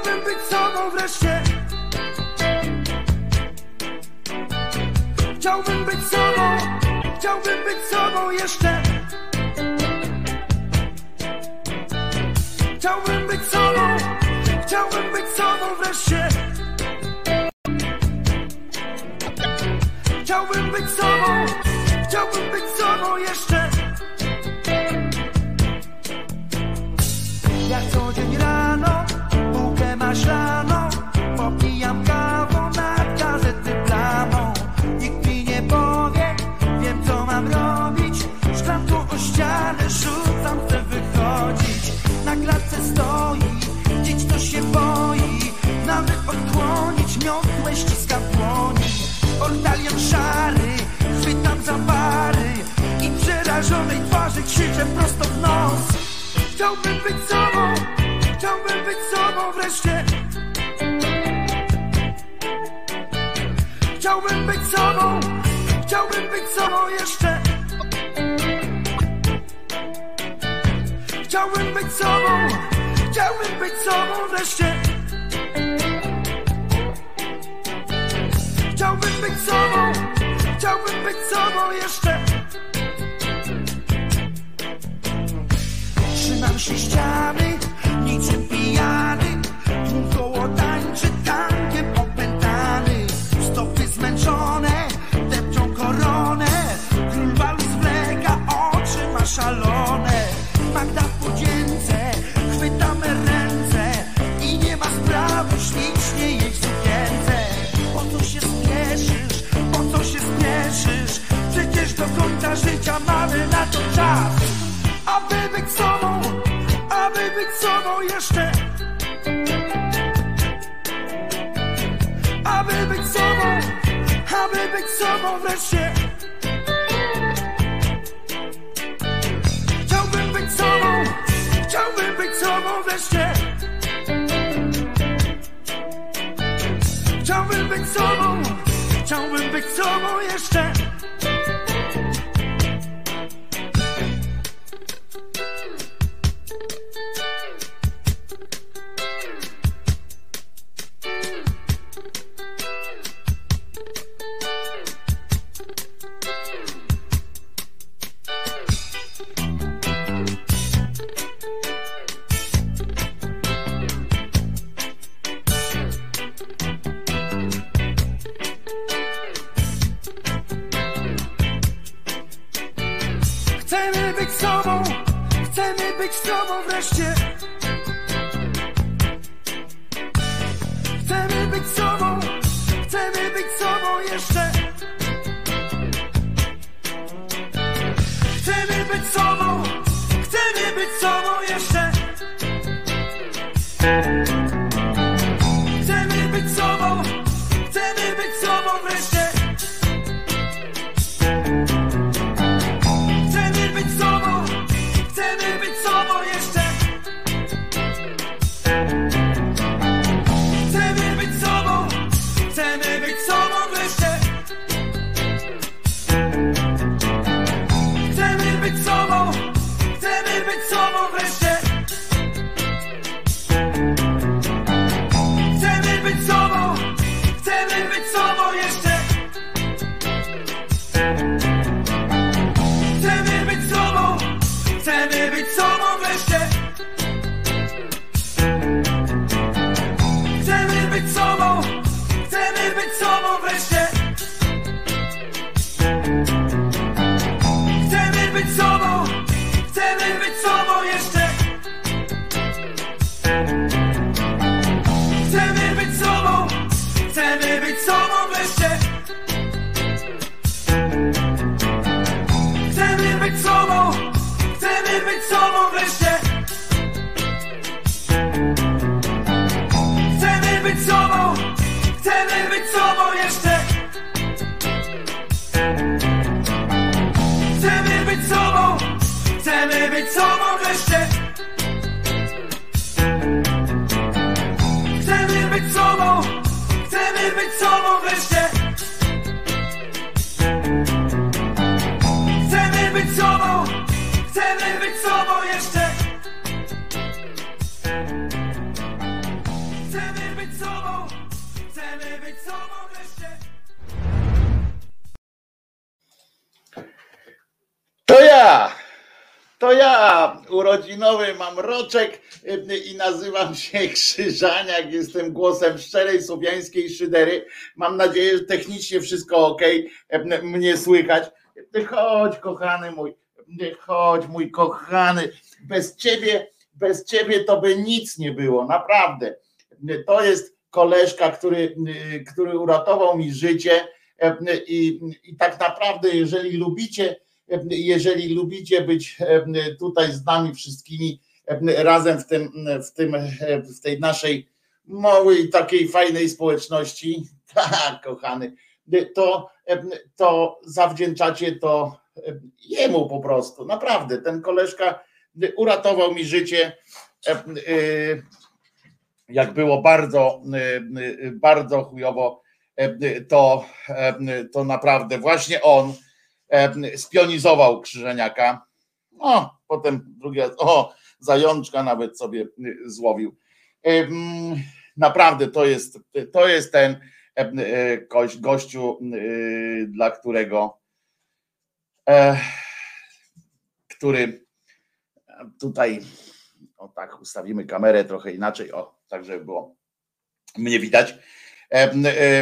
chciałbym być sobą wreszcie. Się Krzyżaniak, jestem głosem szczerej słowiańskiej szydery. Mam nadzieję, że technicznie wszystko ok, mnie słychać. Chodź, kochany mój, chodź, mój kochany. Bez ciebie, bez ciebie to by nic nie było, naprawdę. To jest koleżka, który, który uratował mi życie i, i tak naprawdę, jeżeli lubicie, jeżeli lubicie być tutaj z nami wszystkimi razem w tym, w tym, w tej naszej małej takiej fajnej społeczności, tak, kochany, to, to zawdzięczacie to jemu po prostu. Naprawdę, ten koleżka uratował mi życie. Jak było bardzo, bardzo chujowo, to, to naprawdę właśnie on spionizował Krzyżeniaka. O, potem drugi raz, o, zajączka nawet sobie złowił. Naprawdę to jest, to jest ten gościu, dla którego który tutaj o tak ustawimy kamerę trochę inaczej, o tak żeby było mnie widać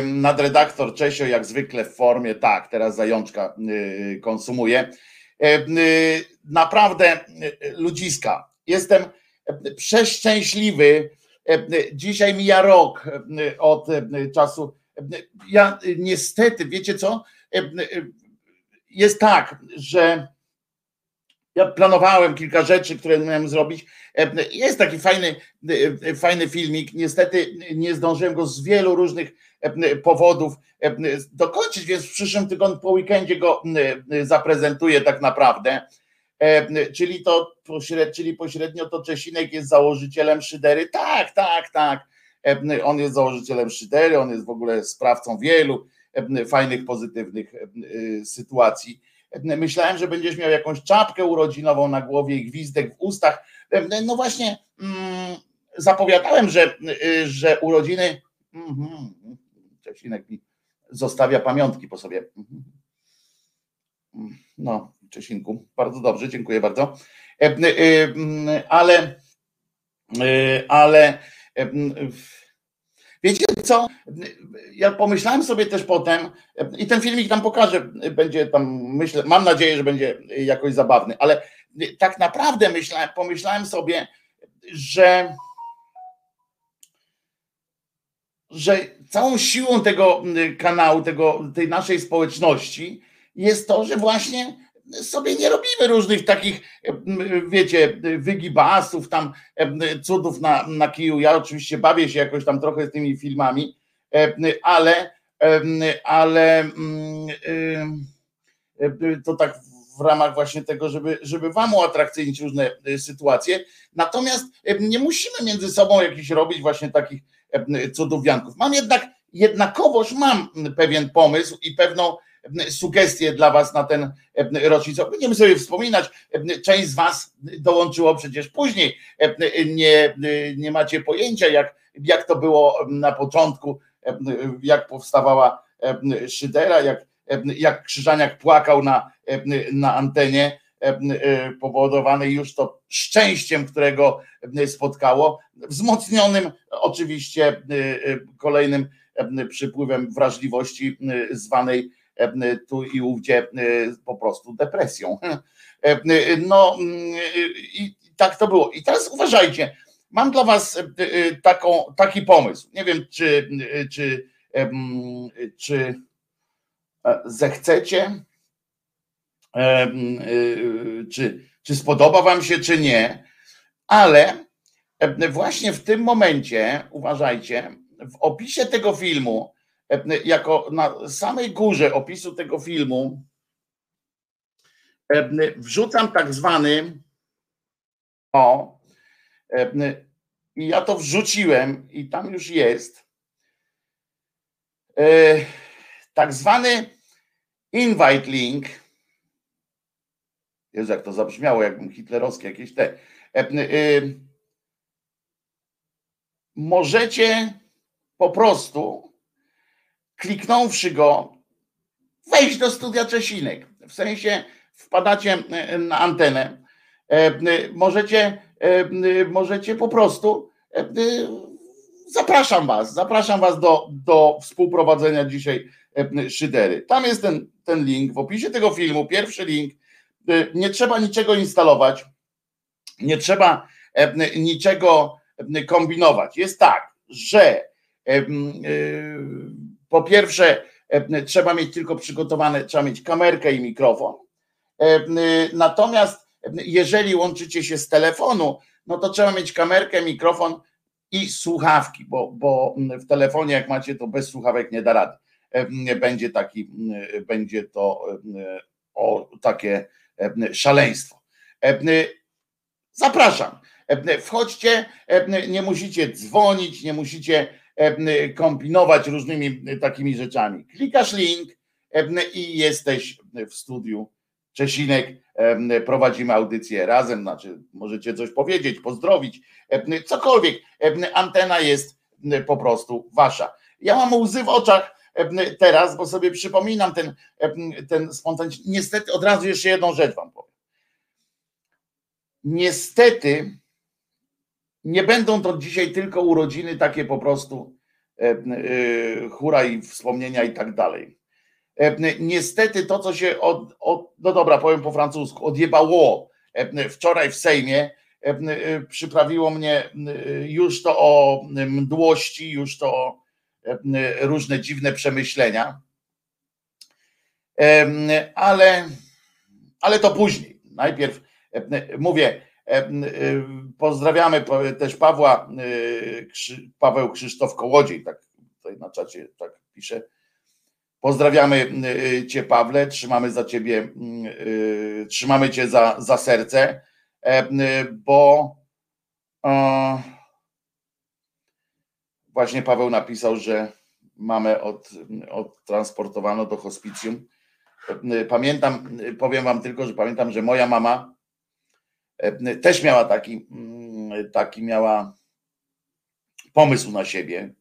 Nadredaktor Czesio jak zwykle w formie, tak, teraz zajączka y, konsumuje. Y, naprawdę y, ludziska, jestem przeszczęśliwy. Dzisiaj mija rok od czasu. Ja niestety, wiecie co? Jest tak, że ja planowałem kilka rzeczy, które miałem zrobić. Jest taki fajny, fajny filmik. Niestety nie zdążyłem go z wielu różnych powodów dokończyć, więc w przyszłym tygodniu po weekendzie go zaprezentuję tak naprawdę. Czyli to czyli pośrednio to Czesinek jest założycielem Szydery. Tak, tak, tak. On jest założycielem Szydery, on jest w ogóle sprawcą wielu fajnych, pozytywnych sytuacji Myślałem, że będziesz miał jakąś czapkę urodzinową na głowie i gwizdek w ustach. No właśnie, mm, zapowiadałem, że, że urodziny. Mhm, Czesinek mi zostawia pamiątki po sobie. Mhm. No, Czesinku, bardzo dobrze, dziękuję bardzo. E, e, ale, e, ale Wiecie co? Ja pomyślałem sobie też potem, i ten filmik tam pokażę, będzie tam, myślę, mam nadzieję, że będzie jakoś zabawny, ale tak naprawdę myślałem, pomyślałem sobie, że, że całą siłą tego kanału, tego, tej naszej społeczności jest to, że właśnie sobie nie robimy różnych takich, wiecie, wygibasów, tam cudów na, na kiju. Ja oczywiście bawię się jakoś tam trochę z tymi filmami, ale, ale to tak w ramach właśnie tego, żeby, żeby wam uatrakcyjnić różne sytuacje. Natomiast nie musimy między sobą jakichś robić właśnie takich cudów wianków. Mam jednak jednakowoż mam pewien pomysł i pewną sugestie dla Was na ten rocznicę. Będziemy sobie wspominać, część z Was dołączyło przecież później. Nie, nie macie pojęcia, jak, jak to było na początku, jak powstawała Szydera, jak, jak Krzyżaniak płakał na, na antenie powodowanej już to szczęściem, którego spotkało, wzmocnionym oczywiście kolejnym przypływem wrażliwości zwanej E, tu i ówdzie e, po prostu depresją. E, no i tak to było. I teraz uważajcie, mam dla Was taką, taki pomysł. Nie wiem, czy, czy, czy zechcecie, czy, czy spodoba Wam się, czy nie, ale właśnie w tym momencie, uważajcie, w opisie tego filmu E, jako na samej górze opisu tego filmu e, wrzucam tak zwany o e, i ja to wrzuciłem i tam już jest tak zwany invite link. Jezu, jak to zabrzmiało, jakbym hitlerowskie jakieś te możecie po prostu kliknąwszy go, wejść do studia Czesinek. W sensie wpadacie e, na antenę Możecie, możecie po prostu zapraszam was, zapraszam was do, do współprowadzenia dzisiaj szydery. Tam jest ten, ten link w opisie tego filmu, pierwszy link. Nie trzeba niczego instalować, nie trzeba niczego kombinować. Jest tak, że po pierwsze trzeba mieć tylko przygotowane, trzeba mieć kamerkę i mikrofon. Natomiast jeżeli łączycie się z telefonu, no to trzeba mieć kamerkę, mikrofon i słuchawki, bo, bo w telefonie jak macie to bez słuchawek nie da rady. Będzie taki, będzie to o takie szaleństwo. Zapraszam. Wchodźcie, nie musicie dzwonić, nie musicie kombinować różnymi takimi rzeczami. Klikasz link i jesteś w studiu Czesinek, prowadzimy audycję razem, znaczy możecie coś powiedzieć, pozdrowić, cokolwiek. Antena jest po prostu wasza. Ja mam łzy w oczach teraz, bo sobie przypominam ten, ten spontanizm. Niestety, od razu jeszcze jedną rzecz wam powiem. Niestety, nie będą to dzisiaj tylko urodziny takie po prostu hura i wspomnienia i tak dalej. Niestety to, co się od, od no dobra, powiem po francusku, odjebało wczoraj w Sejmie, przyprawiło mnie już to o mdłości, już to o różne dziwne przemyślenia, ale, ale to później. Najpierw mówię, pozdrawiamy też Pawła, Paweł Krzysztof Kołodziej, tak tutaj na czacie tak pisze. Pozdrawiamy Cię, Pawle, trzymamy za Ciebie, trzymamy Cię za, za serce, bo właśnie Paweł napisał, że mamę od, odtransportowano do hospicjum. Pamiętam, powiem Wam tylko, że pamiętam, że moja mama też miała taki, taki miała pomysł na siebie.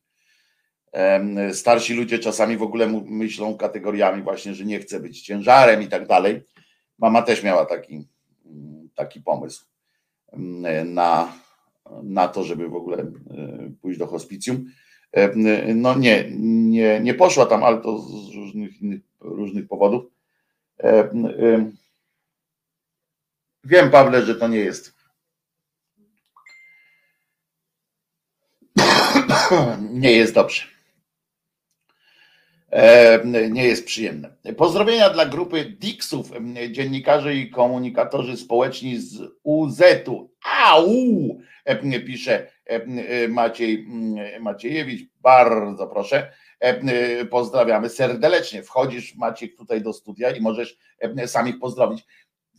Starsi ludzie czasami w ogóle myślą kategoriami właśnie, że nie chce być ciężarem i tak dalej. Mama też miała taki, taki pomysł na, na to, żeby w ogóle pójść do hospicjum. No nie, nie, nie poszła tam, ale to z różnych innych różnych powodów. Wiem, Pawle, że to nie jest. Nie jest dobrze. Nie jest przyjemne. Pozdrowienia dla grupy Dixów, dziennikarzy i komunikatorzy społeczni z UZ-u. Au! Pisze Maciej Maciejewicz. Bardzo proszę. Pozdrawiamy serdecznie. Wchodzisz, Maciek, tutaj do studia i możesz samych pozdrowić.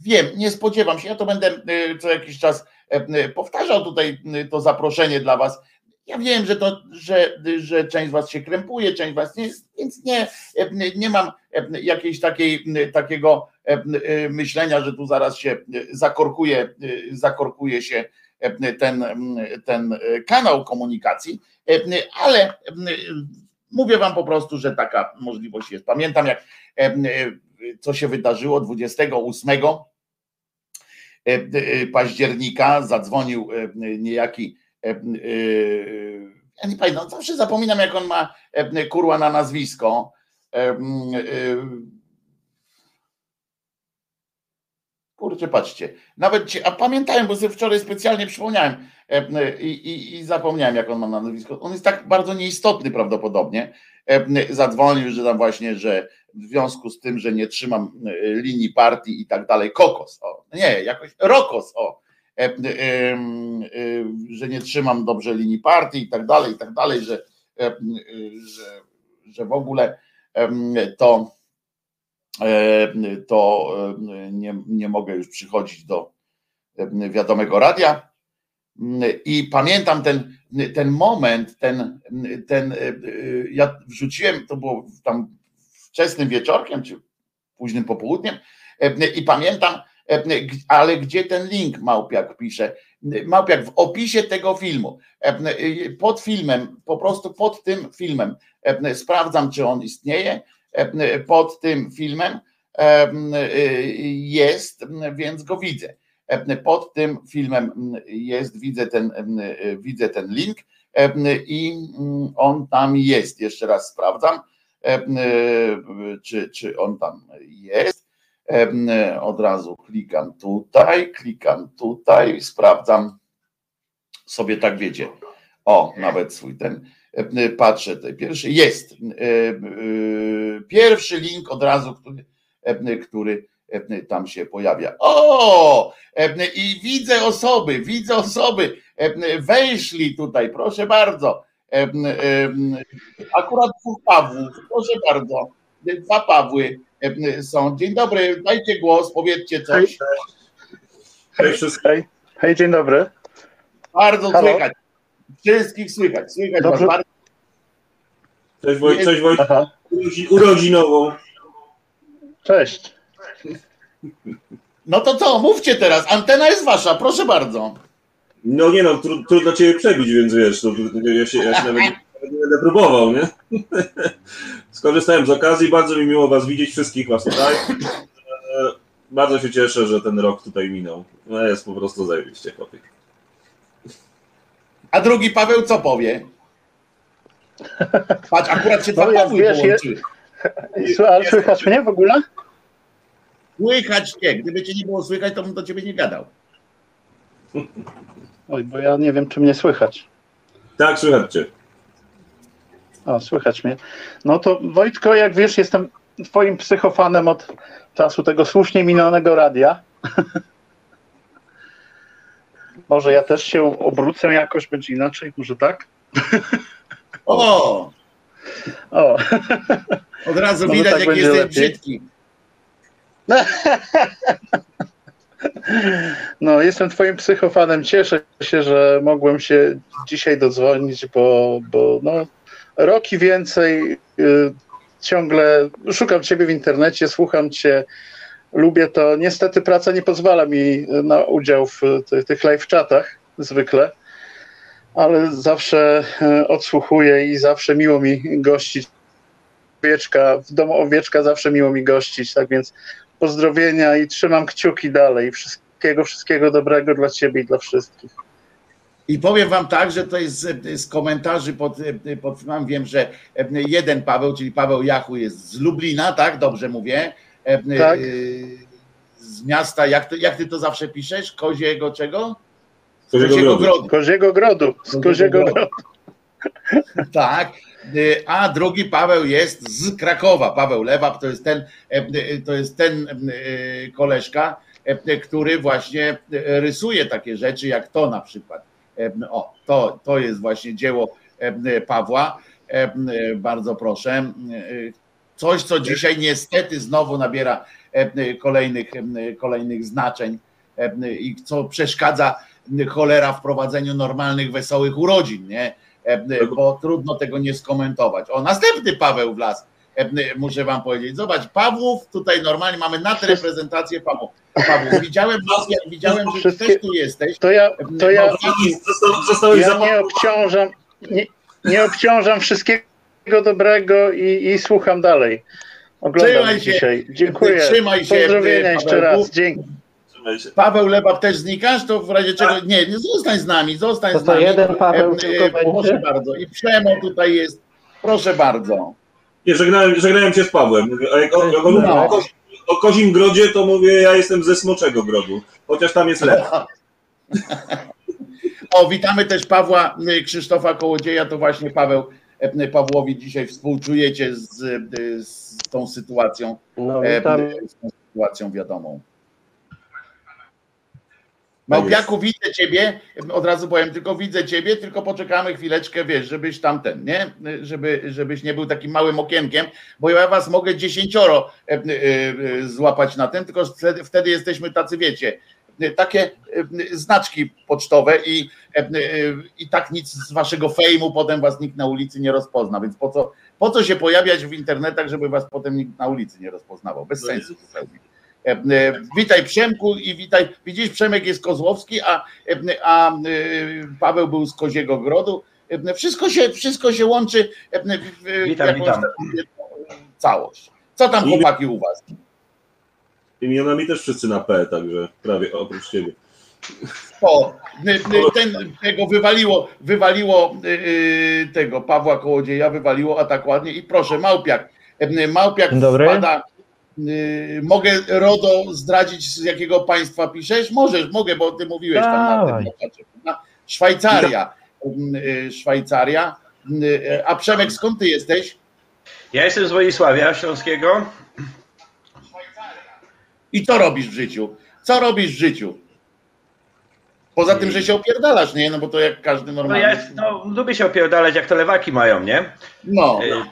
Wiem, nie spodziewam się, ja to będę y, co jakiś czas y, y, powtarzał tutaj to zaproszenie dla Was. Ja wiem, że, to, że, że część z Was się krępuje, część Was nie, więc nie, nie mam jakiejś takiej, takiego myślenia, że tu zaraz się zakorkuje, zakorkuje się ten, ten kanał komunikacji, ale mówię Wam po prostu, że taka możliwość jest. Pamiętam, jak co się wydarzyło 28 e, e, października, zadzwonił e, niejaki ja nie pamiętam, zawsze zapominam jak on ma kurła na nazwisko Kurczę, patrzcie. Nawet, a pamiętałem, bo sobie wczoraj specjalnie przypomniałem i, i, i zapomniałem, jak on ma na nazwisko. On jest tak bardzo nieistotny prawdopodobnie. Zadzwonił, że tam właśnie, że w związku z tym, że nie trzymam linii partii i tak dalej, kokos, o, nie, jakoś rokos, o, że nie trzymam dobrze linii partii i tak dalej, i tak dalej, że, że, że w ogóle to E, to e, nie, nie mogę już przychodzić do e, wiadomego radia. I pamiętam ten, ten moment, ten, ten, ja wrzuciłem, to było tam wczesnym wieczorkiem, czy późnym popołudniem, i pamiętam, ale gdzie ten link Małpiak pisze? Małpiak w opisie tego filmu, pod filmem, po prostu pod tym filmem, sprawdzam, czy on istnieje pod tym filmem jest, więc go widzę. Pod tym filmem jest, widzę ten, widzę ten link i on tam jest. Jeszcze raz sprawdzam, czy, czy on tam jest. Od razu klikam tutaj, klikam tutaj, sprawdzam sobie tak wiecie. O, nawet swój ten patrzę, ten pierwszy jest. Pierwszy link od razu, który, który tam się pojawia. O! I widzę osoby, widzę osoby, wejszli tutaj, proszę bardzo. Akurat dwóch Pawłów, proszę bardzo. Dwa Pawły są. Dzień dobry, dajcie głos, powiedzcie coś. Hej, hej, hej dzień dobry. Bardzo Halo? słychać. Wszystkich słychać. Słychać Dobrze. was bardzo. Cześć, Woj, cześć Wojtek. Urodzinową. Cześć. No to co, mówcie teraz. Antena jest wasza, proszę bardzo. No nie no, trudno tru, ciebie przebić, więc wiesz, to, ja, się, ja się nawet nie będę próbował, nie? Skorzystałem z okazji, bardzo mi miło was widzieć, wszystkich was tutaj. Bardzo się cieszę, że ten rok tutaj minął. No jest po prostu zajebiście, chłopie. A drugi Paweł co powie? Patrz, akurat się dwa no, Pawły wiesz, połączyły. Je... Słychać mnie w ogóle? Słychać cię. Gdyby cię nie było słychać, to bym do ciebie nie gadał. Oj, bo ja nie wiem, czy mnie słychać. Tak, słychać cię. O, słychać mnie. No to Wojtko, jak wiesz, jestem twoim psychofanem od czasu tego słusznie minionego radia. może ja też się obrócę jakoś, będzie inaczej, może tak? O! O! Od razu widać, tak jak jesteś lepiej. brzydki. No, jestem twoim psychofanem. Cieszę się, że mogłem się dzisiaj dodzwonić, bo, bo no, rok więcej y, ciągle szukam ciebie w internecie, słucham cię, lubię to. Niestety praca nie pozwala mi na udział w tych, tych live zwykle, ale zawsze y, odsłuchuję i zawsze miło mi gościć. Owieczka, w domu owieczka zawsze miło mi gościć, tak więc pozdrowienia i trzymam kciuki dalej. Wszystkiego, wszystkiego dobrego dla Ciebie i dla wszystkich. I powiem Wam tak, że to jest z komentarzy pod, pod filmem. Wiem, że jeden Paweł, czyli Paweł Jachu jest z Lublina, tak? Dobrze mówię. Tak. Z miasta, jak, to, jak ty to zawsze piszesz? Koziego czego? Koziego, Koziego Grodu. Koziego Grodu. Z Koziego Grodu. Tak. A drugi Paweł jest z Krakowa. Paweł Lewap to jest ten, e, y, to jest ten y, koleżka, e, który właśnie rysuje takie rzeczy jak to na przykład. E, o, to, to jest właśnie dzieło Pawła. Bardzo proszę. Coś, co dzisiaj niestety znowu nabiera kolejnych, kolejnych znaczeń i co przeszkadza cholera w prowadzeniu normalnych, wesołych urodzin, nie? Bo trudno tego nie skomentować. O, następny Paweł Wlas, muszę wam powiedzieć. Zobacz, Pawłów, tutaj normalnie mamy nadreprezentację Pawłów. Pawłów. Widziałem, widziałem, że ty też tu jesteś. To ja, to ja, ja nie obciążam, nie, nie obciążam wszystkiego dobrego i, i słucham dalej. Oglądam trzymaj się, dzisiaj. Dziękuję. Trzymaj się. Pozdrowienia jeszcze raz. Dzięki. Paweł Lebab też znikasz, to w razie czego. Nie, nie zostań z nami, zostań to z nami. To jeden Paweł e, tylko Proszę będzie? bardzo. I Przemo tutaj jest. Proszę bardzo. Nie, żegnałem, żegnałem się z Pawłem. A jak o, jak o, no. o, o Kozim Grodzie, to mówię, ja jestem ze Smoczego Grodu, chociaż tam jest lew. O, witamy też Pawła Krzysztofa Kołodzieja, to właśnie Paweł y, Pawłowi dzisiaj współczujecie z, y, z tą sytuacją, no, z tą sytuacją wiadomą. Małpiaku, widzę ciebie, od razu powiem, tylko widzę ciebie, tylko poczekamy chwileczkę, wiesz, żebyś tamten, nie? Żeby, żebyś nie był takim małym okienkiem, bo ja was mogę dziesięcioro e, e, e, złapać na ten, tylko wtedy, wtedy jesteśmy tacy, wiecie, takie znaczki pocztowe i, i tak nic z waszego fejmu potem was nikt na ulicy nie rozpozna, więc po co, po co się pojawiać w internetach, żeby was potem nikt na ulicy nie rozpoznawał, bez no sensu zupełnie. E, e, witaj Przemku i witaj. Widzisz, Przemek jest Kozłowski, a, e, a Paweł był z Koziego Grodu. Wszystko się, wszystko się łączy w witam, witam. całość. Co tam chłopaki u was? Imionami też wszyscy na P, także prawie oprócz ciebie. O, ten, tego wywaliło, wywaliło tego Pawła Kołodzieja, wywaliło, a tak ładnie. I proszę, Małpiak. Małpiak wpada. Mogę RODO zdradzić, z jakiego państwa piszesz? Możesz, mogę, bo ty mówiłeś tam na tym. Szwajcaria. Szwajcaria. A Przemek, skąd ty jesteś? Ja jestem z Wolisławia Śląskiego. I co robisz w życiu? Co robisz w życiu? Poza tym, że się opierdalasz, nie? No bo to jak każdy normalny. No ja no, lubię się opierdalać, jak to lewaki mają, nie? No. E,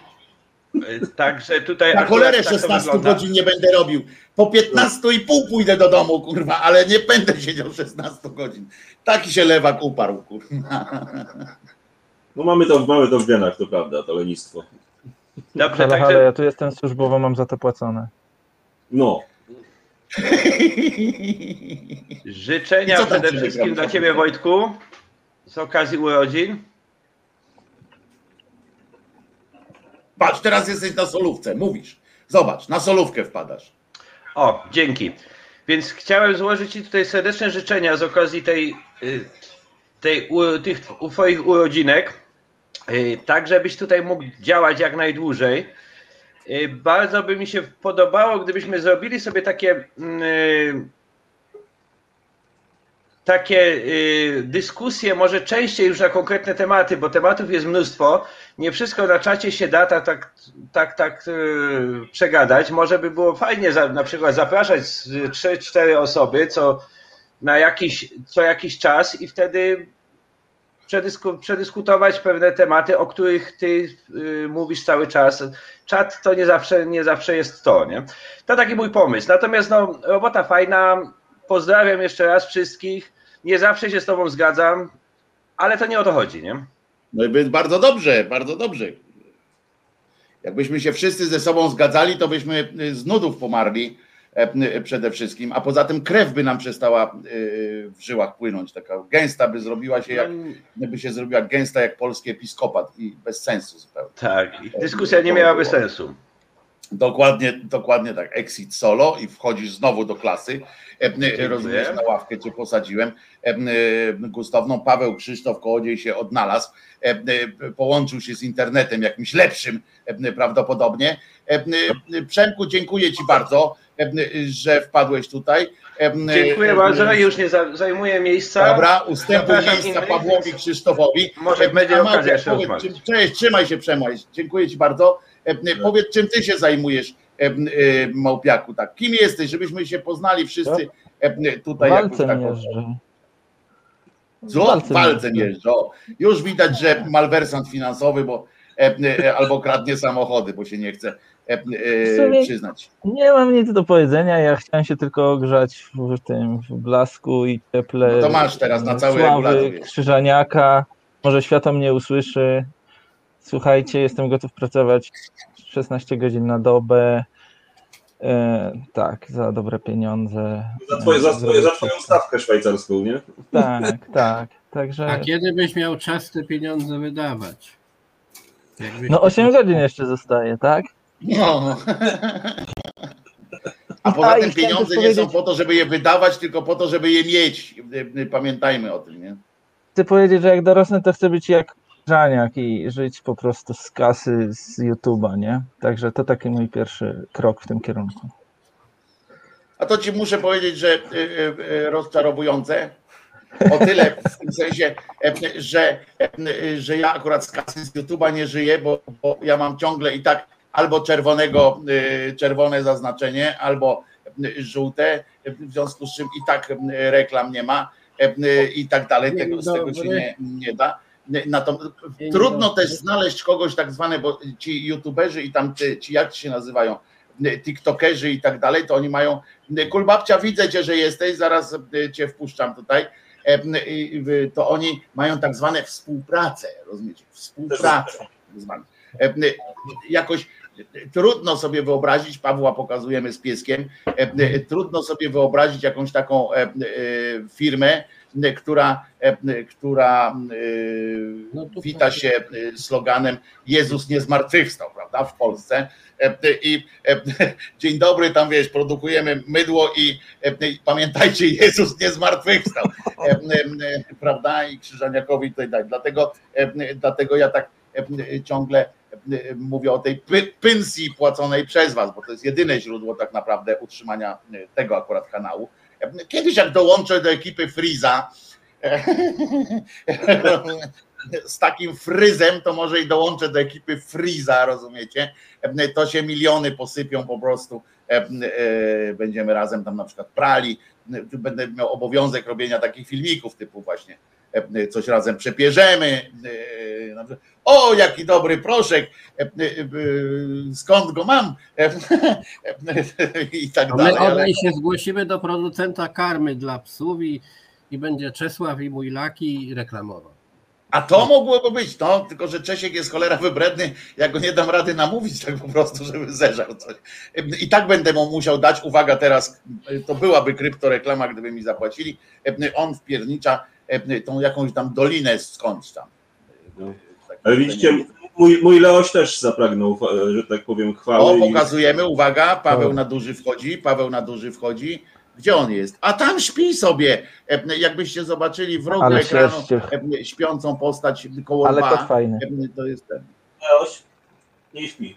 także tutaj. Na cholerę 16 tak godzin nie będę robił. Po 15 i pół pójdę do domu, kurwa, ale nie będę siedział 16 godzin. Taki się lewak uparł, kurwa. No mamy to, mamy to w genach, to prawda, to lenistwo. Dobrze, ale, także... ale ja tu jestem służbowo, mam za to płacone. No. Życzenia przede wszystkim dla Ciebie, Wojtku, z okazji urodzin. Patrz, teraz jesteś na solówce, mówisz. Zobacz, na solówkę wpadasz. O, dzięki. Więc chciałem złożyć Ci tutaj serdeczne życzenia z okazji tej, y, tej, tych Twoich urodzinek, y, tak żebyś tutaj mógł działać jak najdłużej Y, bardzo by mi się podobało, gdybyśmy zrobili sobie takie mm, takie y, dyskusje, może częściej już na konkretne tematy, bo tematów jest mnóstwo. Nie wszystko na czacie się da tak, tak, tak, tak przegadać. Może by było fajnie na przykład zapraszać 3-4 osoby co, na jakiś, co jakiś czas i wtedy przedysku, przedyskutować pewne tematy, o których ty y, mówisz cały czas. Czat to nie zawsze, nie zawsze jest to, nie? To taki mój pomysł. Natomiast no, robota fajna. Pozdrawiam jeszcze raz wszystkich. Nie zawsze się z tobą zgadzam, ale to nie o to chodzi, nie? No i bardzo dobrze, bardzo dobrze. Jakbyśmy się wszyscy ze sobą zgadzali, to byśmy z nudów pomarli E, przede wszystkim, a poza tym krew by nam przestała e, w żyłach płynąć, taka gęsta by zrobiła się jak, no by się zrobiła gęsta jak polski episkopat i bez sensu zupełnie. Tak, dyskusja nie miałaby sensu. Dokładnie, dokładnie tak. Exit solo i wchodzisz znowu do klasy. E, rozumiesz, na ławkę cię posadziłem. Gustawną Paweł Krzysztof Kołodziej się odnalazł. Połączył się z internetem jakimś lepszym prawdopodobnie. Przemku, dziękuję ci bardzo że wpadłeś tutaj. Dziękuję bardzo, już nie zajmuję miejsca. Dobra, ustępuj miejsca Pawłowi Krzysztofowi. Może będzie okazja jeszcze Cześć, trzymaj się Przemaj, dziękuję Ci bardzo. Powiedz, czym Ty się zajmujesz, Małpiaku, tak? Kim jesteś, żebyśmy się poznali wszyscy tutaj. Walce tak jeżdżę. Co? Walce jeżdżę. Już widać, że malwersant finansowy, bo albo kradnie samochody, bo się nie chce E, e, przyznać. Nie mam nic do powiedzenia, ja chciałem się tylko ogrzać w tym w blasku i cieple. No to masz teraz na cały Sławy, Krzyżaniaka, może świata mnie usłyszy. Słuchajcie, jestem gotów pracować 16 godzin na dobę. E, tak, za dobre pieniądze. Za, twoje, za, twoje, za twoją stawkę szwajcarską, nie? Tak, tak. Także... A kiedy byś miał czas te pieniądze wydawać? Jakbyś no 8 godzin jeszcze zostaje, tak? No. A poza tym pieniądze nie są po to, żeby je wydawać, tylko po to, żeby je mieć. Pamiętajmy o tym, nie? Chcę powiedzieć, że jak dorosnę, to chcę być jak Żaniak i żyć po prostu z kasy z YouTube'a, nie? Także to taki mój pierwszy krok w tym kierunku. A to ci muszę powiedzieć, że y, y, y, rozczarowujące. O tyle w tym sensie, że, że ja akurat z kasy z YouTube'a nie żyję, bo, bo ja mam ciągle i tak albo czerwonego, czerwone zaznaczenie, albo żółte, w związku z czym i tak reklam nie ma y, i tak dalej, tego, z tego się nie, nie da. Natomiast trudno też znaleźć kogoś tak zwane, bo ci youtuberzy i tam ci, jak się nazywają, tiktokerzy i tak dalej, to oni mają, kulbabcia widzę cię, że jesteś, zaraz cię wpuszczam tutaj, to oni mają tak zwane współpracę, rozumiecie, współpracę. Jakoś trudno sobie wyobrazić, Pawła pokazujemy z pieskiem, e, e, trudno sobie wyobrazić jakąś taką e, firmę, która, która No to wita tak. się sloganem Jezus nie zmartwychwstał, prawda, w Polsce. I dzień dobry, tam wiesz, produkujemy mydło i i pamiętajcie, Jezus nie zmartwychwstał, prawda, i Krzyżaniakowi tutaj tak. Dlatego, dlatego ja tak ciągle mówię o tej py- pensji płaconej przez was, bo to jest jedyne źródło tak naprawdę utrzymania tego akurat kanału. Kiedyś jak dołączę do ekipy Freeza z takim fryzem, to może i dołączę do ekipy Freeza, rozumiecie? To się miliony posypią po prostu. Będziemy razem tam na przykład prali. Będę miał obowiązek robienia takich filmików typu właśnie coś razem przepierzemy. O, jaki dobry proszek, skąd go mam? I tak my dalej. ale- obaj się zgłosimy do producenta karmy dla psów i, i będzie Czesław i mój laki reklamował. A to mogłoby być, no, tylko że Czesiek jest cholera wybredny, ja go nie dam rady namówić tak po prostu, żeby zeżarł coś. I tak będę mu musiał dać, uwaga teraz, to byłaby kryptoreklama, gdyby mi zapłacili, on wpiernicza tą jakąś tam dolinę skądś tam. No. Ale widzicie, mój, mój Leoś też zapragnął, e, że tak powiem, O, chwały. i- pokazujemy, uwaga, Paweł O. na duży wchodzi, Paweł na duży wchodzi. Gdzie on jest? A tam śpi sobie. Jakbyście zobaczyli w rogu Ale ekranu śpiącą postać koło Ale kot fajny. to jest ten. Leoś nie śpi.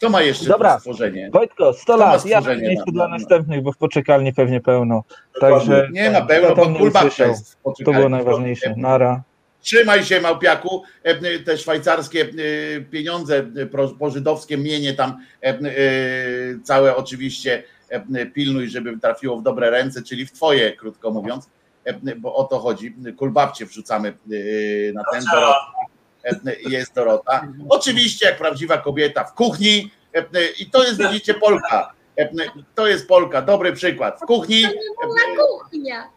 Kto ma jeszcze Dobra. to stworzenie? Wojtko, 100 To ma lat, ja na- dla na- następnych, bo w poczekalni pewnie pełno. Także Nie na pełno, bo usłyszał. jest. to było najważniejsze. Nara. Trzymaj się, Małpiaku. E, Te szwajcarskie pieniądze pożydowskie mienie tam e, e, całe oczywiście pilnuj, żeby trafiło w dobre ręce, czyli w twoje, krótko mówiąc, bo o to chodzi. Kulbabcie wrzucamy na ten Dorota. E, Jest Dorota. Oczywiście, jak prawdziwa kobieta w kuchni e, i to jest, widzicie, Polka. E, To jest Polka, dobry przykład. W kuchni. To nie była kuchnia.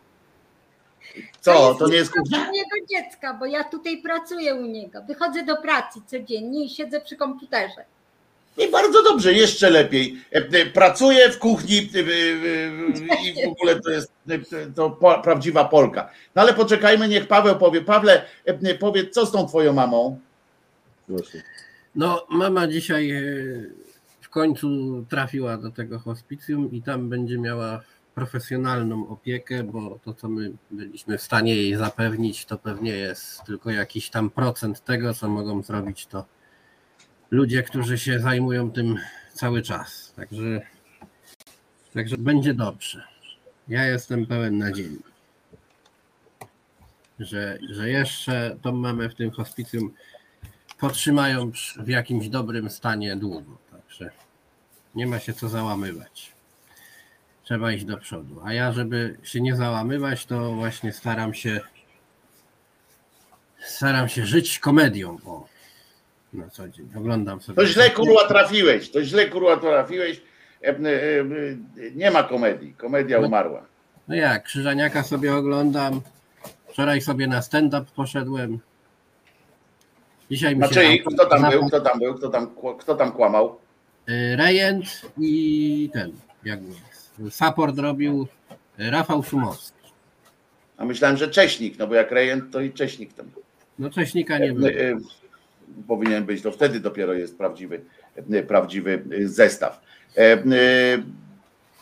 Co, to nie jest kuchnia? mojego dziecka, bo ja tutaj pracuję u niego. Wychodzę do pracy codziennie i siedzę przy komputerze. I bardzo dobrze, jeszcze lepiej. E, e, Pracuję w kuchni e, i w ogóle to jest to prawdziwa Polka. No ale poczekajmy, niech Paweł powie. Pawle, powiedz, co z tą twoją mamą? No, mama dzisiaj w końcu trafiła do tego hospicjum i tam będzie miała profesjonalną opiekę, bo to, co my byliśmy w stanie jej zapewnić, to pewnie jest tylko jakiś tam procent tego, co mogą zrobić to ludzie, którzy się zajmują tym cały czas. Także, także będzie dobrze. Ja jestem pełen nadziei, że, że jeszcze tą mamę w tym hospicjum potrzymają w jakimś dobrym stanie długo. Także nie ma się co załamywać. Trzeba iść do przodu. A ja, żeby się nie załamywać, to właśnie staram się staram się żyć komedią. O, na co dzień. Oglądam sobie. To źle kurwa trafiłeś, to źle kurwa trafiłeś. E, e, e, Nie ma komedii, komedia No. umarła. No jak, Krzyżaniaka sobie oglądam. Wczoraj sobie na stand-up poszedłem. Dzisiaj mi się Znaczy, kto tam zapał- był, kto tam był, kto tam, kto tam kłamał? Rejent i ten, jak support robił Rafał Szumowski. A myślałem, że Cześnik, no bo jak rejent, to i Cześnik tam. No Cześnika nie było. Powinien być, to wtedy dopiero jest prawdziwy, e, prawdziwy e, zestaw. E,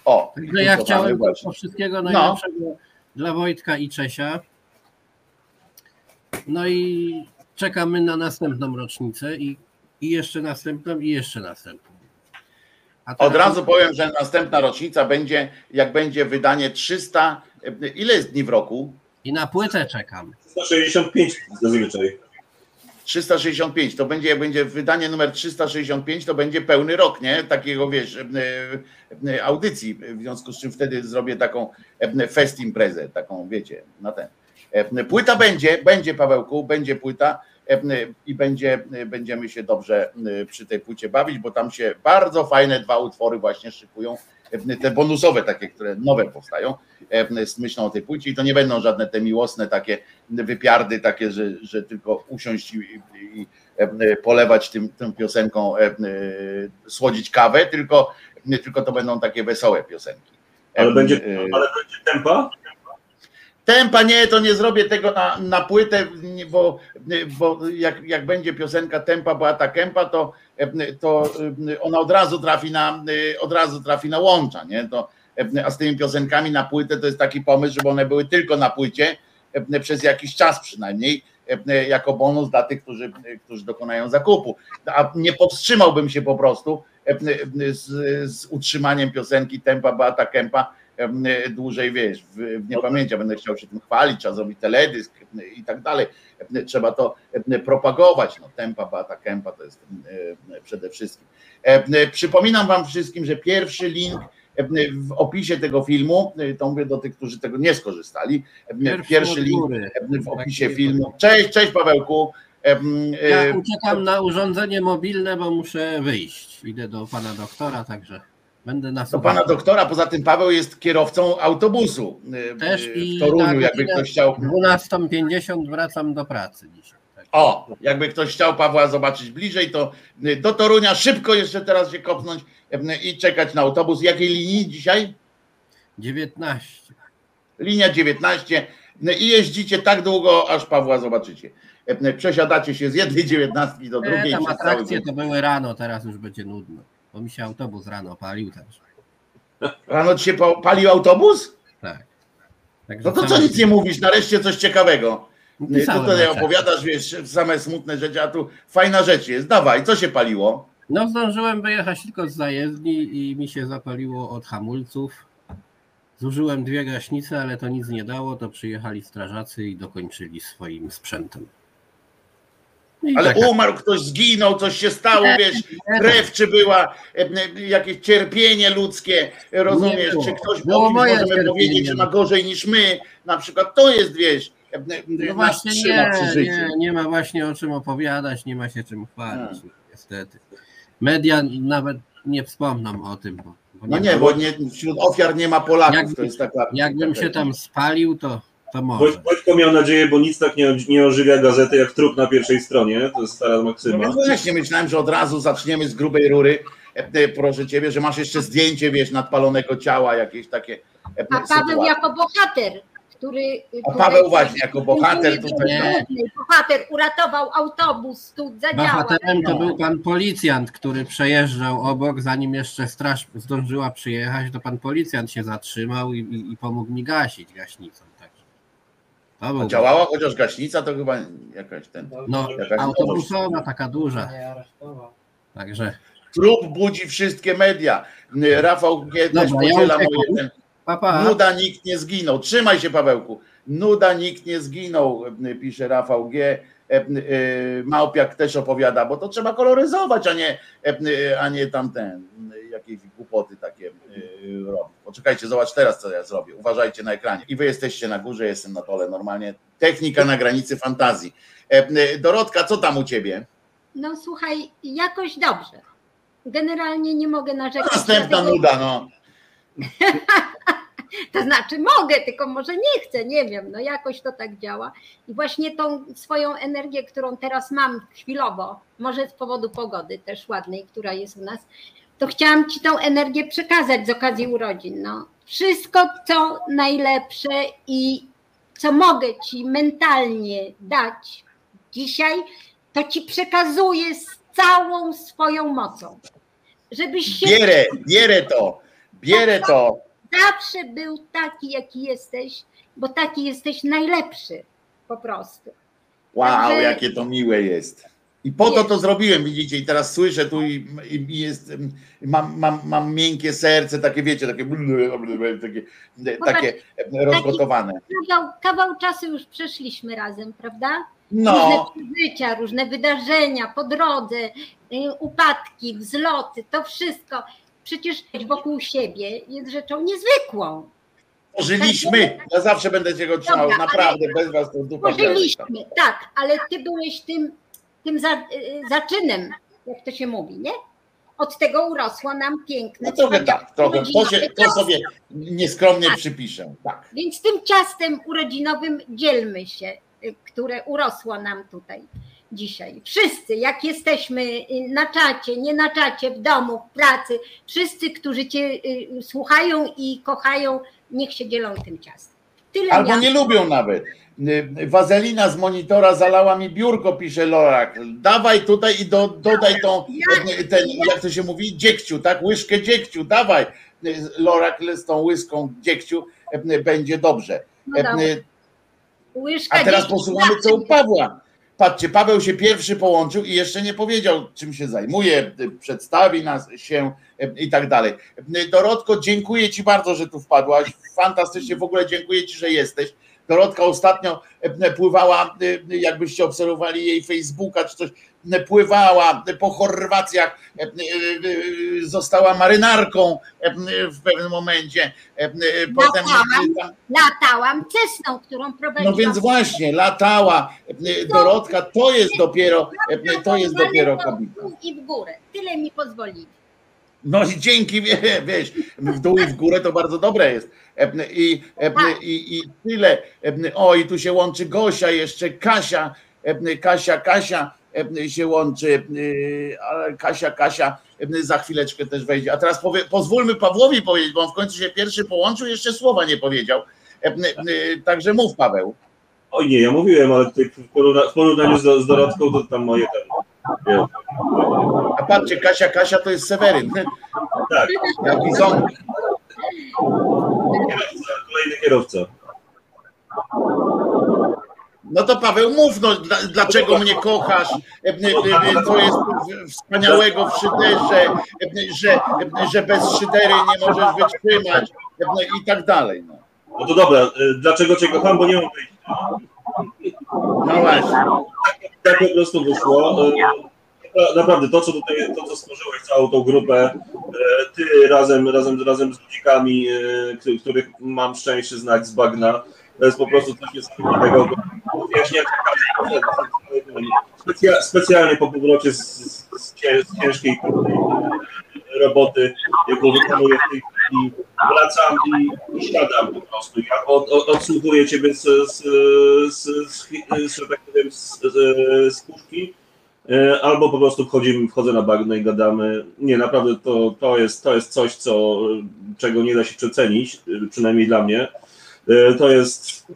O, Także ja chciałem właśnie. po wszystkiego najlepszego dla Wojtka i Czesia. No i czekamy na następną rocznicę i, i jeszcze następną i jeszcze następną. Od razu powiem, że następna rocznica będzie, jak będzie wydanie 300, e, ile jest dni w roku? I na płytę czekam. 165 zazwyczaj. 365, to będzie, będzie wydanie numer 365, to będzie pełny rok, nie? Takiego, wiesz, e, e, audycji, w związku z czym wtedy zrobię taką e, fest imprezę, taką, wiecie, na ten. Płyta będzie, będzie Pawełku, będzie płyta i będzie, będziemy się dobrze przy tej płycie bawić, bo tam się bardzo fajne dwa utwory właśnie szykują, te bonusowe takie, które nowe powstają z myślą o tej płycie i to nie będą żadne te miłosne takie wypiardy takie, że, że tylko usiąść i, i, i e, polewać tym, tą piosenką, e, e, słodzić kawę, tylko, tylko to będą takie wesołe piosenki. Ale będzie, ale będzie tempa? Tempa nie, to nie zrobię tego na, na płytę, bo, bo jak, jak będzie piosenka Tempa Beata Kępa, to, to ona od razu trafi na od razu trafi na łącza, nie? To, a z tymi piosenkami na płytę to jest taki pomysł, żeby one były tylko na płycie przez jakiś czas przynajmniej, jako bonus dla tych, którzy, którzy dokonają zakupu. A nie powstrzymałbym się po prostu z, z utrzymaniem piosenki Tempa Beata Kępa dłużej, wiesz, w, w niepamięci, będę chciał się tym chwalić, trzeba zrobić teledysk i tak dalej. Trzeba to propagować. No, tempa Bata Kempa to jest przede wszystkim. Przypominam wam wszystkim, że pierwszy link w opisie tego filmu, to mówię do tych, którzy tego nie skorzystali, pierwszy link w opisie filmu. Cześć, cześć Pawełku. Ja uciekam na urządzenie mobilne, bo muszę wyjść. Idę do pana doktora, także będę na Do pana doktora, poza tym Paweł jest kierowcą autobusu Też w Toruniu, na jakby ktoś chciał. 12.50 wracam do pracy dzisiaj. O, jakby ktoś chciał Pawła zobaczyć bliżej, to do Torunia szybko jeszcze teraz się kopnąć i czekać na autobus. Jakiej linii dzisiaj? 19. Linia 19 i jeździcie tak długo, aż Pawła zobaczycie. Przesiadacie się z jednej dziewiętnastki do E, drugiej. tam atrakcje to były rano, teraz już będzie nudno. Bo mi się autobus rano palił także. Rano ci się pa- palił autobus? Tak. Także No to co nic nie mówisz, nareszcie coś ciekawego. Pisałem tutaj opowiadasz, wiesz, same smutne rzeczy, a tu fajna rzecz jest. Dawaj, co się paliło? No zdążyłem wyjechać tylko z zajezdni i mi się zapaliło od hamulców. Zużyłem dwie gaśnice, ale to nic nie dało, to przyjechali strażacy i dokończyli swoim sprzętem. I Ale taka- umarł ktoś, zginął, coś się stało, wiesz, krew czy była, e, jakieś cierpienie ludzkie, rozumiesz, czy ktoś Było możemy powiedzieć, że ma gorzej niż my, na przykład to jest, wiesz, No właśnie nie, nie, nie ma właśnie o czym opowiadać, nie ma się czym chwalić, niestety. Media nawet nie wspomną o tym. Bo, bo No nie, bo nie, wśród ofiar nie ma Polaków, Jak- to jest taka... Jakbym taka- się tam spalił, to, to może. Bośko miał nadzieję, bo nic tak nie, nie ożywia gazety jak trup na pierwszej stronie. To jest stara No maksyma. więc właśnie myślałem, że od razu zaczniemy z grubej rury. E, e, Proszę ciebie, że masz jeszcze zdjęcie, wiesz, nadpalonego ciała, jakieś takie e, A Paweł sytuacje. jako bohater, który. A Paweł właśnie jako bohater tutaj. Nie. Bohater uratował autobus, tu zadziałał. Bohaterem to był pan policjant, który przejeżdżał obok, zanim jeszcze straż zdążyła przyjechać, to pan policjant się zatrzymał i, i, i pomógł mi gasić gaśnicą. Był Działała chociaż gaśnica, to chyba jakaś ten. No, jakaś autobusowa, taka duża. Także. Trup budzi wszystkie media. Rafał G. też Dobra, ja podziela moje ten. Papa, Nuda nikt nie zginął. Trzymaj się, Pawełku. Nuda nikt nie zginął, pisze Rafał G. E, e, Małpiak też opowiada, bo to trzeba koloryzować, a nie, e, a nie tamten, jakieś głupoty takie robić. Poczekajcie, zobacz teraz, co ja zrobię. Uważajcie na ekranie. I wy jesteście na górze, jestem na dole. Normalnie technika na granicy fantazji. Dorotka, co tam u ciebie? No słuchaj, jakoś dobrze. Generalnie nie mogę narzekać. Następna nuda, no. To znaczy mogę, tylko może nie chcę, nie wiem, no jakoś to tak działa. I właśnie tą swoją energię, którą teraz mam chwilowo, może z powodu pogody też ładnej, która jest u nas, to chciałam Ci tą energię przekazać z okazji urodzin. No. Wszystko, co najlepsze i co mogę Ci mentalnie dać dzisiaj, to Ci przekazuję z całą swoją mocą. Żebyś się Bierę, bierę to, bierę to. Zawsze był taki, jaki jesteś, bo taki jesteś najlepszy po prostu. Wow, Także- jakie to miłe jest. I po to to zrobiłem, widzicie, i teraz słyszę tu i, i jest, mam, mam, mam miękkie serce, takie wiecie, takie, takie, takie rozgotowane. Kawał, kawał czasu już przeszliśmy razem, prawda? No, Różne przeżycia, różne wydarzenia po drodze, y, upadki, wzloty, to wszystko. Przecież wokół siebie jest rzeczą niezwykłą. żyliśmy. Ja zawsze będę cię go trzymał, Dobra, naprawdę, bez was to dupa Pożyliśmy, tak, ale ty byłeś tym, tym za, y, zaczynem, jak to się mówi, nie? Od tego urosło nam piękne. No trochę tak, trochę. To, się, to sobie nieskromnie Tak. przypiszę. Tak. Więc tym ciastem urodzinowym dzielmy się, y, które urosło nam tutaj dzisiaj. Wszyscy, jak jesteśmy y, na czacie, nie na czacie, w domu, w pracy, wszyscy, którzy Cię y, słuchają i kochają, niech się dzielą tym ciastem. Tyle Albo nie lubią nawet. Y, Wazelina z monitora zalała mi biurko, pisze Lorak. Dawaj tutaj i do, dodaj tą, y, ten, jak to się mówi, dziegciu, tak? Łyżkę dziegciu, dawaj. Lorak z tą łyską dziegciu y, będzie dobrze. No Łyżka A teraz posłuchamy, co u Pawła. Patrzcie, Paweł się pierwszy połączył i jeszcze nie powiedział, czym się zajmuje, przedstawi nas się y, i tak dalej. Y, Dorotko, dziękuję Ci bardzo, że tu wpadłaś. Fantastycznie, w ogóle dziękuję Ci, że jesteś. Dorotka ostatnio y, pływała, y, jakbyście obserwowali jej Facebooka czy coś, y, pływała po Chorwacjach, została marynarką w pewnym momencie. Potem tam Latałam cesną, którą prowadziłam. no więc właśnie, latała e, Dorotka, to jest dopiero, e, to jest dopiero kobieta. I w górę. Tyle mi pozwolili. No i dzięki, wie- wiesz, w dół i w górę to bardzo dobre jest. I, e, i, i tyle. O, i tu się łączy Gosia, jeszcze Kasia, Kasia, Kasia się łączy, Kasia, Kasia za chwileczkę też wejdzie. A teraz powie, pozwólmy Pawłowi powiedzieć, bo on w końcu się pierwszy połączył, jeszcze słowa nie powiedział. E, Także mów Paweł. Oj nie, ja mówiłem, ale tutaj w porówna- w porównaniu z, z Dorotką to tam moje ten. A patrzcie, Kasia, Kasia to jest Seweryn. Tak, Jaki ząb. kolejny kierowca. No to Paweł, mów, no, dla, dlaczego mnie kochasz, e, e, e, co jest wspaniałego w szyderze, e, że, e, że bez szydery nie możesz wytrzymać e, i tak dalej. No, No to dobra, dlaczego cię kocham, bo nie mam wyjścia. No właśnie. Tak po prostu wyszło. Y, na- Naprawdę, to co tutaj, to co stworzyłeś, całą tą grupę, y, ty razem, razem, razem z ludzikami, któ- których mam szczęście znać z bagna, to jest po prostu coś niesamowitego. Wyjaśniam, specja, specjalnie po powrocie z, z, z ciężkiej roboty, jaką wykonuję w tej chwili, wracam i, i siadam po prostu. Ja od, od, odsłuchuję ciebie z, z, z, z, z, tak powiem, z, z, z puszki, e, albo po prostu wchodzimy, wchodzę na bagno i gadamy. Nie, naprawdę to, to, jest, to jest coś, co, czego nie da się przecenić, e, przynajmniej dla mnie. E, To jest,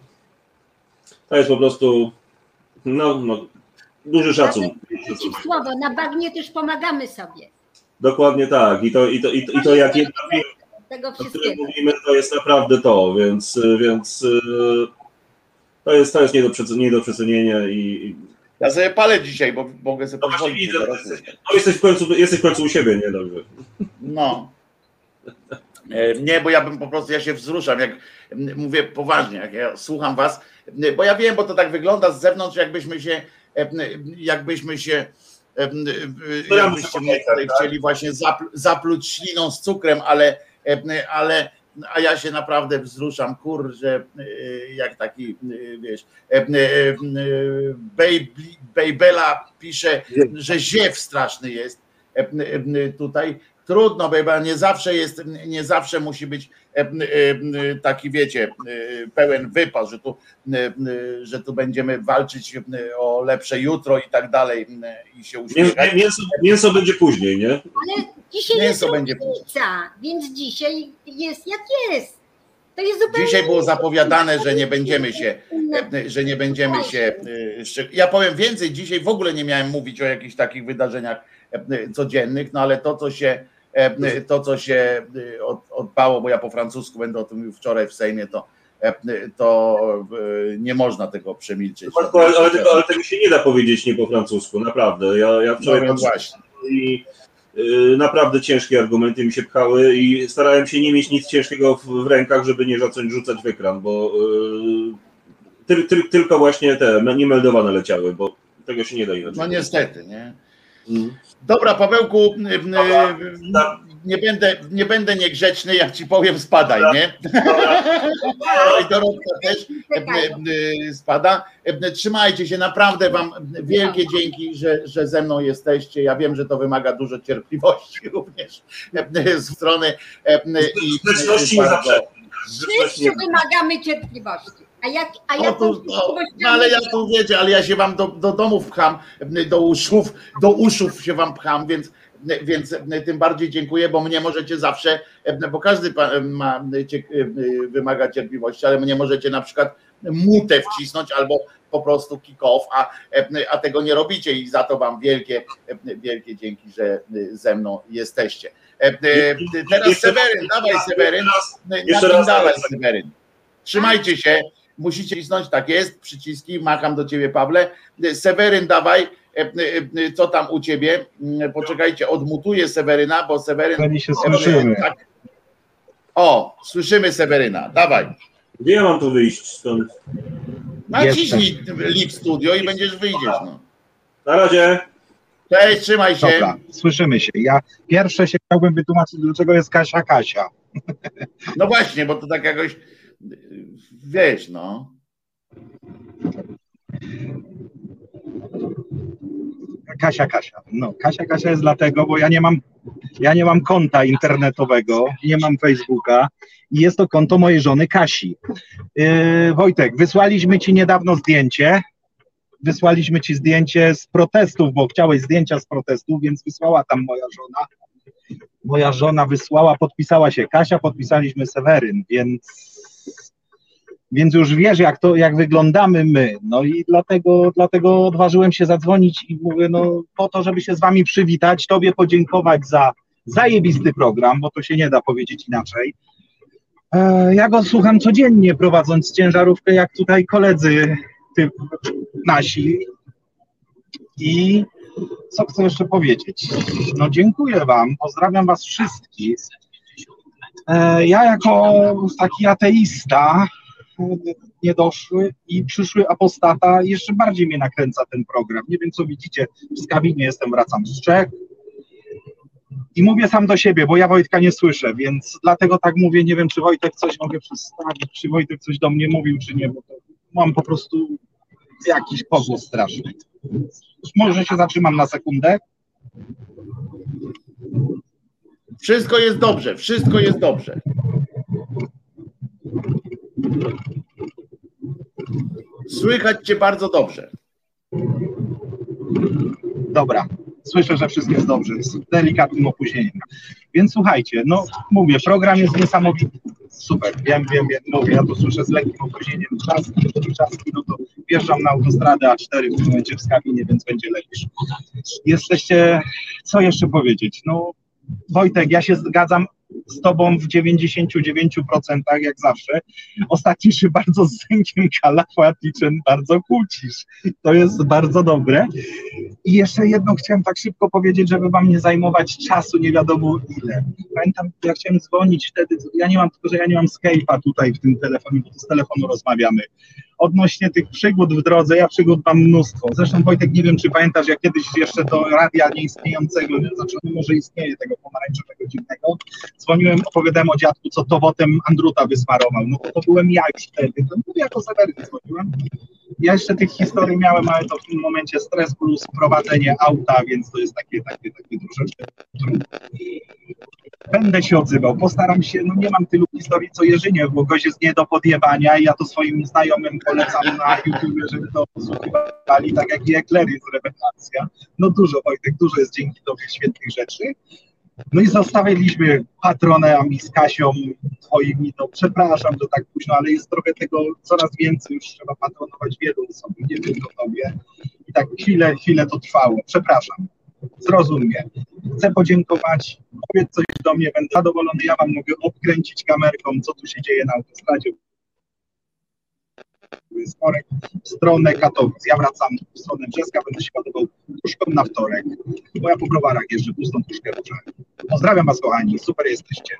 to jest po prostu no, no, duży szacun. Ci w słowo, na bagnie też pomagamy sobie. Dokładnie tak. I to, i to, i to, i to jak jedna Tego o której wszystkiego. mówimy, to jest naprawdę to, więc, więc y, to jest, to jest nie do, nie do przecenienia i, Ja sobie palę dzisiaj, bo mogę sobie no pozwolić. widzę, jesteś, no jesteś, w końcu, jesteś w końcu u siebie, nie? Dobrze. No. E, Nie, bo ja bym po prostu, ja się wzruszam, jak mówię poważnie, jak ja słucham was, bo ja wiem, bo to tak wygląda z zewnątrz, jakbyśmy się, em, jakbyśmy się, ja jakbyście mnie tutaj chcieli właśnie zapl- zapluć śliną z cukrem, ale, ale a ja się naprawdę wzruszam, kurczę, y, jak taki, y, wiesz, y, Bej- Bejbela pisze, że ziew straszny jest tutaj, trudno, bo nie zawsze jest, nie zawsze musi być taki, wiecie, e, pełen wypas, że tu, że tu będziemy walczyć o lepsze jutro i tak dalej i się uśmiechać. mięso, mięso będzie później, nie? Ale dzisiaj jest Mięso będzie różnica, więc dzisiaj jest jak jest. To jest zupełnie Dzisiaj było zapowiadane, że nie będziemy się, e, że nie będziemy się. e, Ja powiem więcej, dzisiaj w ogóle nie miałem mówić o jakichś takich wydarzeniach e, codziennych, no ale to, co się e, to, co się e, od- odbało, bo ja po francusku będę o tym mówił wczoraj w Sejmie, to, e, to e, nie można tego przemilczeć. Ale, ale, tego, ale tego się nie da powiedzieć nie po francusku, naprawdę. Ja, ja No wczoraj właśnie. i y, naprawdę ciężkie argumenty mi się pchały i starałem się nie mieć nic ciężkiego w, w rękach, żeby nie zacząć rzucać w ekran, bo y, ty, ty, tylko właśnie te niemeldowane leciały, bo tego się nie da inaczej. No niestety, nie? Dobra, Pawełku, m, m, Dobra. nie będę, nie będę niegrzeczny, jak ci powiem, spadaj, nie? I Dorotka też spada. Trzymajcie się, naprawdę wam wielkie dzięki, że, że ze mną jesteście. Ja wiem, że to wymaga dużo cierpliwości również z strony i. Grzeczności nie Wszyscy wymagamy cierpliwości. A jak, a No, jak to, no, no ale ja tu wiecie, ale ja się wam do, do domów pcham, do uszów, do uszów się wam pcham, więc więc tym bardziej dziękuję, bo mnie możecie zawsze, bo każdy ma, wymaga cierpliwości, ale mnie możecie na przykład mutę wcisnąć albo po prostu kick-off, a, a tego nie robicie i za to wam wielkie, wielkie dzięki, że ze mną jesteście. Teraz Seweryn, dawaj Seweryn, jeszcze raz, dawaj Seweryn. Trzymajcie się, musicie cisnąć, tak jest, przyciski, macham do ciebie Pawle. Seweryn, dawaj, co tam u ciebie? Poczekajcie, odmutuję Seweryna, bo Seweryn... Pani się słyszymy. Tak. O, słyszymy Seweryna, dawaj. Gdzie ja mam tu wyjść stąd? Naciśnij Lip Studio i będziesz wyjdziesz. No. Na razie. Cześć, trzymaj się. Dobra, słyszymy się. Ja pierwsze się chciałbym wytłumaczyć, dlaczego jest Kasia Kasia. No właśnie, bo to tak jakoś wiesz, no. Kasia Kasia. No, Kasia Kasia jest dlatego, bo ja nie mam ja nie mam konta internetowego, nie mam Facebooka i jest to konto mojej żony Kasi. Yy, Wojtek, wysłaliśmy ci niedawno zdjęcie. Wysłaliśmy ci zdjęcie z protestów, bo chciałeś zdjęcia z protestów, więc wysłała tam moja żona. Moja żona wysłała, podpisała się Kasia, podpisaliśmy Seweryn, więc więc już wiesz, jak to, jak wyglądamy my. No i dlatego, dlatego odważyłem się zadzwonić i mówię, no po to, żeby się z wami przywitać, tobie podziękować za zajebisty program, bo to się nie da powiedzieć inaczej. E, ja go słucham codziennie, prowadząc ciężarówkę, jak tutaj koledzy typ nasi. I co chcę jeszcze powiedzieć? No dziękuję wam, pozdrawiam was wszystkich. E, ja jako taki ateista niedoszły i przyszły apostata jeszcze bardziej mnie nakręca ten program. Nie wiem, co widzicie, w skabinie jestem, wracam z Czech i mówię sam do siebie, bo ja Wojtka nie słyszę, więc dlatego tak mówię, nie wiem, czy Wojtek coś mogę przedstawić, czy Wojtek coś do mnie mówił, czy nie, bo mam po prostu jakiś pogłos straszny. Może się zatrzymam na sekundę? Wszystko jest dobrze, wszystko jest dobrze. Słychać cię bardzo dobrze. Dobra, słyszę, że wszystko jest dobrze, z delikatnym opóźnieniem. Więc słuchajcie, no mówię, program jest niesamowity. Super, wiem, wiem, wiem, mówię, ja to słyszę z lekkim opóźnieniem. Czaski, czaski, no to wjeżdżam na autostradę A4 w tym momencie w Skawinie, więc będzie lepiej. Jesteście, co jeszcze powiedzieć? No Wojtek, ja się zgadzam z tobą w 99% jak zawsze. Ostatnio się bardzo z Zenkiem Kalafaticzem bardzo kłócisz. To jest bardzo dobre. I jeszcze jedno chciałem tak szybko powiedzieć, żeby wam nie zajmować czasu nie wiadomo ile. Pamiętam, ja chciałem dzwonić wtedy, ja nie mam, tylko że ja nie mam Skype'a tutaj w tym telefonie, bo z telefonu rozmawiamy. Odnośnie tych przygód w drodze, ja przygód mam mnóstwo. Zresztą Wojtek, nie wiem, czy pamiętasz, jak kiedyś jeszcze do radia nieistniejącego, znaczy no może istnieje tego pomarańczowego dziwnego, dzwoniłem, opowiadałem o dziadku, co towotem Andruta wysmarował. No to, to byłem ja już wtedy, to mówię, jako Seweryn dzwoniłem. Ja jeszcze tych historii miałem, ale to w tym momencie stres plus prowadzenie auta, więc to jest takie, takie, takie troszeczkę trudne. Będę się odzywał, postaram się, no nie mam tylu historii co Jerzyniew, bo gość jest nie do podjebania i ja to swoim znajomym polecam na YouTube, żeby to posłuchiwali, tak jak i Ekler jest rewelacja. No dużo, Wojtek, dużo jest dzięki Tobie świetnych rzeczy. No i zostawiliśmy patronami z Kasią twoimi, no przepraszam, że tak późno, ale jest trochę tego coraz więcej, już trzeba patronować wielu osobom, nie tylko tobie. I tak chwilę, chwilę to trwało. Przepraszam, zrozum mnie. Chcę podziękować, powiedz coś do mnie, będę zadowolony, ja wam mogę obkręcić kamerką, co tu się dzieje na autostradzie wtorek w stronę Katowic. Ja wracam w stronę Brzeska, będę się ładował puszką na wtorek, bo ja po browarach jeżdżę pustą puszkę Pozdrawiam was kochani, super jesteście.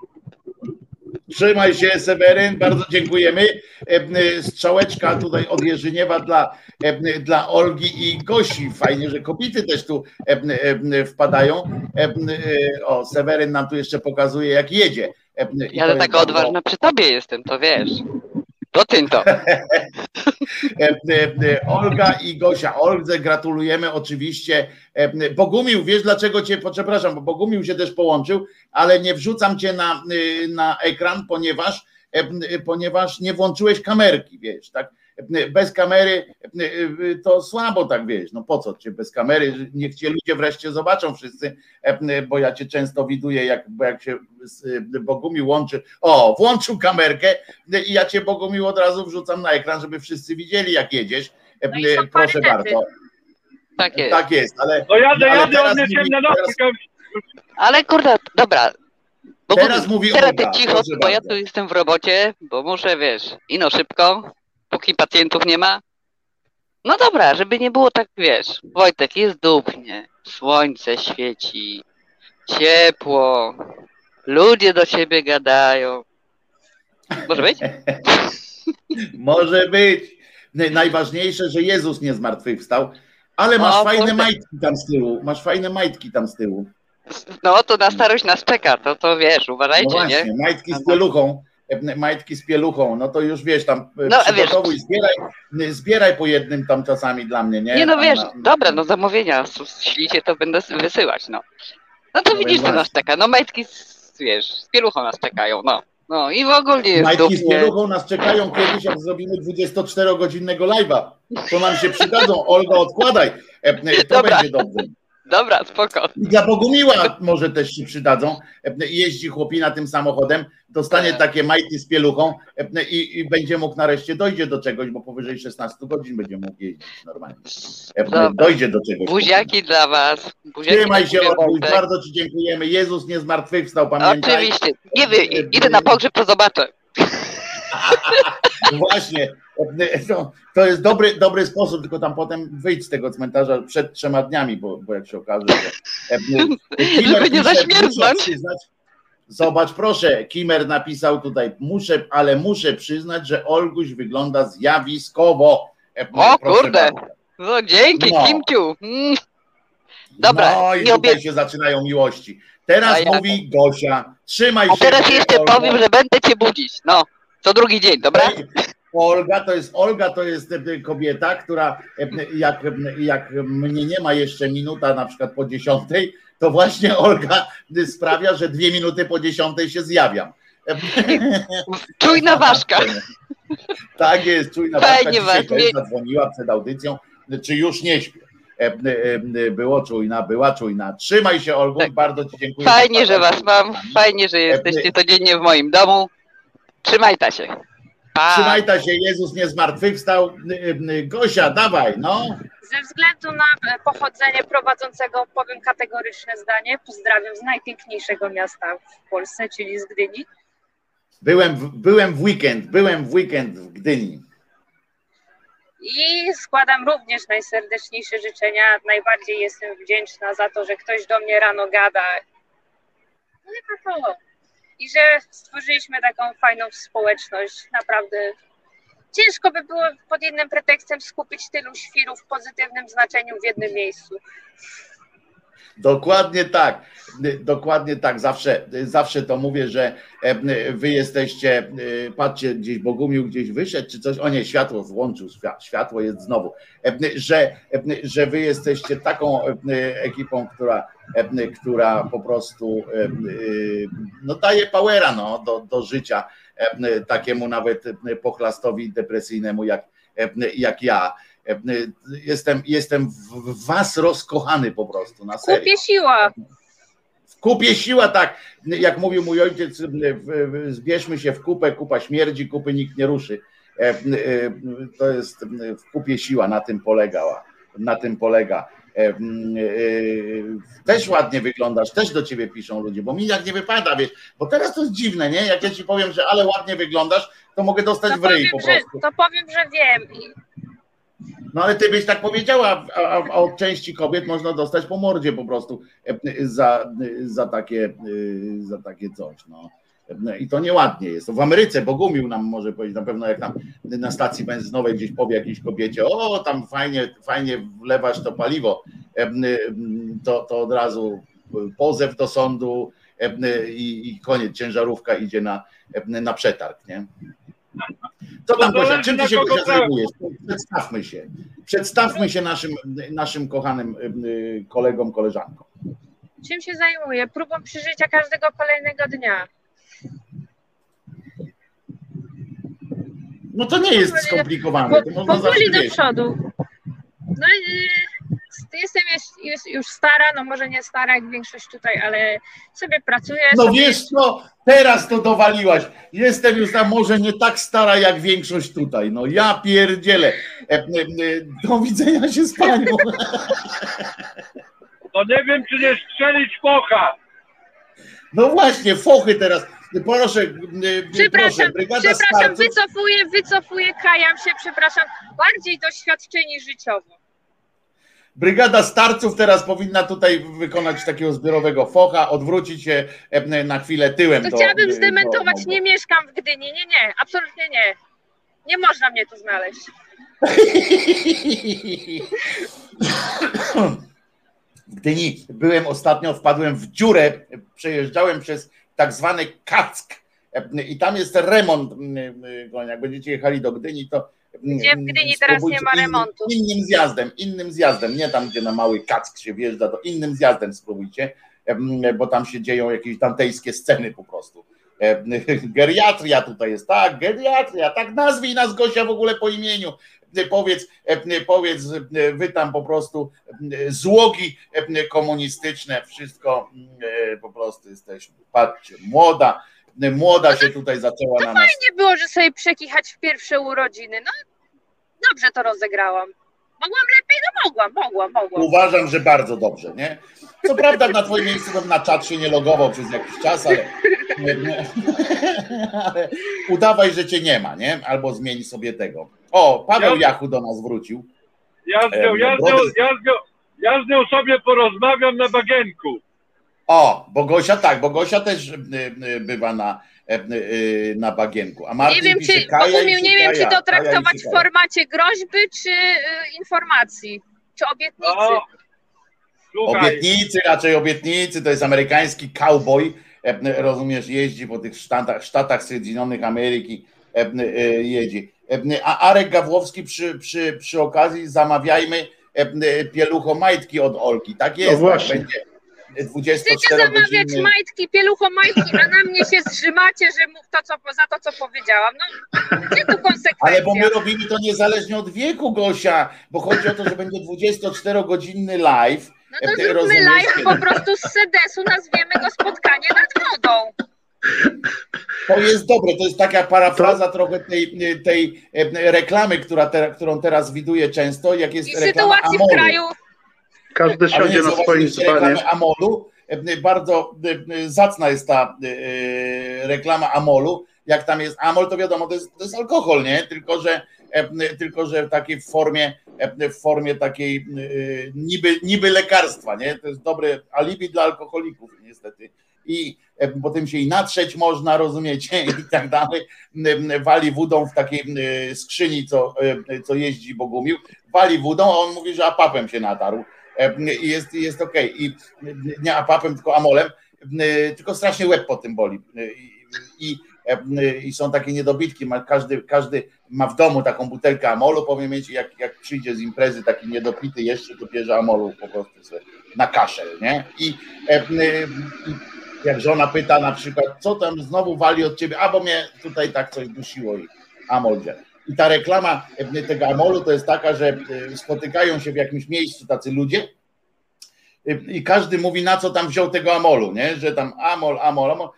Trzymaj się, Seweryn, bardzo dziękujemy. E, strzałeczka tutaj od Jerzyniewa dla, e, dla Olgi i Gosi. Fajnie, że kobiety też tu e, wpadają. O, Seweryn nam tu jeszcze pokazuje, jak jedzie. I ja taka odważna przy tobie jestem, to wiesz. To ty to. Olga i Gosia. Olgze gratulujemy oczywiście. Bogumił, wiesz dlaczego cię, przepraszam, bo Bogumił się też połączył, ale nie wrzucam cię na, na ekran, ponieważ, ponieważ nie włączyłeś kamerki, wiesz, tak? Bez kamery to słabo tak wiesz, no po co cię bez kamery, niech cię ludzie wreszcie zobaczą wszyscy, bo ja cię często widuję, jak, bo jak się Bogumił łączy, o, włączył kamerkę i ja cię Bogumił od razu wrzucam na ekran, żeby wszyscy widzieli jak jedziesz, No proszę bardzo. Tak jest. Tak jest, ale, No jadę, ale jadę, teraz odniesiemy mówi- na teraz- Ale kurde, dobra. Teraz mówi teraz Olga, ty cicho, bo ja bardzo. tu jestem w robocie, bo muszę, wiesz, ino szybko, póki pacjentów nie ma. No dobra, żeby nie było tak, wiesz, Wojtek, jest dupnie, słońce świeci, ciepło, ludzie do siebie gadają. Może być? Może być. Najważniejsze, że Jezus nie zmartwychwstał, ale masz O, fajne kurde. majtki tam z tyłu. Masz fajne majtki tam z tyłu. No to na starość nas czeka, to, to wiesz, No uważajcie, właśnie, nie? majtki z pieluchą. Majtki z pieluchą, no to już wiesz, tam e, No, a wiesz- przygotowuj, zbieraj, zbieraj po jednym tam czasami dla mnie, nie? Nie no Tam wiesz, na- dobra, no zamówienia, ślicie to będę wysyłać, no. No to No widzisz, co nas czeka, no majtki, z, wiesz, z pieluchą nas czekają, no. No i w ogóle jest Majtki z pieluchą nas czekają kiedyś, jak zrobimy 24-godzinnego live'a. To nam się przydadzą. Olga, odkładaj. E, e, To Dobra. będzie dobrze. Dobra, spoko. I dla Bogumiła może też się przydadzą. E, Jeździ chłopina tym samochodem, dostanie Tak. takie majty z pieluchą e, i, i będzie mógł nareszcie dojdzie do czegoś, bo powyżej 16 godzin będzie mógł jeździć normalnie. E, Dobra. Dojdzie do czegoś. Buziaki dla was. Buziaki Trzymaj się, bardzo Ci dziękujemy. Jezus nie zmartwychwstał, pamiętaj. Oczywiście. Nie wiem, idę na pogrzeb, to zobaczę. Właśnie, to, to jest dobry, dobry sposób, tylko tam potem wyjść z tego cmentarza przed trzema dniami, bo, bo jak się okaże, że... Żeby nie przyznać- Zobacz, proszę, Kimer napisał tutaj, muszę, ale muszę przyznać, że Olguś wygląda zjawiskowo. E, O proszę kurde. No dzięki, No. Kimciu. Mm. Dobra, No i tutaj się zaczynają miłości. Teraz A ja- mówi Gosia, trzymaj A się. teraz jeszcze powiem, że będę cię budzić. No, co drugi dzień, dobra? Olga to jest Olga to jest e, kobieta, która e, jak, jak mnie nie ma jeszcze minuta na przykład po dziesiątej, to właśnie Olga sprawia, że dwie minuty po dziesiątej się zjawiam. Czujna ważka. Tak jest, czujna Fajnie ważka. Dzisiaj też zadzwoniła przed audycją, czy już nie śpię. E, Było czujna, była czujna. Trzymaj się Olgu, bardzo Ci dziękuję. Tak. Fajnie, że was mam. Fajnie, że jesteście codziennie w moim domu. Trzymajta się. Pa. Trzymajta się, Jezus nie zmartwychwstał. E, e, Gosia, dawaj, no. Ze względu na e, pochodzenie prowadzącego powiem kategoryczne zdanie. Pozdrawiam z najpiękniejszego miasta w Polsce, czyli z Gdyni. Byłem w, byłem w weekend, byłem w weekend w Gdyni. I składam również najserdeczniejsze życzenia. Najbardziej jestem wdzięczna za to, że ktoś do mnie rano gada. No i to. I że stworzyliśmy taką fajną społeczność. Naprawdę ciężko by było pod jednym pretekstem skupić tylu świrów w pozytywnym znaczeniu w jednym miejscu. Dokładnie tak, dokładnie tak. Zawsze, zawsze to mówię, że e, wy jesteście, e, patrzcie, gdzieś Bogumił gdzieś wyszedł, czy coś, o nie, światło włączył, świa- światło jest znowu, E, że, że wy jesteście taką ekipą, która, która po prostu e, e, no, daje powera no, do, do życia e, takiemu nawet pochlastowi depresyjnemu jak, e, jak ja. E, Jestem, jestem w was rozkochany po prostu, na serio. Kupie siła. W kupie siła, tak, jak mówił mój ojciec, zbierzmy się w kupę, kupa śmierdzi, kupy nikt nie ruszy. E, e, To jest w kupie siła, na tym polegała, na tym polega. E, e, Też ładnie wyglądasz, też do ciebie piszą ludzie, bo mi jak nie wypada, wiesz, bo teraz to jest dziwne, nie? Jak ja ci powiem, że ale ładnie wyglądasz, to mogę dostać To w ryj powiem, po że, prostu. to powiem, że wiem. No ale ty byś tak powiedziała, a, a, od części kobiet można dostać po mordzie po prostu e, za, za, takie, e, za takie coś. No. E, I to nieładnie jest. W Ameryce Bogumił nam może powiedzieć, na pewno jak tam na stacji benzynowej gdzieś powie jakiejś kobiecie, o tam fajnie, fajnie wlewasz to paliwo, e, to, to od razu pozew do sądu e, i, i koniec, ciężarówka idzie na, na przetarg, nie? Co tam, To Gosia, czym ty się Gosia zajmujesz? Przedstawmy się. Przedstawmy się naszym, naszym kochanym y, kolegom, koleżankom. czym się zajmuję? Próbą przeżycia każdego kolejnego dnia. No to nie jest skomplikowane. Można Powoli do przodu. No i y, jestem już, już, stara, no może nie stara jak większość tutaj, ale sobie pracuję. No sobie... wiesz co, teraz to dowaliłaś. Jestem już na może nie tak stara jak większość tutaj. No ja pierdzielę. E, e, e, Do widzenia się z panią. No nie wiem, czy nie strzelić focha. No właśnie, fochy teraz. Proszę, e, Przepraszam, proszę, przepraszam, wycofuję, wycofuję, kajam się, przepraszam. Bardziej doświadczeni życiowo. Brygada starców teraz powinna tutaj wykonać takiego zbiorowego focha, odwrócić się e, na chwilę tyłem. To do- chciałabym do- zdementować, nie mieszkam w Gdyni, nie, nie, absolutnie nie. Nie można mnie tu znaleźć. w Gdyni byłem ostatnio, wpadłem w dziurę, przejeżdżałem przez tak zwany Kack i tam jest remont. Jak będziecie jechali do Gdyni, to Gdzie w Gdyni teraz nie ma innym- remontu. Innym zjazdem, innym zjazdem, nie tam, gdzie na mały Kack się wjeżdża, to innym zjazdem spróbujcie, bo tam się dzieją jakieś dantejskie sceny po prostu. Geriatria tutaj jest, tak, geriatria, tak nazwij nas Gosia w ogóle po imieniu. Powiedz, powiedz, wy tam po prostu złogi komunistyczne, wszystko po prostu jesteśmy. Patrzcie, młoda, młoda się tutaj zaczęła na nas. Fajnie było, że sobie przekichać w pierwsze urodziny. No, dobrze to rozegrałam. Mogłam lepiej? No mogłam, mogłam, mogłam. Uważam, że bardzo dobrze, nie? Co prawda na twoim miejscu na czat się nie logował przez jakiś czas, ale, ale udawaj, że cię nie ma, nie? Albo zmień sobie tego. O, Paweł Ja- Jachu do nas wrócił. Ja z nią, ja z nią, ja z nią, ja z nią sobie porozmawiam na bagienku. O, bo Gosia tak, bo Gosia też bywa na, y, na bagienku. A Martin Nie wiem, pisze, czy, Kaja Bogumił, nie wiem, czy to traktować w formacie groźby, czy y, informacji, czy obietnicy. O, Obietnicy, raczej obietnicy, to jest amerykański cowboy, e, rozumiesz, jeździ po tych sztatach, sztatach Zjednoczonych Ameryki, e, e, jedzie. E, A Arek Gawłowski przy, przy, przy okazji zamawiajmy pielucho majtki od Olki. Tak jest, No właśnie. tak będzie Chcecie 24 zamawiać godziny. majtki, pielucho majtki, a na mnie się zrzymacie, że mów to, co, za to, co powiedziałam. No, gdzie tu Ale konsekwencja? bo my robimy to niezależnie od wieku, Gosia, bo chodzi o to, że będzie 24-godzinny live. No to zróbmy live po prostu z sedesu, nazwiemy go spotkanie nad wodą. To jest dobre, to jest taka parafraza trochę tej, tej e, reklamy, która te, którą teraz widuję często, jak jest I reklama sytuacji w Amolu. kraju. Każdy siądzie na swoim dzbanie. Amolu. E, Bardzo e, zacna jest ta reklama Amolu. Jak tam jest Amol, to wiadomo, to jest, to jest alkohol, nie? Tylko, że tylko, że w takiej formie, e, w formie takiej niby, niby lekarstwa, nie? To jest dobre alibi dla alkoholików, niestety. I e, potem się i natrzeć można, rozumiecie, i tak dalej. M, Wali wodą w takiej e, skrzyni, co, e, co jeździ Bogumił. Wali wodą, a on mówi, że apapem się natarł. E, I jest, jest okej. I nie apapem, tylko amolem. E, Tylko strasznie łeb po tym boli. E, I, i, e, i są takie niedobitki. Każdy, każdy ma w domu taką butelkę amolu, powiem mieć, jak, jak przyjdzie z imprezy taki niedopity jeszcze, to bierze amolu po prostu sobie na kaszel, nie? I, e, e, i jak żona pyta na przykład, co tam znowu wali od ciebie, a bo mnie tutaj tak coś dusiło i amol wziął. I ta reklama e, tego amolu to jest taka, że e, spotykają się w jakimś miejscu tacy ludzie e, i każdy mówi, na co tam wziął tego amolu, nie? Że tam amol, amol, amol.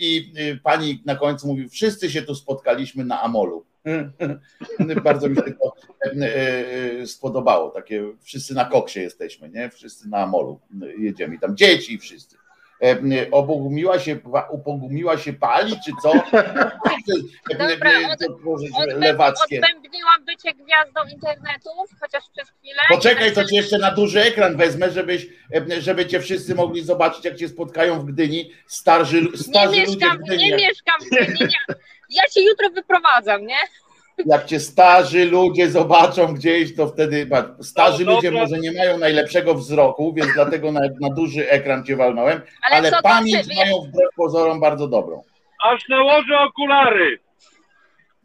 I pani na końcu mówi, wszyscy się tu spotkaliśmy na amolu. Bardzo mi się to spodobało. Takie wszyscy na koksie jesteśmy, nie? Wszyscy na amolu jedziemy. I Tam dzieci i wszyscy. E, Obogumiła się, upogumiła się pali, czy co? Dobra, lewackie. odbębniłam bycie gwiazdą internetu, chociaż przez chwilę. Poczekaj, to cię jeszcze na duży ekran wezmę, żebyś, e, żeby cię wszyscy mogli zobaczyć, jak cię spotkają w Gdyni starzy, Nie starzy ludzie mieszkam, w Gdyni. nie mieszkam w Gdyni. Nie. Ja się jutro wyprowadzam, nie? Jak cię starzy ludzie zobaczą gdzieś, to wtedy patrz, starzy No, ludzie może nie mają najlepszego wzroku, więc dlatego na, na duży ekran cię walnąłem, Ale ale, pamięć ty- mają wbrew pozorom bardzo dobrą. aż nałożę okulary.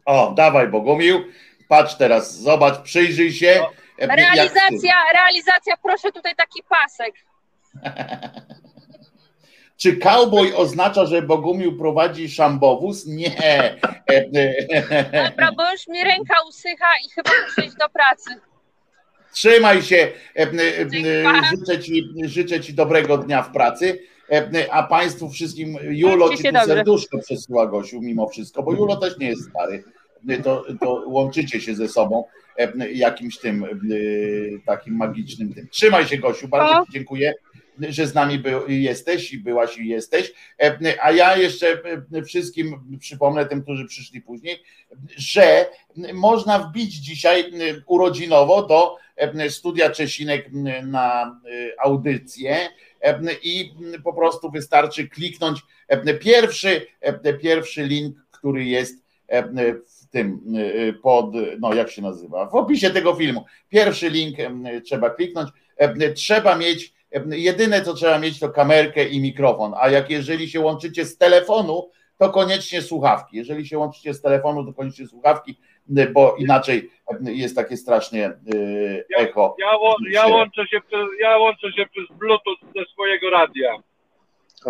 O, dawaj Bogumił, patrz teraz, zobacz, przyjrzyj się. ty. Realizacja, realizacja, proszę tutaj taki pasek. Czy cowboy oznacza, że Bogumił prowadzi szambowóz? Nie. Dobra, bo już mi ręka usycha i chyba muszę iść do pracy. Trzymaj się. Życzę ci, życzę ci dobrego dnia w pracy. A Państwu wszystkim, Julo ci tu serduszko przesyła Gosiu mimo wszystko, bo Julo też nie jest stary. To, to łączycie się ze sobą jakimś tym takim magicznym tym. Trzymaj się Gosiu, bardzo O. Ci dziękuję, że z nami był, jesteś i byłaś i jesteś. E, A ja jeszcze e, wszystkim przypomnę, tym, którzy przyszli później, że można wbić dzisiaj e, urodzinowo do studia Czesinek na audycję i po prostu wystarczy kliknąć pierwszy, pierwszy link, który jest w tym pod, no jak się nazywa, w opisie tego filmu. Pierwszy link trzeba kliknąć. Trzeba mieć, jedyne co trzeba mieć to kamerkę i mikrofon, a jak jeżeli się łączycie z telefonu, to koniecznie słuchawki. Jeżeli się łączycie z telefonu, to koniecznie słuchawki, bo inaczej jest takie strasznie e, echo. Ja, łą- ja, łączę się przez, ja łączę się przez Bluetooth ze swojego radia.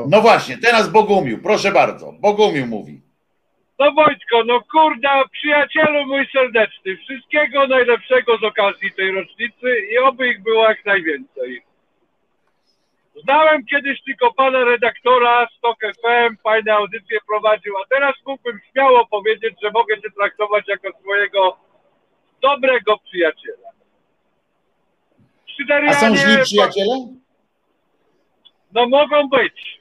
No właśnie, teraz Bogumił, proszę bardzo. Bogumił mówi. No Wojtko, no kurda, przyjacielu mój serdeczny, wszystkiego najlepszego z okazji tej rocznicy i oby ich było jak najwięcej. Znałem kiedyś tylko pana redaktora Stok FM, fajne audycje prowadził, a teraz mógłbym śmiało powiedzieć, że mogę cię traktować jako swojego dobrego przyjaciela. A Szyderianie- są źli przyjaciele? No mogą być.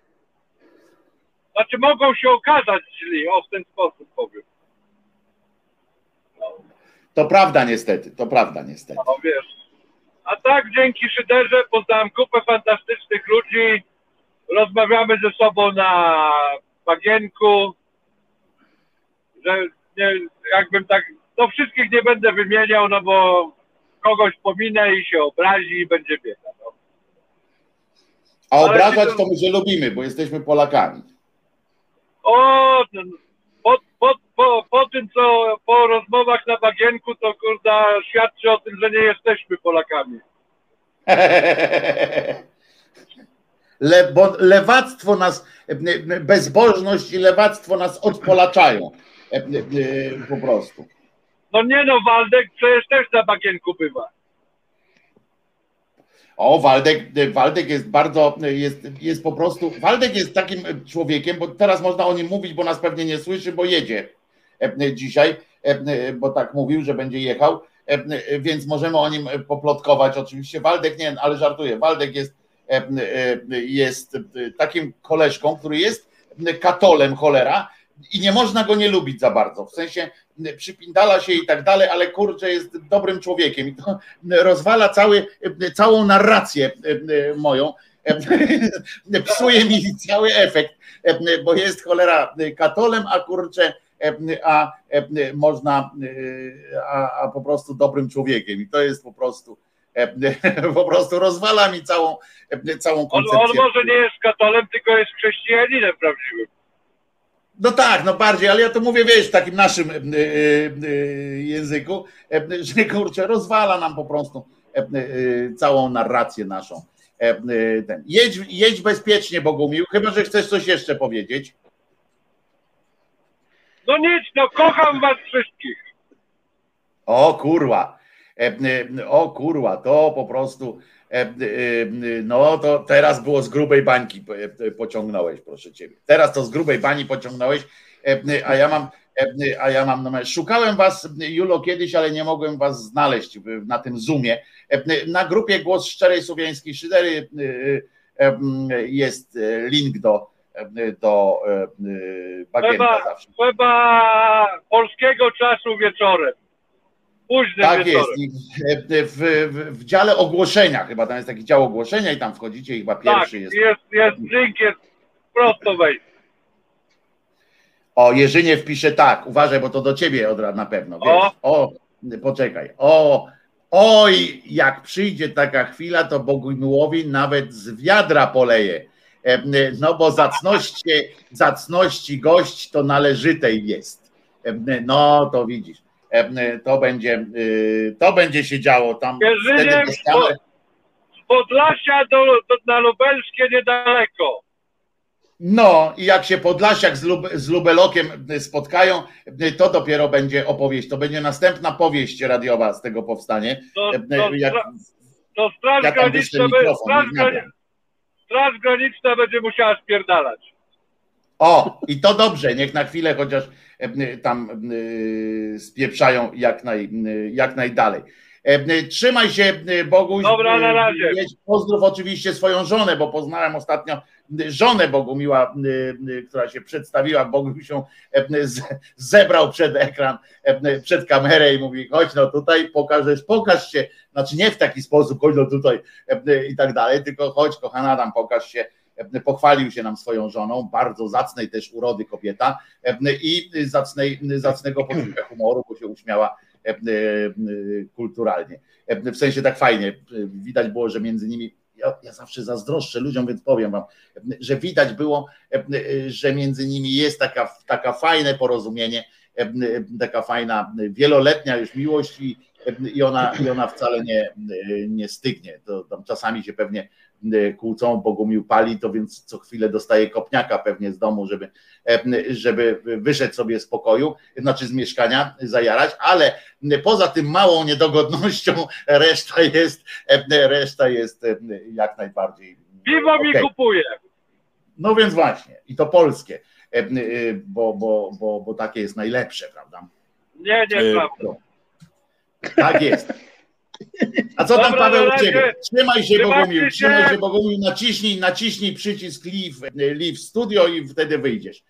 Znaczy mogą się okazać źli, o w ten sposób powiem. To prawda niestety, to prawda niestety. No wiesz. A tak dzięki Szyderze poznałem kupę fantastycznych ludzi. Rozmawiamy ze sobą na bagienku. Że nie, jakbym tak, no wszystkich nie będę wymieniał, no bo kogoś pominę i się obrazi i będzie bieda. No. A obrażać to- to my się lubimy, bo jesteśmy Polakami. O, no, po, po, po, tym, co po rozmowach na bagienku, to kurda świadczy o tym, że nie jesteśmy Polakami. Le, bo lewactwo nas, bezbożność i lewactwo nas odpolaczają. Po prostu. No nie no, Waldek przecież też na bagienku bywa. O, Waldek, Waldek jest bardzo, jest, jest po prostu, Waldek jest takim człowiekiem, bo teraz można o nim mówić, bo nas pewnie nie słyszy, bo jedzie dzisiaj, e, bo tak mówił, że będzie jechał, e, więc możemy o nim poplotkować. Oczywiście. Waldek, nie, ale żartuję, Waldek jest, e, e, jest takim koleżką, który jest katolem cholera i nie można go nie lubić za bardzo, w sensie przypindala się i tak dalej, ale kurczę jest dobrym człowiekiem. I to rozwala cały, całą narrację moją, psuje mi cały efekt, bo jest cholera katolem, a kurczę, a można, a, a po prostu dobrym człowiekiem i to jest po prostu po prostu rozwala mi całą, całą On, koncepcję. on może nie jest katolem, tylko jest chrześcijaninem prawdziwym. No tak, no bardziej, ale ja to mówię, wiesz, w takim naszym e, e, e, języku, e, że kurczę, rozwala nam po prostu e, e, całą narrację naszą. E, e. Jedź, jedź bezpiecznie, Bogumił, chyba, że chcesz coś jeszcze powiedzieć. No nic, no kocham was wszystkich. O kurwa, E, e, o kurwa, to po prostu, e, no to teraz było z grubej bańki pociągnąłeś, proszę ciebie. Teraz to z grubej bani pociągnąłeś, a ja mam, a ja mam, numer. szukałem was, Julo, kiedyś, ale nie mogłem was znaleźć na tym Zoomie. Na grupie Głos Szczerej Słowiańskiej Szydery jest link do, do e, e, bagienka zawsze. trzeba polskiego czasu wieczorem. Późnym Tak jest. wieczorem. I W, w, w dziale ogłoszenia, chyba tam jest taki dział ogłoszenia i tam wchodzicie i chyba Tak, pierwszy jest, jest. jest, link, jest prosto wejść. O, Jerzyniew pisze tak, uważaj, bo to do ciebie od razu na pewno. Wiesz. O. O, poczekaj. O, oj, jak przyjdzie taka chwila, to Bogumiłowi nawet z wiadra poleje. E, No bo zacności, zacności gość to należytej jest. E, No to widzisz. E, To będzie, y, to będzie się działo tam. Wtedy dostamy- Z Podlasia do, do, na Lubelskie niedaleko. No i jak się Podlasiak z, Lub, z Lubelokiem spotkają, to dopiero będzie opowieść. To będzie następna powieść radiowa z tego powstanie. To, to, jak- to Straż Graniczna, straż, Graniczna będzie musiała spierdalać. O, i to dobrze, niech na chwilę chociaż e, tam e, spieprzają jak, naj, e, jak najdalej. E, Trzymaj się, e, Boguś. Dobra, na E, razie. Pozdrów oczywiście swoją żonę, bo poznałem ostatnio e, żonę Bogumiła, e, e, która się przedstawiła. Boguś się e, zebrał przed ekran, e, przed kamerę i mówi, chodź no tutaj, pokażesz, pokaż się. Znaczy nie w taki sposób, chodź no tutaj e, i tak dalej, tylko chodź kochana, tam pokaż się E, pochwalił się nam swoją żoną, bardzo zacnej też urody kobieta e, i zacnej, zacnego poczucia humoru, bo się uśmiała e, e, kulturalnie. E, W sensie tak fajnie, e, widać było, że między nimi, ja, ja zawsze zazdroszczę ludziom, więc powiem wam, e, że widać było, e, że między nimi jest taka, taka fajne porozumienie, e, taka fajna, wieloletnia już miłość i, i, ona, i ona wcale nie, nie stygnie. To tam czasami się pewnie e, kłócą, Bogumił pali, to więc co chwilę dostaje kopniaka pewnie z domu, żeby, e, żeby wyszedł sobie z pokoju, znaczy z mieszkania zajarać, ale poza tym małą niedogodnością reszta jest, e, reszta jest e, jak najbardziej. Piwo mi okej. kupuje. No więc właśnie, i to polskie, e, e, bo, bo, bo, bo takie jest najlepsze, prawda? Nie, nie, E, prawda. Tak jest. A co tam Dobra, Paweł u ciebie? Trzymaj się Bogumił, trzymaj się Bogumił, naciśnij, naciśnij przycisk leave, leave studio i wtedy wyjdziesz.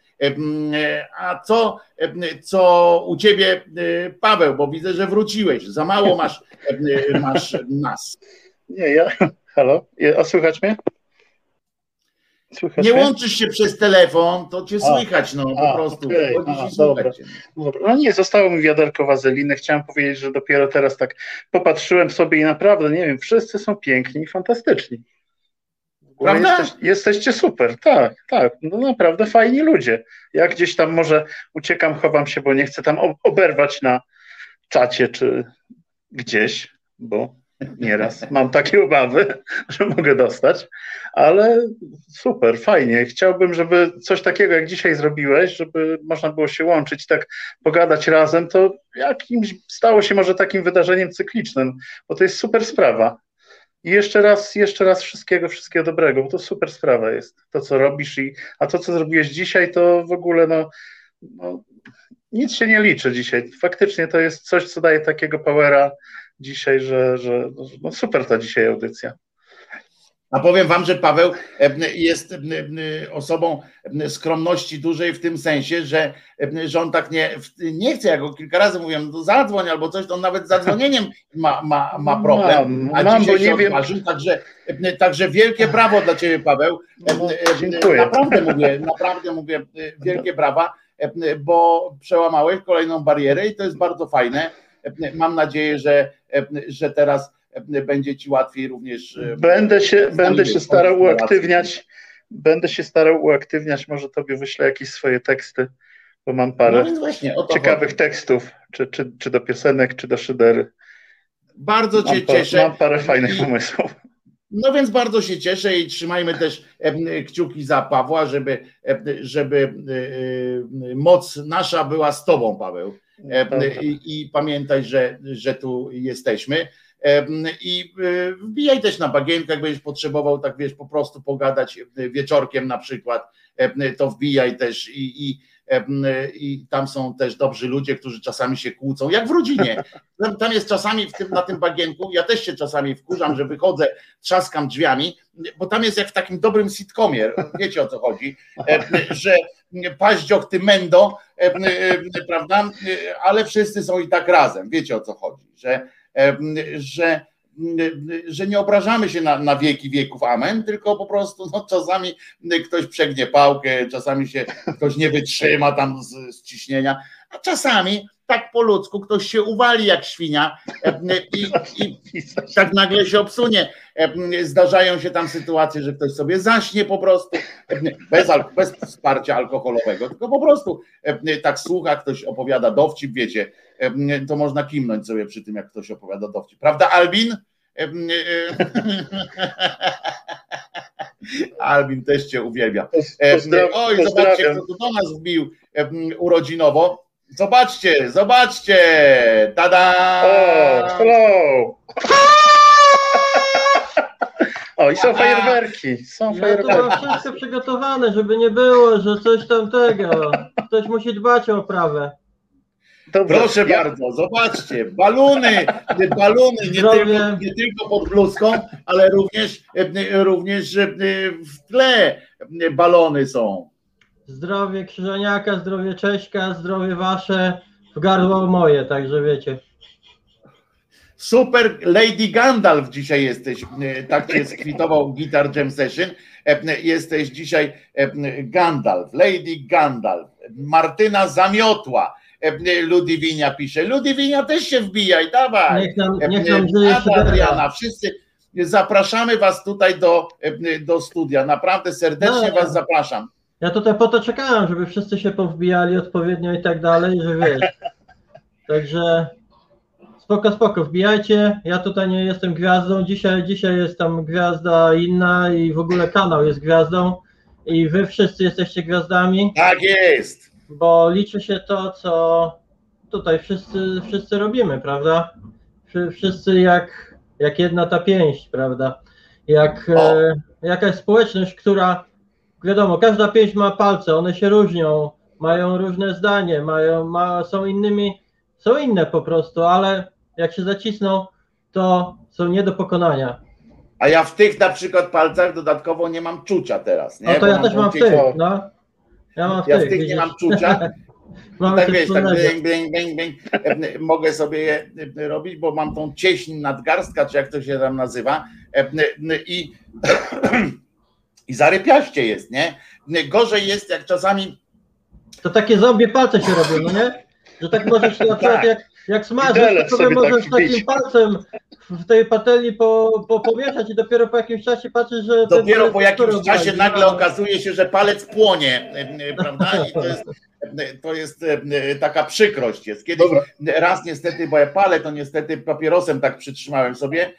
A co, co u ciebie e, Paweł, bo widzę, że wróciłeś, za mało masz, masz nas. Nie, ja. Halo? A słychać mnie? Słychać Nie łączysz się przez telefon, to cię A, słychać, no po a, prostu. Chodzisz a, dobra. cię. Dobra. No nie, zostało mi wiaderko wazeliny. Chciałem powiedzieć, że dopiero teraz tak popatrzyłem sobie i naprawdę, nie wiem, wszyscy są piękni i fantastyczni. Jesteś, jesteście super, tak, tak. No naprawdę fajni ludzie. Ja gdzieś tam może uciekam, chowam się, bo nie chcę tam ob- oberwać na czacie czy gdzieś, bo nieraz mam takie obawy, że mogę dostać, ale super, fajnie. Chciałbym, żeby coś takiego jak dzisiaj zrobiłeś, żeby można było się łączyć, tak pogadać razem, to jakimś stało się może takim wydarzeniem cyklicznym, bo to jest super sprawa. I jeszcze raz, jeszcze raz wszystkiego, wszystkiego dobrego, bo to super sprawa jest, to co robisz i, a to co zrobiłeś dzisiaj, to w ogóle no, no nic się nie liczy dzisiaj. Faktycznie to jest coś, co daje takiego powera dzisiaj, że, że no super ta dzisiaj audycja. A powiem wam, że Paweł jest osobą skromności dużej w tym sensie, że, że on tak nie, nie chce, jak go kilka razy mówiłem, no to zadzwoń albo coś, to on nawet z zadzwonieniem ma, ma, ma problem. Mam, A mam, dzisiaj się odważył, także, także wielkie brawo dla ciebie, Paweł. No, dziękuję. Naprawdę mówię, naprawdę mówię, wielkie brawa, bo przełamałeś kolejną barierę i to jest bardzo fajne. Mam nadzieję, że, że teraz będzie ci łatwiej również. e, Będę się, będę się starał uaktywniać. Będę się starał uaktywniać. Może tobie wyślę jakieś swoje teksty, bo mam parę No właśnie, ciekawych chodzi. tekstów, czy, czy, czy do piosenek, czy do szydery. Bardzo cię Mam, cieszę. mam parę fajnych pomysłów. No więc bardzo się cieszę i trzymajmy też kciuki za Pawła, żeby, żeby e, e, moc nasza była z Tobą, Paweł. Em, Dobra. I, i pamiętaj, że, że tu jesteśmy. Em, I e, wbijaj też na bagienkę, jak będziesz potrzebował, tak wiesz, po prostu pogadać e, wieczorkiem na przykład, to wbijaj też i, i, i tam są też dobrzy ludzie, którzy czasami się kłócą, jak w rodzinie. Tam, jest czasami w tym, na tym bagienku, ja też się czasami wkurzam, że wychodzę, trzaskam drzwiami, bo tam jest jak w takim dobrym sitcomie, wiecie o co chodzi, e, że paździoch ty mendo, e, e, prawda, E, ale wszyscy są i tak razem, wiecie o co chodzi, że, e, że że nie obrażamy się na, na wieki wieków, amen, tylko po prostu no, czasami ktoś przegnie pałkę, czasami się ktoś nie wytrzyma tam z, z ciśnienia, a czasami tak po ludzku ktoś się uwali jak świnia e, i, i tak nagle się obsunie. E, Zdarzają się tam sytuacje, że ktoś sobie zaśnie po prostu, e, bez, bez wsparcia alkoholowego, tylko po prostu tak słucha, ktoś opowiada dowcip, wiecie, to można kimnąć sobie przy tym, jak ktoś opowiada dowcip. Prawda, Albin? Albin też cię uwielbia. Oj, zobaczcie, kto tu do nas wbił urodzinowo. Zobaczcie, zobaczcie! Tada! O, hello! O, i są fajerwerki, są Ja to mam wszystko przygotowane, żeby nie było, że coś tamtego. Ktoś musi dbać o oprawę. Proszę bardzo, zobaczcie, baluny, baluny nie tylko, nie tylko pod bluzką, ale również, e, również e, w tle balony są. Zdrowie Krzyżaniaka, zdrowie Cześka, zdrowie wasze, w gardło moje, także wiecie. Super Lady Gandalf dzisiaj jesteś, e, tak cię skwitował Guitar Jam Session, E, jesteś dzisiaj e, Gandalf, Lady Gandalf, Martyna Zamiotła, E, Ludiwinia pisze, Ludiwinia też się wbijaj, dawaj. Niech nam- E, niech nam żyje. Adriana, wszyscy zapraszamy was tutaj do, e, do studia, naprawdę serdecznie No. was zapraszam. Ja tutaj po to czekałem, żeby wszyscy się powbijali odpowiednio i tak dalej, że wiesz. Także spoko, spoko, wbijajcie. Ja tutaj nie jestem gwiazdą. Dzisiaj, dzisiaj jest tam gwiazda inna i w ogóle kanał jest gwiazdą. I wy wszyscy jesteście gwiazdami. Tak jest. Bo liczy się to, co tutaj wszyscy, wszyscy robimy, prawda? Wszy- Wszyscy jak, jak jedna ta pięść, prawda? Jak e, jakaś społeczność, która wiadomo, każda pięść ma palce, one się różnią, mają różne zdanie, mają, ma, są innymi, są inne po prostu, ale jak się zacisną, to są nie do pokonania. A ja w tych na przykład palcach dodatkowo nie mam czucia teraz. Nie? No to Bo ja też tą mam w tych, no. Ja mam w Ja w tych, tych nie mam czucia. Mamy tak wiesz, tak bing, bing, bing. E, Mogę sobie je e, robić, bo mam tą cieśń nadgarstka, czy jak to się tam nazywa. E, I, i zarypiaście jest, nie? Gorzej jest, jak czasami To takie zombie palce się robią, no nie? Że tak możesz na przykład Tak. jak, jak smażysz, to sobie możesz tak takim palcem w tej patelni po, po, pomieszać i dopiero po jakimś czasie patrzysz, że... dopiero po jakimś czasie nagle okazuje się, że palec płonie, e, e, prawda? I to jest, e, to jest taka przykrość jest. Kiedyś raz niestety, bo ja palę, to niestety papierosem tak przytrzymałem sobie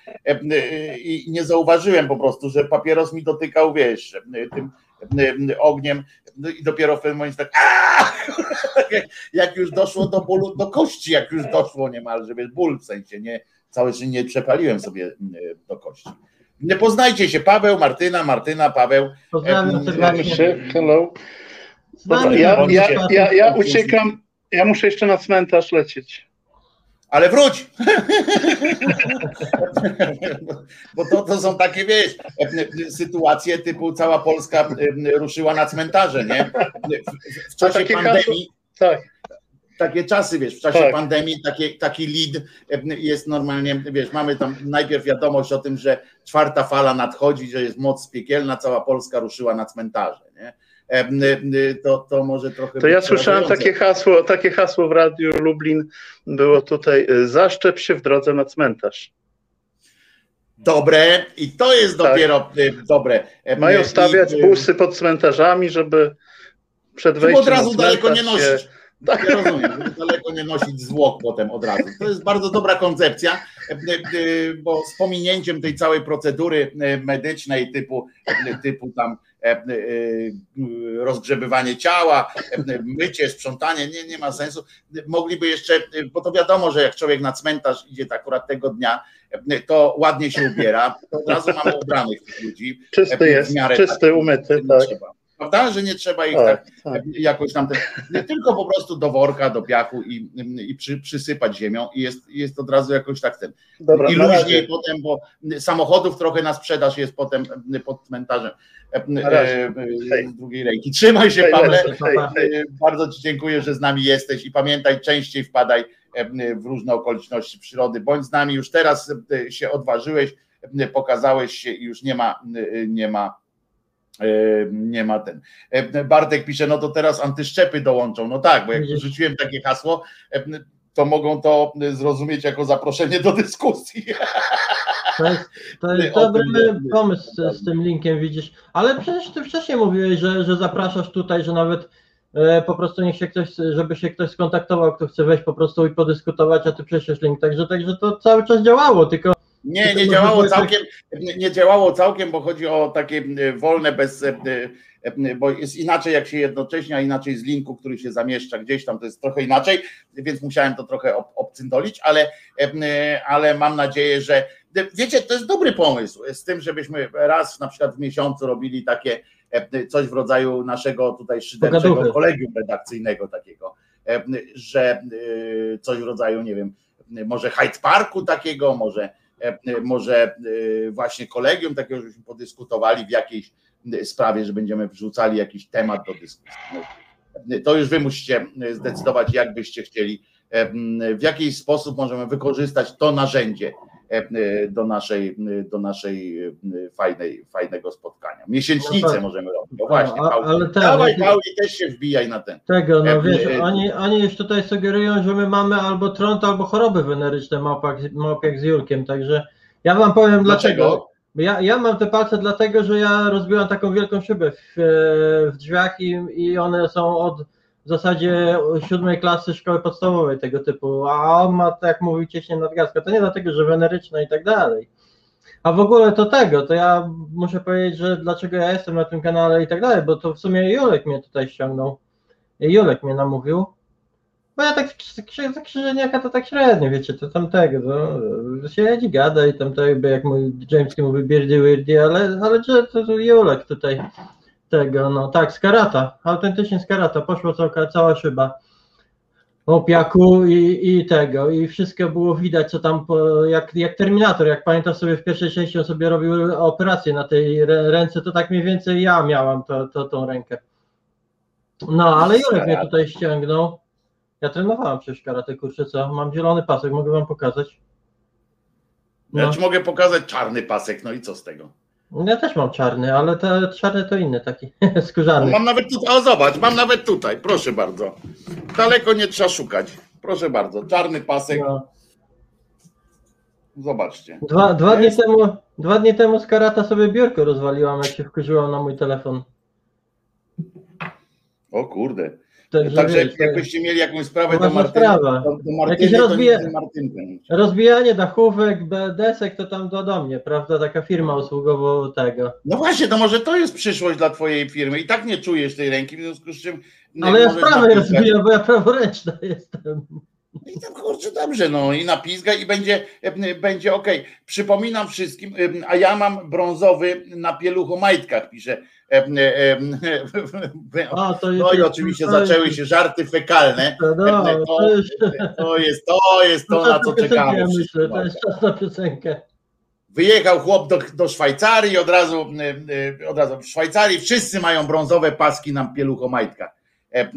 i nie zauważyłem po prostu, że papieros mi dotykał, wiesz, tym ogniem no i dopiero w pewnym momencie tak jak- już doszło do bólu, do kości, jak już doszło niemalże, wiesz, ból w sensie, nie, całe życie nie przepaliłem sobie e, do kości. Nie poznajcie się, Paweł, Martyna, Martyna, Paweł. Pozdrawiam E, się, hello. Dobra, ja, ja, ja, ja uciekam, ja muszę jeszcze na cmentarz lecieć. Ale wróć! Bo to, to są takie, wiesz, sytuacje typu cała Polska ruszyła na cmentarze, nie? W, w czasie pandemii. Tak. Takie czasy, wiesz, w czasie Tak. pandemii takie, taki lead jest normalnie, wiesz, mamy tam najpierw wiadomość o tym, że czwarta fala nadchodzi, że jest moc piekielna, cała Polska ruszyła na cmentarze, To, to może trochę. To ja słyszałem takie hasło, takie hasło w Radiu Lublin, było tutaj, y, zaszczep się w drodze na cmentarz. Dobre, i to jest Tak. dopiero dobre. Mają stawiać i- busy pod cmentarzami, żeby przed wejściem od razu daleko nie nosić. się... Tak. Ja rozumiem, żeby daleko nie nosić zwłok potem od razu. To jest bardzo dobra koncepcja, bo z pominięciem tej całej procedury medycznej typu, typu tam rozgrzebywanie ciała, e, mycie, sprzątanie, nie, nie ma sensu. Mogliby jeszcze, e, bo to wiadomo, że jak człowiek na cmentarz idzie tak akurat tego dnia, e, to ładnie się ubiera, to od razu mamy ubranych tych ludzi. Czysty E, w jest, miarę czysty, tak, umyty, tak. trzeba. Prawda, że nie trzeba ich Tak, tak, jakoś tam, nie tylko po prostu do worka, do piachu i, i przy, przysypać ziemią i jest, jest od razu jakoś tak ten. Dobra, I luźniej potem, bo samochodów trochę na sprzedaż jest potem pod cmentarzem razie. e, e, z drugiej ręki. Trzymaj się, Hej, Pawle. hej, hej. E, Bardzo Ci dziękuję, że z nami jesteś i pamiętaj, częściej wpadaj e, w różne okoliczności przyrody. Bądź z nami, już teraz e, się odważyłeś, e, pokazałeś się i już nie ma, e, nie ma e, nie ma ten. E, Bartek pisze, no to teraz antyszczepy dołączą. No tak, bo jak rzuciłem takie hasło, e, to mogą to zrozumieć jako zaproszenie do dyskusji. To jest, to jest dobry tym, pomysł z, z tym linkiem, widzisz. Ale przecież ty wcześniej mówiłeś, że, że zapraszasz tutaj, że nawet e, po prostu niech się ktoś, żeby się ktoś skontaktował, kto chce wejść po prostu i podyskutować, a ty prześlesz link. Także, także to cały czas działało, tylko Nie, nie działało całkiem, nie działało całkiem, bo chodzi o takie wolne, bez, e, e, bo jest inaczej jak się jednocześnie, a inaczej z linku, który się zamieszcza gdzieś tam, to jest trochę inaczej, więc musiałem to trochę ob- obcyndolić, ale, e, ale mam nadzieję, że wiecie, to jest dobry pomysł z tym, żebyśmy raz na przykład w miesiącu robili takie coś w rodzaju naszego tutaj szyderczego kolegium redakcyjnego takiego, że coś w rodzaju, nie wiem, może Hyde Parku takiego, może, może e, właśnie kolegium takiego, żebyśmy podyskutowali w jakiejś sprawie, że będziemy wrzucali jakiś temat do dyskusji. To już wy musicie zdecydować, jak byście chcieli, e, w jaki sposób możemy wykorzystać to narzędzie e, do naszej, do naszej e, fajnej, fajnego spotkania. Miesięcznicę No tak. możemy robić. No właśnie, Pauli. ale tak, Dawaj, jak- Pauli, też się wbijaj na ten. Tego, no E, wiesz, e, oni, oni już tutaj sugerują, że my mamy albo trąd, albo choroby weneryczne małpach, małpiak z Julkiem, także ja wam powiem Dlaczego? dlaczego. Ja, ja mam te palce dlatego, że ja rozbiłam taką wielką szybę w, e, w drzwiach i, i one są od w zasadzie siódmej klasy szkoły podstawowej tego typu, a on ma, tak mówił, cieśnie nadgarstka. To nie dlatego, że weneryczna i tak dalej. A w ogóle to tego, to ja muszę powiedzieć, że dlaczego ja jestem na tym kanale i tak dalej, bo to w sumie Julek mnie tutaj ściągnął. Julek mnie namówił. Bo ja tak, tak krzyżeniaka to tak średnio, wiecie, to tam tego, to siedzi, gada i tam to jakby jak mój Jamesky mówi birdy weirdy, ale, ale że to, to Julek tutaj tego, no tak, z karata, autentycznie z karata, poszła cała, cała szyba opiaku i, i tego, i wszystko było widać, co tam, jak, jak Terminator, jak pamiętam sobie w pierwszej części on sobie robił operację na tej rę- ręce, to tak mniej więcej ja miałam to, to, tą rękę. No, ale Julek mnie tutaj ściągnął. Ja trenowałem przecież karate, kurczę, co? Mam zielony pasek, mogę wam pokazać. Ja No. ci mogę pokazać czarny pasek, no i co z tego? Ja też mam czarny, ale te czarny to inny taki, skórzany. Mam nawet tutaj, o zobacz, mam nawet tutaj, proszę bardzo. Daleko nie trzeba szukać. Proszę bardzo, czarny pasek. No. Zobaczcie. Dwa, dwa, dni temu, dwa dni temu z karata sobie biurko rozwaliłam, jak się wkurzyłam na mój telefon. O kurde. Także Także wiesz, jakbyście mieli jakąś sprawę do Martyny, sprawa. do, Martyny. Rozbijanie dachówek, desek to tam do, do mnie, prawda? Taka firma usługowo tego. No właśnie, to może to jest przyszłość dla twojej firmy. I tak nie czujesz tej ręki, w związku z czym. Ale ja sprawę rozbijam, bo ja praworęczna jestem. I tam kurczę dobrze, no i napizga i będzie, będzie ok. Przypominam wszystkim, a ja mam brązowy na pieluchomajtkach, pisze. A, to jest, No i oczywiście to jest- zaczęły się żarty fekalne. No, E, to To jest to, jest to na co czekamy. ja myślę, to jest czas na piosenkę. Wyjechał chłop do, do Szwajcarii, od razu, od razu w Szwajcarii wszyscy mają brązowe paski na pieluchomajtkach. E, e,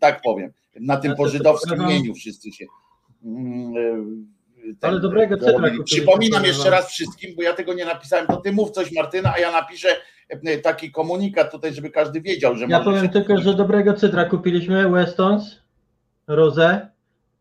Tak powiem. Na tym Ja po też żydowskim pokazam. imieniu wszyscy się. Ten, Ale dobrego cytra Przypominam jeszcze raz wszystkim, bo ja tego nie napisałem, to ty mów coś Martyna, a ja napiszę e, taki komunikat tutaj, żeby każdy wiedział, że Ja powiem się tylko, że dobrego cytra kupiliśmy, Westons, Rosé.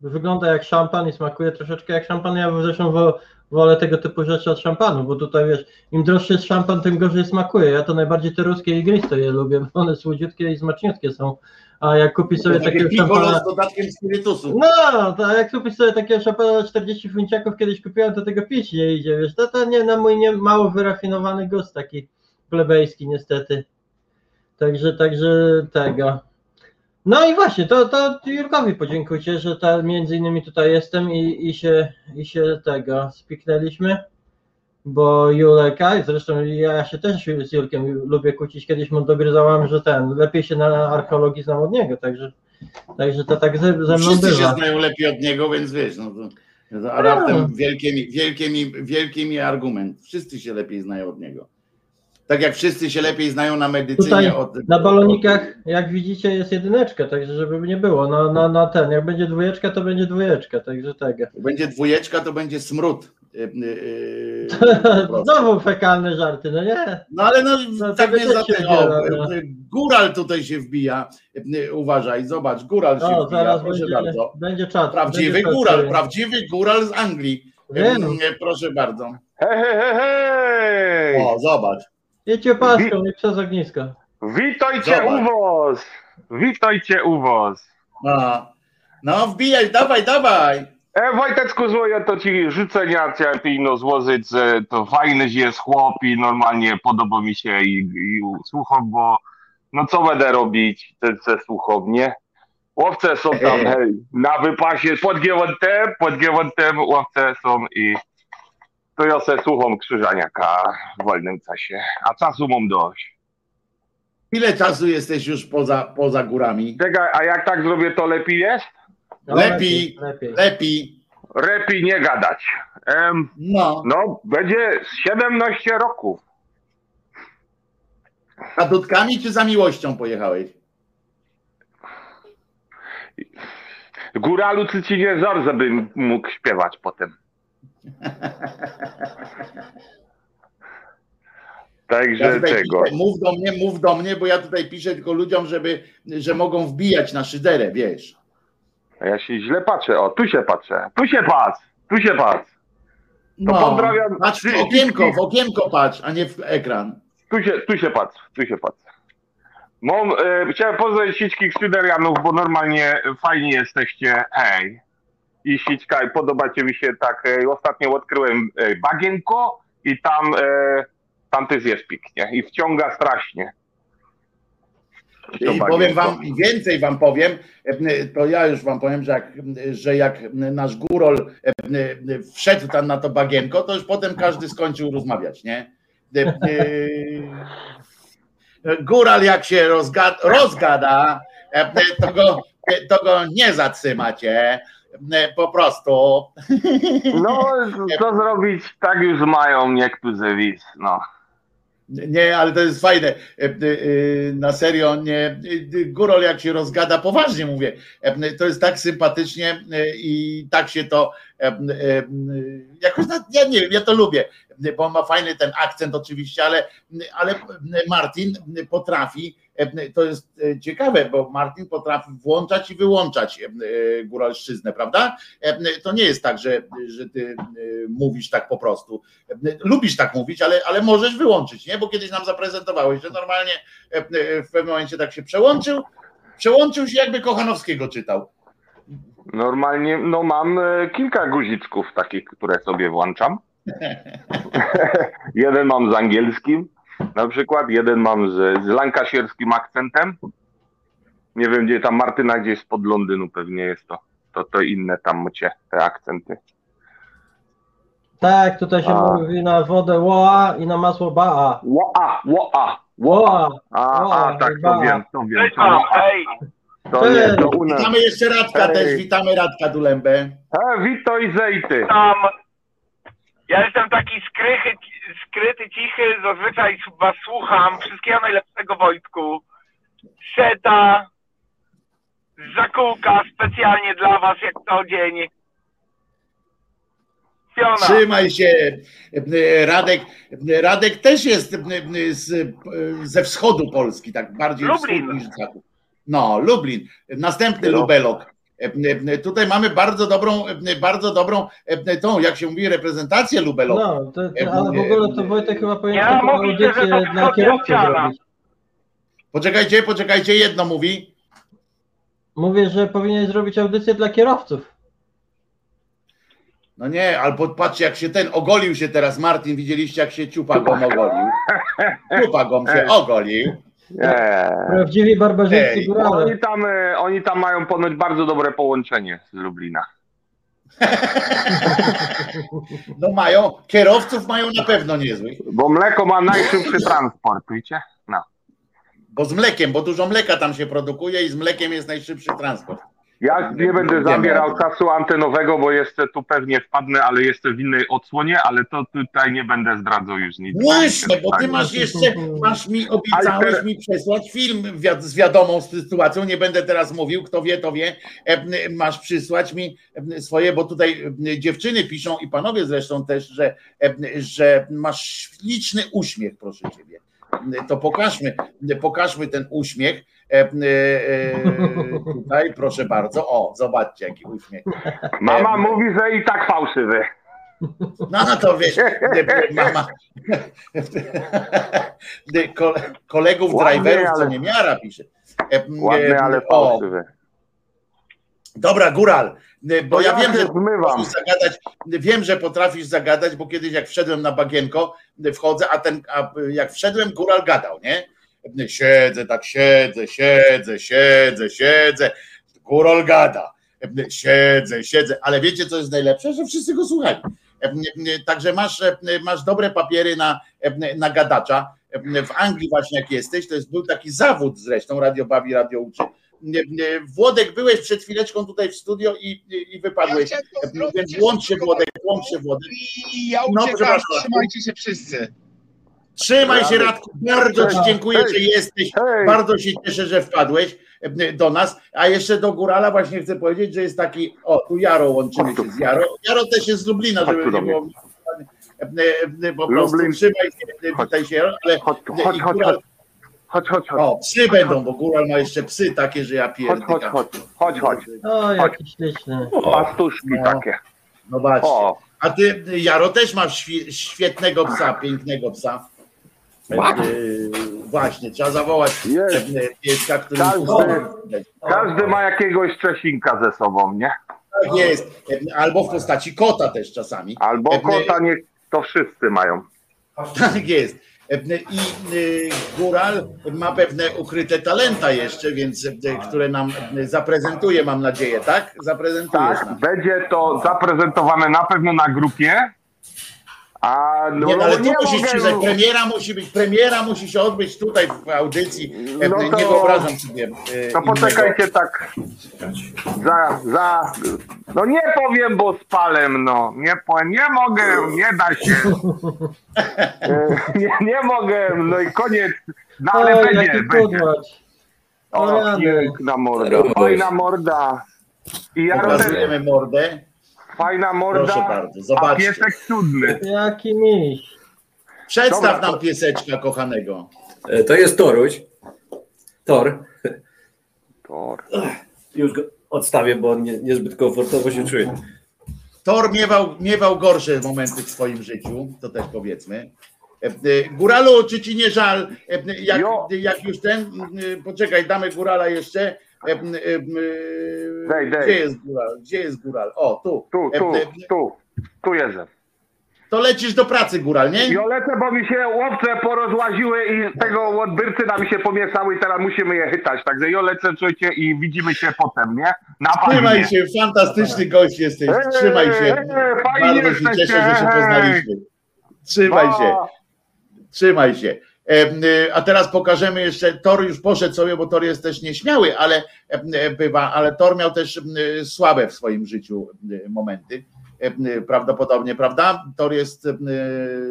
Wygląda jak szampan i smakuje troszeczkę jak szampan. Ja zresztą wo, wolę tego typu rzeczy od szampanu, bo tutaj wiesz, im droższy jest szampan, tym gorzej smakuje. Ja to najbardziej te ruskie igrzyste je lubię, bo one słodziutkie i smaczniutkie są. A jak kupisz sobie takie takiego szampana... z dodatkiem spirytusu. No, to jak kupisz sobie takiego szampana za 40 funciaków, kiedyś kupiłem, to tego pić nie idzie, wiesz, to, to nie na mój nie, mało wyrafinowany gust taki plebejski niestety. Także, także tego. No i właśnie, to, to Jurkowi podziękujcie, że ta, między innymi tutaj jestem i, i, się, i się tego spiknęliśmy, bo Juleka, i zresztą ja się też z Julkiem lubię kłócić, kiedyś mu dogryzałam, że ten, lepiej się na archeologii znam od niego, także, także to tak ze, ze mną Wszyscy się bywa. znają lepiej od niego, więc wiesz, no to, a raptem wielkie mi, wielkie, mi, argument. Wszyscy się lepiej znają od niego. Tak jak wszyscy się lepiej znają na medycynie Tutaj od. na balonikach, jak widzicie, jest jedyneczka, także żeby nie było. No, no, no ten, jak będzie dwójeczka, to będzie dwójeczka, także tego. Będzie dwójeczka, to będzie smród. Yy, yy, prostu. Znowu fekalne żarty, no nie? No ale no, No, tak to nie za wiecie, ten. O, no. góral tutaj się wbija. Yy, Uważaj, zobacz, góral się O, wbija, zaraz proszę będzie, bardzo. będzie czat. Prawdziwy będzie góral, prawdziwy góral z Anglii. Wiem. Yy, Proszę bardzo. Hej, hej, hej! O, zobacz. Jedźcie paską i przez ognisko. Witajcie Zobacz. u was! Witajcie u was! No, no wbijaj, dawaj, dawaj. E, Wojtecku złoję to ci życzenia no złożyć, że to fajny jest chłop i normalnie podoba mi się i, i słucham, bo no co będę robić te, te słuchownie? Łowce są tam E. hej, na wypasie pod G1T, pod G1T łowce są i to ja se słucham Krzyżaniaka w wolnym czasie, a czasu mam dość. Ile czasu jesteś już poza, poza górami? Czekaj, a jak tak zrobię, to lepiej jest? No, Lepiej, lepiej. lepiej. Lepiej nie gadać. Em, No, no, będzie 17 roków. a dudkami czy za miłością pojechałeś? Góralu czy ci nie zor, żebym mógł śpiewać potem. Także Ja czego? piszę, mów do mnie, mów do mnie, bo ja tutaj piszę tylko ludziom, żeby, że mogą wbijać na szyderę, wiesz. A Ja się źle patrzę. O, tu się patrzę. Tu się patrz. Tu się patrz. To No, pozdrawiam. patrz w okienko, w okienko patrz, a nie w ekran. Tu się, tu się patrz. Tu się patrz. Mam, e, chciałem pozdrowić wszystkich Szyderianów, bo normalnie fajni jesteście. Hej. I sićka, podobacie mi się tak. E, ostatnio odkryłem e, bagienko i tam, e, tam też jest pięknie. I wciąga strasznie. I powiem wam, i więcej wam powiem, e, to ja już wam powiem, że jak, że jak nasz górol e, wszedł tam na to bagienko, to już potem każdy skończył rozmawiać, nie? E, e, Góral jak się rozgada, rozgada e, to, go, to go nie zatrzymacie. E, Po prostu. No, co zrobić? Tak już mają niektórzy widz. No. Nie, ale to jest fajne. E, e, e, Na serio, nie. Górol jak się rozgada, poważnie mówię. To jest tak sympatycznie i tak się to jakoś, ja nie wiem, ja to lubię, bo on ma fajny ten akcent oczywiście, ale, ale Martin potrafi, to jest e, ciekawe, bo Martin potrafi włączać i wyłączać e, góralszczyznę, prawda? E, To nie jest tak, że, że ty e, mówisz tak po prostu. E, Lubisz tak mówić, ale, ale możesz wyłączyć, nie? Bo kiedyś nam zaprezentowałeś, że normalnie e, e, w pewnym momencie tak się przełączył, przełączył się jakby Kochanowskiego czytał. Normalnie, no mam e, kilka guziczków takich, które sobie włączam. jeden mam z angielskim, na przykład, jeden mam z, z lankasierskim akcentem. Nie wiem, gdzie tam Martyna gdzieś spod Londynu pewnie jest to. To, to inne tam macie te akcenty. Tak, tutaj się A. mówi na wodę łoa i na masło baa. Łoa, łoa, Łoa. A, Łoa, a tak, to baa. wiem, to wiem. To, to nie, to u nas. Witamy jeszcze Radka Hej. też, witamy Radka Dulembę. E, Witoj Zejty. Tam. Ja jestem taki skrychy, skryty, cichy, zazwyczaj was słucham. Wszystkiego najlepszego Wojtku. Seta, Żakulka specjalnie dla was jak co dzień. Fiona. Trzymaj się, Radek. Radek też jest z, ze wschodu Polski, tak bardziej Lublin. wschód niż zachód. No, Lublin. Następny No. Lubelok. Tutaj mamy bardzo dobrą, bardzo dobrą tą, jak się mówi, reprezentację Lubeloku. No, to, to, ale w ogóle to Wojtek chyba powinien Ja taką audycję kierowców ściana. zrobić. Poczekajcie, poczekajcie, jedno mówi. Mówię, że powinien zrobić audycję dla kierowców. No nie, ale patrzcie, jak się ten ogolił się teraz Martin, widzieliście, jak się ciupagom ogolił. Ciupagom się ogolił. Nie. Prawdziwi barbarzyńcy Ej, górale. Oni tam, e, oni tam mają ponoć bardzo dobre połączenie z Lublina. No mają, kierowców mają na pewno niezłych. Bo mleko ma najszybszy transport, wiecie? No. Bo z mlekiem, bo dużo mleka tam się produkuje i z mlekiem jest najszybszy transport. Ja nie będę zabierał czasu antenowego, bo jeszcze tu pewnie wpadnę, ale jeszcze w innej odsłonie, ale to tutaj nie będę zdradzał już nic. Właśnie, bo ty masz jeszcze, masz mi, obiecałeś mi przesłać film z wiadomą sytuacją, nie będę teraz mówił, kto wie, to wie, E, masz przysłać mi e, swoje, bo tutaj e, dziewczyny piszą i panowie zresztą też, że, że masz śliczny uśmiech, proszę ciebie. To pokażmy, pokażmy ten uśmiech. E, e, Tutaj, proszę bardzo. O, zobaczcie, jaki uśmiech. Mama E, mówi, że i tak fałszywy. No, no to wiesz, mama. Ko- Kolegów Ładny, driverów, co ale- nie miara, pisze. Ładny, ale fałszywy. Dobra, Góral, bo ja ja wiem, że potrafisz zagadać, wiem, że potrafisz zagadać, bo kiedyś jak wszedłem na bagienko, wchodzę, a ten, a jak wszedłem, Góral gadał, nie? Siedzę, tak siedzę, siedzę, siedzę, siedzę, Góral gada, siedzę, siedzę, ale wiecie, co jest najlepsze? Że wszyscy go słuchali. Także masz, masz dobre papiery na, na gadacza. W Anglii właśnie jak jesteś, to jest, był taki zawód zresztą, Radio Bawi, Radio Uczy, Włodek, byłeś przed chwileczką tutaj w studio i, i, wypadłeś. Więc łącz się Włodek, łącz się Włodek. I ja No, uciekam, przepraszam. trzymajcie się wszyscy. Trzymaj się Radku, bardzo Ci dziękuję, hej, że jesteś. Bardzo się cieszę, że wpadłeś e, do nas. A jeszcze do Górala właśnie chcę powiedzieć, że jest taki, o tu Jaro łączymy się z Jaro. Jaro też jest z Lublina, żeby nie było e, e, po prostu Lublin. trzymaj się, e, witaj się, ale Chodź, i chodź, chodź, chodź, chodź, chodź. O, psy będą, bo Góral ma jeszcze psy takie, że ja Chodź, pierdykam. chodź, chodź, chodź, chodź. O, jaki śliczny. Pastuszki No. takie. Zobaczcie. O. A ty, Jaro, też masz świ- świetnego psa, pięknego psa. Właśnie, trzeba zawołać e, pieska, który... Każdy, każdy ma jakiegoś Czesinka ze sobą, nie? Tak jest. Albo w postaci kota też czasami. Albo kota, niech to wszyscy mają. Tak jest. I e, Góral ma pewne ukryte talenta jeszcze, więc e, które nam e, zaprezentuje, mam nadzieję, tak? Zaprezentujesz Tak, będzie to zaprezentowane na pewno na grupie. A no, Nie, no, ale tu nie musisz mogę- przyjrzeć, premiera musi być, premiera musi się odbyć tutaj w audycji. E, No nie to- wyobrażam sobie. e, To poczekajcie tak. Za, za. No nie powiem, bo spalem, no. Nie, po, nie mogę, nie da się. E, Nie, nie mogę, no i koniec. No ale Oj, będzie, będzie. O, piękna morda, fajna morda. I ja Pokazujemy mordę. Fajna morda, Proszę bardzo, a zobaczcie. piesek cudny. Jaki miś. Przedstaw Dobra, nam pieseczka kochanego. E, To jest Toruś. Tor. Tor. Już go odstawię, bo nie, niezbyt komfortowo się czuję. Tor miewał, miewał gorsze momenty w swoim życiu, to też powiedzmy. E, e, Góralu, czy ci nie żal, e, jak, jak już ten, e, poczekaj, damy Górala jeszcze. E, e, e, Dej, dej. Gdzie jest Góral? Gdzie jest Góral? O, tu. Tu, tu, tu, tu jestem. To lecisz do pracy, Góral, nie? Ja lecę, bo mi się łowce porozłaziły i tego odbyrcy nam się pomieszały i teraz musimy je chytać. Także ja lecę, czujcie i widzimy się potem, nie? Na Trzymaj się, fantastyczny gość jesteś. Trzymaj się. Eee, Bardzo się cieszę, że się poznaliśmy. Trzymaj No. się. Trzymaj się. Y, A teraz pokażemy jeszcze, Tor już poszedł sobie, bo Tor jest też nieśmiały, ale y, bywa, ale Tor miał też y, słabe w swoim życiu y, momenty. Prawdopodobnie, prawda? Tor jest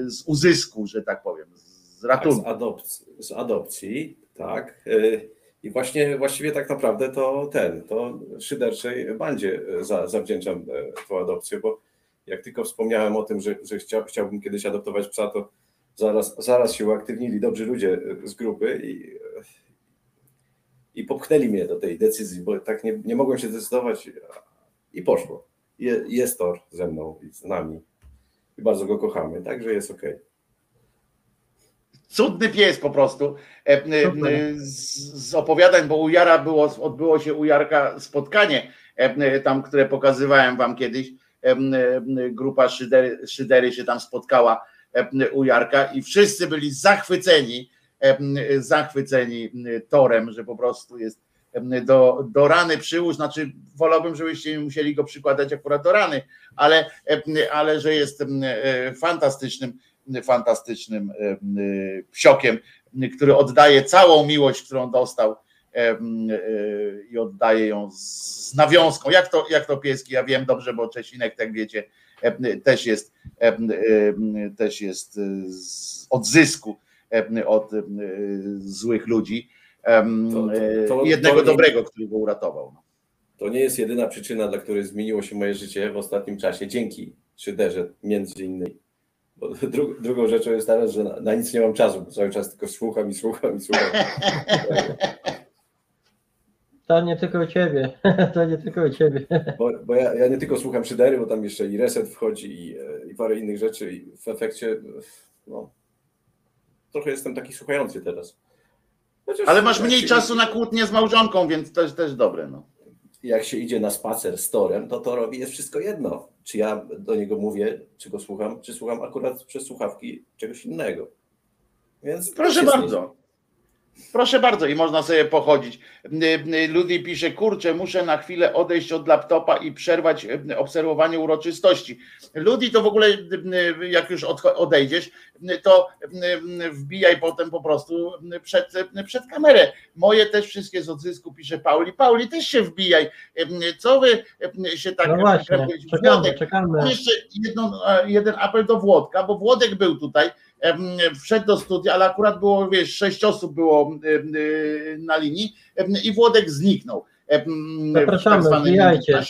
z uzysku, że tak powiem, z Tak, ratunku. z, adopcji, z adopcji, tak. Y, I właśnie właściwie tak naprawdę to ten, to szyderczej bandzie za, zawdzięczam tą adopcję, bo jak tylko wspomniałem o tym, że, że chciał, chciałbym kiedyś adoptować psa, to zaraz, zaraz się uaktywnili dobrzy ludzie y, z grupy i, y, i popchnęli mnie do tej decyzji, bo tak nie, nie mogłem się zdecydować i poszło. Je, jest Tor ze mną i z nami i bardzo go kochamy, także jest okej. Cudny pies po prostu. E, e, e, Z, z opowiadań, bo u Jara było, odbyło się u Jarka spotkanie, e, e, tam, które pokazywałem wam kiedyś. E, e, Grupa Szydery, Szydery się tam spotkała e, u Jarka i wszyscy byli zachwyceni, zachwyceni torem, że po prostu jest do, do rany przyłóż, znaczy wolałbym, żebyście musieli go przykładać akurat do rany, ale, ale że jest e, fantastycznym fantastycznym e, psiokiem, który oddaje całą miłość, którą dostał e, i oddaje ją z nawiązką. Jak to, jak to pieski? Ja wiem dobrze, bo Czesinek, tak wiecie, też jest e, e, też jest e, z odzysku e, od e, złych ludzi. E, to- Jednego to nie- dobrego, który go uratował. To nie jest jedyna przyczyna, dla której zmieniło się moje życie w ostatnim czasie, dzięki Szyderze między innymi. Bo dru, drugą rzeczą jest teraz, że na, na nic nie mam czasu, bo cały czas tylko słucham i słucham i słucham. To nie tylko u ciebie. To nie tylko u ciebie. Bo, bo ja, ja nie tylko słucham Szydery, bo tam jeszcze i reset wchodzi i, e, i parę innych rzeczy i w efekcie no, trochę jestem taki słuchający teraz. Chociaż- Ale masz mniej czasu na kłótnię z małżonką, więc to jest też dobre. No. jak się idzie na spacer z torem, to torowi jest wszystko jedno. Czy ja do niego mówię, czy go słucham, czy słucham akurat przez słuchawki czegoś innego. Więc Proszę też bardzo. Proszę bardzo, i można sobie pochodzić. Ludzi pisze, kurczę, muszę na chwilę odejść od laptopa i przerwać y, obserwowanie uroczystości. Ludzi to w ogóle, jak już odejdziesz, to wbijaj potem po prostu przed, przed kamerę. Moje też wszystkie z odzysku, pisze Pauli. Pauli, też się wbijaj. Co wy się tak No właśnie, czekamy, czekamy. jeszcze jedną, jeden apel do Włodka, bo Włodek był tutaj, wszedł do studia, ale akurat było, wiesz, sześć osób było y, na linii i Włodek zniknął. W Zapraszamy, tak zwanym wbijajcie.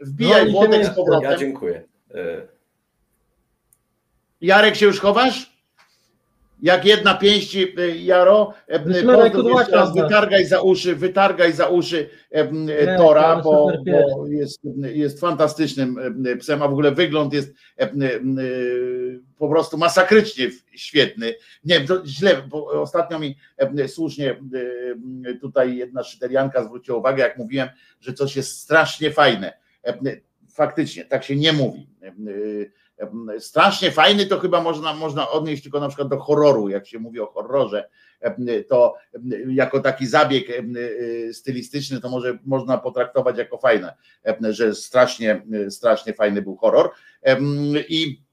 Wbijaj się Włodek z powrotem. Ja dziękuję. E, Jarek się już chowasz? Jak jedna pięści, y, Jaro, kudłacza raz, wytargaj za uszy, wytargaj za uszy em, Nie, Tora, to bo, bo jest, jest fantastycznym em, psem, a w ogóle wygląd jest po prostu masakrycznie świetny. Nie wiem, źle, bo ostatnio mi słusznie tutaj jedna szyterianka zwróciła uwagę, jak mówiłem, że coś jest strasznie fajne. Faktycznie, tak się nie mówi. Strasznie fajny to chyba można, można odnieść tylko na przykład do horroru, jak się mówi o horrorze, to jako taki zabieg y, stylistyczny to może można potraktować jako fajne, że strasznie, strasznie fajny był horror. I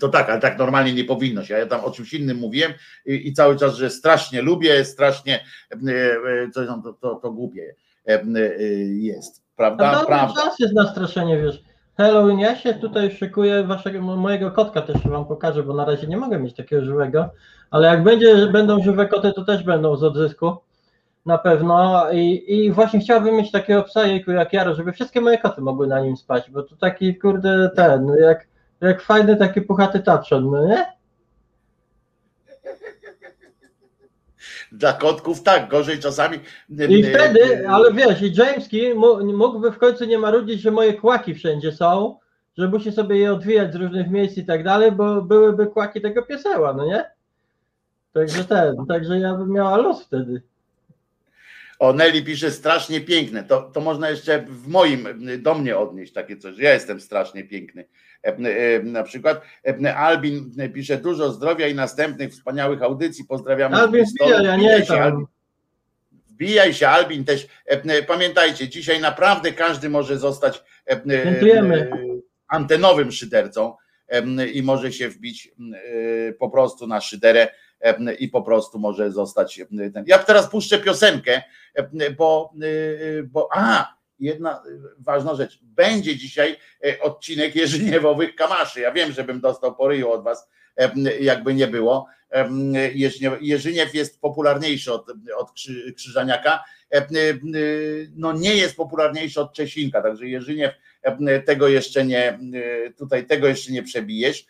to tak, ale tak normalnie nie powinno się. Ja tam o czymś innym mówiłem i, i cały czas, że strasznie lubię, strasznie coś tam to, to, to głupie y, jest. Prawda? dobry Prawda. czas jest na straszenie, wiesz. Halloween, ja się tutaj szykuję waszego, mojego kotka też wam pokażę, bo na razie nie mogę mieć takiego żywego, ale jak będzie, będą żywe koty, to też będą z odzysku. Na pewno I, i właśnie chciałbym mieć takiego psa jejku jak Jaro, żeby wszystkie moje koty mogły na nim spać, bo to taki kurde ten, jak, jak fajny taki puchaty tapszon, no nie? Dla kotków tak, gorzej czasami. I wtedy, ale wiesz, i Jameski mógłby w końcu nie marudzić, że moje kłaki wszędzie są, że musi sobie je odwijać z różnych miejsc i tak dalej, bo byłyby kłaki tego pieseła, no nie? Także ten, także ja bym miała los wtedy. O, Nelly pisze strasznie piękne. To, to można jeszcze w moim, do mnie odnieść takie coś, ja jestem strasznie piękny. E, e, Na przykład e, Albin pisze dużo zdrowia i następnych wspaniałych audycji. Pozdrawiamy. Albin ja nie tam. Albin. Wbijaj się, Albin też. Pamiętajcie, dzisiaj naprawdę każdy może zostać Dziękujemy. antenowym szydercą i może się wbić po prostu na szyderę i po prostu może zostać ten. Ja teraz puszczę piosenkę, bo, bo a, jedna e, ważna rzecz. Będzie dzisiaj e, odcinek Jerzyniewowych Kamaszy. Ja wiem, żebym dostał po ryju od was, em, jakby nie było. Em, Jerzyniew- jest popularniejszy od, od Krzy- Krzyżaniaka. Em, No nie jest popularniejszy od Czesinka, także Jerzyniew tego jeszcze nie, e, tutaj tego jeszcze nie przebijesz.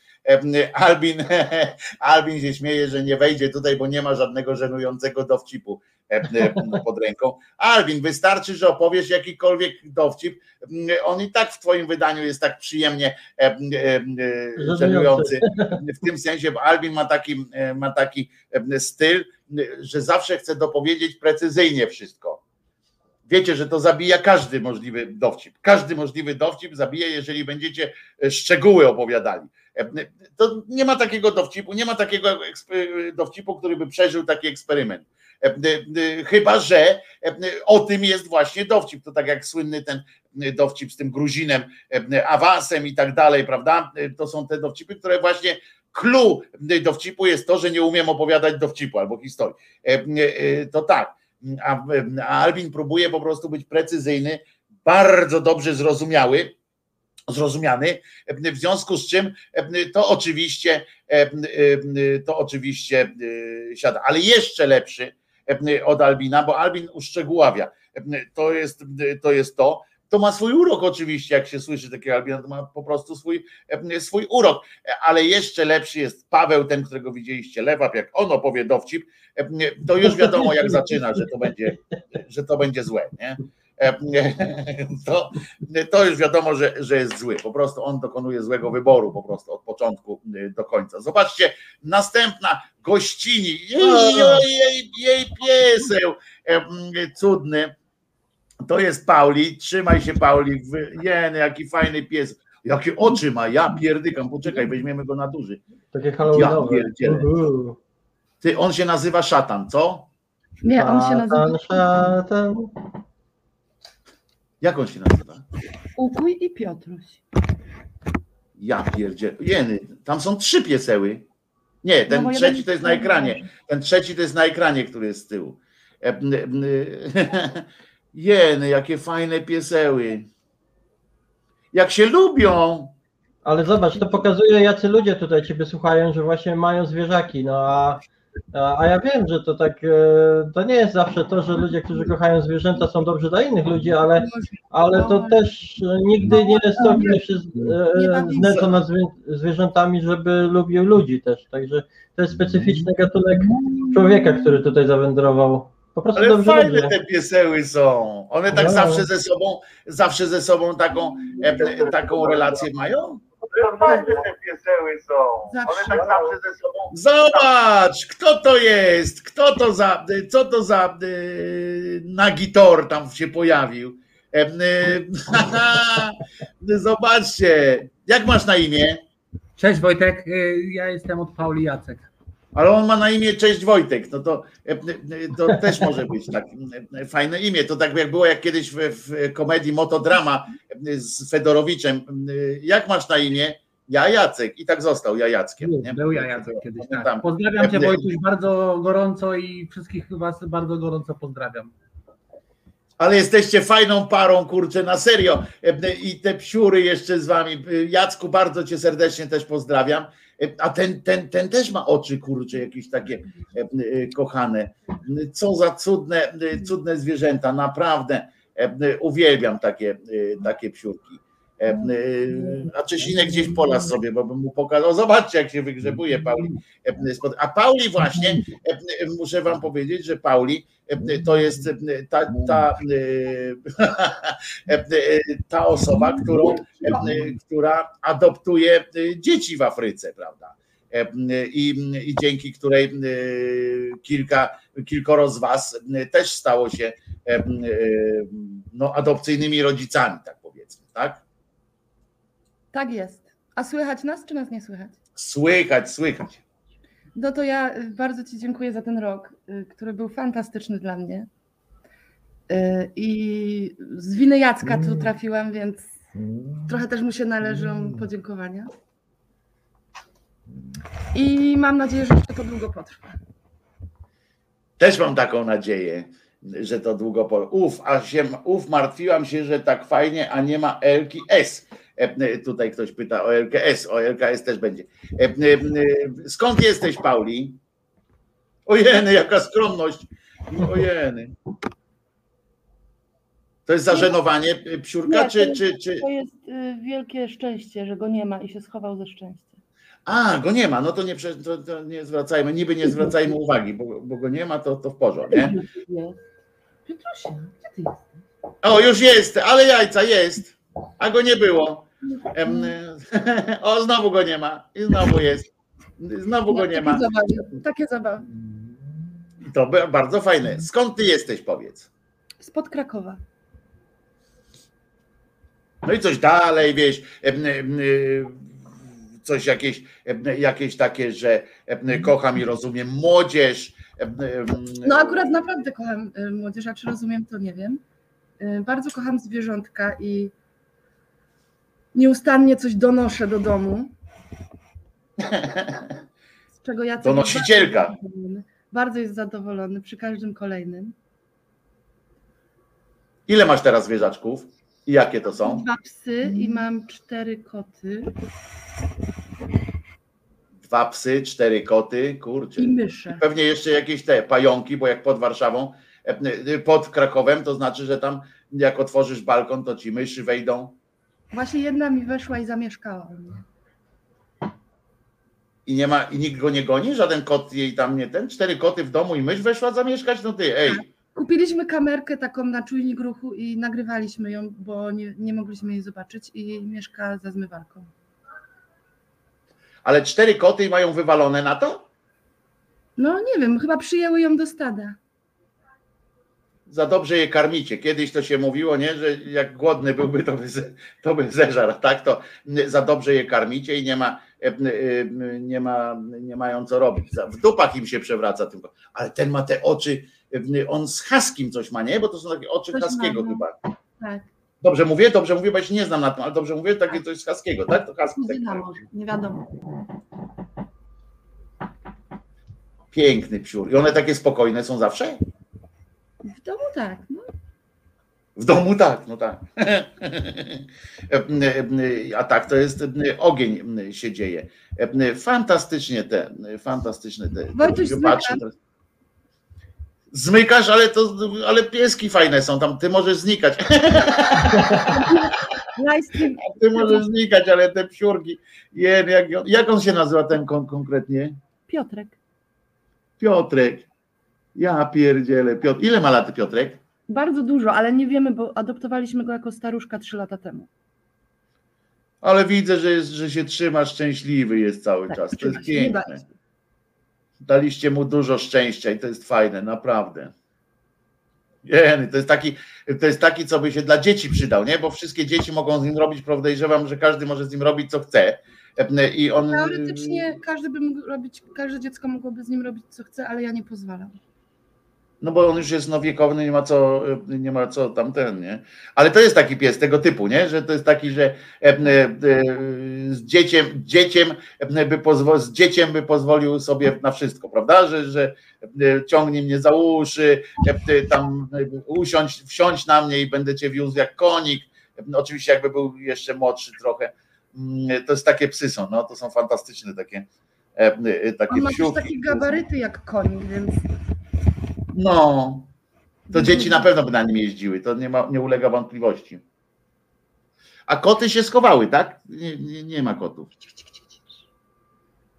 Albin, Albin się śmieje, że nie wejdzie tutaj, bo nie ma żadnego żenującego dowcipu pod ręką. Albin, wystarczy, że opowiesz jakikolwiek dowcip, em, on i tak w twoim wydaniu jest tak przyjemnie em, em, e, żenujący. W tym sensie, bo Albin ma taki, e, ma taki styl, że zawsze chce dopowiedzieć precyzyjnie wszystko. Wiecie, że to zabija każdy możliwy dowcip. Każdy możliwy dowcip zabija, jeżeli będziecie e, szczegóły opowiadali. E, To nie ma takiego dowcipu, nie ma takiego dowcipu, który by przeżył taki eksperyment. E, e, Chyba, że e, o tym jest właśnie dowcip. To tak jak słynny ten dowcip z tym Gruzinem, e, awansem i tak dalej, prawda? E, To są te dowcipy, które właśnie clue dowcipu jest to, że nie umiem opowiadać dowcipu albo historii. E, e, To tak. A, a Albin próbuje po prostu być precyzyjny, bardzo dobrze zrozumiały, zrozumiany, w związku z czym to oczywiście to oczywiście siada, ale jeszcze lepszy od Albina, bo Albin uszczegóławia. To jest to, jest to. To ma swój urok oczywiście, jak się słyszy takiego Albina, to ma po prostu swój, swój urok, ale jeszcze lepszy jest Paweł, ten, którego widzieliście, Lewap, jak on opowie dowcip, to już wiadomo jak zaczyna, że to będzie, że to będzie złe, nie? To, to już wiadomo, że, że jest zły. Po prostu on dokonuje złego wyboru po prostu od początku do końca. Zobaczcie, następna gościni. Jej, jej, jej pieseł cudny. To jest Pauli, trzymaj się Pauli. Jeny, jaki fajny pies. Jakie oczy ma, ja pierdykam, poczekaj, weźmiemy go na duży. Takie Ja halloweenowe. Uhu. Ty, on się nazywa szatan, co? Nie, on się nazywa Szatan, szatan. Jak on się nazywa? Ukuj i Piotruś. Ja pierdzielę. Jeny, tam są trzy pieseły. Nie, ten No trzeci to jest na ekranie. Ten trzeci to jest na ekranie, który jest z tyłu. E, m, m, Jeny, jakie fajne pieseły. Jak się lubią. Ale zobacz, to pokazuje, jacy ludzie tutaj ciebie słuchają, że właśnie mają zwierzaki. No a, a, a ja wiem, że to tak, e, to nie jest zawsze to, że ludzie, którzy kochają zwierzęta, są dobrzy dla innych ludzi, ale, ale to też nigdy nie jest to, ktoś się z- e, znęca nad zwierzętami, żeby lubił ludzi też. Także to jest specyficzny gatunek człowieka, który tutaj zawędrował. Po prostu Ale dobrze fajne te pieseły są. One tak No. zawsze ze sobą, zawsze ze sobą taką, e, taką relację mają? Fajne te pieseły są. One tak zawsze ze sobą. Zobacz, kto to jest? Kto to za, co to za y, nagi tor tam się pojawił? E, y, Zobaczcie, jak masz na imię? Cześć Wojtek, ja jestem od Pauli Jacek. Ale on ma na imię Cześć Wojtek, no to, e, e, to też może być tak e, fajne imię. To tak jak było jak kiedyś w, w komedii Motodrama z Fedorowiczem. Jak masz na imię? Ja Jacek. I tak został ja Jackiem. Nie? Był ja Jacek kiedyś. Tak. Pozdrawiam Cię Wojtuś bardzo gorąco i wszystkich Was bardzo gorąco pozdrawiam. Ale jesteście fajną parą, kurczę, na serio. I te psiury jeszcze z wami. Jacku, bardzo cię serdecznie też pozdrawiam. E, A ten, ten, ten też ma oczy, kurczę, jakieś takie e, e, kochane. Co za cudne, cudne zwierzęta, naprawdę. Uwielbiam takie, takie psiurki. E, e, A Czesinek gdzieś polas sobie, bo bym mu pokazał. Zobaczcie, jak się wygrzebuje Pauli. E, A Pauli właśnie, muszę wam powiedzieć, że Pauli to jest ta, ta, ta osoba, którą, która adoptuje dzieci w Afryce, prawda? I, i dzięki której kilka, kilkoro z Was też stało się no, adopcyjnymi rodzicami, tak powiedzmy, tak? Tak jest. A słychać nas, czy nas nie słychać? Słychać, słychać. No to ja bardzo Ci dziękuję za ten rok, y, który był fantastyczny dla mnie. Y, I z winy Jacka tu trafiłam, więc trochę też mu się należą podziękowania. I mam nadzieję, że jeszcze to długo potrwa. Też mam taką nadzieję, że to długo po. Uf, a się, uf, martwiłam się, że tak fajnie, a nie ma Elki S. E, e, Tutaj ktoś pyta o LKS, o LKS też będzie. E, Skąd jesteś, Pauli? Ojeny, jaka skromność. Ojeny. To jest zażenowanie psiurka, Nie, czy, to, czy, czy. to jest y, wielkie szczęście, że go nie ma i się schował ze szczęścia. A, go nie ma, no to nie, to, to nie zwracajmy, niby nie zwracajmy uwagi, bo, bo go nie ma, to, to w porządku, nie? Piotrusia, gdzie ty jesteś? O, już jest, ale jajca jest, a go nie było. O, znowu go nie ma i znowu jest. Znowu go nie ma. Takie zabawy. To ba- bardzo fajne. Skąd ty jesteś, powiedz? Spod Krakowa. No i coś dalej, wieś, y, coś jakieś, jakieś takie, że kocham i rozumiem młodzież. No akurat naprawdę kocham y, młodzież, a czy rozumiem, to nie wiem. Y, Bardzo kocham zwierzątka i nieustannie coś donoszę do domu. Z czego ja Donosicielka. Bardzo jest zadowolony przy każdym kolejnym. Ile masz teraz zwierzaczków? I jakie to są? Dwa psy i mam cztery koty Dwa psy, cztery koty, kurczę. i mysze. Pewnie jeszcze jakieś te pająki, bo jak pod Warszawą, e, e, pod Krakowem, to znaczy, że tam jak otworzysz balkon, to ci myszy wejdą Właśnie jedna mi weszła i zamieszkała u mnie. i nie ma, i nikt go nie goni, żaden kot jej tam nie ten. Cztery koty w domu i mysz weszła zamieszkać, no ty, ej. Kupiliśmy kamerkę taką na czujnik ruchu i nagrywaliśmy ją, bo nie, nie mogliśmy jej zobaczyć i mieszka za zmywarką. Ale cztery koty i mają wywalone na to? No nie wiem, chyba przyjęły ją do stada. Za dobrze je karmicie. Kiedyś to się mówiło, nie, że jak głodny byłby, to by, to by zeżarł, tak? To za dobrze je karmicie i nie ma, e, e, nie ma, nie mają co robić. W dupach im się przewraca tylko. Ale ten ma te oczy, e, on z Haskim coś ma, nie? Bo to są takie oczy Coś ma, Haskiego no. chyba. Tak. Dobrze mówię? Dobrze mówię, bo ja się nie znam na tym, ale dobrze mówię, takie coś z Haskiego, tak? To Haski Nie tak. wiadomo, nie wiadomo. Piękny psiur. I one takie spokojne są zawsze? W domu tak. No. W domu tak, no tak. A tak to jest ogień się dzieje. Fantastycznie te, fantastyczne te. Wojtuś, Patrzę zmykam. teraz. Zmykasz, ale to, ale pieski fajne są tam, ty możesz znikać. Ty możesz znikać, ale te psiurki. Jak, jak on się nazywa ten kon, konkretnie? Piotrek. Piotrek. Ja pierdzielę. Piotr. Ile ma lat Piotrek? Bardzo dużo, ale nie wiemy, bo adoptowaliśmy go jako staruszka trzy lata temu. Ale widzę, że, jest, że się trzyma szczęśliwy jest cały Tak, czas. To jest piękne. Daliście mu dużo szczęścia i to jest fajne, naprawdę. To jest taki, to jest taki, co by się dla dzieci przydał, nie? Bo wszystkie dzieci mogą z nim robić, podejrzewam, że każdy może z nim robić, co chce. I on. Teoretycznie każdy by mógł robić, każde dziecko mogłoby z nim robić co chce, ale ja nie pozwalam. No bo on już jest no wiekowy, nie ma co, nie ma co tamten, nie? Ale to jest taki pies tego typu, nie? Że to jest taki, że e, e, z dzieciem, dzieciem e, by pozwolił, z dzieciem by pozwolił sobie na wszystko, prawda? Że, że e, ciągnie mnie za uszy, e, tam e, usiądź, wsiądź na mnie i będę cię wiózł jak konik. E, Oczywiście jakby był jeszcze młodszy trochę. Mm, To jest takie psy są, no to są fantastyczne takie, e, e, takie On ma też psiówki. takie gabaryty jak koń, więc No, to dzieci na pewno by na nim jeździły, to nie, ma, nie ulega wątpliwości. A koty się schowały, tak? Nie, nie, nie ma kotów.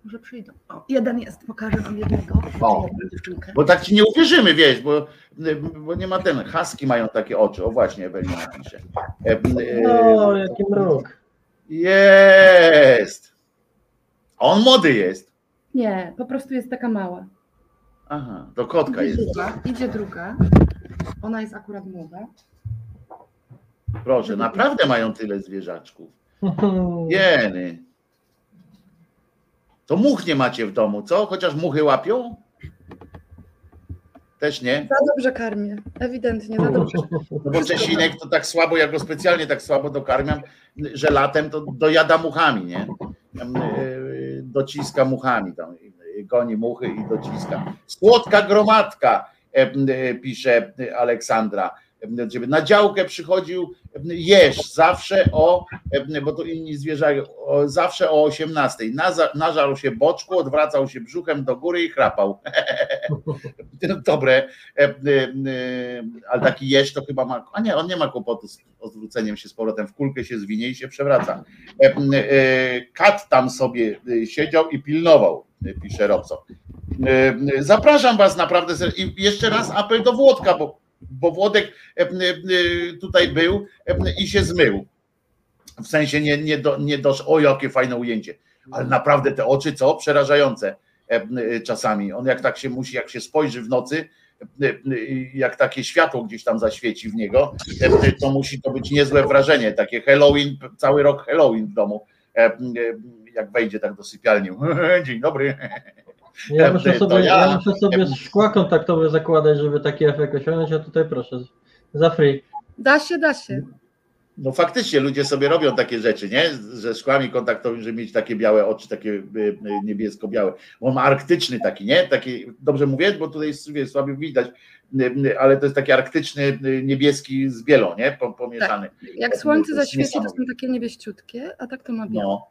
może przyjdą. O, jeden jest, pokażę wam jednego. O. Dziewczynkę. Bo tak ci nie uwierzymy, wieś, bo, bo nie ma ten. Haski mają takie oczy. O właśnie, Ewelina pisze. E, e, No, jaki mruk. Jest. On młody jest. Nie, po prostu jest taka mała. Aha, to kotka Idzie jest. druga, idzie druga. Ona jest akurat młoda. Proszę, naprawdę mają tyle zwierzaczków. Jeny. To much nie macie w domu, co? Chociaż muchy łapią? Też nie? Za dobrze karmię, ewidentnie, za dobrze. No bo Czesinek to tak słabo, ja go specjalnie tak słabo dokarmiam, że latem to dojada muchami, nie? Tam, e, Dociska muchami, tam e, goni muchy i dociska. Słodka gromadka, e, e, pisze Aleksandra. E, żeby Na działkę przychodził jeż zawsze o, bo to inni zwierzęta, o- zawsze o 18. Naza, nażarł się boczku, odwracał się brzuchem do góry i chrapał. Dobre, E, e, e, ale taki jeż to chyba ma, a nie, on nie ma kłopotu z odwróceniem się z powrotem, w kulkę się zwinie i się przewraca. Kat tam sobie siedział i pilnował, pisze Robson. Zapraszam was naprawdę i jeszcze raz apel do Włodka, bo, bo Włodek tutaj był i się zmył. W sensie nie, nie, do, nie dosz, o jakie fajne ujęcie, ale naprawdę te oczy, co? Przerażające czasami. On jak tak się musi, jak się spojrzy w nocy, e, e, jak takie światło gdzieś tam zaświeci w niego, e, to musi to być niezłe wrażenie, takie Halloween, cały rok Halloween w domu, e, e, jak wejdzie tak do sypialni. Dzień dobry. Ja E, muszę sobie, ja. ja muszę sobie szkła kontaktowe zakładać, żeby taki efekt osiągnąć, a tutaj proszę, za free. Da się, da się. No faktycznie ludzie sobie robią takie rzeczy, nie? Ze szkłami kontaktowymi, żeby mieć takie białe oczy, takie y, y, niebiesko-białe. Bo on ma arktyczny taki, nie? Taki, dobrze mówię, bo tutaj wiesz, słabo widać, y, ale to jest taki arktyczny niebieski z bielą, nie? Po- Pomieszany. Jak słońce zaświeci, to są takie niebieściutkie, a tak to ma białe. No.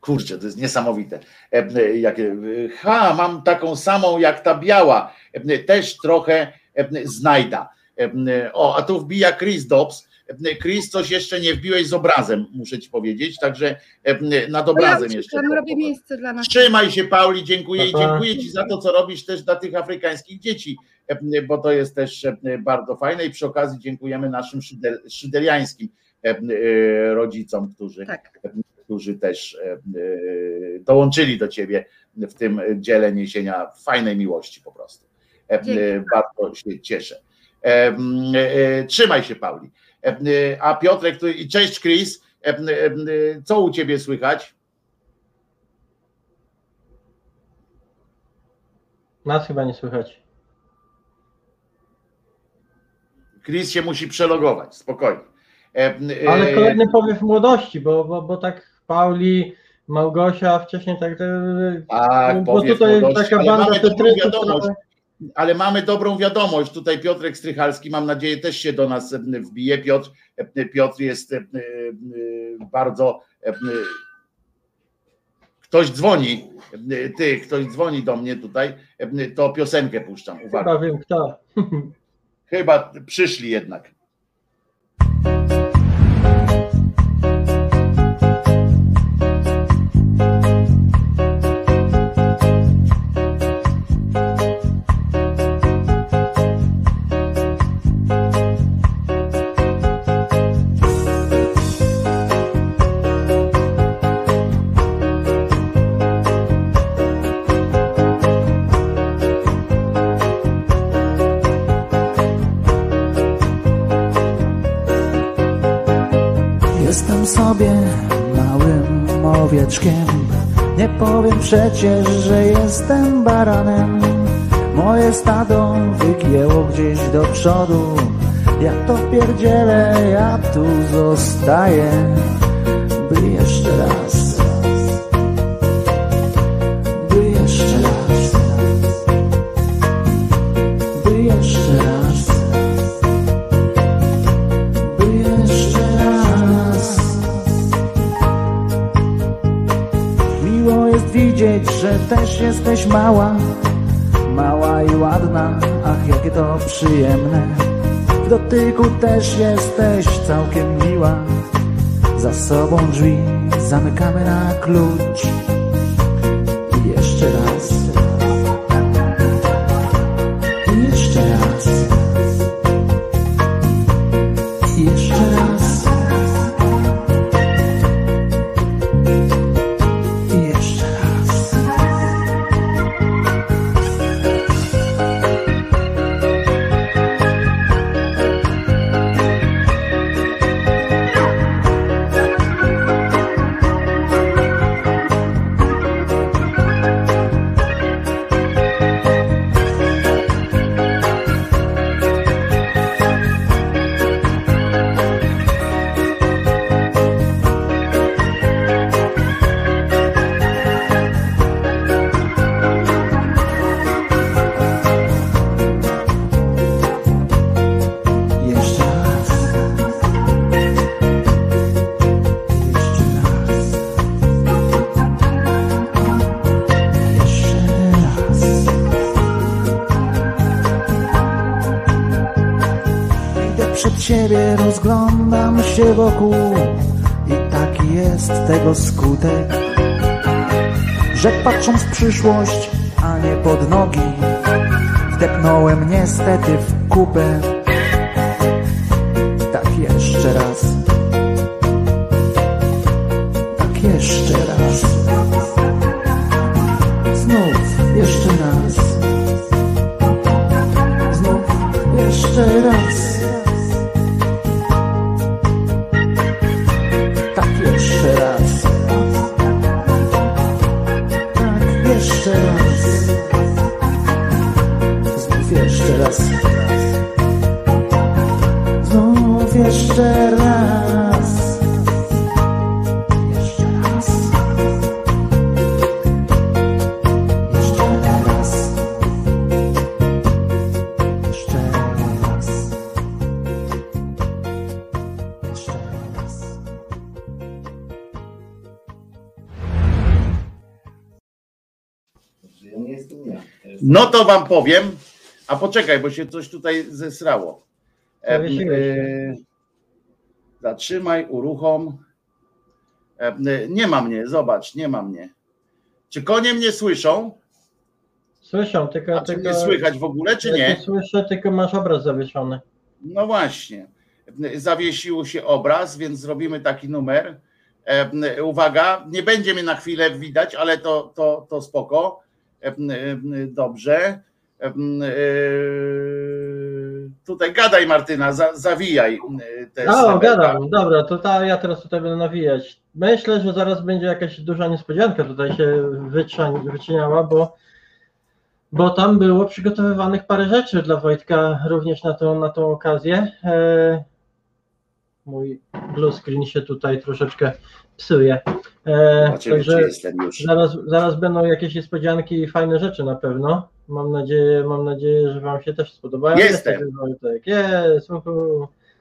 Kurczę, to jest niesamowite. E, e, Jakie, ha, mam taką samą jak ta biała. E, Też trochę znajda. O, a tu wbija Chris Dobbs. Chris, coś jeszcze nie wbiłeś z obrazem, muszę ci powiedzieć, także nad obrazem ja jeszcze. robię miejsce dla nas. Trzymaj się, Pauli, dziękuję i dziękuję Ci za to, co robisz też dla tych afrykańskich dzieci, bo to jest też bardzo fajne i przy okazji dziękujemy naszym szyder, szyderiańskim e, rodzicom, którzy, Tak. którzy też dołączyli do Ciebie w tym dziele niesienia fajnej miłości po prostu. Dzięki. Bardzo się cieszę. E, trzymaj się, Pauli. A Piotrek, i cześć Chris, co u ciebie słychać? Nas chyba nie słychać. Chris się musi przelogować, spokojnie. Ale kolejny powiew młodości, bo, bo, bo tak Pauli, Małgosia, wcześniej tak. Tak, bo tutaj młodości, taka banda mamy tetryków, wiadomość. Ale mamy dobrą wiadomość. Tutaj Piotrek Strychalski, mam nadzieję, też się do nas wbije. Piotr, Piotr jest e, e, bardzo. e, Ktoś dzwoni, ty, ktoś dzwoni do mnie tutaj, to piosenkę puszczam. Uwaga. Chyba wiem kto. Chyba przyszli jednak. Nie powiem przecież, że jestem baranem. Moje stado wygięło gdzieś do przodu. Ja to pierdzielę, ja tu zostaję jesteś mała Mała i ładna, ach jakie to przyjemne. W dotyku też jesteś całkiem miła. Za sobą drzwi zamykamy na klucz się wokół I taki jest tego skutek Że patrząc w przyszłość, a nie pod nogi Wdepnąłem niestety w kupę tak jeszcze raz. Tak jeszcze raz. No to wam powiem, a poczekaj, bo się coś tutaj zesrało. E, e, Zatrzymaj, uruchom. E, Nie ma mnie, zobacz, nie ma mnie. Czy konie mnie słyszą? Słyszą, tylko. A czy tylko mnie słychać w ogóle, czy nie? cię Słyszę, tylko masz obraz zawieszony. No właśnie. Zawiesił się obraz, więc zrobimy taki numer. Uwaga, nie będzie mnie na chwilę widać, ale to, to, to spoko. Dobrze. E, tutaj gadaj Martyna, za, zawijaj y, te O, same- gadam, dobra, to ta, ja teraz tutaj będę nawijać. Myślę, że zaraz będzie jakaś duża niespodzianka tutaj się wyczyniała, bo, bo tam było przygotowywanych parę rzeczy dla Wojtka również na tą, na tą okazję. E, mój blue screen się tutaj troszeczkę psuje. E, Zobaczymy, także czy jestem już. zaraz, zaraz będą jakieś niespodzianki i fajne rzeczy na pewno. Mam nadzieję, mam nadzieję, że Wam się też spodobają. Jestem. Wojtek, jest.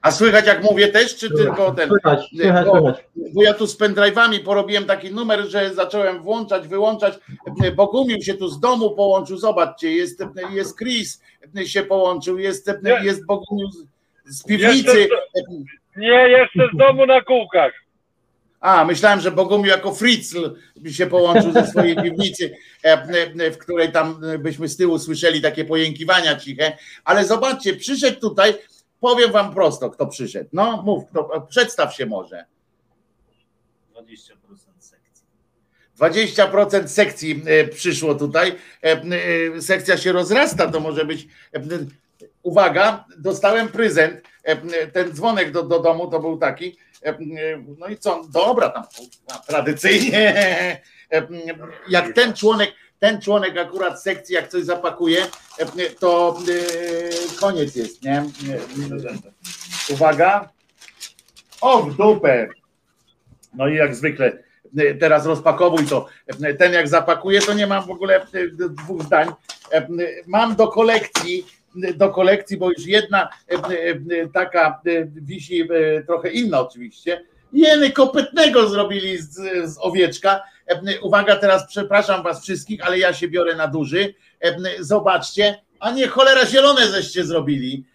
A słychać jak mówię też, czy tylko ten? Słychać, słychać, bo, słychać. bo ja tu z pendrive'ami porobiłem taki numer, że zacząłem włączać, wyłączać. Bogumił się tu z domu połączył, zobaczcie, jest, jest Chris się połączył, jest, jest Bogumił z- piwnicy. Nie, jestem z domu na kółkach. A, myślałem, że Bogumił jako Fritzl się połączył ze swojej piwnicy, e, e, w której tam byśmy z tyłu słyszeli takie pojękiwania ciche. Ale zobaczcie, przyszedł tutaj, powiem wam prosto, kto przyszedł. No, mów, kto, przedstaw się może. 20% sekcji. 20% sekcji e, przyszło tutaj. Sekcja się rozrasta, to może być. Uwaga, dostałem prezent. Ten dzwonek do, do domu to był taki. E, No i co? Dobra, tam tradycyjnie. E, Jak ten członek, ten członek akurat sekcji, jak coś zapakuje, e, to e, koniec jest, nie? Uwaga. O, w dupę. No i jak zwykle e, teraz rozpakowuj to. E, Ten jak zapakuje, to nie mam w ogóle e, dwóch zdań. E, Mam do kolekcji, do kolekcji, bo już jedna e, e, taka e, wisi, e, trochę inna oczywiście. Jeny kopytnego zrobili z, z owieczka. Uwaga, teraz przepraszam was wszystkich, ale ja się biorę na duży. Zobaczcie, a nie cholera zielone żeście zrobili.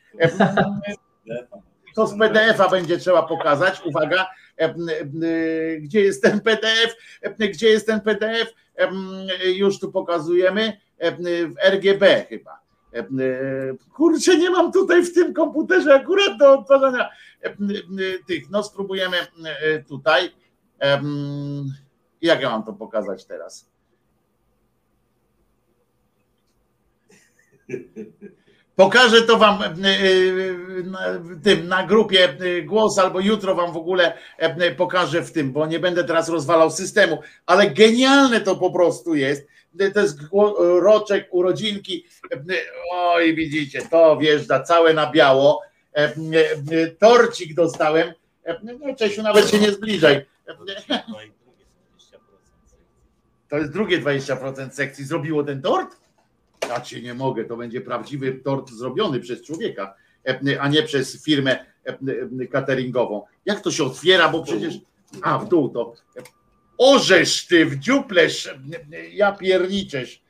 To z PDF-a będzie trzeba pokazać. Uwaga, gdzie jest ten PDF? Gdzie jest ten PDF? Już tu pokazujemy. W RGB chyba. E, m, Kurczę, nie mam tutaj w tym komputerze akurat do odtwarzania e, tych. No spróbujemy e, tutaj. E, Jak ja mam to pokazać teraz? Pokażę to wam e, e, na, tym na grupie e, głos, albo jutro wam w ogóle e, pokażę w tym, bo nie będę teraz rozwalał systemu, ale genialne to po prostu jest. E, To jest roczek, urodzinki. E, Oj, widzicie, to wjeżdża całe na biało. E, e, Torcik dostałem. E, No, Czesiu, nawet się nie zbliżaj. E, To jest drugie 20% sekcji. Zrobiło ten tort? Ja cię nie mogę, to będzie prawdziwy tort zrobiony przez człowieka, e, a nie przez firmę e, e, cateringową. Jak to się otwiera, bo przecież. A, w dół to. Orzesz ty w dziuplesz, ja pierniczesz.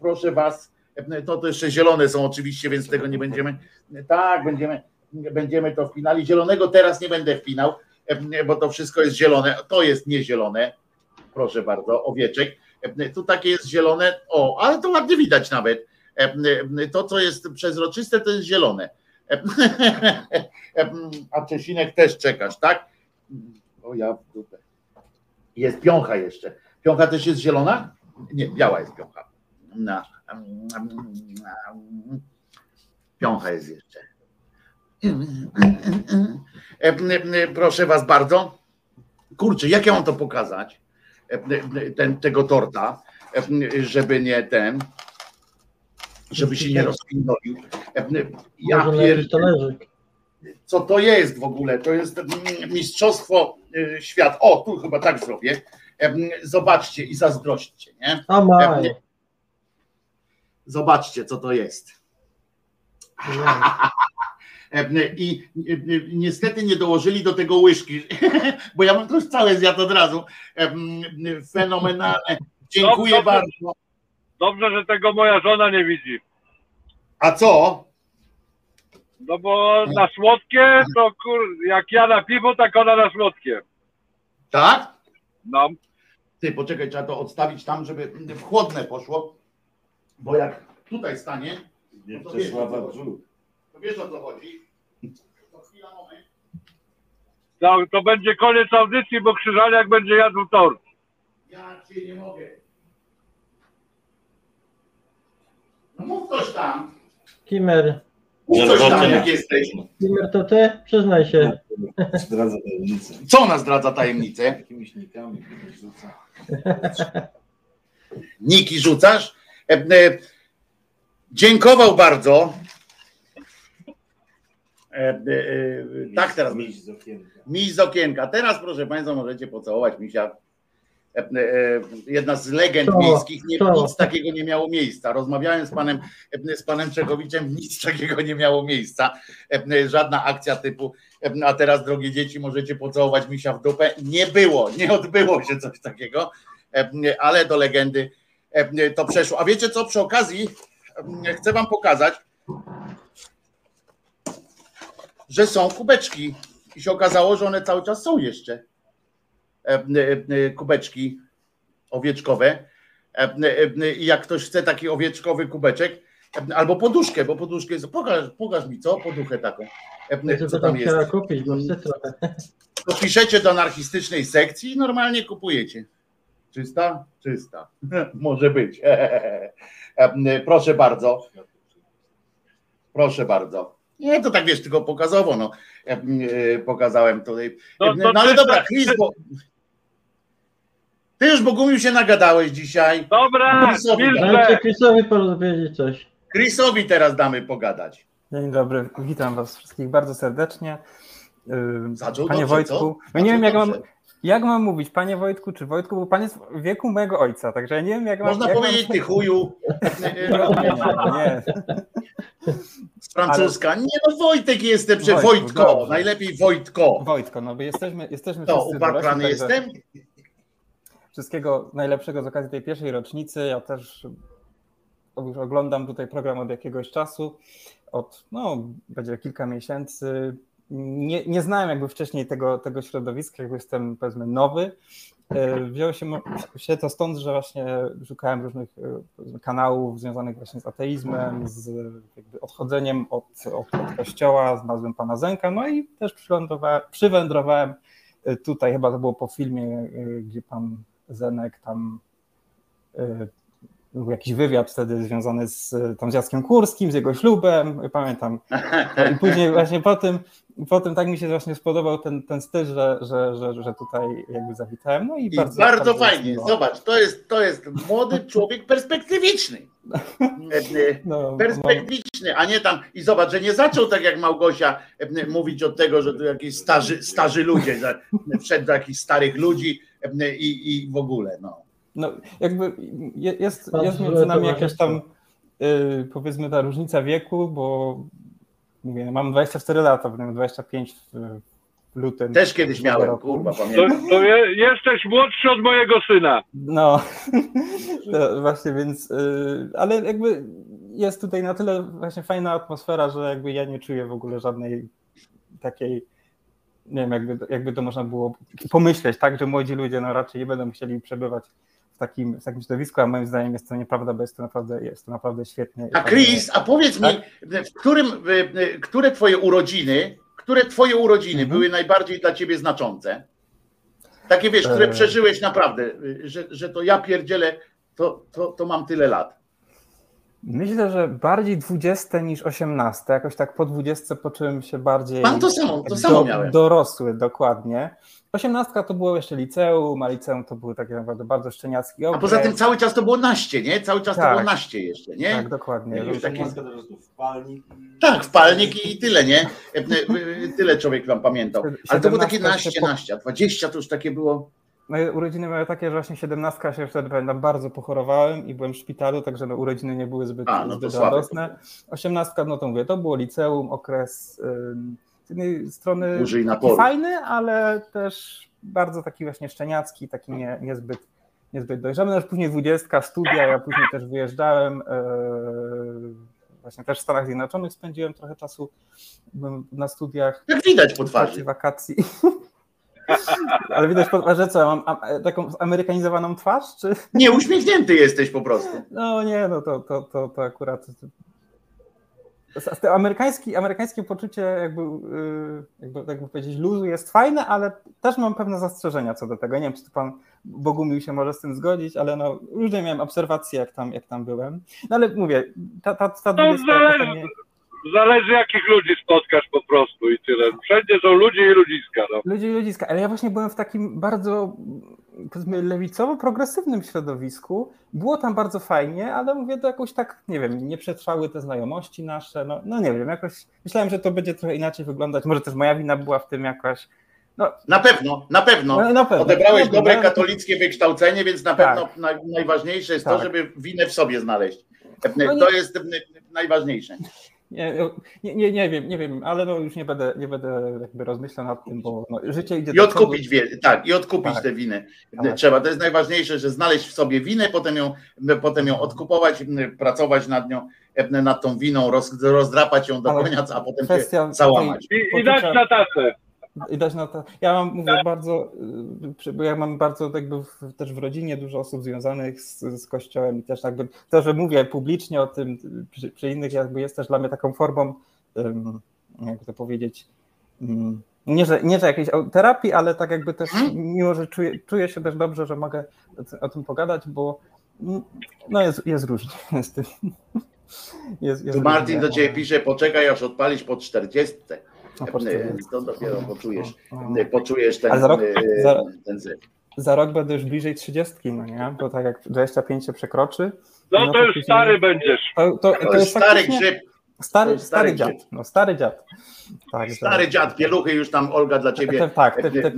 Proszę was, e, to, jeszcze zielone są oczywiście, więc tego nie będziemy. Tak, będziemy, będziemy to wpinali. Zielonego teraz nie będę wpinał, bo to wszystko jest zielone. To jest niezielone. Proszę bardzo, owieczek. Tu takie jest zielone. O, ale to ładnie widać nawet. To, co jest przezroczyste, to jest zielone. A Czesinek też czekasz, tak? O ja dupę. Jest piącha jeszcze. Piącha też jest zielona? Nie, biała jest piącha. No. Piącha jest jeszcze. Proszę was bardzo. Kurczę, jak ja mam to pokazać? Ten, tego torta, żeby nie ten, żeby się nie rozpindolił. Ja talerzyk. Co to jest w ogóle? To jest mistrzostwo y, świata. O, tu chyba tak zrobię. Zobaczcie i zazdrośćcie, nie? Zobaczcie, co to jest. I i- i- niestety nie dołożyli do tego łyżki, bo ja bym to już całe zjadł od razu. Fenomenalne. Dziękuję Dobrze. bardzo. Dobrze, że tego moja żona nie widzi. A co? No bo na słodkie, to kur... jak ja na piwo, tak ona na słodkie. Tak? No. Ty, poczekaj, trzeba to odstawić tam, żeby w chłodne poszło, bo jak tutaj stanie, Nie to wiesz, o co Czesława chodzi. Brzód. To wiesz o co chodzi. To chwila, moment. To, to będzie koniec audycji, bo Krzyżaniak będzie jadł tort. Ja cię nie mogę. No mów coś tam. Kimer, coś tam, jak jesteś. Zimmer, to ty? Przyznaj się. Zdradza tajemnicę. Co ona zdradza tajemnicę? Jakimiś nikami rzuca. Niki rzucasz? E, e, dziękował bardzo. E, tak teraz. Miś z okienka. Miś z okienka. Teraz, proszę Państwa, możecie pocałować misia. E, e, Jedna z legend To, miejskich, nie, to. nic takiego nie miało miejsca. Rozmawiałem z panem, e, z panem Czechowiczem, nic takiego nie miało miejsca. Żadna akcja typu, a teraz drogie dzieci, możecie pocałować misia w dupę. Nie było, nie odbyło się coś takiego, ale do legendy to przeszło. A wiecie co, przy okazji chcę wam pokazać, że są kubeczki i się okazało, że one cały czas są jeszcze. E, e, e, Kubeczki owieczkowe. I jak ktoś chce taki owieczkowy kubeczek, albo poduszkę, bo poduszkę jest. Pokaż, pokaż mi co, poduchę taką. Co tam jest? kupić, bo chcę trochę. To piszecie do anarchistycznej sekcji i normalnie kupujecie. Czysta? Czysta. Może być. Proszę bardzo. Proszę bardzo. Nie, to tak wiesz, tylko pokazowo, no. Pokazałem tutaj. No, No, to no ale czysta- dobra, Chris, bo... Ty już Bogumił się nagadałeś dzisiaj. Dobra, Chrisowi. Dajcie Chrisowi powiedzieć coś. Chrisowi teraz damy pogadać. Dzień dobry, witam Was wszystkich bardzo serdecznie. Zaczął Panie dobrze, Wojtku, co? ja nie wiem jak mam, jak mam mówić, Panie Wojtku czy Wojtku, bo Pan jest w wieku mojego ojca, także ja nie wiem jak mam... Można jak powiedzieć mam... ty chuju. Nie, Z francuska. Nie no, Wojtek jestem, że Wojtko. dobrze. Najlepiej Wojtko. Wojtko, no bo jesteśmy, jesteśmy To, także jestem? Wszystkiego najlepszego z okazji tej pierwszej rocznicy. Ja też już oglądam tutaj program od jakiegoś czasu, od no, będzie kilka miesięcy. Nie, nie znałem jakby wcześniej tego, tego środowiska, jakby jestem powiedzmy nowy. E, Wzięło się, się to stąd, że właśnie szukałem różnych e, kanałów związanych właśnie z ateizmem, z odchodzeniem od, od, od kościoła, znalazłem pana Zenka, no i też przywędrowałem e, tutaj, chyba to było po filmie, gdzie pan Zenek tam e, był jakiś wywiad wtedy związany z, tam z Jackiem Kurskim, z jego ślubem, pamiętam. No I później właśnie po tym, po tym tak mi się właśnie spodobał ten, ten styl, że, że, że, że tutaj jakby zawitałem. No i, I bardzo, bardzo, fajnie. miło. Zobacz, to jest, to jest młody człowiek perspektywiczny. No, Perspektywiczny, a nie tam. I zobacz, że nie zaczął tak jak Małgosia e, mówić od tego, że tu jakieś starzy, starzy ludzie, wszedł do jakichś starych ludzi i, i w ogóle. No. No, jakby je- jest, jest między nami jakaś tam y, powiedzmy ta różnica wieku, bo mówię, mam 24 lata, będę 25 w, w lutym. Też kiedyś miałem, roku. kurwa, To, pamiętam. to je, jesteś młodszy od mojego syna. No, to właśnie, więc, y, ale jakby jest tutaj na tyle właśnie fajna atmosfera, że jakby ja nie czuję w ogóle żadnej takiej, nie wiem, jakby, jakby to można było pomyśleć, tak, że młodzi ludzie no raczej nie będą musieli przebywać w takim, w takim środowisku, a moim zdaniem jest to nieprawda, bo jest to naprawdę, jest to naprawdę świetnie. A Chris, a powiedz mi, w którym, które twoje urodziny, które twoje urodziny były najbardziej dla ciebie znaczące? Takie wiesz, które E. przeżyłeś naprawdę, że, że to ja pierdzielę, to, to, to mam tyle lat. Myślę, że bardziej 20 niż 18. Jakoś tak po 20 poczułem się bardziej. Mam to samo, to samo miałem. Dorosły, dokładnie. 18 to było jeszcze liceum, a liceum to były takie naprawdę bardzo szczeniacki A okres. poza tym cały czas to było naście, nie? Cały czas to Tak. było naście jeszcze, nie? Tak, dokładnie. Nie, już takie- Wpalnik. Tak, wpalnik i tyle, nie? E, e, Tyle człowiek tam pamiętał. Ale to było takie 17 naście, po- naście, a 20 to już takie było. Moje urodziny były takie, że właśnie 17 się wtedy pamiętam, bardzo pochorowałem i byłem w szpitalu, także no, urodziny nie były zbyt, A, no zbyt radosne. 18, no to mówię, to było liceum, okres ym, z jednej strony fajny, ale też bardzo taki właśnie szczeniacki, taki nie, niezbyt, niezbyt dojrzały. No już później 20, studia, ja później też wyjeżdżałem, yy, właśnie też w Stanach Zjednoczonych spędziłem trochę czasu na studiach. Jak widać po twarzy. wakacji. Ale widać po twarzy, co, ja mam am- taką zamerykanizowaną twarz, czy? Nie, uśmiechnięty jesteś po prostu. No nie, no to, to, to, to akurat... To amerykański, amerykańskie poczucie jakby, yy, jakby, jakby powiedzieć luzu jest fajne, ale też mam pewne zastrzeżenia co do tego. Nie wiem, czy to pan Bogumił się może z tym zgodzić, ale no różne miałem obserwacje, jak tam, jak tam byłem. No ale mówię, ta, ta, ta To 20 jakoś zależy, Zależy jakich ludzi spotkasz po prostu i tyle. Wszędzie są ludzie i ludziska. No. Ludzi i ludziska, ale ja właśnie byłem w takim bardzo powiedzmy lewicowo-progresywnym środowisku. Było tam bardzo fajnie, ale mówię, to jakoś tak, nie wiem, nie przetrwały te znajomości nasze, no, no nie wiem, jakoś myślałem, że to będzie trochę inaczej wyglądać, może też moja wina była w tym jakaś, no, Na pewno, na pewno. No, na pewno. Odebrałeś No, dobre no. katolickie wykształcenie, więc na Tak. pewno naj, najważniejsze jest to, Tak. żeby winę w sobie znaleźć. No nie- To jest najważniejsze. Nie, nie, nie, nie wiem, nie wiem, ale no już nie będę, nie będę jakby rozmyślał nad tym, bo no, życie idzie I do odkupić wie, tak, i odkupić Tak. tę winę. Tak. Trzeba. To jest najważniejsze, że znaleźć w sobie winę, potem ją, potem ją odkupować, pracować nad nią, nad tą winą, roz, rozdrapać ją do konia, a potem się załamać. I, i dać na tacę. I dać na to. Ja mam, mówię, bardzo, y, bo ja mam bardzo jakby w, też w rodzinie dużo osób związanych z, z kościołem i też jakby to, że mówię publicznie o tym przy, przy innych jakby jest też dla mnie taką formą, ym, jakby to powiedzieć, nie, że, nie, że jakiejś terapii, ale tak jakby też, mimo że czuję, czuję się też dobrze, że mogę o, ty- o tym pogadać, bo no jest, jest różnie z tym. Jest, jest Tu Martin różnie. do ciebie pisze, poczekaj aż odpalisz po 40. 40. To dopiero poczujesz, No. poczujesz ten, rok, e, za, ten za rok będę już bliżej 30, no nie? Bo tak jak 25 się przekroczy. No to już później- stary będziesz. To, to, To jest stary grzyb. Stary, stary, stary dziad. grzyb. No, stary dziad. Tak, Stary że- dziad, pieluchy już tam Olga dla ciebie Te- tak, te- e, te-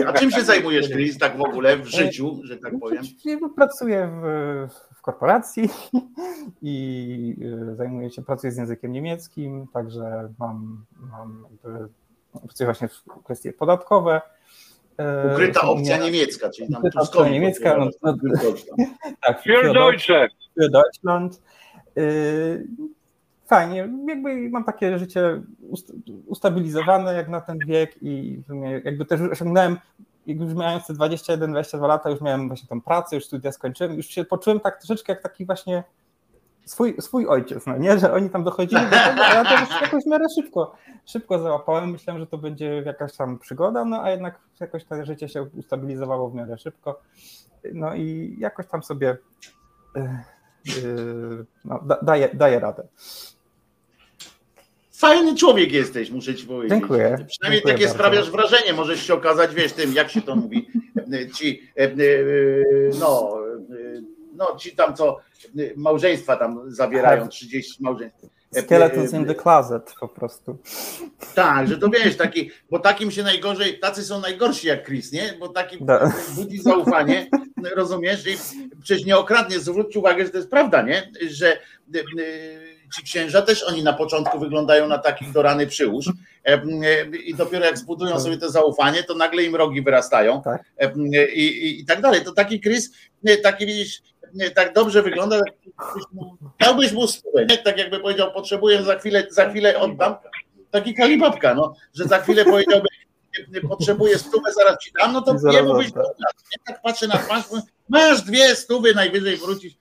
e. A czym się zajmujesz, Chris, tak w ogóle w życiu, że tak powiem? Ja Pracuję w, w korporacji i y, zajmuję się, pracuję z językiem niemieckim, także mam, mam pracuję właśnie w kwestie podatkowe. E, Ukryta opcja mnie- niemiecka, czyli tam Ukryta opcja niemiecka, no, no, tak, Für für Deutsche. für Deutschland. Fajnie, jakby mam takie życie ust- ustabilizowane jak na ten wiek i jakby też osiągnąłem, jak już miałem te 21-22 lata, już miałem właśnie tą pracę, już studia skończyłem, już się poczułem tak troszeczkę jak taki właśnie swój, swój ojciec, no nie, że oni tam dochodzili do tego, a ja to już jakoś w miarę szybko, szybko załapałem, myślałem, że to będzie jakaś tam przygoda, no a jednak jakoś to życie się ustabilizowało w miarę szybko, no i jakoś tam sobie Yy, no, da, daje, daje radę. Fajny człowiek jesteś, muszę ci powiedzieć. Dziękuję. Przynajmniej Dziękuję takie bardzo. sprawiasz wrażenie, możesz się okazać, wiesz, tym, jak się to mówi, ci, e, e, no, e, no, ci tam, co małżeństwa tam zawierają, Have- 30 małżeństw. E, Skeletons in the closet po prostu. Tak, że to wiesz, taki, bo takim się najgorzej, tacy są najgorsi jak Chris, nie? Bo takim Da. budzi zaufanie, rozumiesz? I przecież nieokradnie, zwróćcie uwagę, że to jest prawda, nie? Że ci księża też oni na początku wyglądają na takich do rany przyłóż. E, e, i dopiero jak zbudują sobie to zaufanie, to nagle im rogi wyrastają. E, i, i, i tak dalej. To taki Chris, taki widzisz, tak dobrze wygląda, mu- dałbyś mu stówę, nie? Tak jakby powiedział, potrzebuję za chwilę, za chwilę oddam, taki kalibabka, no, że za chwilę powiedziałby, potrzebuję stówę, zaraz ci dam, no to. Nie tak. patrzę na twarz, masz dwie stówy, najwyżej wrócić,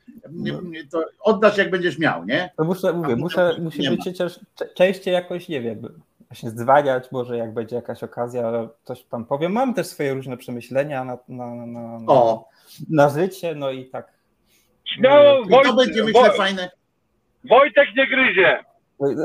to oddasz jak będziesz miał, nie? No muszę, mówię, muszę, musi być cze- częściej jakoś, nie wiem, właśnie zdzwaniać, może jak będzie jakaś okazja, coś tam powiem. Mam też swoje różne przemyślenia na, na, na, na, O. na życie, no i tak. Śmiało, I to Wojt- będzie, myślę, Woj- fajne. Wojtek nie gryzie.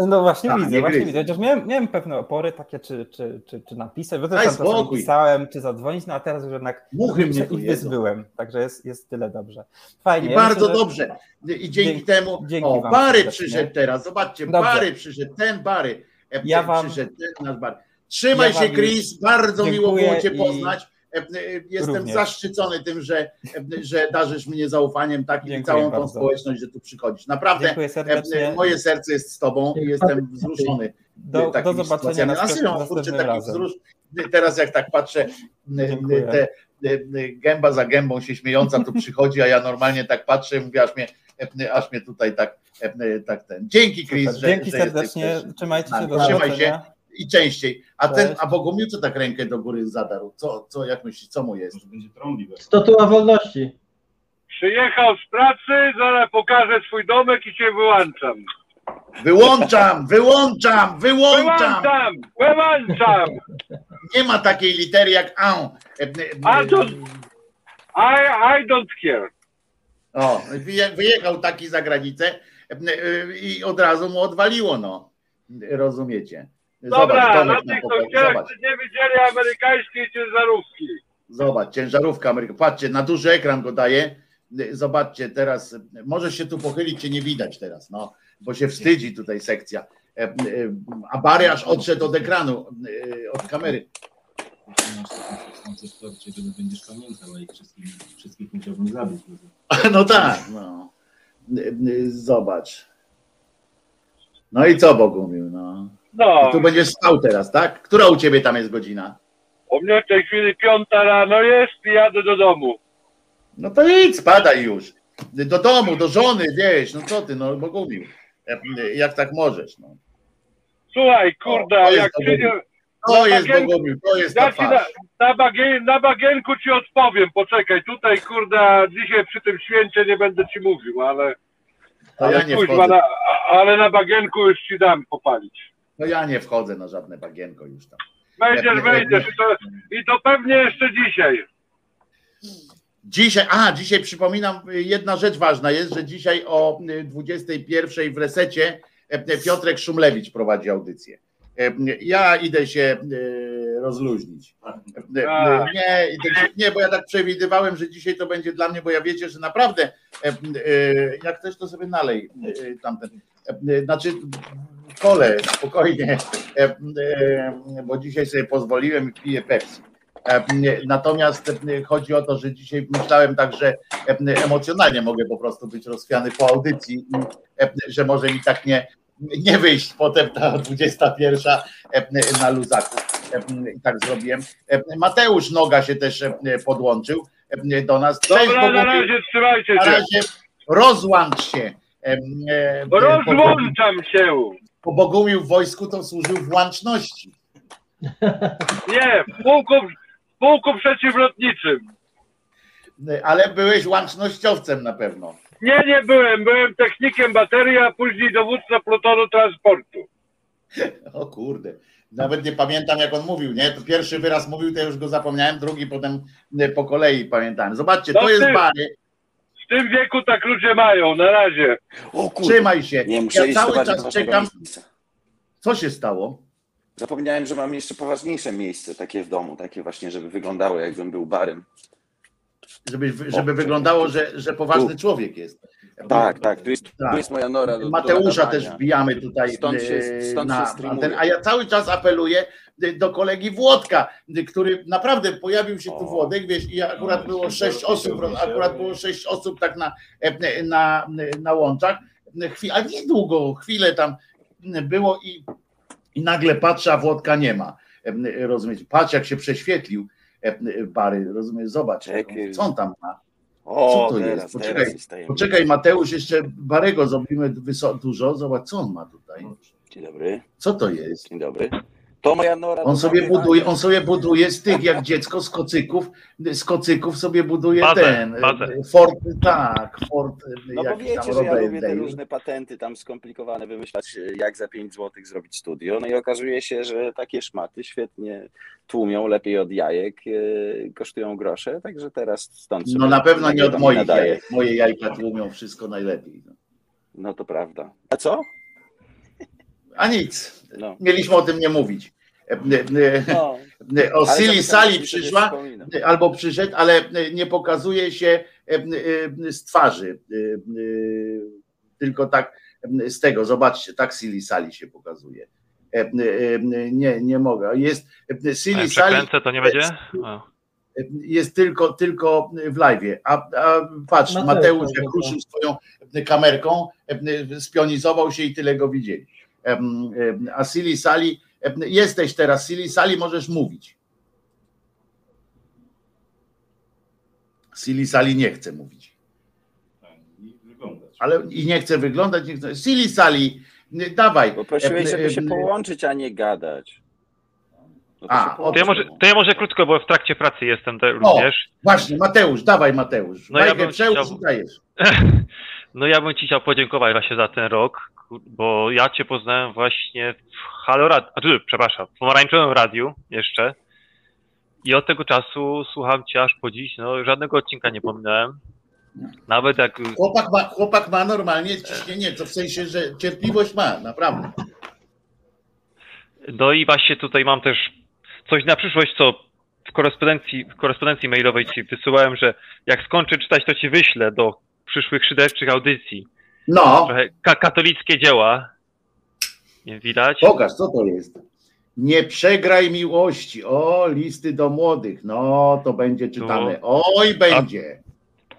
No właśnie Tak, widzę, nie właśnie widzę. Chociaż miałem, miałem pewne opory takie, czy, czy, czy, czy napisać, bo też tam pisałem, czy zadzwonić, no a teraz już jednak Muchy mnie jedzą. wyzbyłem, także jest, jest tyle dobrze. Fajnie. I ja bardzo myślę, dobrze. I dzięki Dzięki- temu, dzięki o, Bary przyszedł teraz, zobaczcie, Dobrze. Bary przyszedł, ten Bary e, Ja wam- przyszedł, ten nasz Bary. Trzymaj Ja się, Chris, bardzo miło było Cię i poznać. E, e, Jestem również. zaszczycony tym, że, e, że darzysz mnie zaufaniem takim i całą tą bardzo. społeczność, że tu przychodzisz. Naprawdę, moje serce jest z Tobą i jestem wzruszony. Do- do zobaczenia Na serio, kurczę, taki razem. wzrusz. Teraz jak tak patrzę, te, gęba za gębą się śmiejąca tu przychodzi, a ja normalnie tak patrzę i mówię, aż mnie, aż mnie tutaj tak, tak ten. Dzięki Chris, Super. że, Dzięki że serdecznie, jesteś też trzymajcie się, do Trzymaj się. I częściej. A ten, a Bogumił co tak rękę do góry zadarł? Co, co jak myślisz, co mu jest? Statua wolności. Przyjechał z pracy, zaraz pokażę swój domek i cię wyłączam. Wyłączam, wyłączam, wyłączam! Wyłączam, wyłączam! Nie ma takiej litery jak a. E, e, A to... I, I don't care. O, wyje- wyjechał taki za granicę e, e, i od razu mu odwaliło, no. Rozumiecie? Dobra, Zobacz, na tych Zobacz, nie widzieli amerykańskiej ciężarówki. zobacz, ciężarówka Ameryka. Patrzcie, na duży ekran go daje. Zobaczcie teraz, możesz się tu pochylić, cię nie widać teraz, no, bo się wstydzi tutaj sekcja. E, e, A Bary aż odszedł od ekranu, e, od kamery. Będziesz pamiętał, a ich wszystkich, wszystkich musiałbym zabić. No tak, no. Zobacz. No i co Bogumił, no. No. I tu będziesz spał teraz, tak? Która u ciebie tam jest godzina? U mnie w tej chwili piąta rano jest i jadę do domu. No to idź, spadaj już. Do domu, do żony, wiesz, no co ty, no Bogumił. Jak, jak tak możesz, no. Słuchaj, kurde, jest jak przyjdzie... To na jest Bogumił, to jest ja ta ci na, na, bagien, na bagienku ci odpowiem, poczekaj, tutaj kurde, dzisiaj przy tym święcie nie będę ci mówił, ale... To ale ja nie wchodzę. na, ale na bagienku już ci dam popalić. No ja nie wchodzę na żadne bagienko już tam. Wejdziesz, Jak wejdziesz i to, i to pewnie jeszcze dzisiaj. Dzisiaj, a dzisiaj przypominam, jedna rzecz ważna jest, że dzisiaj o 21 w resecie e, Piotrek Szumlewicz prowadzi audycję. E, Ja idę się e, rozluźnić. E. Nie, nie, bo ja tak przewidywałem, że dzisiaj to będzie dla mnie, bo ja wiecie, że naprawdę, e, e, jak chcesz, to sobie nalej e, tamten. E, Znaczy, kole, spokojnie, e, e, bo dzisiaj sobie pozwoliłem i piję Pepsi. E, Natomiast chodzi o to, że dzisiaj myślałem tak, że emocjonalnie mogę po prostu być rozchwiany po audycji, i, że może mi tak nie, nie wyjść potem ta 21 e, na luzaku. I tak zrobiłem. Mateusz Noga się też podłączył do nas. Cześć, Dobra, na razie trzymajcie Na się. razie rozłącz się. Rozłączam się. Bo Bogumił w wojsku to służył w łączności. Nie, w pułku, w pułku przeciwlotniczym. Ale byłeś łącznościowcem na pewno. Nie, nie byłem. Byłem technikiem baterii, a później dowódca plutonu transportu. O kurde. Nawet nie pamiętam, jak on mówił, nie? To pierwszy wyraz mówił, to już go zapomniałem, drugi potem po kolei pamiętałem. Zobaczcie, No to jest ty- Bary. W tym wieku tak ludzie mają. Na razie. Trzymaj się. Nie, muszę Ja cały czas czekam. miejsca. Co się stało? Zapomniałem, że mam jeszcze poważniejsze miejsce takie w domu, takie właśnie, żeby wyglądało jakbym był barem. Żeby, żeby wyglądało, że, że poważny Tu. człowiek jest. Tak, tak, tu jest, Tak. tu jest moja nora. Do, Mateusza do też wbijamy tutaj Stąd się, e, stąd na się antenę. A ja cały czas apeluję e, do kolegi Włodka, e, który naprawdę pojawił się tu Włodek, wiesz, i akurat było sześć osób, akurat było sześć osób tak na, e, na, na łączach, Chwi- ale niedługo, chwilę tam było i, i nagle patrzę, a Włodka nie ma. Rozumiecie? Patrz, jak się prześwietlił Bary, rozumiesz? Zobacz, co on tam ma. O, Co to teraz, jest? Poczekaj, poczekaj, Mateusz, jeszcze Barego zrobimy dużo. Zobacz, co on ma tutaj. Dzień dobry. Co to jest? Dzień dobry. To moja nora. On sobie buduje, on sobie buduje z tych jak dziecko z kocyków, z kocyków sobie buduje Bazę, ten bazę. Fort, tak, Fort, No bo wiecie, tam że ja lubię te różne patenty tam skomplikowane wymyślać, jak za 5 zł zrobić studio. No i okazuje się, że takie szmaty świetnie tłumią, lepiej od jajek, e, kosztują grosze, także teraz stąd No na pewno nie od moich jajek. Moje jajka tłumią wszystko najlepiej. No to prawda. A co? A nic. No. Mieliśmy o tym nie mówić. E, e, No. O zapytałem, Sali przyszła, albo przyszedł, ale nie pokazuje się z twarzy. Tylko tak z tego, zobaczcie, tak Silly Sali się pokazuje. E, e, Nie, nie mogę. Jest e, Silly przekręcę, to nie będzie? O. Jest tylko, tylko w live. A, a patrz, Mateusz, Mateusz, jak ruszył swoją kamerką, spionizował się i tyle go widzieli. A Silly Sali, jesteś teraz, Silly Sali, możesz mówić. Silly Sali nie chce mówić. Ale i nie chce wyglądać, nie chce. Silly Sali, dawaj. Poprosiłeś, żeby się połączyć, a nie gadać. No to A, To ja, może, to ja może krótko, bo w trakcie pracy jestem te, O, również. właśnie, Mateusz, dawaj Mateusz. No ja bym chciał-. No ja bym Ci chciał podziękować właśnie za ten rok, bo ja Cię poznałem właśnie w Halo Radio, a tu, przepraszam, w Pomarańczowym Radiu jeszcze i od tego czasu słucham Cię aż po dziś, no żadnego odcinka nie pominąłem. Nawet jak... Chłopak ma, chłopak ma normalnie ciśnienie, to w sensie, że cierpliwość ma, naprawdę. No i właśnie tutaj mam też coś na przyszłość, co w korespondencji, w korespondencji mailowej ci wysyłałem, że jak skończę czytać, to ci wyślę do przyszłych szyderczych audycji. No. Trochę ka- katolickie dzieła. Nie widać? Pokaż, co to jest. Nie przegraj miłości. O, listy do młodych. No, to będzie czytane. Oj, będzie.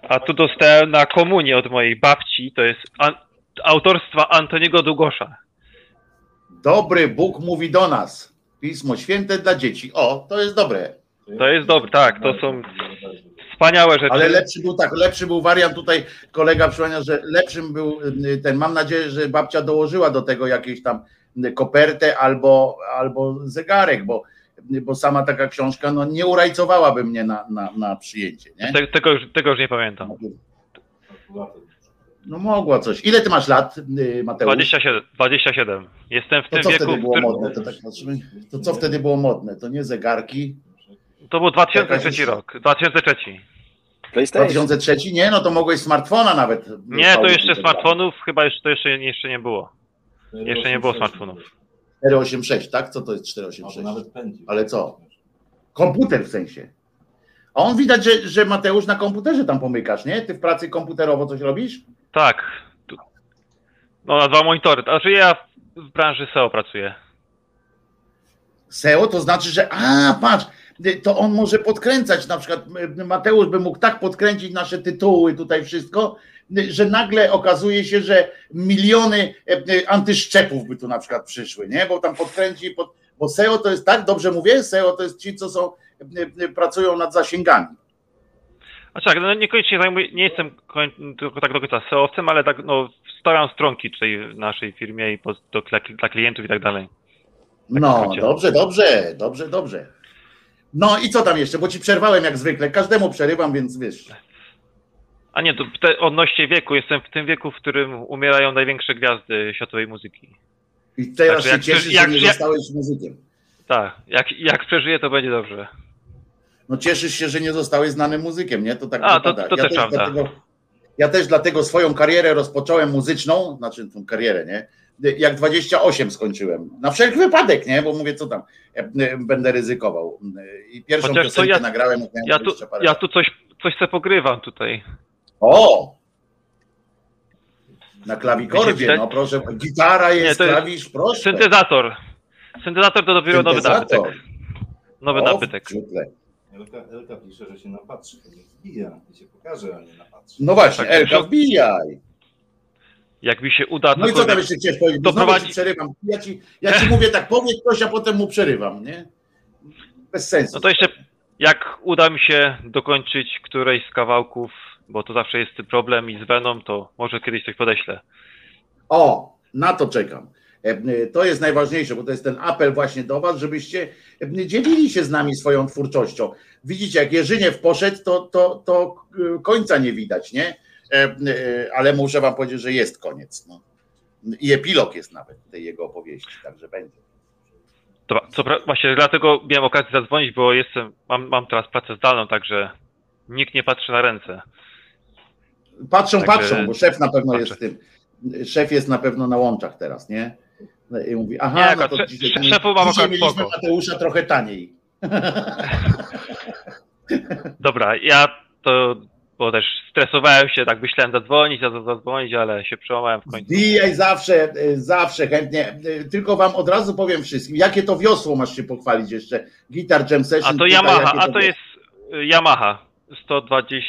A tu dostałem na komunię od mojej babci, to jest an- autorstwa Antoniego Długosza. Dobry Bóg mówi do nas. Pismo święte dla dzieci. O, to jest dobre. To jest dobre, tak, to są wspaniałe rzeczy. Ale lepszy był tak, lepszy był wariant tutaj, kolega przypomniał, że lepszym był y, ten, mam nadzieję, że babcia dołożyła do tego jakieś tam y, kopertę albo, albo zegarek, bo, bo sama taka książka no, nie urajcowałaby mnie na, na, na przyjęcie. Nie? Te, tego, już, tego już nie pamiętam. No mogła coś. Ile ty masz lat, y, Mateusz? 27. 27. Jestem w To tym co wieku, wtedy było którym... modne? To, tak patrzymy. to co wtedy było modne? To nie zegarki. To był 2003 Jakaś- rok. 2003. 2003? Nie, no to mogłeś smartfona nawet. Nie, to jeszcze Pauzy smartfonów chyba jeszcze, to jeszcze, jeszcze nie było. Jeszcze nie było smartfonów. 486, tak? Co to jest 486? Ale co? Komputer w sensie. A on widać, że, że Mateusz na komputerze tam pomykasz, nie? Ty w pracy komputerowo coś robisz? Tak. No na dwa monitory. Znaczy ja w branży SEO pracuję. SEO to znaczy, że a patrz, to on może podkręcać, na przykład Mateusz by mógł tak podkręcić nasze tytuły, tutaj wszystko, że nagle okazuje się, że miliony y, y, antyszczepów by tu na przykład przyszły, nie? Bo tam podkręci, pod, bo SEO to jest tak, dobrze mówię? SEO to jest ci, co są, y, pracują nad zasięgami. A tak, no niekoniecznie zajmuję, nie jestem tylko tak do końca SEO-owcem, ale tak no stawiam stronki tutaj w naszej firmie i po, do, dla, klientów i tak dalej. No, skrócie. dobrze, dobrze, dobrze, dobrze. No i co tam jeszcze? Bo ci przerwałem jak zwykle. Każdemu przerywam, więc wiesz. A nie, to te, odnośnie wieku, jestem w tym wieku, w którym umierają największe gwiazdy światowej muzyki. I teraz Także się jak cieszysz, przeży- że jak- nie jak- zostałeś muzykiem. Tak, jak, jak przeżyję, to będzie dobrze. No cieszysz się, że nie zostałeś znanym muzykiem, nie? To tak A, to- wypada. to też też prawda. dlatego, ja też dlatego swoją karierę rozpocząłem muzyczną, znaczy tą karierę, nie? Jak 28 skończyłem. Na wszelki wypadek, nie? Bo mówię, co tam, e, e, będę ryzykował. I pierwszą Chociaż piosenkę ja, nagrałem. jak ja, tu, 20 parę ja tu coś, coś se pogrywam tutaj. O! Na klawikordzie, no proszę. Gitara jest, to jest klawisz, proszę. Syntezator. Syntezator to dopiero nowy nabytek. Nowy O, nabytek. Elka, Elka pisze, że się napatrzy, to niech wbija i się pokaże, a nie napatrzy. No właśnie, Tak, Elka, to- wbijaj. Jak mi się uda No i co tam jeszcze chciałeś powiedzieć? to znowu prowadzi- przerywam. Ja ci, ja ci mówię tak, powiedz coś, a potem mu przerywam, nie? Bez sensu. No to jeszcze, jak uda mi się dokończyć którejś z kawałków, bo to zawsze jest problem i z Venom, to może kiedyś coś podeślę. O, na to czekam. E, To jest najważniejsze, bo to jest ten apel właśnie do Was, żebyście e, dzielili się z nami swoją twórczością. Widzicie, jak Jerzyniew poszedł, to, to, to e, końca nie widać, nie? Ale muszę Wam powiedzieć, że jest koniec. No. I epilog jest nawet tej jego opowieści, także będzie. Dobra, co pra- właśnie dlatego miałem okazję zadzwonić, bo jestem, mam, mam teraz pracę zdalną, także nikt nie patrzy na ręce. Patrzą, Także- patrzą, bo szef na pewno jest w tym. Szef jest na pewno na łączach teraz, nie? I mówi, aha, Nie, no to sze- dzisiaj, sze- szefu mam dzisiaj mieliśmy spoko. Mateusza trochę taniej. Dobra, ja to, bo też stresowałem się, tak myślałem zadzwonić, zadzwonić, zadzwonić, ale się przełamałem w końcu. Bijaj zawsze, y, zawsze chętnie. Y, Tylko wam od razu powiem wszystkim, jakie to wiosło masz się pochwalić jeszcze. Guitar Jam Session. A to tutaj, Yamaha, a to jest y, Yamaha 120,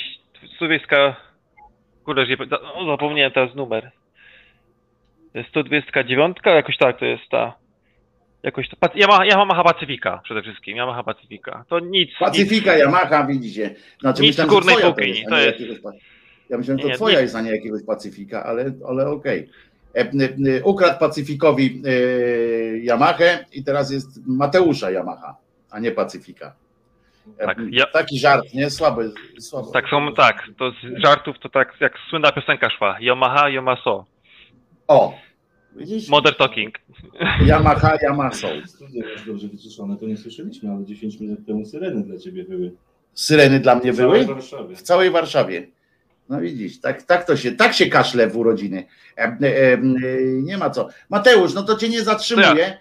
Suwiecka, kurde, nie, pamiętam, o, zapomniałem teraz numer. To jest 129, jakoś tak to jest ta, jakoś to, Yamaha, Yamaha Pacyfika przede wszystkim, Yamaha Pacyfika. To nic, Pacyfika, nic, Yamaha, widzicie. Znaczy, Nic myślałem, z górnej półki, to to jest- jakiegoś Ja myślałem, że to Nie, twoja nie. jest, a nie jakiegoś Pacyfika, ale, ale okej. E, y, y, Ukradł Pacyfikowi y, Yamahę i teraz jest Mateusza Yamaha, a nie Pacyfika. Tak, ja- Taki żart, nie? Słaby. słaby. tak są, tak, to z żartów to tak jak słynna piosenka szła, Yamaha, Yamaso, O, widzisz? Modern Talking. Yamaha, Yamaso. Studia dobrze wyciszone, to nie słyszeliśmy, ale 10 minut temu syreny dla ciebie były. Syreny dla mnie W całej były? Warszawie. W całej Warszawie. No widzisz, tak, tak to się, tak się kaszle w urodziny. E, e, e, nie ma co. Mateusz, no to cię nie zatrzymuję.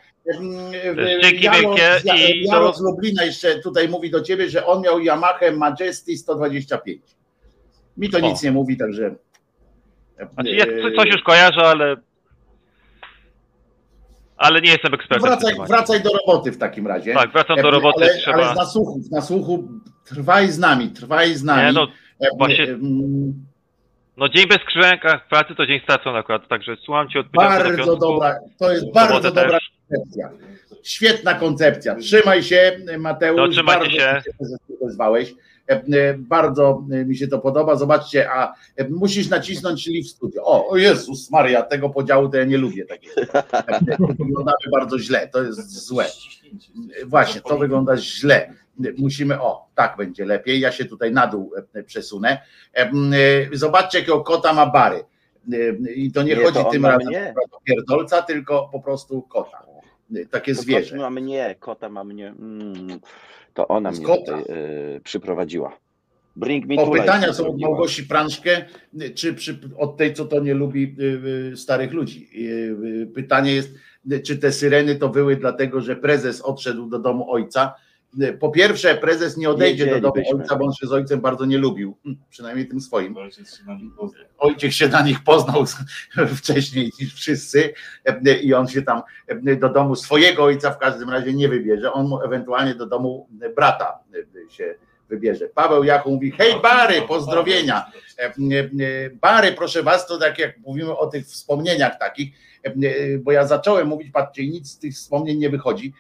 Dzięki Jaro, wielkie z- i Jaro z Lublina jeszcze tutaj mówi do ciebie, że on miał Yamaha Majesty 125. Mi to O. nic nie mówi, także. Znaczy, ja co- coś już kojarzę, ale. Ale nie jestem ekspertem. Wracaj, wracaj do roboty w takim razie. Tak, wracam do E, roboty, Ale, trzeba- ale z nasłuchu, trwaj z nami, trwaj z nami. Nie, no, E, właśnie- mm, No dzień bez krzyżenka w pracy to dzień stracony akurat, także słucham cię na Bardzo dobra, to jest bardzo dobra. Koncepcja. Świetna koncepcja. Trzymaj się, Mateusz. No, bardzo się. cieszę, że się odezwałeś. E, e, Bardzo mi się to podoba. Zobaczcie, a e, musisz nacisnąć live studio. O, o Jezus Maria, tego podziału to ja nie lubię takiego. Wyglądamy bardzo źle, to jest złe. Właśnie, to wygląda źle. Musimy, o, tak będzie lepiej. Ja się tutaj na dół przesunę. Zobaczcie, jakiego kota ma Bary. I to nie, Nie, chodzi to tym razem mnie. o pierdolca, tylko po prostu kota. Takie To zwierzę. Kot ma mnie, kota ma mnie. Mm, to ona Z mnie kota. tutaj y, przyprowadziła. Bring me O pytania są od. Małgosi Prączkę, czy przy, od tej, co to nie lubi y, y, starych ludzi. Y, y, Pytanie jest, czy te syreny to były dlatego, że prezes odszedł do domu ojca. Y, Po pierwsze, prezes nie odejdzie do domu ojca, bo on się z ojcem bardzo nie lubił, Hmm, przynajmniej tym swoim. Ojciec się na nich poznał wcześniej niż wszyscy y, i on się tam y, do domu swojego ojca w każdym razie nie wybierze. On mu ewentualnie do domu brata y, się wybierze. Paweł Jachu mówi, hej Bary, pozdrowienia. E, e, Bary, proszę was, to tak jak mówimy o tych wspomnieniach takich, e, e, bo ja zacząłem mówić, patrzcie, i nic z tych wspomnień nie wychodzi.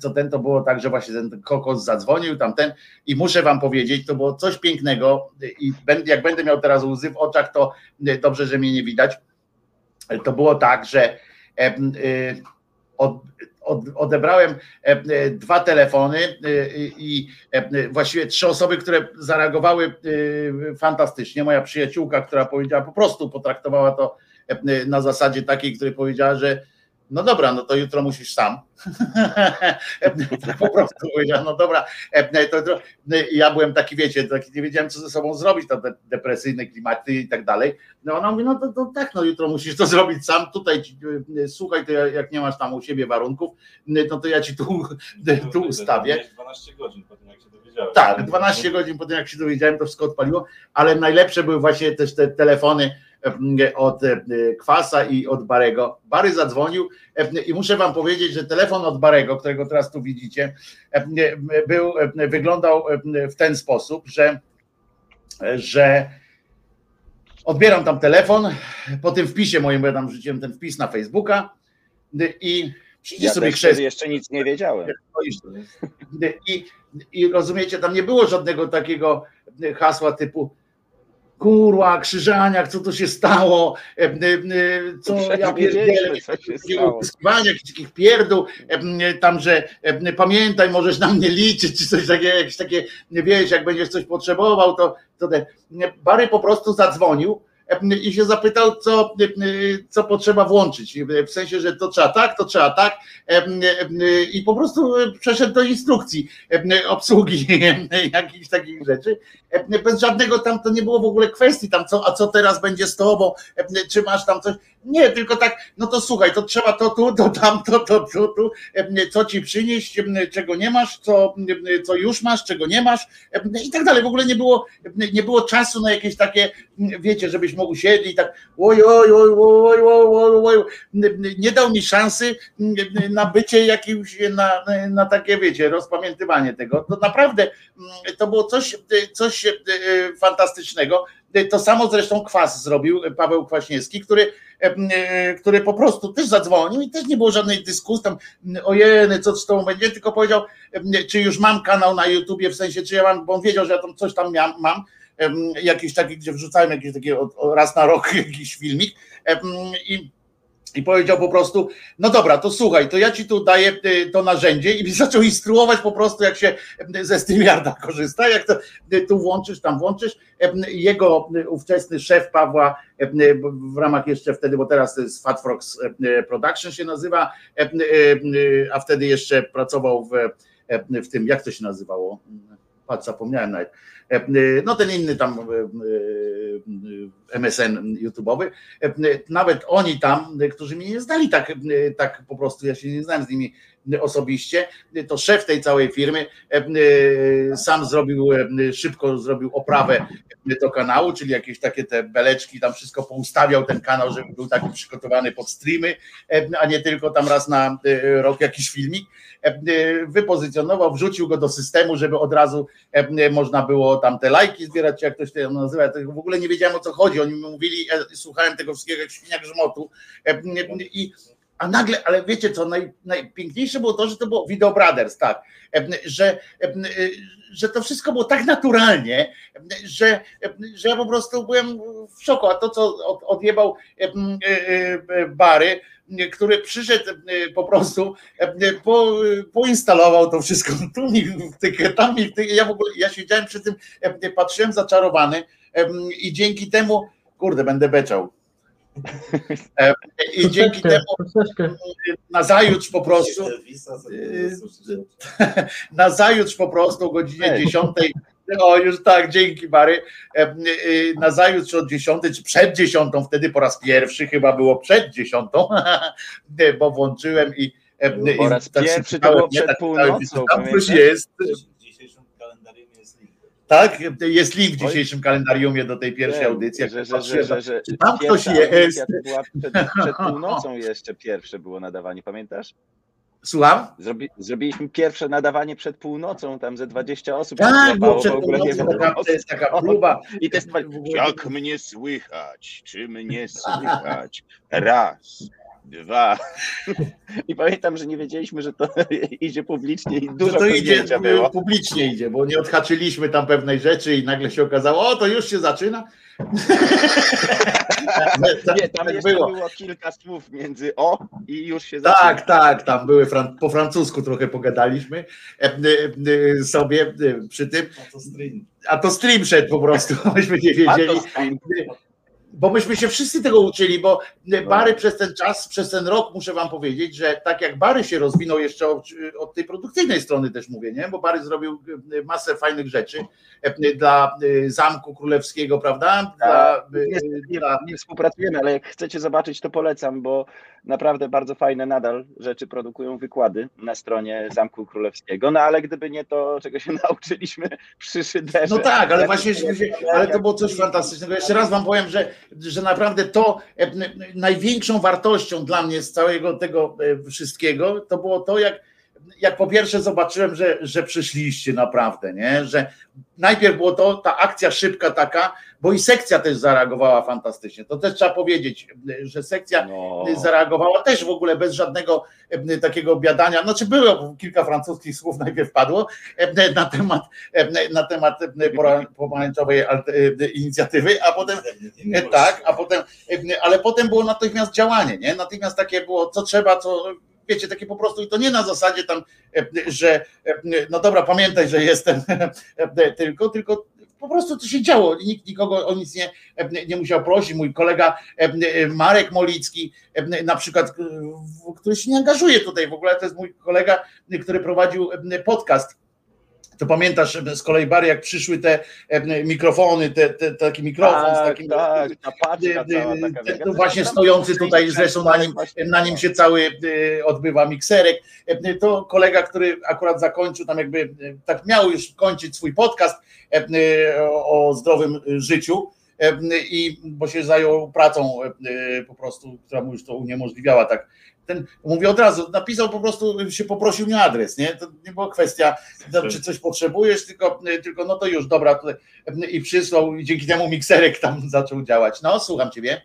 Co ten to było tak, że właśnie ten kokos zadzwonił, tamten i muszę wam powiedzieć, to było coś pięknego i jak będę miał teraz łzy w oczach, to dobrze, że mnie nie widać. To było tak, że e, od, od, odebrałem e, dwa telefony e, i właściwie trzy osoby, które zareagowały fantastycznie. Moja przyjaciółka, która powiedziała, po prostu potraktowała to na zasadzie takiej, której powiedziała, że no dobra, no to jutro musisz sam. Tak po prostu powiedziała, no dobra, e, to, to, ja byłem taki, wiecie, taki, nie wiedziałem, co ze sobą zrobić, te depresyjne klimaty i tak dalej. No ona mówi, no to, to tak, no jutro musisz to zrobić sam, tutaj e, słuchaj, to jak nie masz tam u siebie warunków, no to ja ci tu, tu ustawię. 12 godzin po tym, jak się dowiedziałem. Tak, 12 godzin po tym, jak się dowiedziałem, to wszystko odpaliło, ale najlepsze były właśnie też te telefony e, od e, Kwasa i od Barego. Bary zadzwonił e, i muszę wam powiedzieć, że telefon od Barego, którego teraz tu widzicie, e, był, e, wyglądał e, w ten sposób, że, że odbieram tam telefon, po tym wpisie moim, bo ja tam wrzuciłem ten wpis na Facebooka i przyjdzie Ja sobie wtedy jeszcze nic nie wiedziałem. i, I rozumiecie, tam nie było żadnego takiego hasła typu kurwa, krzyżaniak, co to się stało, e, e, co ja pierdzielę, jakichś takich pierdół, e, tam, że e, pamiętaj, możesz na mnie liczyć, czy coś takiego, jakieś takie, nie wiesz, jak będziesz coś potrzebował, to, to ten. Bary po prostu zadzwonił e, i się zapytał, co, co potrzeba włączyć. W sensie, że to trzeba tak, to trzeba tak. I po prostu przeszedł do instrukcji obsługi jakichś takich rzeczy. Bez żadnego tam to nie było w ogóle kwestii tam, co, a co teraz będzie z tobą, czy masz tam coś. Nie, tylko tak, no to słuchaj, to trzeba to tu, to tam, to, to, to tu, co ci przynieść, czego nie masz, co, co już masz, czego nie masz i tak dalej. W ogóle nie było, nie było czasu na jakieś takie, wiecie, żebyś mógł siedzieć i tak oj, oj, oj, oj, oj, oj, oj. Nie dał mi szansy na bycie jakimś, na, na takie, wiecie, rozpamiętywanie tego. To naprawdę to było coś, coś e, fantastycznego. To samo zresztą Kwas zrobił, Paweł Kwaśniewski, który, e, który po prostu też zadzwonił i też nie było żadnej dyskusji tam, ojeny, co z tą będzie, tylko powiedział, czy już mam kanał na YouTubie, w sensie, czy ja mam, bo on wiedział, że ja tam coś tam mam, jakiś taki, gdzie wrzucałem jakiś taki raz na rok jakiś filmik i i powiedział po prostu, no dobra, to słuchaj, to ja ci tu daję y, to narzędzie i zaczął instruować po prostu, jak się ze StreamYarda korzysta, jak to y, tu włączysz, tam włączysz. Jego y, ówczesny szef Pawła w ramach jeszcze wtedy, bo teraz to jest Fat y, Production się nazywa, a wtedy jeszcze pracował w, w tym, jak to się nazywało? Patrz, zapomniałem nawet. Em, y, No ten inny tam y, MSN YouTube'owy, nawet oni tam, którzy mnie nie znali tak, tak po prostu, ja się nie znałem z nimi osobiście, to szef tej całej firmy sam zrobił, szybko zrobił oprawę do kanału, czyli jakieś takie te beleczki, tam wszystko poustawiał ten kanał, żeby był taki przygotowany pod streamy, a nie tylko tam raz na rok jakiś filmik. Wypozycjonował, wrzucił go do systemu, żeby od razu można było tam te lajki zbierać, jak ktoś to nazywa. W ogóle nie wiedziałem o co chodzi. Oni mówili, ja słuchałem tego wszystkiego jak świniak żmotu i a nagle, ale wiecie co, naj, najpiękniejsze było to, że to było Video Brothers, tak, że, że to wszystko było tak naturalnie, że, że ja po prostu byłem w szoku, a to co odjebał Bary, który przyszedł po prostu, po, poinstalował to wszystko, tu mi wtykę, tam mi wtykę, ja w ogóle, ja siedziałem przy tym, patrzyłem zaczarowany i dzięki temu, kurde, będę beczał, i dzięki temu na zajutrz po prostu na zajutrz po prostu o godzinie 10 o już tak, dzięki Bary. Na zajutrz od 10 czy przed 10, wtedy po raz pierwszy chyba było przed 10, bo włączyłem i po raz tak pierwszy to było przed tak, północą. Tam coś jest. Tak, jest link w dzisiejszym kalendariumie do tej pierwszej audycji. Że, że, że, że, że tam ktoś jest. Była przed, przed północą jeszcze pierwsze było nadawanie, pamiętasz? Słucham? Zrobi, zrobiliśmy pierwsze nadawanie przed północą, tam ze 20 osób. Tak, było przed północą, to jest taka próba. I to jest jak mnie słychać, czy mnie słychać, raz, dwa. I pamiętam, że nie wiedzieliśmy, że to idzie publicznie i dużo to idzie było. publicznie idzie, bo nie odhaczyliśmy tam pewnej rzeczy i nagle się okazało, o to już się zaczyna. nie, tam tak jeszcze było. było. kilka słów między o i już się zaczyna. Tak, tak, tam były po francusku trochę pogadaliśmy sobie przy tym. A to stream. A to stream szedł po prostu, myśmy nie wiedzieli bo myśmy się wszyscy tego uczyli, bo Bary przez ten czas, przez ten rok muszę wam powiedzieć, że tak jak Bary się rozwinął jeszcze od, od, tej produkcyjnej strony też mówię, nie? Bo Bary zrobił masę fajnych rzeczy dla Zamku Królewskiego, prawda? Dla, nie, dla... nie współpracujemy, ale jak chcecie zobaczyć, to polecam, bo naprawdę bardzo fajne nadal rzeczy produkują wykłady na stronie Zamku Królewskiego, no ale gdyby nie to, czego się nauczyliśmy przy szyderze. No tak, ale właśnie, ale to było coś fantastycznego. Jeszcze raz wam powiem, że że naprawdę to e, największą wartością dla mnie z całego tego e, wszystkiego to było to, jak, jak po pierwsze zobaczyłem, że, że przyszliście naprawdę, nie? że najpierw było to, ta akcja szybka taka, bo i sekcja też zareagowała fantastycznie. To też trzeba powiedzieć, że sekcja no. zareagowała też w ogóle bez żadnego e, takiego biadania. Znaczy było kilka francuskich słów najpierw padło e, na temat, e, na temat pomarańczowej inicjatywy, a potem tak, a potem, ale potem było natychmiast działanie, nie? Natychmiast takie było, co trzeba, co wiecie, takie po prostu i to nie na zasadzie tam, że no dobra, pamiętaj, że jestem tylko, tylko po prostu to się działo. Nikt nikogo o nic nie, nie musiał prosić. Mój kolega Marek Molicki, na przykład, który się nie angażuje tutaj w ogóle, to jest mój kolega, który prowadził podcast to pamiętasz z kolei Bary, jak przyszły te mikrofony, te, te, taki mikrofon tak, z takim. Tak, ta paczka cała taka, to właśnie stojący tutaj, zresztą na nim, na nim się cały odbywa mikserek. To kolega, który akurat zakończył tam jakby tak miał już kończyć swój podcast o zdrowym życiu i bo się zajął pracą po prostu, która mu już to uniemożliwiała tak ten, mówię od razu, napisał po prostu, się poprosił mnie adres, nie? To nie była kwestia, czy coś potrzebujesz, tylko, tylko no to już, dobra, tutaj, i przysłał i dzięki temu mikserek tam zaczął działać. No, słucham ciebie.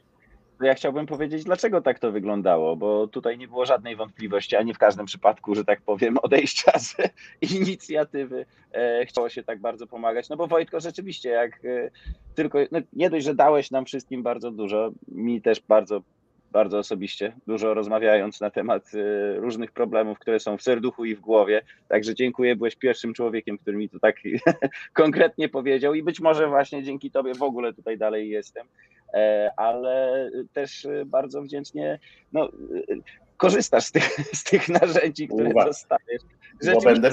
Ja chciałbym powiedzieć, dlaczego tak to wyglądało, bo tutaj nie było żadnej wątpliwości, ani w każdym przypadku, że tak powiem, odejścia z inicjatywy e, chciało się tak bardzo pomagać. No bo Wojtko, rzeczywiście, jak e, tylko, no nie dość, że dałeś nam wszystkim bardzo dużo, mi też bardzo bardzo osobiście, dużo rozmawiając na temat y, różnych problemów, które są w serduchu i w głowie. Także dziękuję, byłeś pierwszym człowiekiem, który mi to tak konkretnie powiedział i być może właśnie dzięki Tobie w ogóle tutaj dalej jestem, e, ale też bardzo wdzięcznie no, korzystasz z tych, z tych narzędzi, które Uwa. dostajesz. Bo będę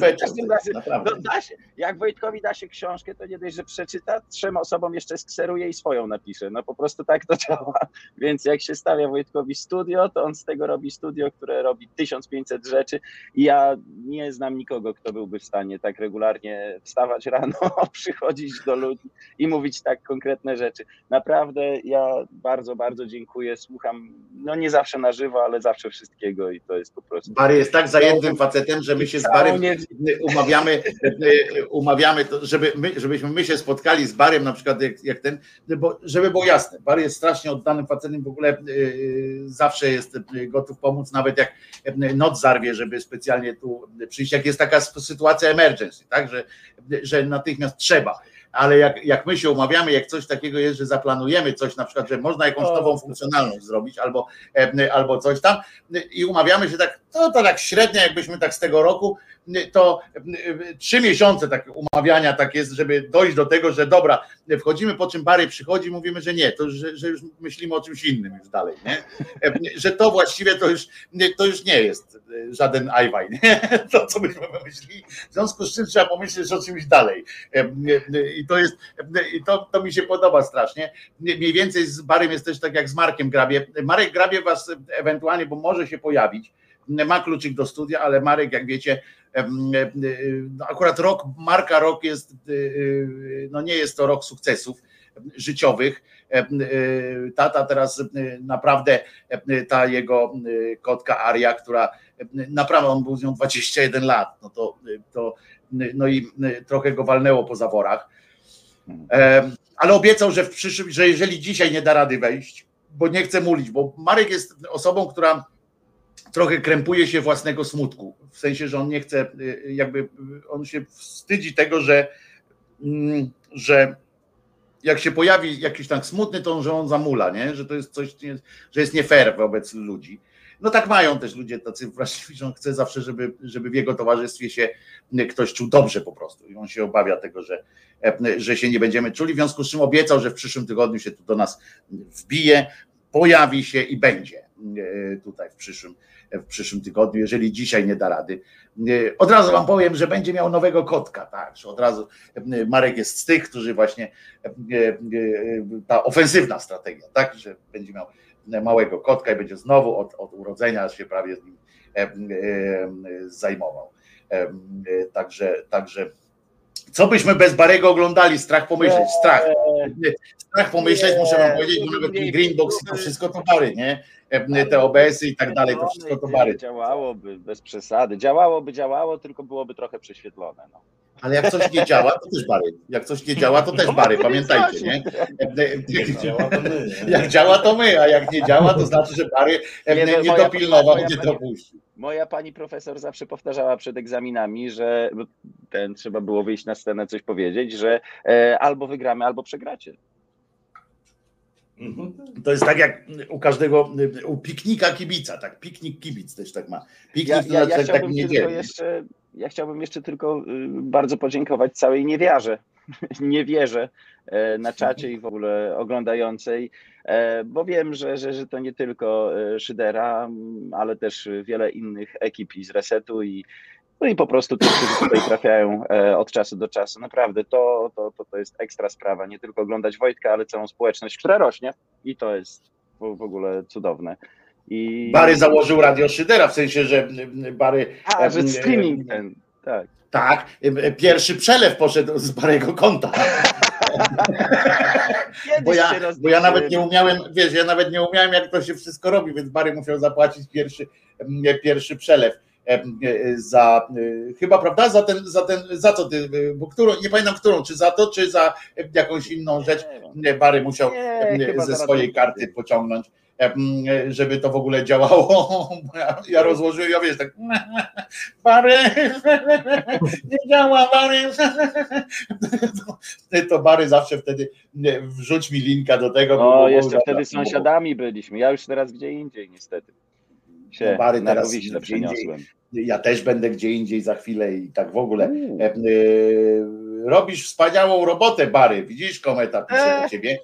naprawdę. no, da się, jak Wojtkowi da się książkę, to nie dość, że przeczyta, trzem osobom jeszcze skseruje i swoją napisze. No po prostu tak to działa. Więc jak się stawia Wojtkowi studio, to on z tego robi studio, które robi 1500 rzeczy i ja nie znam nikogo, kto byłby w stanie tak regularnie wstawać rano, przychodzić do ludzi i mówić tak konkretne rzeczy. Naprawdę ja bardzo, bardzo dziękuję. Słucham, no nie zawsze na żywo, ale zawsze wszystkiego i to jest po prostu. Bary jest tak zajętym facetem, że my się z Barym umawiamy, umawiamy to, żeby my, żebyśmy my się spotkali z Barym na przykład jak, jak ten, bo żeby było jasne, Bary jest strasznie oddanym facetem, w ogóle y, zawsze jest gotów pomóc, nawet jak y, noc zarwie, żeby specjalnie tu przyjść, jak jest taka sytuacja emergency, tak, że, że natychmiast trzeba. Ale jak, jak my się umawiamy, jak coś takiego jest, że zaplanujemy coś, na przykład, że można jakąś nową funkcjonalność zrobić albo, e, albo coś tam i umawiamy się tak, to, to tak średnio, jakbyśmy tak z tego roku, to e, trzy miesiące tak umawiania tak jest, żeby dojść do tego, że dobra, wchodzimy, po czym Bary przychodzi, mówimy, że nie, to że, że już myślimy o czymś innym już dalej, nie? E, Że to właściwie to już, to już nie jest żaden ajwaj, nie? To, co myśmy myśleli. W związku z czym trzeba pomyśleć o czymś dalej. I to jest, i to, to mi się podoba strasznie. Mniej więcej z Barym jest też tak jak z Markiem Grabie. Marek Grabie was ewentualnie, bo może się pojawić, ma kluczyk do studia, ale Marek, jak wiecie, akurat rok, Marka rok jest, no nie jest to rok sukcesów życiowych. Tata teraz naprawdę, ta jego kotka Aria, która naprawdę on był z nią 21 lat, no to, to no i trochę go walnęło po zaworach. Ale obiecał, że w przyszłym, że jeżeli dzisiaj nie da rady wejść, bo nie chce mulić, bo Marek jest osobą, która trochę krępuje się własnego smutku. W sensie, że on nie chce, jakby on się wstydzi tego, że, że jak się pojawi jakiś tak smutny, to on, że on zamula, nie? że to jest coś, że jest nie fair wobec ludzi. No tak mają też ludzie tacy wrażliwi, że on chce zawsze, żeby, żeby w jego towarzystwie się ktoś czuł dobrze po prostu i on się obawia tego, że, że się nie będziemy czuli, w związku z czym obiecał, że w przyszłym tygodniu się tu do nas wbije, pojawi się i będzie tutaj w przyszłym, w przyszłym tygodniu, jeżeli dzisiaj nie da rady. Od razu wam powiem, że będzie miał nowego kotka, tak, że od razu Marek jest z tych, którzy właśnie ta ofensywna strategia, tak, że będzie miał małego kotka i będzie znowu od, od urodzenia się prawie z nim zajmował. Także, także co byśmy bez Barego oglądali? Strach pomyśleć, strach. Strach pomyśleć, muszę wam powiedzieć, bo nawet ten Greenbox to wszystko to Bary, nie? Te OBS-y i tak dalej, to wszystko to Bary. Działałoby bez przesady. Działałoby, działało, tylko byłoby trochę prześwietlone. No. Ale jak coś nie działa, to też Bary. Jak coś nie działa, to też Bary, pamiętajcie, nie? Jak działa, to my. A jak nie działa, to znaczy, że Bary nie, nie moja- dopilnował, nie dopuścił. Moja pani profesor zawsze powtarzała przed egzaminami, że ten trzeba było wyjść na scenę, coś powiedzieć, że e, albo wygramy, albo przegracie. To jest tak jak u każdego, u piknika kibica, tak? Piknik kibic też tak ma. Piknik Ja, ja, ja znaczy tak chciałbym tylko niedzielny. jeszcze, ja chciałbym jeszcze tylko y, bardzo podziękować całej niewiarze, niewierze na czacie i w ogóle oglądającej, e, bo wiem, że, że, że to nie tylko e, Szydera, ale też wiele innych ekip i z Resetu i no i po prostu tych, którzy tutaj trafiają e, od czasu do czasu. Naprawdę to, to, to, to jest ekstra sprawa. Nie tylko oglądać Wojtka, ale całą społeczność, która rośnie i to jest w, ogóle cudowne. I... Bary założył radio Szydera, w sensie, że Bary... A, że em, streaming ten, tak. Tak, pierwszy przelew poszedł z Barego konta. Bo ja, bo ja nawet nie umiałem, wiesz, ja nawet nie umiałem, jak to się wszystko robi, więc Bary musiał zapłacić pierwszy, pierwszy przelew e, za, e, chyba, prawda, za ten, za ten, za co ty, e, bo którą, nie pamiętam którą, czy za to, czy za jakąś inną rzecz, Nie, Bary musiał chyba ze swojej karty pociągnąć, żeby to w ogóle działało. Ja, ja rozłożyłem, ja wiesz, tak Bary, nie działa, Bary. To, to Bary zawsze wtedy nie, wrzuć mi linka do tego. O, bo- jeszcze bo- wtedy bo- sąsiadami byliśmy. Ja już teraz gdzie indziej niestety. Się Bary na teraz Wiśle indziej. przeniosłem. Ja też będę gdzie indziej za chwilę i tak w ogóle. E, e, robisz wspaniałą robotę, Bary. Widzisz, kometa pisze do ciebie.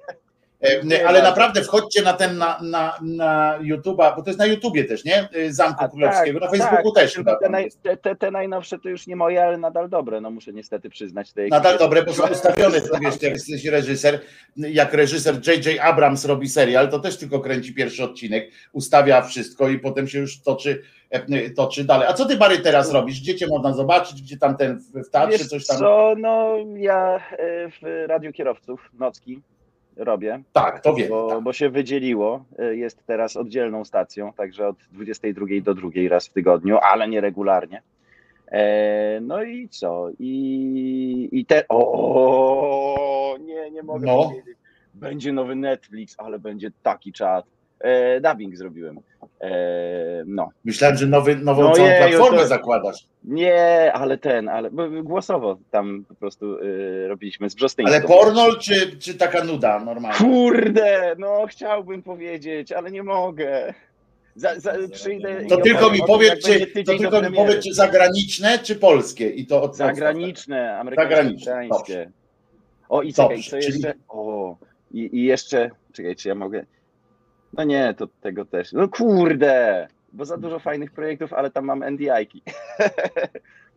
Ale naprawdę wchodźcie na ten na, na, na YouTube'a, bo to jest na YouTubie też, nie? E, Zamku Królewskiego. Na Facebooku tak, też chyba. Te, naj, te, te, te najnowsze to już nie moje, ale nadal dobre, no muszę niestety przyznać. Tej Nadal dobre, bo są ustawione, to wiesz, jak jesteś reżyser, jak reżyser J.J. Abrams robi serial, to też tylko kręci pierwszy odcinek, ustawia wszystko i potem się już toczy, e, toczy dalej. A co ty, Bary, teraz robisz? Gdzie cię można zobaczyć? Gdzie tam ten w w teatrze Wiesz coś tam? co, no ja e, w Radiu Kierowców Nocki robię. Tak, to wiem. Bo, bo się wydzieliło, e, jest teraz oddzielną stacją, także od 22 do 2 raz w tygodniu, ale nieregularnie. E, no i co? I, i te. O, nie, nie mogę No. powiedzieć. Będzie nowy Netflix, ale będzie taki czat. E, dubbing zrobiłem. E, no. Myślałem, że nowy, nową No całą platformę to- zakładasz. Nie, ale ten, ale głosowo tam po prostu y, robiliśmy z Brzostyńską. Ale pornol czy, czy taka nuda normalna? Kurde, no chciałbym powiedzieć, ale nie mogę. Za, za, przyjdę To tylko mi powiedz, czy, to tylko mi powiedz, czy zagraniczne, czy polskie? I to od Zagraniczne, amerykańskie, Zagraniczne. O i czekaj, Dobrze, co czyli- jeszcze? O, i, i jeszcze, czekaj, czy ja mogę? No nie, to tego też. No kurde, bo za dużo fajnych projektów, ale tam mam NDI-ki.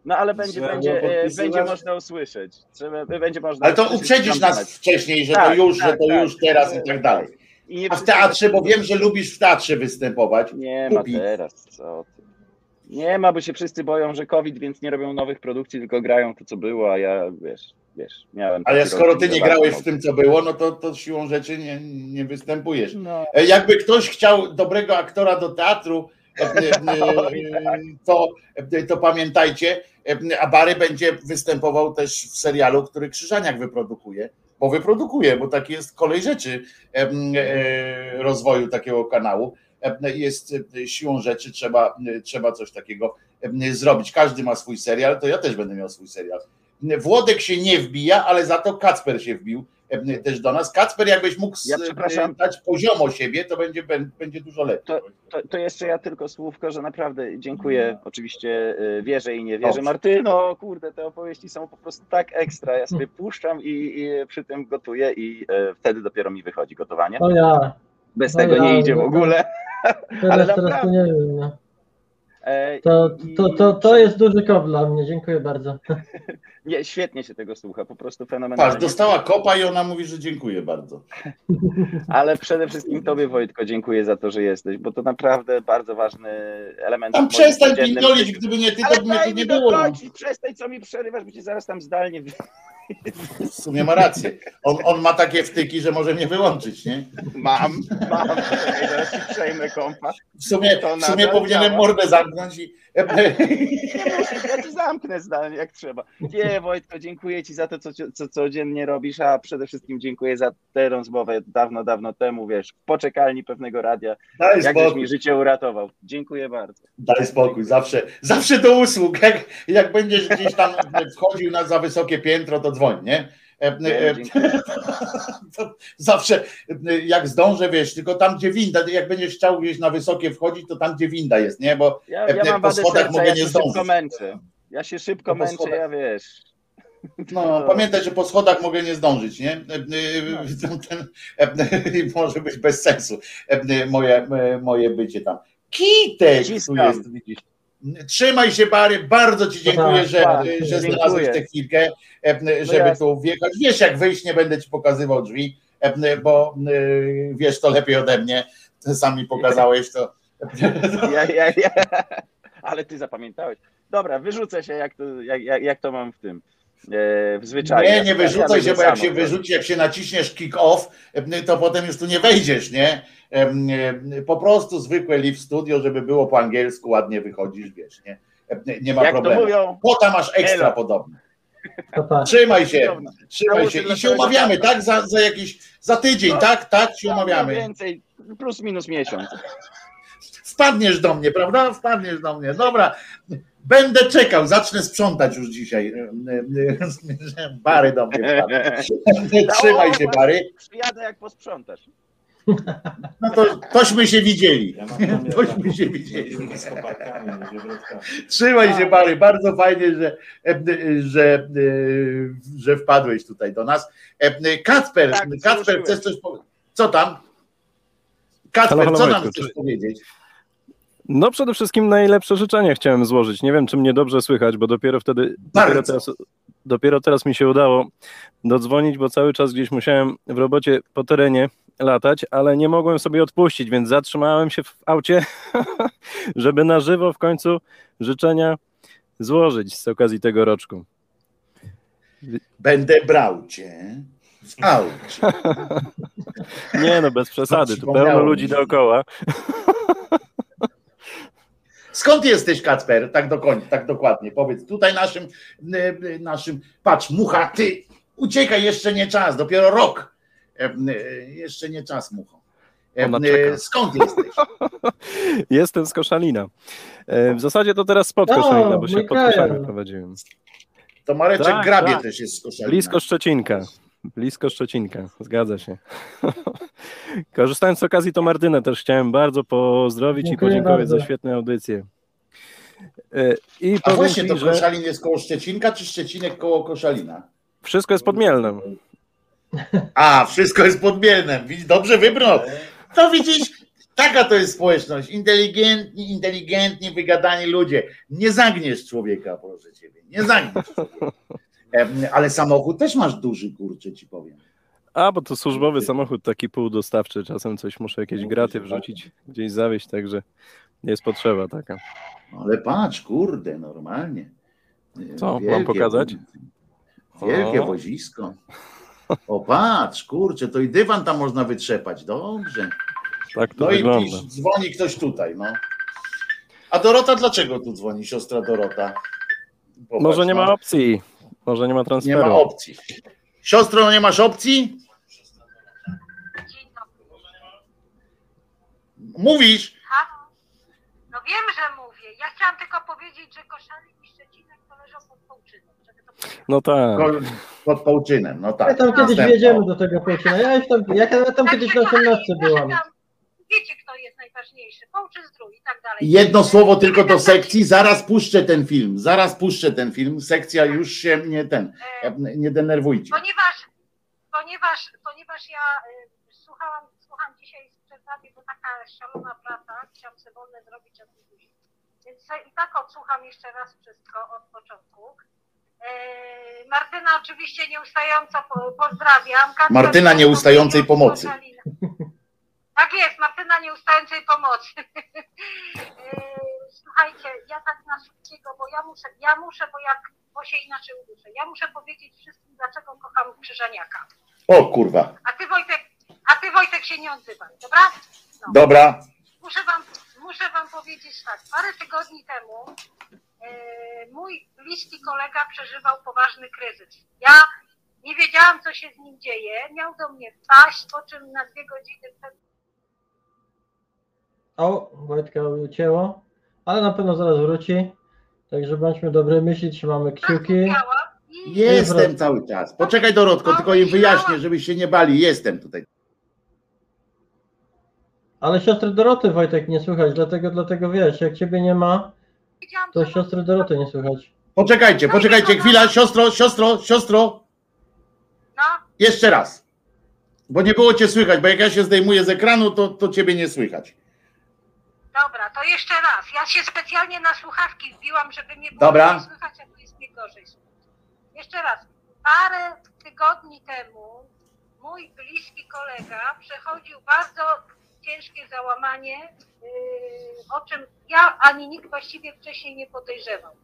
No ale będzie, Trzeba będzie, e, będzie można usłyszeć. Trzeba, będzie można Ale to usłyszeć, uprzedzisz nas znać. wcześniej, że to Tak, już, że tak, to tak. już teraz i tak dalej. I nie A w teatrze, bo wiem, że lubisz w teatrze występować. Nie ma teraz, co ty. Nie ma, bo się wszyscy boją, że COVID, więc nie robią nowych produkcji, tylko grają to, co było, a ja, wiesz, wiesz, miałem... Ale skoro ty nie grałeś w tym, co było, no to, to siłą rzeczy nie, nie występujesz. No. E, Jakby ktoś chciał dobrego aktora do teatru, e, e, to, to pamiętajcie, a Bary będzie występował też w serialu, który Krzyżaniak wyprodukuje, bo wyprodukuje, bo taki jest kolej rzeczy rozwoju takiego kanału. Jest siłą rzeczy, trzeba, trzeba coś takiego zrobić. Każdy ma swój serial, to ja też będę miał swój serial. Włodek się nie wbija, ale za to Kacper się wbił e, też do nas. Kacper, jakbyś mógł Ja przepraszam. e, dać poziomo siebie, to będzie, będzie dużo lepiej. To, to, to jeszcze ja tylko słówko, że naprawdę dziękuję. Oczywiście y, wierzę i nie wierzę. Dobrze. Martyno, kurde, te opowieści są po prostu tak ekstra. Ja sobie puszczam i, i przy tym gotuję i y, wtedy dopiero mi wychodzi gotowanie. To ja. Bez No tego ja, nie idzie w no ogóle. Teraz, Ale teraz to naprawdę. nie wiem. No. E, To, to, to, to jest duży kop dla mnie, dziękuję bardzo. Nie, świetnie się tego słucha, po prostu fenomenalnie. Patrz, dostała kopa i ona mówi, że dziękuję bardzo. Ale przede wszystkim Tobie, Wojtko, dziękuję za to, że jesteś, bo to naprawdę bardzo ważny element. Tam przestań pindolić, gdyby nie ty, to by mnie tu nie było. no. dokończyć, Przestań, co mi przerywasz, bo cię zaraz tam zdalnie... W sumie ma rację. On, on ma takie wtyki, że może mnie wyłączyć, nie? Mam, mam, zaraz przejmę kompa. W sumie, To w sumie powinienem działa. mordę zamknąć i... Nie musisz, ja ci zamknę zdalnie jak trzeba. Nie, Wojtko, dziękuję ci za to, co, co codziennie robisz, a przede wszystkim dziękuję za tę rozmowę dawno, dawno temu, wiesz, w poczekalni pewnego radia. Daj Jak spokój. mi życie uratował. Dziękuję bardzo. Daj spokój, zawsze, zawsze do usług. Jak, jak będziesz gdzieś tam wchodził na za wysokie piętro, to dzwoń, nie? E, e, to zawsze e, jak zdążę, wiesz, tylko tam, gdzie winda, jak będziesz chciał gdzieś na wysokie wchodzić, to tam, gdzie winda jest, nie? Bo Ja, ja po schodach serca, mogę ja nie zdążyć. męczę. Ja się szybko No męczę, schodach. ja wiesz. No, pamiętaj, że po schodach mogę nie zdążyć, nie? E, i Może być bez sensu moje, moje bycie tam. Kitek tu jest, widzisz. Trzymaj się, Bary, bardzo Ci dziękuję, Tak, że, tak, że znalazłeś tę chwilkę, e, żeby jasne. tu wjechać. Wiesz, jak wyjść, nie będę Ci pokazywał drzwi, e, bo e, wiesz to lepiej ode mnie. Ty Sami pokazałeś to. Ja, ja, ja. Ale ty zapamiętałeś. Dobra, wyrzucę się, jak to, jak, jak, jak to mam w tym. E, w zwyczaju. Nie, nie wyrzucaj się, bo jak się wyrzuci, jak się naciśniesz kick off, e, to potem już tu nie wejdziesz, nie? E, Po prostu zwykłe live studio, żeby było po angielsku, ładnie wychodzisz, wiesz, nie? Nie ma Jak problemu. mówią, Potem masz ekstra elo. podobne. To tak. Trzymaj się, trzymaj się i się umawiamy, świata. tak? Za, za jakiś, za tydzień, No, tak? Tak, się No, umawiamy. mniej więcej, plus minus miesiąc. Wpadniesz do mnie, prawda? Wpadniesz do mnie. Dobra, będę czekał, zacznę sprzątać już dzisiaj. Bary do mnie. Trzymaj się, Bary. Przyjadę jak posprzątasz. No to tośmy się widzieli. Tośmy się na- widzieli. Trzymaj się, Bary. Bardzo fajnie, że, że, że wpadłeś tutaj do nas. Kacper, Tak, Kacper, chcesz coś powiedzieć? Co tam? Kacper, co nam chcesz powiedzieć? No przede wszystkim najlepsze życzenia chciałem złożyć. Nie wiem, czy mnie dobrze słychać, bo dopiero wtedy, dopiero teraz, dopiero teraz mi się udało dodzwonić, bo cały czas gdzieś musiałem w robocie po terenie latać, ale nie mogłem sobie odpuścić, więc zatrzymałem się w aucie, żeby na żywo w końcu życzenia złożyć z okazji tego roczku. Będę brał cię w aucie. Nie no, bez przesady, tu pełno ludzi dookoła. Skąd jesteś, Kacper? Tak, do koń, tak dokładnie. Powiedz tutaj naszym, y, y, naszym. Patrz, mucha, ty uciekaj, jeszcze nie czas, dopiero rok. E, y, Jeszcze nie czas, mucho. E. Skąd jesteś? Jestem z Koszalina. E, W zasadzie to teraz spod Koszalina, bo się pod. Koszalin prowadziłem. To Mareczek Tak, Grabie tak. też jest z Koszalina. Blisko Szczecinka. Blisko Szczecinka, zgadza się. Korzystając z okazji, to Martynę też chciałem bardzo pozdrowić Dziękuję i podziękować bardzo. za świetne audycje. E, I A właśnie, ci, to że Koszalin jest koło Szczecinka, czy Szczecinek koło Koszalina? wszystko jest pod Mielnem. A, wszystko jest pod Mielnem. Widzisz, Dobrze wybrał. To widzisz, taka to jest społeczność. Inteligentni, inteligentni, wygadani ludzie. Nie zagniesz człowieka, proszę ciebie. Nie zagniesz człowieka. Ale samochód też masz duży, kurczę ci powiem. A, bo to służbowy samochód taki półdostawczy, czasem coś muszę jakieś graty wrzucić, gdzieś zawieźć, także jest potrzeba taka. Ale patrz, kurde, normalnie. Co, mam pokazać? Wielkie O. wozisko. O, patrz, kurczę, to i dywan tam można wytrzepać. Dobrze. Tak to No i wygląda. pisz, dzwoni ktoś tutaj, no. A Dorota, dlaczego tu dzwoni siostra Dorota? Popatrz, Może nie no. ma opcji, może nie ma Nie transferu. ma opcji. Siostro, nie masz opcji? Mówisz? No wiem, że mówię. Ja chciałam tylko powiedzieć, że Koszalin i Szczecinek to leżą pod to No tak. Pod Połczynem, no tak. Ja tam kiedyś Następna. wjedziemy do tego Połczyna. Ja, już tam, ja tam kiedyś na 18 byłam. Wiecie, kto jest najważniejszy. Połczyn zdrój i tak dalej. Jedno słowo tylko do sekcji, zaraz puszczę ten film, zaraz puszczę ten film, sekcja już się nie ten, nie denerwujcie. Ponieważ, ponieważ, ponieważ ja słuchałam, słucham dzisiaj z przerwami, bo taka szalona praca, chciałam sobie wolne zrobić od ludzi. Więc i tak odsłucham jeszcze raz wszystko od początku. E, Martyna oczywiście nieustająco po- pozdrawiam. Martyna nieustającej pomocy. Tak jest, Martyna nieustającej pomocy. E, Słuchajcie, ja tak na szybkiego, bo ja muszę, ja muszę, bo jak, bo się inaczej uduszę. Ja muszę powiedzieć wszystkim, dlaczego kocham Krzyżaniaka. O kurwa, A ty Wojtek, a ty Wojtek się nie odzywaj, dobra? No. dobra, Muszę wam, muszę wam powiedzieć tak, parę tygodni temu e, mój bliski kolega przeżywał poważny kryzys. Ja nie wiedziałam, co się z nim dzieje. Miał do mnie wpaść, po czym na dwie godziny przed O, Wojtka ucięło, ale na pewno zaraz wróci. Także bądźmy dobrej myśli, trzymamy kciuki. jestem cały czas. Poczekaj Dorotko, tylko im wyjaśnię, żebyście nie bali, jestem tutaj. Ale siostry Doroty Wojtek nie słychać, dlatego, dlatego wiesz, jak ciebie nie ma, to siostry Doroty nie słychać. Poczekajcie, poczekajcie, chwila, siostro, siostro, siostro. Jeszcze raz. Bo nie było cię słychać, bo jak ja się zdejmuję z ekranu, to, to ciebie nie słychać. To jeszcze raz. Ja się specjalnie na słuchawki wbiłam, żeby mnie było Dobra. nie słychać, a tu jest mnie gorzej. Jeszcze raz. Parę tygodni temu mój bliski kolega przechodził bardzo ciężkie załamanie, yy, o czym ja ani nikt właściwie wcześniej nie podejrzewał.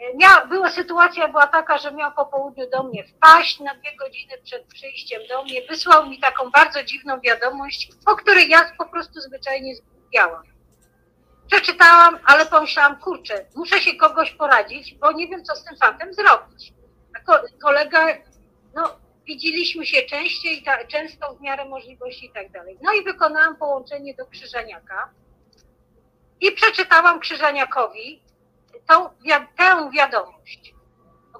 Yy, Mia, była sytuacja była taka, że miał po południu do mnie wpaść na dwie godziny przed przyjściem do mnie. Wysłał mi taką bardzo dziwną wiadomość, o której ja po prostu zwyczajnie zgubiałam. Przeczytałam, ale pomyślałam, kurczę, muszę się kogoś poradzić, bo nie wiem, co z tym fantem zrobić. A ko- kolega, no, widzieliśmy się częściej, ta, często w miarę możliwości i tak dalej. No i wykonałam połączenie do Krzyżaniaka i przeczytałam Krzyżaniakowi tą, tę wiadomość,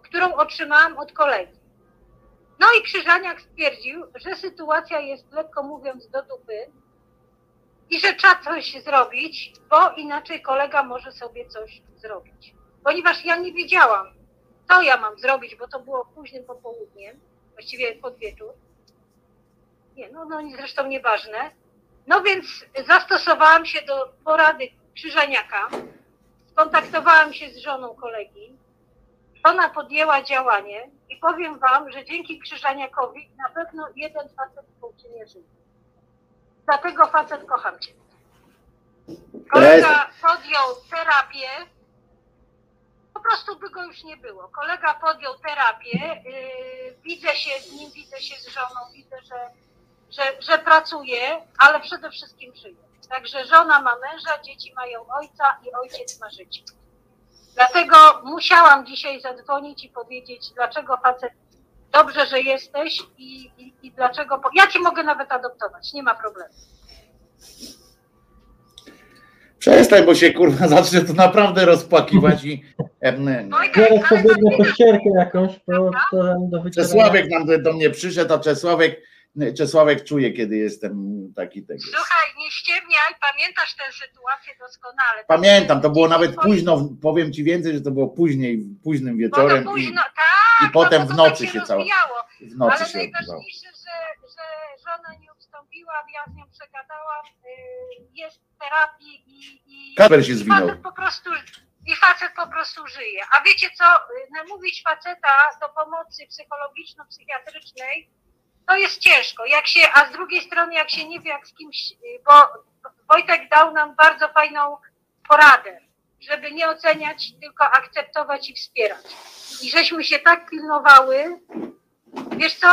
którą otrzymałam od kolegi. No i Krzyżaniak stwierdził, że sytuacja jest, lekko mówiąc, do dupy, i że trzeba coś zrobić, bo inaczej kolega może sobie coś zrobić. Ponieważ ja nie wiedziałam, co ja mam zrobić, bo to było późnym popołudniem, właściwie pod wieczór. Nie, no, no zresztą nieważne. No więc zastosowałam się do porady Krzyżaniaka. Skontaktowałam się z żoną kolegi. Żona podjęła działanie i powiem wam, że dzięki Krzyżaniakowi na pewno jeden facet w nie żyje. Dlatego facet kocham cię. Kolega podjął terapię, po prostu by go już nie było. Kolega podjął terapię, yy, widzę się z nim, widzę się z żoną, widzę, że, że, że pracuje, ale przede wszystkim żyje. Także żona ma męża, dzieci mają ojca i ojciec ma życie. Dlatego musiałam dzisiaj zadzwonić i powiedzieć, dlaczego facet, dobrze, że jesteś i, i, i dlaczego, po- ja cię mogę nawet adoptować, nie ma problemu. Przestań, bo się kurwa zacznie to naprawdę rozpłakiwać i. em, Zaraz pobiegnę po ścierkę jakąś, po, po, do. Czesławek nam do- do mnie przyszedł, a Czesławek, Czesławek czuje, kiedy jestem taki tego. Słuchaj, nie ściemniaj, pamiętasz tę sytuację doskonale. Pamiętam, to było nawet późno, powiem ci więcej, że to było później, późnym wieczorem to i, późno, tak, i potem no w nocy tak się całe. rozwijało. W nocy Ale się najważniejsze, że, że żona nie ustąpiła, ja z nią przegadałam, y, jest w terapii i, i, Kasper się zwinął. facet po prostu i facet po prostu żyje. A wiecie co, y, namówić faceta do pomocy psychologiczno-psychiatrycznej to jest ciężko. Jak się, a z drugiej strony jak się nie wie jak z kimś, bo Wojtek dał nam bardzo fajną poradę, żeby nie oceniać, tylko akceptować i wspierać. I żeśmy się tak pilnowały, wiesz co,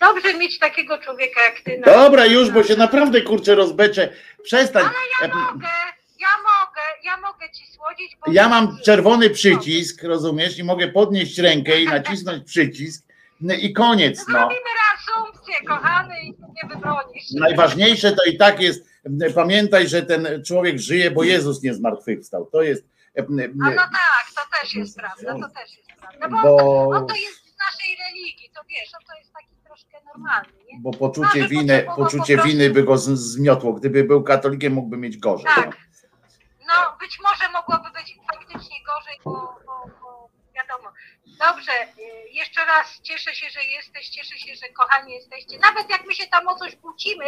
dobrze mieć takiego człowieka jak ty. na- Dobra, już, bo się naprawdę kurczę rozbeczę. Przestań. Ja mogę, ja mogę, ja mogę ci słodzić, bo Ja mam czerwony przycisk, rozumiesz, i mogę podnieść rękę i nacisnąć przycisk no i koniec. No. Robimy reasumpcję, kochany, i nie wybronisz. Najważniejsze to i tak jest, pamiętaj, że ten człowiek żyje, bo Jezus nie zmartwychwstał. To jest. A no tak, to też jest prawda, to też jest prawda. Bo, Bo- on to jest z naszej religii, to wiesz, on to jest taki troszkę normalny, nie? Bo poczucie winy, poczucie winy by go zmiotło. Gdyby był katolikiem, mógłby mieć gorzej. Tak. No, być może mogłoby być faktycznie gorzej, bo. Dobrze, y, jeszcze raz cieszę się, że jesteś, cieszę się, że kochani jesteście. Nawet jak my się tam o coś kłócimy,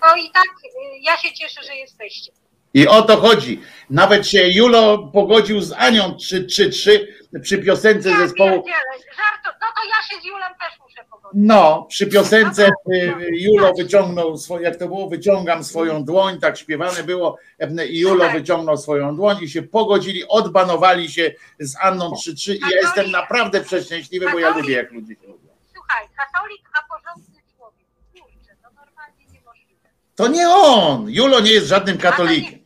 to i tak y, ja się cieszę, że jesteście. I o to chodzi. Nawet się Julo pogodził z Anią 3-3-3 przy piosence zespołu. Pierdziele, żartu, no to ja się z Julem też. No, przy piosence y, Julo wyciągnął swoje, jak to było, wyciągam swoją dłoń, tak śpiewane było, i Julo wyciągnął swoją dłoń i się pogodzili, odbanowali się z Anną 3-3 i ja jestem naprawdę przeszczęśliwy, bo ja lubię, jak ludzie się lubią. Słuchaj, katolik, a porządny człowiek. Kurczę, to normalnie niemożliwe. To nie on, Julo nie jest żadnym katolikiem.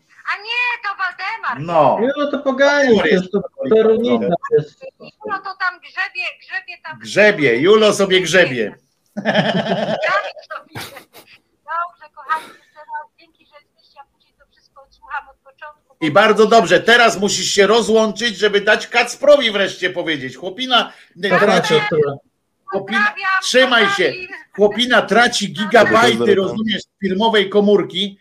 To. No. No to Który jest to Torunica jest. No to tam grzebie, grzebie tam. Grzebie, Julo sobie grzebie. Dobrze, kochani, jeszcze raz dzięki, że jesteście, a później to wszystko odsłucham od początku. I bardzo dobrze, teraz musisz się rozłączyć, żeby dać Kacprowi wreszcie powiedzieć. Chłopina traci, chłopina, trzymaj się, chłopina traci gigabajty, rozumiesz, z firmowej komórki,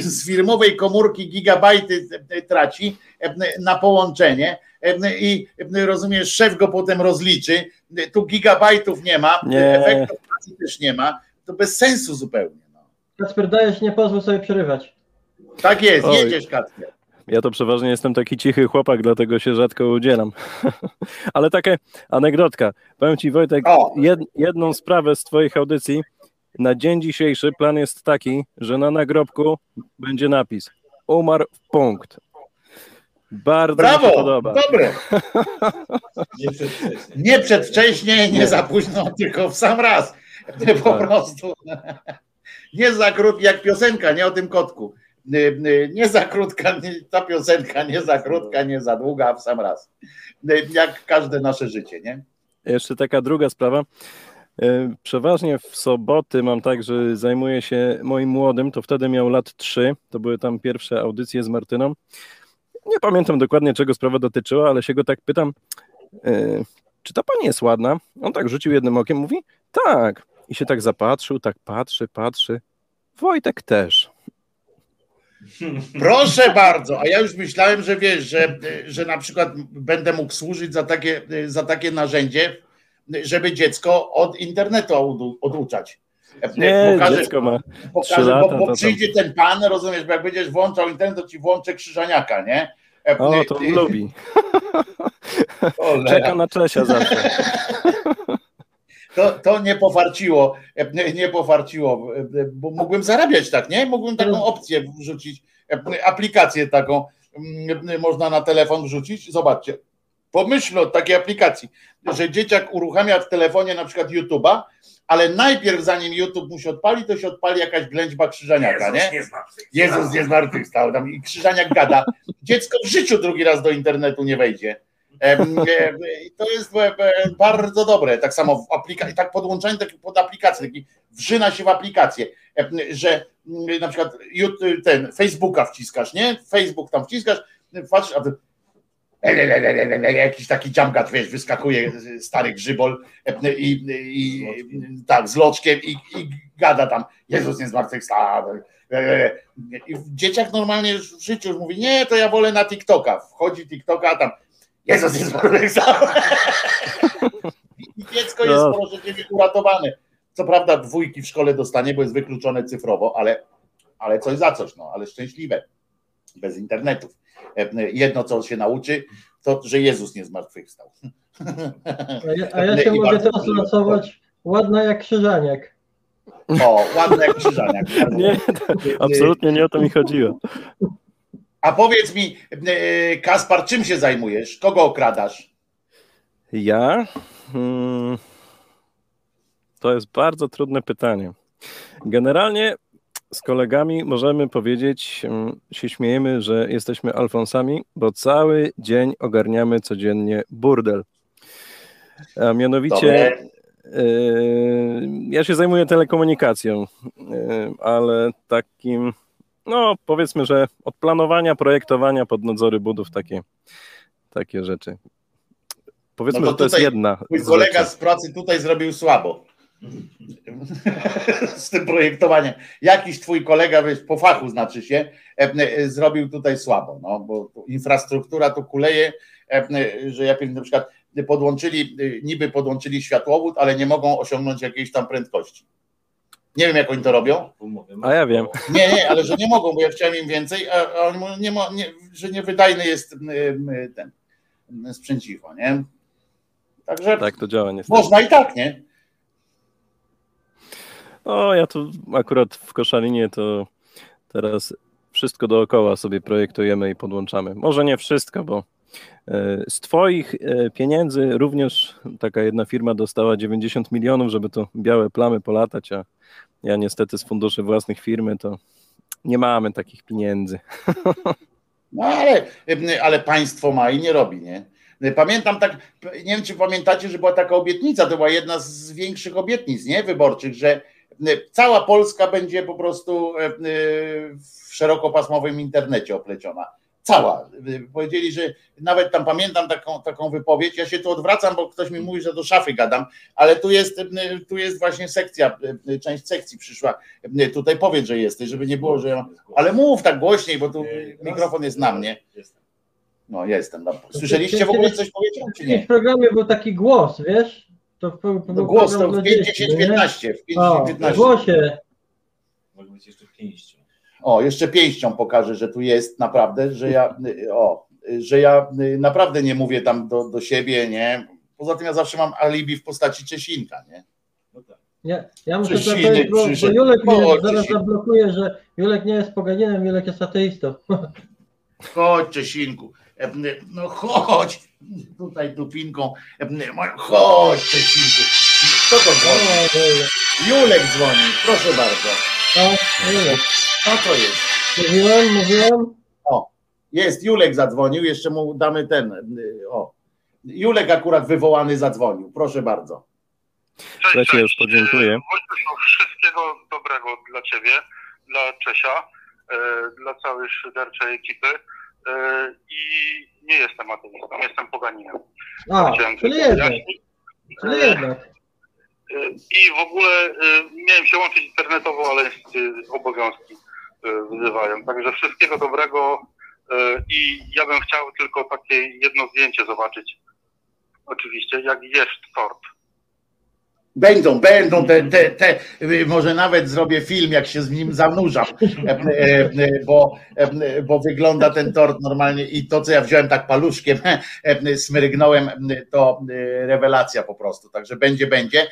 z firmowej komórki gigabajty e, traci e, na połączenie e, i e, rozumiesz, szef go potem rozliczy, E, tu gigabajtów nie ma, Nie. efektów pracy też nie ma, to bez sensu zupełnie. Kacper, dajesz, nie pozwól sobie przerywać. Tak jest, Oj. jedziesz Kacper. Ja to przeważnie jestem taki cichy chłopak, dlatego się rzadko udzielam. Ale takie anegdotka. Powiem Ci Wojtek, jed, jedną sprawę z Twoich audycji. Na dzień dzisiejszy plan jest taki, że na nagrobku będzie napis umarł w punkt. Bardzo mi się Brawo, podoba. dobre. Nie przedwcześnie. Nie przedwcześnie, nie za późno, tylko w sam raz. Po prostu. Nie za krótko, jak piosenka, nie o tym kotku. Y, y, Nie za krótka, nie- ta piosenka, nie za krótka, nie za długa, a w sam raz. Y, Jak każde nasze życie, nie? Jeszcze taka druga sprawa. E, Przeważnie w soboty mam tak, że zajmuję się moim młodym, to wtedy miał lat 3, to były tam pierwsze audycje z Martyną. Nie pamiętam dokładnie, czego sprawa dotyczyła, ale się go tak pytam, e, czy ta pani jest ładna? On tak rzucił jednym okiem, mówi, tak. I się tak zapatrzył, tak patrzy, patrzy. Wojtek też. Proszę bardzo, a ja już myślałem, że wiesz, że, że na przykład będę mógł służyć za takie, za takie narzędzie, żeby dziecko od internetu odu- oduczać. Nie, Pokażę- dziecko ma pokażę, lata. bo, bo przyjdzie ten pan, rozumiesz, bo jak będziesz włączał internet, to ci włączę krzyżaniaka, nie? E, O, to e, lubi. Czeka na Czesia zawsze. To, to nie pofarciło, e, nie- pofarciło, e, bo mógłbym zarabiać tak, nie? Mógłbym taką opcję wrzucić, aplikację taką, mm, można na telefon wrzucić. Zobaczcie, pomyślmy o takiej aplikacji, że dzieciak uruchamia w telefonie na przykład YouTube'a, ale najpierw zanim YouTube mu się odpali, to się odpali jakaś ględźba krzyżaniaka, nie? Jezus nie zmartwychwstał tam i krzyżaniak gada. Dziecko w życiu drugi raz do internetu nie wejdzie. To jest bardzo dobre. Tak samo w aplikacji, tak podłączanie taki pod aplikację, taki wrzyna się w aplikację, że na przykład ten Facebooka wciskasz, nie? Facebook tam wciskasz, patrzysz, a ty jakiś taki dziamgacz, wiesz, wyskakuje stary grzybol e, i, i tak, z loczkiem i, i gada tam, Jezus nie zmartwychwstał. E, I w dzieciach normalnie w życiu już mówi, nie, to ja wolę na TikToka. Wchodzi TikToka, a tam Jezus nie zmartwychwstał. I dziecko jest, No. proszę ciebie, uratowane. Co prawda dwójki w szkole dostanie, bo jest wykluczone cyfrowo, ale, ale coś za coś, no, ale szczęśliwe. Bez internetów. E, Jedno, co się nauczy, to, że Jezus nie zmartwychwstał. A ja, a ja się I mogę teraz lansować ładna jak krzyżaniak. O, ładne jak krzyżaniak. Nie, to absolutnie nie o to mi chodziło. A powiedz mi, e, Kaspar, czym się zajmujesz? Kogo okradasz? Ja? Hmm, to jest bardzo trudne pytanie. Generalnie z kolegami możemy powiedzieć, mm, się śmiejemy, że jesteśmy Alfonsami, bo cały dzień ogarniamy codziennie burdel. A mianowicie yy, ja się zajmuję telekomunikacją, yy, ale takim, no powiedzmy, że od planowania, projektowania pod nadzory budów, takie, takie rzeczy. Powiedzmy, No to że to jest jedna. Mój kolega rzeczy. z pracy tutaj zrobił słabo. z tym projektowaniem. Jakiś twój kolega, wiesz, po fachu znaczy się, e, e, zrobił tutaj słabo, no, bo tu infrastruktura tu kuleje, e, że jak na przykład podłączyli, niby podłączyli światłowód, ale nie mogą osiągnąć jakiejś tam prędkości. Nie wiem, jak oni to robią. A ja wiem. Nie, nie, ale że nie mogą, bo ja chciałem im więcej, a a oni mówią, nie ma, nie, że niewydajny jest ten sprzęciwo, nie? Także Tak to działa niestety. można i tak, nie? O, ja tu akurat w Koszalinie to teraz wszystko dookoła sobie projektujemy i podłączamy. Może nie wszystko, bo e, z Twoich e, pieniędzy również taka jedna firma dostała 90 milionów, żeby to białe plamy polatać, a ja niestety z funduszy własnych firmy to nie mamy takich pieniędzy. No ale, ale państwo ma i nie robi, nie? Pamiętam tak, nie wiem czy pamiętacie, że była taka obietnica, to była jedna z większych obietnic, nie? Wyborczych, że cała Polska będzie po prostu e, w szerokopasmowym internecie opleciona. Cała. Powiedzieli, że nawet tam pamiętam taką, taką wypowiedź. Ja się tu odwracam, bo ktoś mi mówi, że do szafy gadam, ale tu jest, tu jest właśnie sekcja, część sekcji przyszła. Tutaj powiedz, że jesteś, żeby nie było, że ja. Ale mów tak głośniej, bo tu mikrofon jest na mnie. No jestem. No. Słyszeliście w ogóle coś powiedziałem, czy nie? W programie był taki głos, wiesz? To, w- to No był głos to w dla 5, dzieci, 10, nie? 15. W 5, O, 10, 15. w głosie. Może być jeszcze pięścią. O, jeszcze pięścią pokażę, że tu jest naprawdę, że ja, o, że ja naprawdę nie mówię tam do, do siebie, nie. Poza tym ja zawsze mam alibi w postaci Czesinka, nie? Ja, ja muszę to powiedzieć, bo, bo. Julek mnie zaraz Czesink. zablokuje, że Julek nie jest poganinem, Julek jest ateistą. Chodź, Czesinku. E, No chodź. Tutaj dupinką. E, Chodź, Czesinku. Kto to dzwoni? Julek dzwoni. Proszę bardzo. No, Julek. No to jest. Mówiłem, mówiłem. O, jest, Julek zadzwonił, jeszcze mu damy ten. y, O. Julek akurat wywołany zadzwonił. Proszę bardzo. Słuchajcie, już podziękuję. Wojciech, wszystkiego dobrego dla Ciebie, dla Czesia, e, dla całej szyderczej ekipy e, i nie jestem ateistą, jestem poganinem. A, czyli jednak. Czyli jednak. E, I w ogóle e, miałem się łączyć internetowo, ale obowiązki e, wyzywają. Także wszystkiego dobrego e, i ja bym chciał tylko takie jedno zdjęcie zobaczyć. Oczywiście, jak jesz tort. Będą, będą te, te, te, y, może nawet zrobię film, jak się z nim zanurzam, e, e, bo, e, bo wygląda ten tort normalnie i to, co ja wziąłem tak paluszkiem, smrygnąłem, to rewelacja po prostu, także będzie, będzie.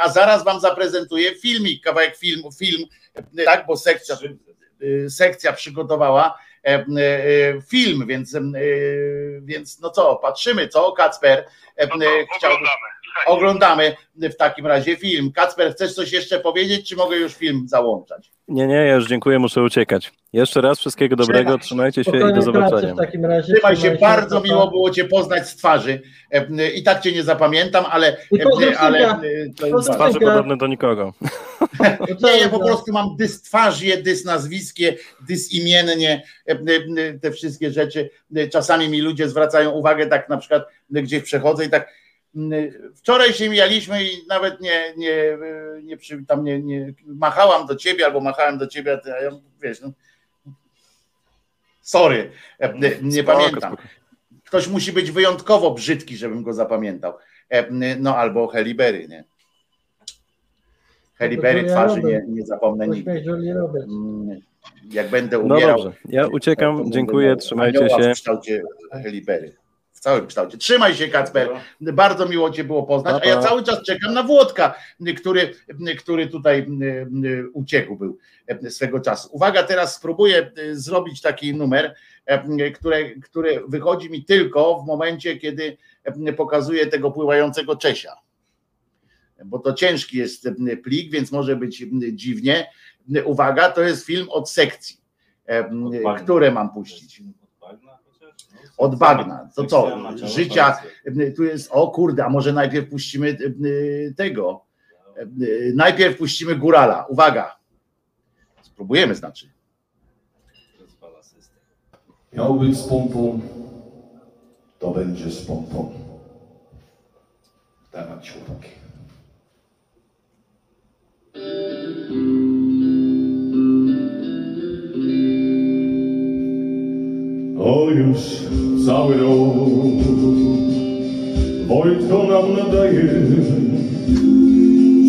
A zaraz wam zaprezentuję filmik, kawałek filmu, film, tak, bo sekcja, sekcja przygotowała film, więc, więc no co, patrzymy, co, Kacper chciałby... Oglądamy w takim razie film. Kacper, chcesz coś jeszcze powiedzieć, czy mogę już film załączać? Nie, nie, ja już dziękuję, muszę uciekać. Jeszcze raz wszystkiego dobrego, Trzymaj. trzymajcie się i Spokojnej do zobaczenia. w takim razie. Trzymaj się, bardzo miło było Cię poznać z twarzy. E, I tak Cię nie zapamiętam, ale, I pozdrów ale e, jest Twarzy synka. podobne do nikogo. Nie, ja po prostu mam dystwarzię, dysnazwiskie, dysimiennie, e, e, te wszystkie rzeczy. E, Czasami mi ludzie zwracają uwagę, tak na przykład e, gdzieś przechodzę i tak wczoraj się mijaliśmy i nawet nie, nie, nie, przy, tam nie, nie machałam do ciebie albo machałem do ciebie, a ja wiesz, no, sorry, nie, nie Spoko, pamiętam. spoko. Ktoś musi być wyjątkowo brzydki, żebym go zapamiętał. E, No albo Helibery, nie? Helibery twarzy nie, nie zapomnę nigdy. Mm, Jak będę No umierał. dobrze, ja uciekam, dziękuję, trzymajcie się. W kształcie Helibery. Całym kształcie. Trzymaj się, Kacper. Bardzo miło Cię było poznać. A ja cały czas czekam na Włodka, który, który tutaj uciekł był swego czasu. Uwaga, teraz spróbuję zrobić taki numer, które, który wychodzi mi tylko w momencie, kiedy pokazuję tego pływającego Czesia. Bo to ciężki jest plik, więc może być dziwnie. Uwaga, to jest film od sekcji. Które mam puścić? Od bagna. To co? Życia. Tu jest, o kurde, a może najpierw puścimy e, tego. E, Najpierw puścimy górala. Uwaga. Spróbujemy, znaczy. Miał być z pompą, to będzie z pompą. Dawać chłopaki. O już cały rok Wojtko nam nadaje.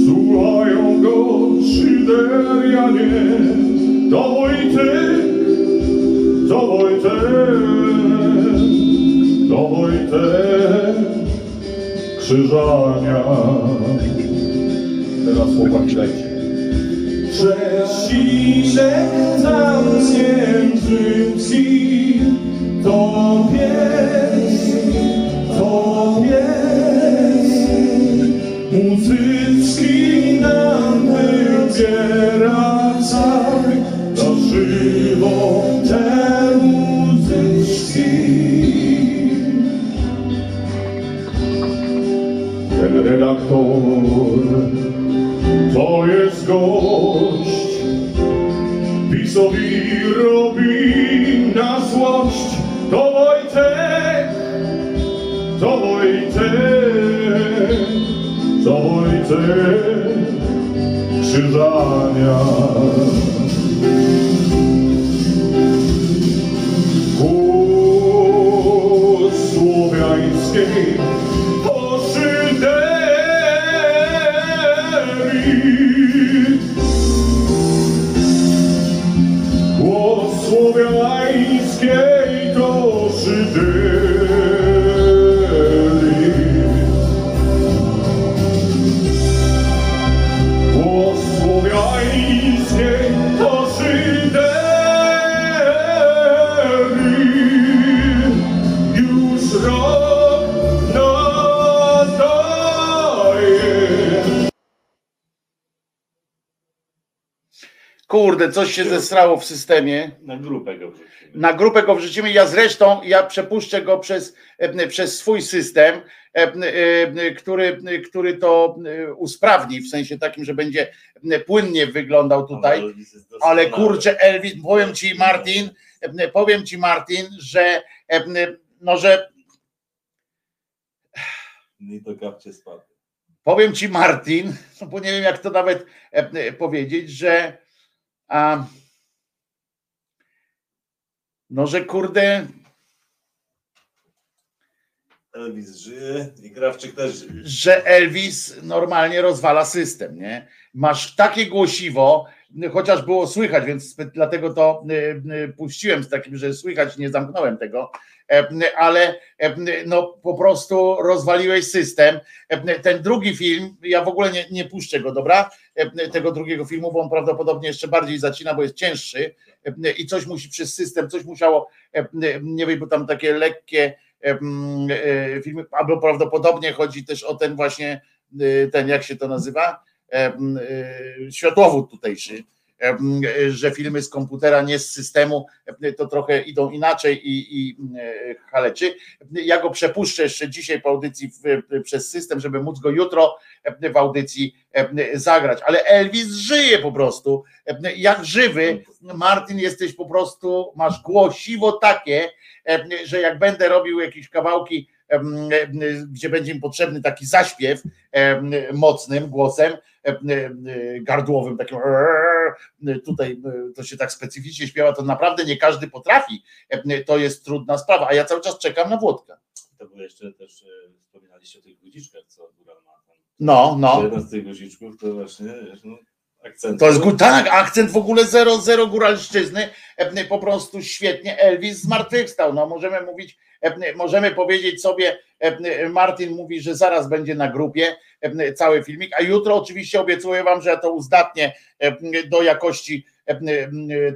Słuchają go Szyderianie To Wojtek, to Wojtek To Wojtek Krzyżania. Teraz chłopaki dajcie Przecinek tam między to pies, to pies, muzyczki nam wybiera cały, na żywo te muzyczki. Ten redaktor to jest gość, PiSowi robi na złość. To Wojtek, to Wojtek, to Wojtek Krzyżania. Kurde, coś się zesrało w systemie. Na grupę go wrzucimy. Na grupę go wrzucimy. Ja zresztą ja przepuszczę go przez, e, przez swój system, e, e, który, który to usprawni, w sensie takim, że będzie płynnie wyglądał tutaj. Ale kurczę, Elvis, powiem ci Martin, powiem ci Martin, że no, że I to kapcie spadł. powiem ci Martin, no bo nie wiem jak to nawet powiedzieć, że a, no, że kurde Elvis żyje i Krawczyk też żyje. że Elvis normalnie rozwala system, nie? Masz takie głosiwo, chociaż było słychać, więc dlatego to y, y, puściłem z takim, że słychać, nie zamknąłem tego, E, ale e, no po prostu rozwaliłeś system. E, Ten drugi film, ja w ogóle nie, nie puszczę go, dobra? E, Tego drugiego filmu, bo on prawdopodobnie jeszcze bardziej zacina, bo jest cięższy e, i coś musi przez system, coś musiało, e, nie wiem, bo tam takie lekkie filmy, albo prawdopodobnie chodzi też o ten właśnie, ten jak się to nazywa, światłowód tutejszy, że filmy z komputera, nie z systemu, to trochę idą inaczej i, i e, chaleczy. Ja go przepuszczę jeszcze dzisiaj po audycji w, przez system, żeby móc go jutro w audycji zagrać. Ale Elvis żyje po prostu, jak żywy. Martin, jesteś po prostu, masz głosiwo takie, że jak będę robił jakieś kawałki, gdzie będzie im potrzebny taki zaśpiew mocnym głosem, em, gardłowym, takim e, tutaj e, to się tak specyficznie śpiewa, to naprawdę nie każdy potrafi. To jest trudna sprawa, a ja cały czas czekam na Włodka. To było jeszcze też, wspominaliście o tych guziczkach, co Góral ma tam. No, no. Jeden z tych guziczków to właśnie no, akcent. To jest tak, akcent w ogóle zero, zero góralszczyzny, e, po prostu świetnie Elvis zmartwychwstał. No możemy mówić, możemy powiedzieć sobie, Martin mówi, że zaraz będzie na grupie cały filmik, a jutro oczywiście obiecuję wam, że to uzdatnię e, do jakości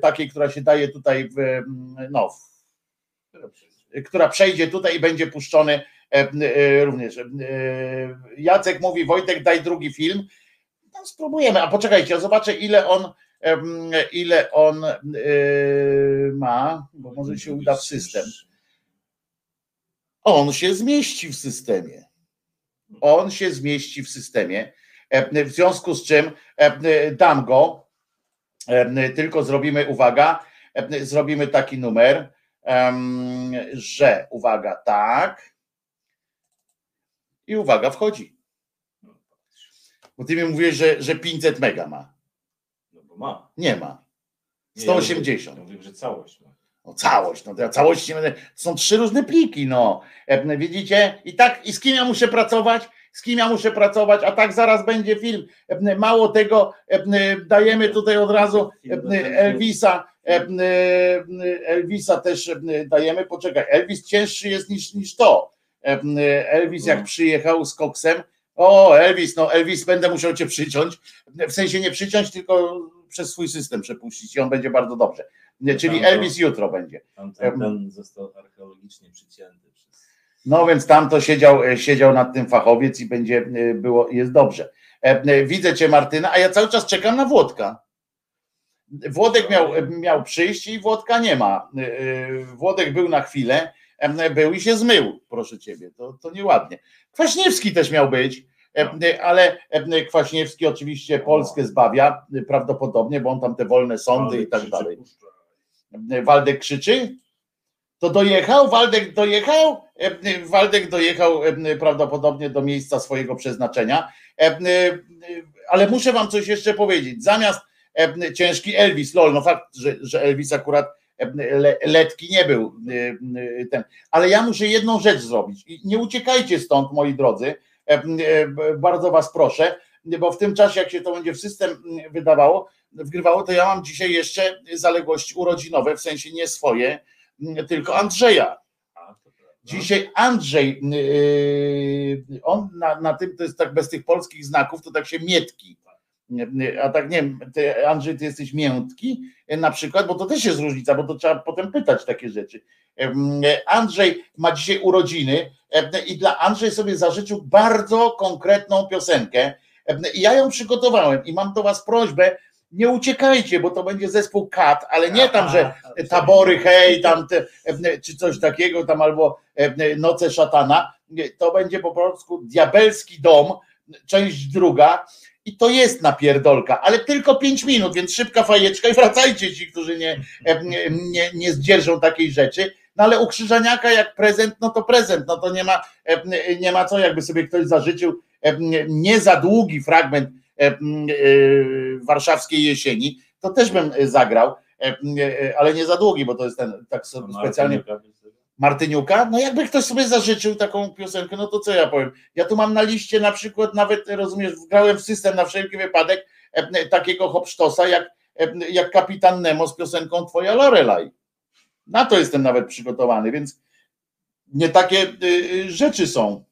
takiej, która się daje tutaj w, no, która przejdzie tutaj i będzie puszczony e, również. E, Jacek mówi, Wojtek, daj drugi film. No, spróbujemy, a poczekajcie, zobaczę ile on ile on e, ma, bo może się uda w system. On się zmieści w systemie. On się zmieści w systemie. E, W związku z czym e, dam go, e, tylko zrobimy, uwaga, zrobimy taki numer, że uwaga, tak. I uwaga, wchodzi. Bo ty mi mówisz, że, że 500 mega ma. No bo ma. Nie ma. Nie, ja mówię- 180. ja mówię, że całość ma. No całość, no to ja całość nie będę. Są trzy różne pliki, no. E, Widzicie? I tak, i z kim ja muszę pracować? Z kim ja muszę pracować? A tak zaraz będzie film. E, Mało tego, e, dajemy tutaj od razu Elvisa. Elvisa też dajemy. Poczekaj, Elvis cięższy jest niż, niż to. Elvis jak przyjechał z koksem. O, Elvis, no Elvis, będę musiał cię przyciąć. W sensie nie przyciąć, tylko przez swój system przepuścić i on będzie bardzo dobrze. Nie, Czyli Tam Elvis jutro będzie. Tam ten został archeologicznie przycięty. Przez... No więc tam to siedział, e, siedział nad tym fachowiec i będzie e, było, jest dobrze. E, Widzę cię Martyna, a ja cały czas czekam na Włodka. Włodek miał, miał przyjść i Włodka nie ma. Włodek był na chwilę, był i się zmył, proszę ciebie, to, to nieładnie. Kwaśniewski też miał być, ale Kwaśniewski oczywiście Polskę zbawia, prawdopodobnie, bo on tam te wolne sądy i tak dalej. Waldek krzyczy? To dojechał, Waldek dojechał, e, Waldek dojechał e, prawdopodobnie do miejsca swojego przeznaczenia, E, ale muszę wam coś jeszcze powiedzieć. Zamiast ciężki Elvis, lol, no fakt, że, że Elvis akurat le, letki nie był ten, ale ja muszę jedną rzecz zrobić nie uciekajcie stąd, moi drodzy, bardzo was proszę, bo w tym czasie, jak się to będzie w system wydawało, wgrywało, to ja mam dzisiaj jeszcze zaległości urodzinowe, w sensie nie swoje, mm, tylko Andrzeja. Dzisiaj Andrzej, yy, on na, na tym, to jest tak bez tych polskich znaków, to tak się mietki. A tak nie wiem, ty, Andrzej, ty jesteś miętki na przykład, bo to też jest różnica, bo to trzeba potem pytać takie rzeczy. Em, Andrzej ma dzisiaj urodziny i dla Andrzej sobie zażyczył bardzo konkretną piosenkę i ja ją przygotowałem i mam do was prośbę, nie uciekajcie, bo to będzie zespół Kat, ale nie tam, że tabory, hej, tam te, em, czy coś takiego, tam albo em, noce szatana. To będzie po polsku diabelski dom, część druga. I to jest napierdolka, ale tylko 5 minut, więc szybka fajeczka i wracajcie ci, którzy nie, nie, nie, zdzierżą takiej rzeczy. No ale u Krzyżaniaka jak prezent, no to prezent, no to nie ma, nie ma co, jakby sobie ktoś zażyczył nie za długi fragment e, warszawskiej jesieni, to też bym zagrał, e, ale nie za długi, bo to jest ten tak specjalnie. Martyniuka, no jakby ktoś sobie zażyczył taką piosenkę, no to co ja powiem? Ja tu mam na liście na przykład nawet, rozumiesz, wgrałem w system na wszelki wypadek e, takiego hopsztosa jak, e, jak Kapitan Nemo z piosenką Twoja Lorelai. Na to jestem nawet przygotowany, więc nie takie y, y, rzeczy są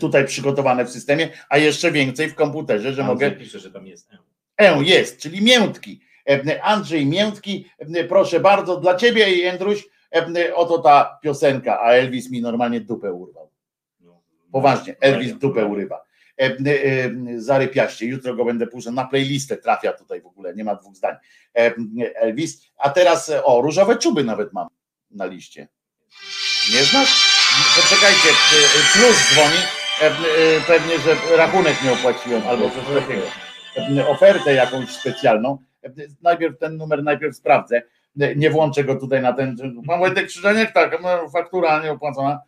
tutaj przygotowane w systemie, a jeszcze więcej w komputerze, że Andrzej mogę. pisze, że tam jest E. E jest, czyli miętki. E, Andrzej Miętki, e, proszę bardzo, dla ciebie i Andruś, e, oto ta piosenka, a Elvis mi normalnie dupę urwał. Poważnie, Elvis dupę urywa. Zarypiaście, jutro go będę puszczał, na playlistę trafia tutaj w ogóle, nie ma dwóch zdań. Elvis, a teraz, o, różowe czuby nawet mam na liście. Nie znasz? Poczekajcie, plus dzwoni, pewnie, że rachunek nie opłaciłem, albo coś takiego. Ofertę jakąś specjalną. Najpierw ten numer najpierw sprawdzę. Nie włączę go tutaj na ten. Pan Wojtek Krzyżaniak, tak, no, faktura nieopłacona.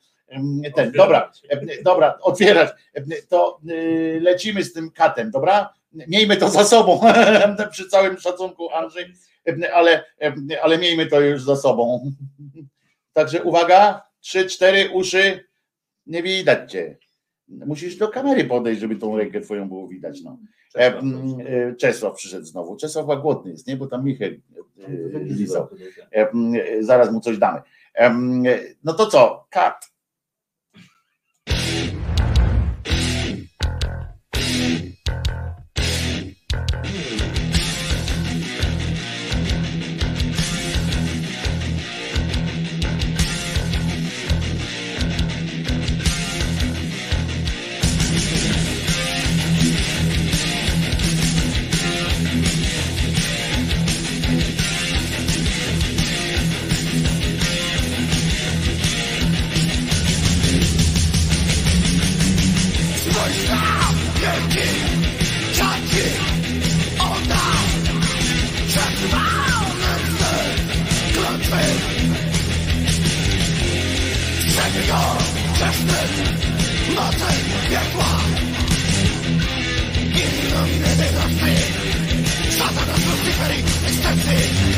Ten, dobra, dobra, otwierać. To y, lecimy z tym katem, dobra? Miejmy to za sobą. Przy całym szacunku, Andrzej, ale, ale miejmy to już za sobą. Także uwaga, trzy, cztery uszy, nie widać cię. Musisz do kamery podejść, żeby tą rękę twoją było widać. No. E, m, e, Czesław przyszedł znowu. Czesław chyba głodny jest, nie? Bo tam Michał e, lizał. E, m, e, Zaraz mu coś damy. M, e, No to co? Kat. Satanas, Lucifer, Extensive!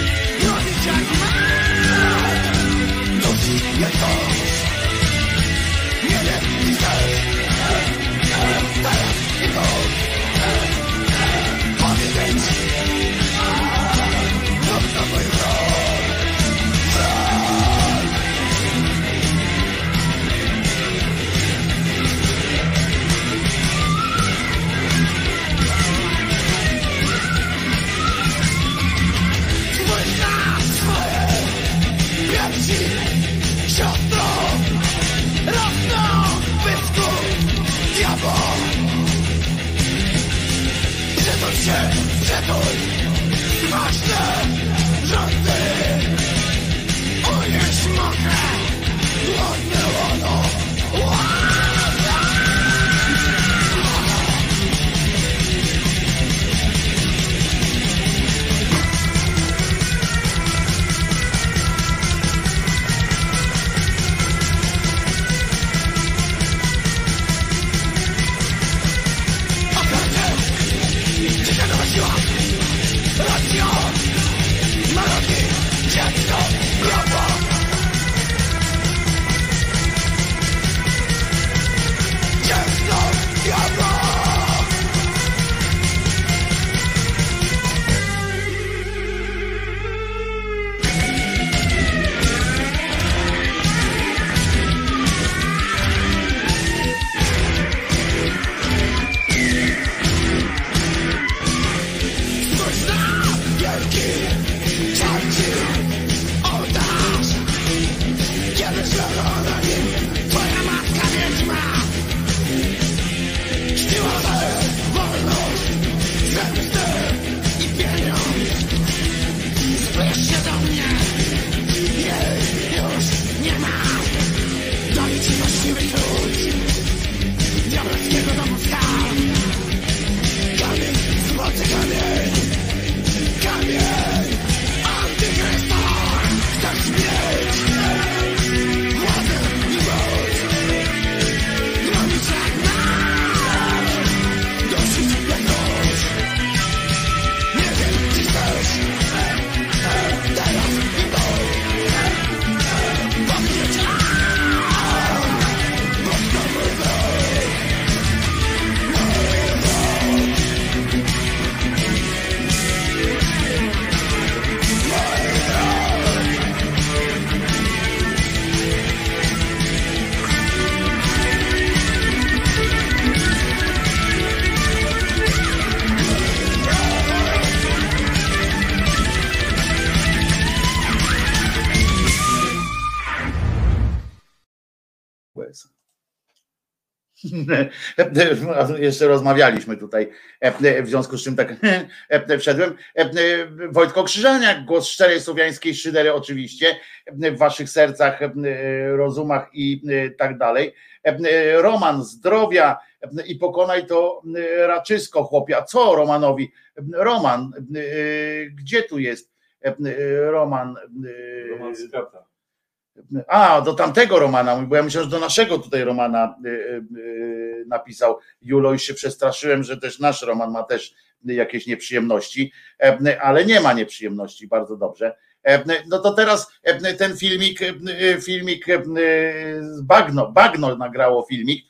Jeszcze rozmawialiśmy tutaj, w związku z czym tak wszedłem. Wojtko Krzyżaniak, głos szczerej słowiańskiej szydery oczywiście, w waszych sercach, rozumach i tak dalej. Roman zdrowia i pokonaj to raczysko chłopia. Co Romanowi? Roman, gdzie tu jest Roman? Roman Skata. A, do tamtego Romana, bo ja myślałem, że do naszego tutaj Romana y, y, napisał Julo i się przestraszyłem, że też nasz Roman ma też jakieś nieprzyjemności, ale nie ma nieprzyjemności, bardzo dobrze. No to teraz ten filmik, filmik Bagno, Bagno nagrało filmik,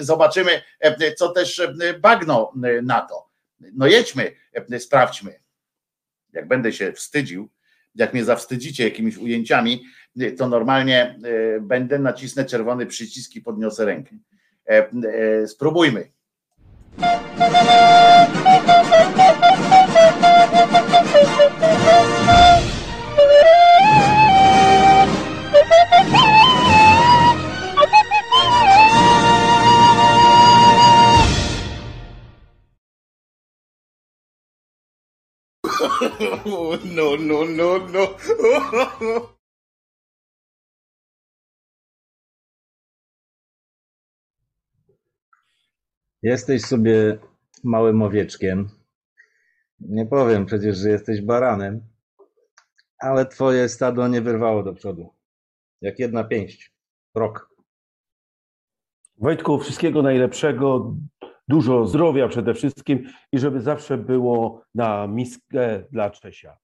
zobaczymy, co też Bagno na to. No jedźmy, sprawdźmy. Jak będę się wstydził, jak mnie zawstydzicie jakimiś ujęciami, to normalnie e, będę nacisnę czerwony przycisk i podniosę rękę. E, e, spróbujmy. no, no, no, no. Jesteś sobie małym owieczkiem. Nie powiem przecież, że jesteś baranem, ale twoje stado nie wyrwało do przodu. Jak jedna pięść. Rok. Wojtku, wszystkiego najlepszego, dużo zdrowia przede wszystkim i żeby zawsze było na miskę dla Czesia.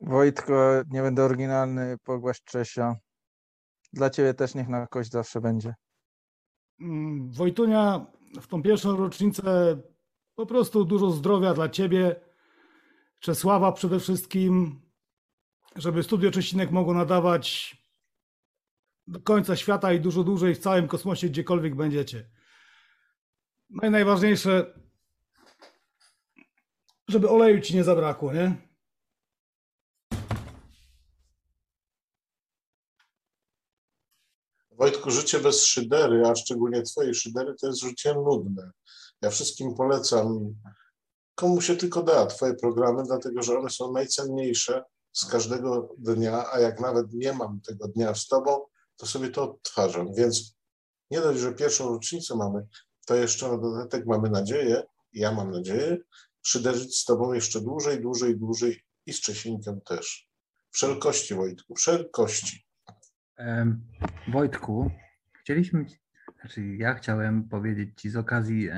Wojtko, nie będę oryginalny, pogłaś Czesia. Dla ciebie też niech na kość zawsze będzie. Mm, Wojtunia, w tą pierwszą rocznicę po prostu dużo zdrowia dla ciebie, Czesława przede wszystkim, żeby Studio Czesinek mogło nadawać do końca świata i dużo dłużej w całym kosmosie, gdziekolwiek będziecie. No i najważniejsze, żeby oleju ci nie zabrakło, nie? Wojtku, życie bez szydery, a szczególnie twojej szydery, to jest życie nudne. Ja wszystkim polecam, komu się tylko da, twoje programy, dlatego że one są najcenniejsze z każdego dnia, a jak nawet nie mam tego dnia z tobą, to sobie to odtwarzam. Więc nie dość, że pierwszą rocznicę mamy, to jeszcze na dodatek mamy nadzieję, ja mam nadzieję, szyderzyć z tobą jeszcze dłużej, dłużej, dłużej i z Czesinkiem też. Wszelkości, Wojtku, wszelkości. Wojtku, chcieliśmy, znaczy ja chciałem powiedzieć Ci z okazji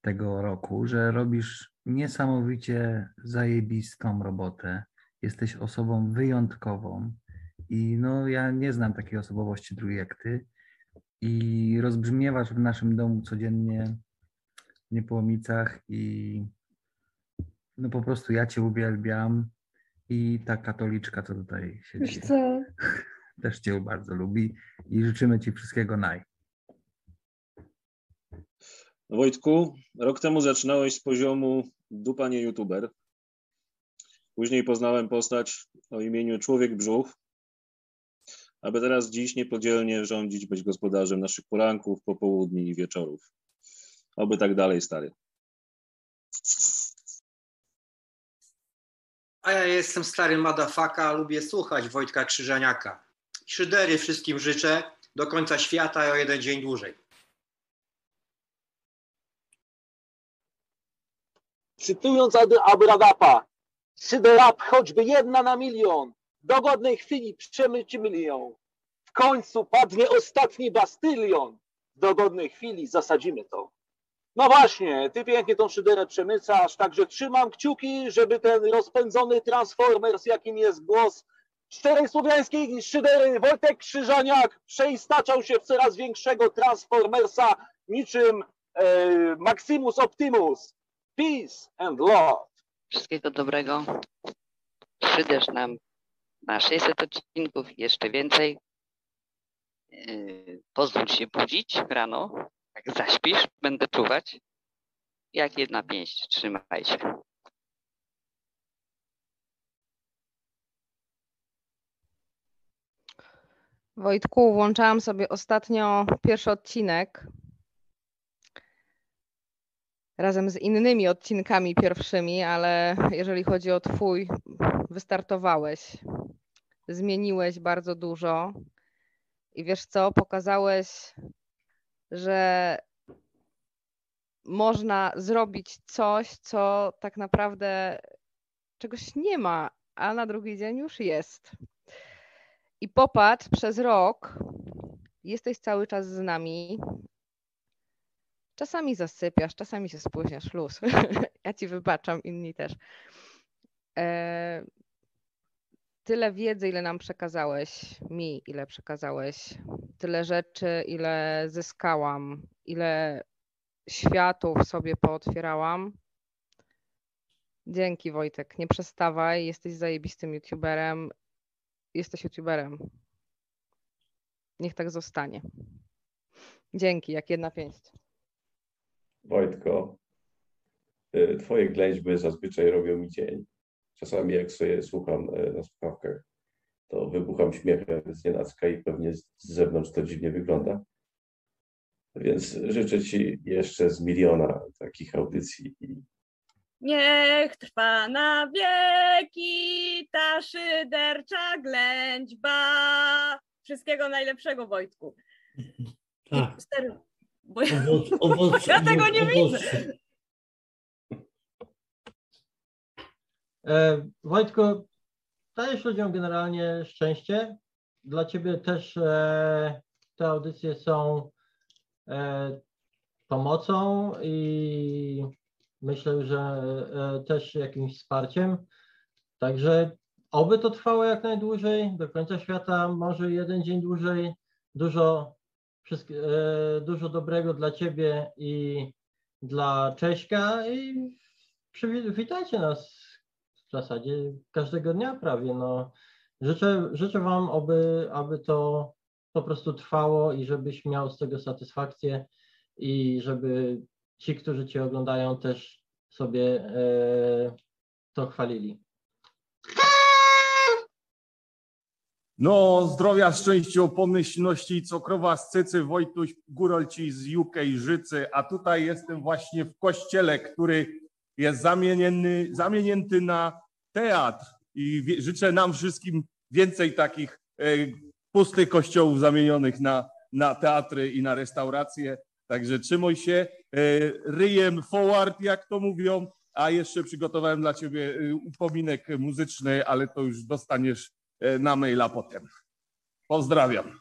tego roku, że robisz niesamowicie zajebistą robotę. Jesteś osobą wyjątkową i no ja nie znam takiej osobowości drugiej jak Ty i rozbrzmiewasz w naszym domu codziennie w Niepołomicach i no po prostu ja Cię uwielbiam i ta katoliczka, co tutaj siedzi Wiesz co? też Cię bardzo lubi i życzymy Ci wszystkiego naj. Wojtku, rok temu zaczynałeś z poziomu dupa nie youtuber. Później poznałem postać o imieniu Człowiek Brzuch, aby teraz dziś niepodzielnie rządzić, być gospodarzem naszych poranków, popołudni i wieczorów. Oby tak dalej, stary. A ja jestem stary madafaka, lubię słuchać Wojtka Krzyżaniaka. Szydery wszystkim życzę, do końca świata o jeden dzień dłużej. Cytując Ad- Abradapa, Syderap choćby jedna na milion, w dogodnej chwili przemycimy ją. W końcu padnie ostatni bastylion, w dogodnej chwili zasadzimy to. No właśnie, ty pięknie tą szyderę przemycasz, także trzymam kciuki, żeby ten rozpędzony Transformers, jakim jest głos szczerej słowiańskiej szydery Wojtek Krzyżaniak przeistaczał się w coraz większego Transformersa niczym e, Maximus Optimus. Peace and love. Wszystkiego dobrego. Przydasz nam na 600 odcinków jeszcze więcej. Yy, Pozwól się budzić rano. Jak zaśpisz, będę czuwać. Jak jedna pięść. Trzymaj się. Wojtku, włączałam sobie ostatnio pierwszy odcinek razem z innymi odcinkami pierwszymi, ale jeżeli chodzi o Twój, wystartowałeś, zmieniłeś bardzo dużo i wiesz co, pokazałeś, że można zrobić coś, co tak naprawdę czegoś nie ma, a na drugi dzień już jest. I popatrz, przez rok jesteś cały czas z nami. Czasami zasypiasz, czasami się spóźniasz, luz. ja ci wybaczam, inni też. E, tyle wiedzy, ile nam przekazałeś, mi, ile przekazałeś, tyle rzeczy, ile zyskałam, ile światów sobie pootwierałam. Dzięki Wojtek, nie przestawaj, jesteś zajebistym youtuberem, jesteś youtuberem. Niech tak zostanie. Dzięki, jak jedna pięść. Wojtko, y, twoje ględźby zazwyczaj robią mi dzień. Czasami jak sobie słucham y, na słuchawkach, to wybucham śmiechem z nienacka i pewnie z zewnątrz to dziwnie wygląda. Więc życzę Ci jeszcze z miliona takich audycji i Niech trwa na wieki ta szydercza ględźba. Wszystkiego najlepszego, Wojtku. Tak. Serio, Bo ja, Owoc, owoc, ja tego nie owoc- widzę. E, Wojtko, dajesz ludziom generalnie szczęście. Dla ciebie też e, te audycje są e, pomocą i myślę, że e, też jakimś wsparciem. Także oby to trwało jak najdłużej, do końca świata, może jeden dzień dłużej. Dużo, e, dużo dobrego dla ciebie i dla Cześka i przywitajcie nas w zasadzie każdego dnia prawie. No. Życzę, życzę Wam, aby, aby to po prostu trwało i żebyś miał z tego satysfakcję i żeby ci, którzy Cię oglądają, też sobie e, to chwalili. No, zdrowia, szczęścia, pomyślności, cukrowa z Cycy, Wojtuś Górolci z UK Życy, a tutaj jestem właśnie w kościele, który jest zamieniony, zamienięty na teatr i wie, życzę nam wszystkim więcej takich e, pustych kościołów zamienionych na, na teatry i na restauracje. Także trzymaj się ryjem forward, jak to mówią, a jeszcze przygotowałem dla ciebie e, upominek muzyczny, ale to już dostaniesz e, na maila potem. Pozdrawiam.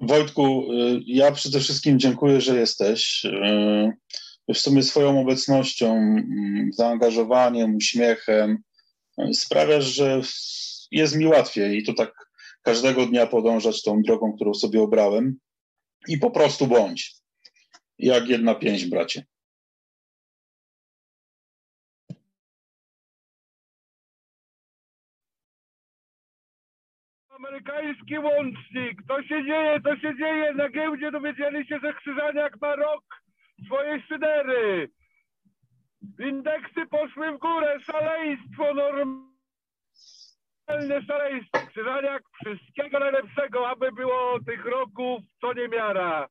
Wojtku, ja przede wszystkim dziękuję, że jesteś. W sumie swoją obecnością, zaangażowaniem, uśmiechem sprawiasz, że jest mi łatwiej i to tak każdego dnia podążać tą drogą, którą sobie obrałem i po prostu bądź. Jak jedna pięść, bracie. Amerykański łącznik. To się dzieje, to się dzieje. Na giełdzie dowiedzieli się, że Krzyżaniak ma rok swojej szydery. Indeksy poszły w górę. Szaleństwo, normalne szaleństwo. Krzyżaniak, wszystkiego najlepszego, aby było tych roków co niemiara.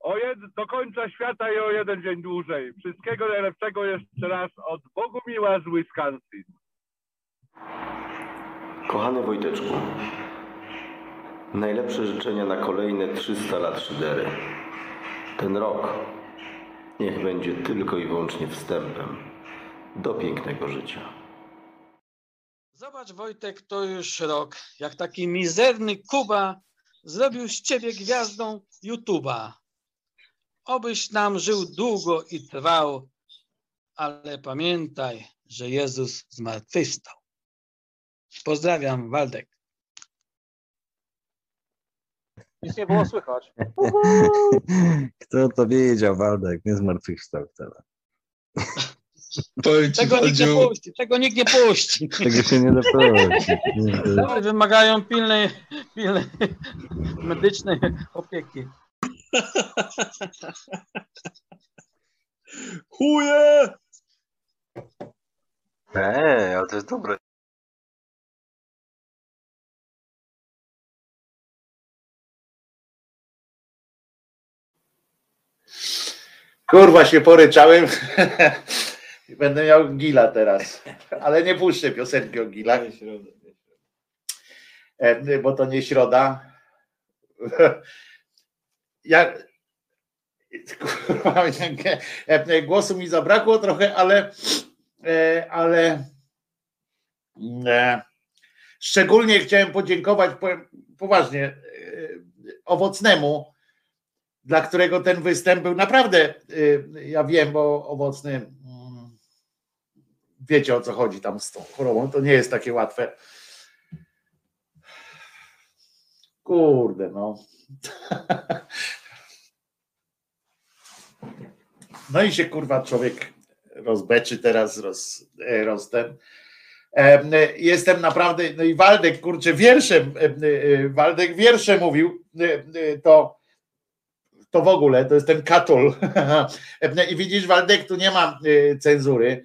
O jed, do końca świata i o jeden dzień dłużej. Wszystkiego najlepszego jeszcze raz od Bogumiła z Wisconsin. Kochany Wojteczku, najlepsze życzenia na kolejne 300 lat szydery. Ten rok niech będzie tylko i wyłącznie wstępem do pięknego życia. Zobacz Wojtek, to już rok, jak taki mizerny Kuba zrobił z ciebie gwiazdą YouTube'a. Obyś nam żył długo i trwał, ale pamiętaj, że Jezus zmartwychwstał. Pozdrawiam, Waldek. Nic nie było słychać. Kto to wiedział, Waldek? Nie zmartwychwstał wcale. Tego nikt, nie puści, tego nikt nie puści. Tego się nie doprowadzi. Wymagają pilnej, pilnej medycznej opieki. Chuje! Eee, ale to jest dobre. Kurwa się poryczałem. Będę miał gila teraz. Ale nie puszczę piosenki o gilach. E, Bo to nie środa. Ja, kurwa, e, głosu mi zabrakło trochę, ale e, ale e, szczególnie chciałem podziękować powiem poważnie owocnemu, dla którego ten występ był naprawdę, ja wiem, bo owocny mm, wiecie o co chodzi tam z tą chorobą, to nie jest takie łatwe. Kurde, no. No i się kurwa człowiek rozbeczy teraz roz, e, roztem. Em, e, Jestem naprawdę, no i Waldek, kurczę, wierszem, em, e, Waldek wiersze mówił, to, to w ogóle, to jest ten katul. I widzisz, Waldek, tu nie ma cenzury,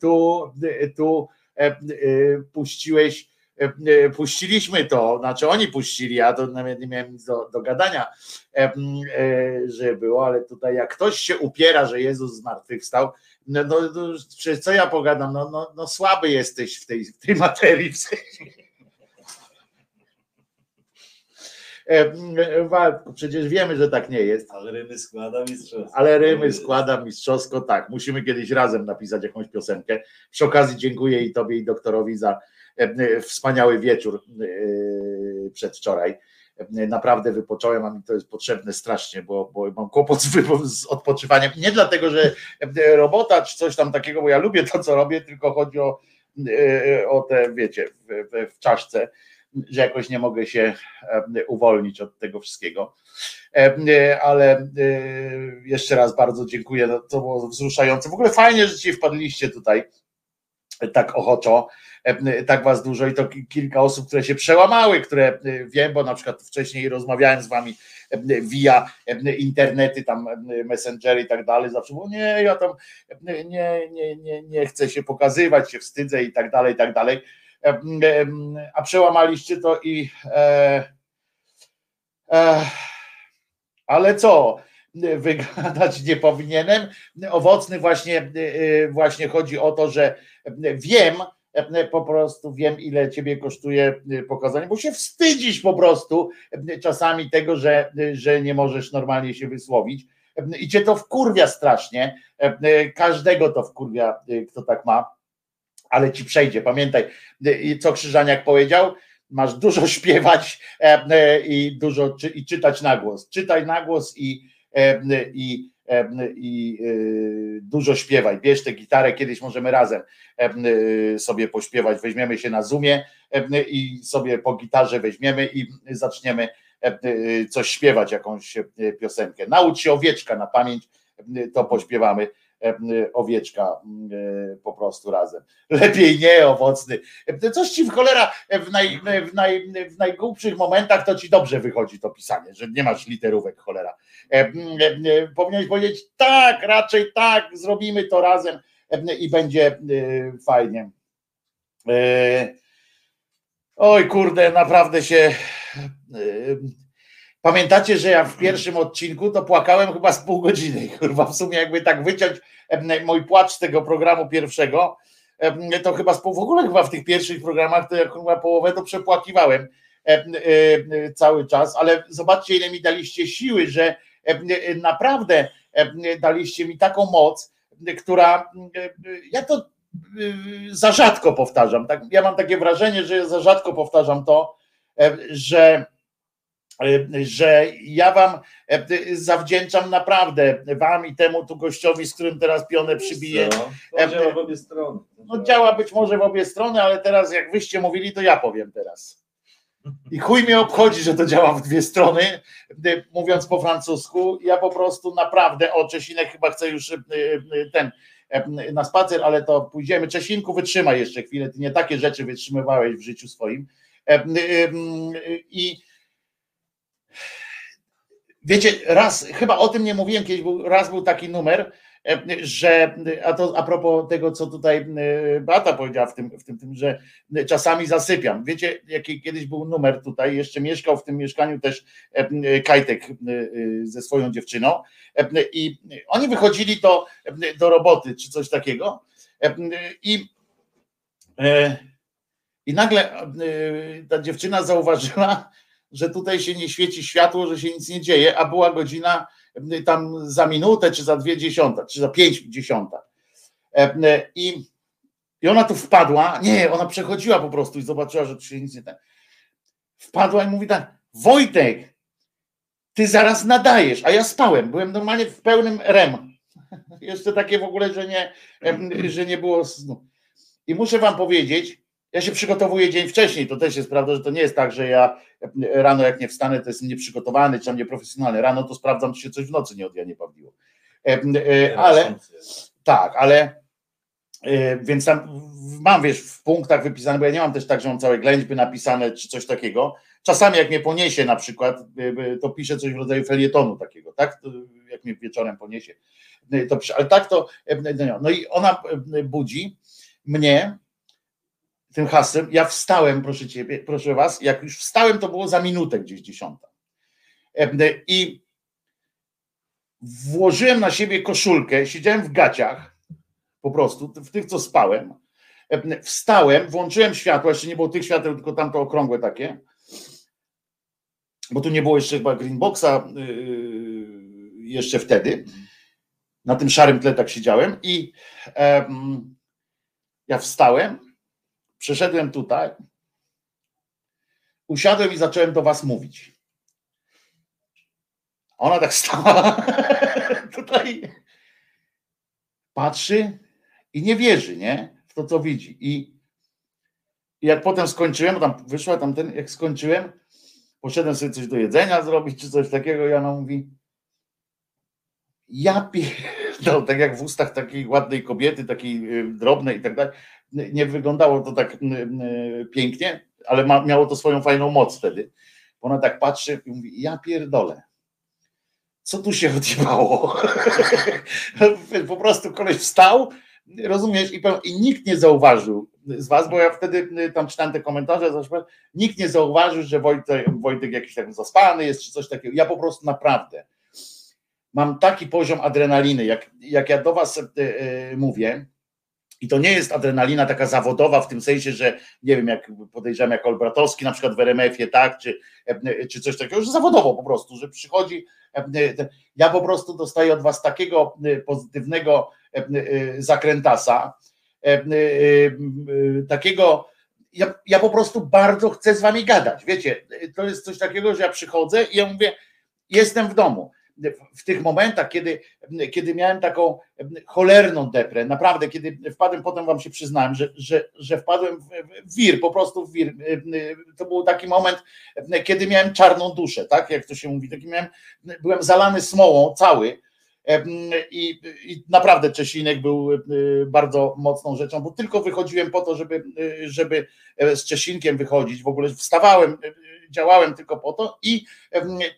tu, tu e, puściłeś, puściliśmy to, znaczy oni puścili, ja to nawet nie miałem nic do, do gadania, e, że było, ale tutaj jak ktoś się upiera, że Jezus zmartwychwstał, no, no, no co ja pogadam, no, no, no słaby jesteś w tej, w tej materii. W sensie. E, e, Waldku, przecież wiemy, że tak nie jest. Ale rymy składa mistrzostwo. Ale rymy składam mistrzowsko, tak. Musimy kiedyś razem napisać jakąś piosenkę. Przy okazji dziękuję i tobie i doktorowi za e, e, wspaniały wieczór e, przedwczoraj. E, Naprawdę wypocząłem, a mi to jest potrzebne strasznie, bo, bo mam kłopot z, odpoczywaniem. Nie dlatego, że e, robota czy coś tam takiego, bo ja lubię to, co robię, tylko chodzi o, e, o te, wiecie, w, w czaszce, że jakoś nie mogę się uwolnić od tego wszystkiego. E, Ale e, jeszcze raz bardzo dziękuję, to było wzruszające. W ogóle fajnie, że dzisiaj wpadliście tutaj tak ochoczo, tak was dużo i to ki- kilka osób, które się przełamały, które e, wiem, bo na przykład wcześniej rozmawiałem z wami via internety, tam messengery i tak dalej, zawsze było nie, ja tam nie, nie, nie, nie chcę się pokazywać, się wstydzę i tak dalej, i tak dalej, a przełamaliście to i e, e, ale co? Wygadać nie powinienem. Owocny właśnie, właśnie chodzi o to, że wiem, po prostu wiem, ile ciebie kosztuje pokazanie, bo się wstydzisz po prostu czasami tego, że, że nie możesz normalnie się wysłowić. I cię to wkurwia strasznie. Każdego to wkurwia, kto tak ma, ale ci przejdzie. Pamiętaj, co Krzyżaniak powiedział? Masz dużo śpiewać e, e, i dużo czy, i czytać na głos. Czytaj na głos i, e, i, i dużo śpiewaj. Bierz tę gitarę, kiedyś możemy razem sobie pośpiewać. Weźmiemy się na Zoomie i sobie po gitarze weźmiemy i zaczniemy coś śpiewać, jakąś piosenkę. Naucz się owieczka na pamięć, to pośpiewamy owieczka e, po prostu razem. Lepiej nie, owocny. E, Coś ci w cholera e, w, naj, w, naj, w najgłupszych momentach to ci dobrze wychodzi to pisanie, że nie masz literówek cholera. E, e, e, Powinieneś powiedzieć tak, raczej tak, zrobimy to razem e, i będzie e, fajnie. E, Oj kurde, naprawdę się e, Pamiętacie, że ja w pierwszym odcinku to płakałem chyba z pół godziny. Kurwa, w sumie jakby tak wyciąć mój płacz tego programu pierwszego, to chyba w ogóle chyba w tych pierwszych programach to ja chyba połowę to przepłakiwałem em, em, cały czas, ale zobaczcie ile mi daliście siły, że em, naprawdę daliście mi taką moc, która ja to za rzadko powtarzam. Tak, ja mam takie wrażenie, że za rzadko powtarzam to, że że ja wam e, zawdzięczam naprawdę wam i temu tu gościowi, z którym teraz pionę przybiję. To działa w obie strony. No działa być może w obie strony, ale teraz jak wyście mówili, to ja powiem teraz. I chuj mnie obchodzi, że to działa w dwie strony, e, mówiąc po francusku. Ja po prostu naprawdę, o Czesinek chyba chcę już e, e, ten e, na spacer, ale to pójdziemy. Czesinku, wytrzymaj jeszcze chwilę, ty nie takie rzeczy wytrzymywałeś w życiu swoim. E, e, I Wiecie, raz, chyba o tym nie mówiłem kiedyś, był, raz był taki numer, że, a to a propos tego, co tutaj Beata powiedziała w tym, w tym, tym że czasami zasypiam. Wiecie, jaki kiedyś był numer tutaj, jeszcze mieszkał w tym mieszkaniu też Kajtek ze swoją dziewczyną i oni wychodzili do, do roboty czy coś takiego i i nagle ta dziewczyna zauważyła, że tutaj się nie świeci światło, że się nic nie dzieje, a była godzina tam za minutę, czy za dwie dziesiąta, czy za pięć dziesiąta. I, I ona tu wpadła, nie, ona przechodziła po prostu i zobaczyła, że tu się nic nie da. Wpadła i mówi tak, Wojtek, ty zaraz nadajesz, a ja spałem, byłem normalnie w pełnym rem. Jeszcze takie w ogóle, że nie, że nie było snu. I muszę wam powiedzieć, ja się przygotowuję dzień wcześniej, to też jest prawda, że to nie jest tak, że ja rano jak nie wstanę, to jestem nieprzygotowany, czy tam nieprofesjonalny. Rano to sprawdzam, czy się coś w nocy nie od ja nie pawliło. Ale tak, ale więc tam mam, wiesz, w punktach wypisane, bo ja nie mam też tak, że mam całe ględźby napisane, czy coś takiego. Czasami jak mnie poniesie na przykład, to piszę coś w rodzaju felietonu takiego, tak? Jak mnie wieczorem poniesie, to piszę. Ale tak to, no i ona budzi mnie, tym hasłem. Ja wstałem, proszę ciebie, proszę was, jak już wstałem, to było za minutę gdzieś dziesiąta. I włożyłem na siebie koszulkę, siedziałem w gaciach, po prostu, w tych, co spałem. Wstałem, włączyłem światło, jeszcze nie było tych świateł, tylko tamto okrągłe takie, bo tu nie było jeszcze chyba greenboxa yy, jeszcze wtedy. Na tym szarym tle tak siedziałem i ja wstałem, Przeszedłem tutaj, usiadłem i zacząłem do was mówić. Ona tak stała tutaj, patrzy i nie wierzy, nie? W to, co widzi. I, jak potem skończyłem, tam wyszła tamten, jak skończyłem, poszedłem sobie coś do jedzenia zrobić, czy coś takiego, i ona mówi, ja pierdolę, tak jak w ustach takiej ładnej kobiety, takiej y, drobnej i tak dalej, nie wyglądało to tak pięknie, ale ma, miało to swoją fajną moc wtedy. Ona tak patrzy i mówi, ja pierdolę. Co tu się odjebało? po prostu koleś wstał, rozumiesz, i, i, nikt nie zauważył z was, bo ja wtedy tam czytałem te komentarze, nikt nie zauważył, że Wojtek, Wojtek jakiś tak zaspany jest, czy coś takiego. Ja po prostu naprawdę mam taki poziom adrenaliny, jak, jak ja do was yy, mówię, i to nie jest adrenalina taka zawodowa w tym sensie, że nie wiem, jak podejrzewam, jak Olbratowski na przykład w RMF-ie, tak, czy, czy coś takiego, że zawodowo po prostu, że przychodzi. Ja po prostu dostaję od was takiego pozytywnego zakrętasa, takiego. Ja, ja po prostu bardzo chcę z wami gadać. Wiecie, to jest coś takiego, że ja przychodzę i ja mówię, jestem w domu w tych momentach, kiedy, kiedy miałem taką cholerną deprę, naprawdę, kiedy wpadłem, potem wam się przyznałem, że, że, że wpadłem w wir, po prostu w wir. To był taki moment, kiedy miałem czarną duszę, tak, jak to się mówi, taki miałem, byłem zalany smołą cały, i, I, naprawdę Czesinek był bardzo mocną rzeczą, bo tylko wychodziłem po to, żeby, żeby z Czesinkiem wychodzić. W ogóle wstawałem, działałem tylko po to i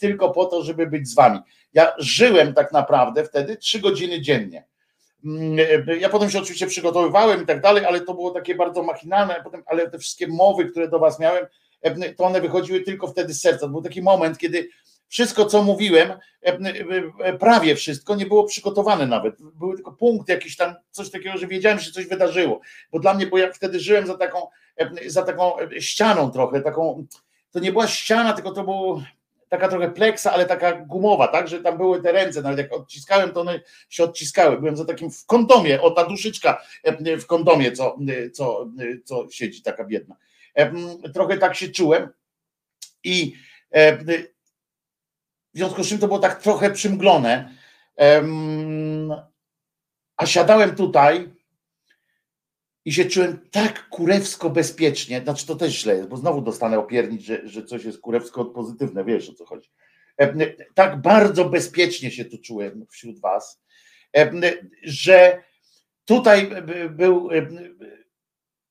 tylko po to, żeby być z wami. Ja żyłem tak naprawdę wtedy trzy godziny dziennie. Mm, ja potem się oczywiście przygotowywałem i tak dalej, ale to było takie bardzo machinalne, potem, ale te wszystkie mowy, które do was miałem, to one wychodziły tylko wtedy z serca. To był taki moment, kiedy wszystko, co mówiłem, prawie wszystko, nie było przygotowane nawet. Były tylko punkt jakiś tam, coś takiego, że wiedziałem, że coś wydarzyło. Bo dla mnie, bo ja wtedy żyłem za taką, za taką ścianą trochę, taką, to nie była ściana, tylko to było taka trochę pleksa, ale taka gumowa, tak, że tam były te ręce, nawet jak odciskałem, to one się odciskały. Byłem za takim w kondomie, o ta duszyczka e, w kondomie, co, co, co siedzi taka biedna. E, trochę tak się czułem i e, w związku z czym to było tak trochę przymglone, a siadałem tutaj i się czułem tak kurewsko bezpiecznie, znaczy to też źle jest, bo znowu dostanę opiernić, że, że coś jest kurewsko pozytywne, wiesz o co chodzi. Tak bardzo bezpiecznie się tu czułem wśród was, że tutaj był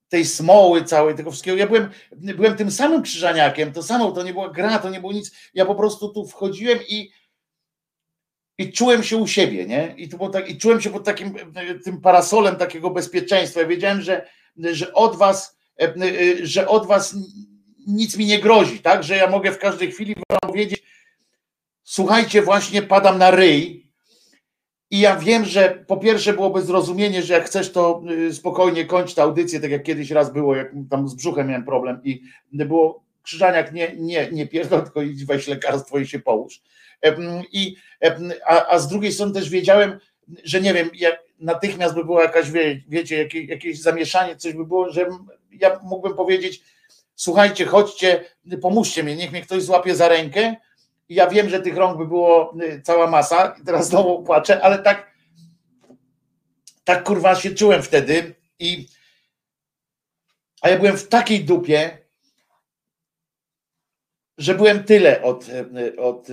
tej smoły całej, tego wszystkiego. Ja byłem, byłem tym samym krzyżaniakiem, to samo, to nie była gra, to nie było nic. Ja po prostu tu wchodziłem i i czułem się u siebie, nie? I, to było tak, i czułem się pod takim tym parasolem takiego bezpieczeństwa. Ja wiedziałem, że, że od was, że od was nic mi nie grozi, tak? Że ja mogę w każdej chwili wam powiedzieć, słuchajcie, właśnie padam na ryj. I ja wiem, że po pierwsze byłoby zrozumienie, że jak chcesz, to y, spokojnie kończ tę audycję, tak jak kiedyś raz było, jak tam z brzuchem miałem problem i było Krzyżaniak, nie, nie, nie pierdol, tylko idź weź lekarstwo i się połóż. I, a, a z drugiej strony też wiedziałem, że nie wiem, jak natychmiast by było jakaś, wie, wiecie, jakieś, jakieś zamieszanie, coś by było, że ja mógłbym powiedzieć, słuchajcie, chodźcie, pomóżcie mi, niech mnie ktoś złapie za rękę. Ja wiem, że tych rąk by było y, cała masa i teraz znowu płaczę, ale tak, tak kurwa się czułem wtedy i a ja byłem w takiej dupie, że byłem tyle od, od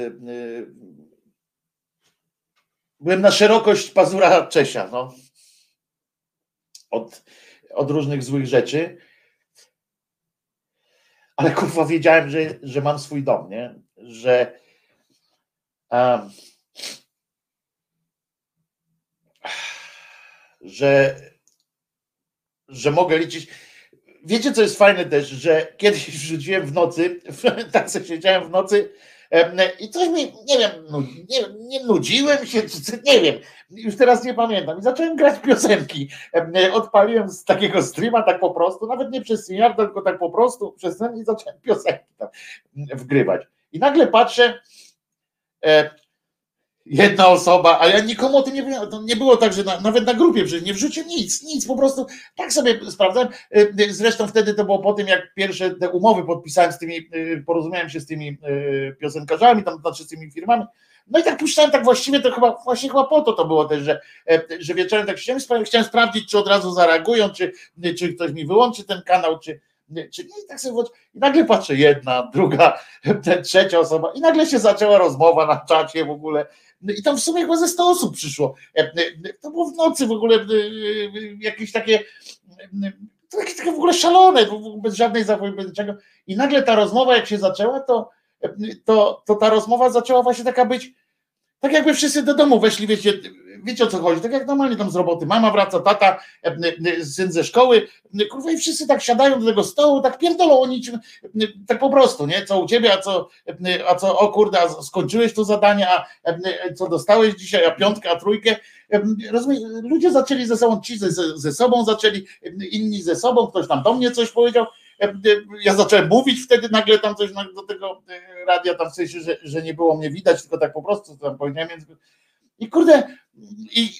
byłem na szerokość pazura Czesia, no. Od, od różnych złych rzeczy. Ale kurwa wiedziałem, że, że mam swój dom, nie? Że um, że, że mogę liczyć wiecie, co jest fajne też, że kiedyś wrzuciłem w nocy, tak sobie siedziałem w nocy i coś mi, nie wiem, nie, nie nudziłem się, czy, nie wiem, już teraz nie pamiętam. I zacząłem grać piosenki. Odpaliłem z takiego streama tak po prostu, nawet nie przez streama, tylko tak po prostu przez ten i zacząłem piosenki tam wgrywać. I nagle patrzę, jedna osoba, a ja nikomu o tym nie wiem, to nie było tak, że na, nawet na grupie przecież nie wrzuciłem nic, nic, po prostu tak sobie sprawdzałem. Y, y, zresztą wtedy to było po tym, jak pierwsze te umowy podpisałem z tymi, y, porozumiałem się z tymi piosenkarzami, tam znaczy z tymi firmami. No i tak puszczałem tak właściwie, to chyba właśnie chyba po to to było też, że, e, że wieczorem tak chciałem, chciałem sprawdzić, czy od razu zareagują, czy, czy ktoś mi wyłączy ten kanał, czy, czy nie, i tak sobie i nagle patrzę, jedna, druga, trzecia osoba, i nagle się zaczęła rozmowa na czacie w ogóle. I tam w sumie chyba ze 100 osób przyszło. E, e, to było w nocy w ogóle e, jakieś takie, takie, takie w ogóle szalone, bez żadnej zapowiedzi. I nagle ta rozmowa, jak się zaczęła, to, to, to ta rozmowa zaczęła właśnie taka być, tak jakby wszyscy do domu weszli, wiecie, wiecie o co chodzi, tak jak normalnie tam z roboty, mama wraca, tata, syn ze szkoły, kurwa i wszyscy tak siadają do tego stołu, tak pierdolą o niczym, tak po prostu, nie, co u ciebie, a co, a co, o kurde, a skończyłeś to zadanie, a co dostałeś dzisiaj, a piątkę, a trójkę, rozumiem, ludzie zaczęli ze sobą, ci ze, ze sobą zaczęli, inni ze sobą, ktoś tam do mnie coś powiedział, ja zacząłem mówić wtedy nagle tam coś do tego radia, tam w sensie, że, że nie było mnie widać, tylko tak po prostu tam powiedziałem, więc i kurde, i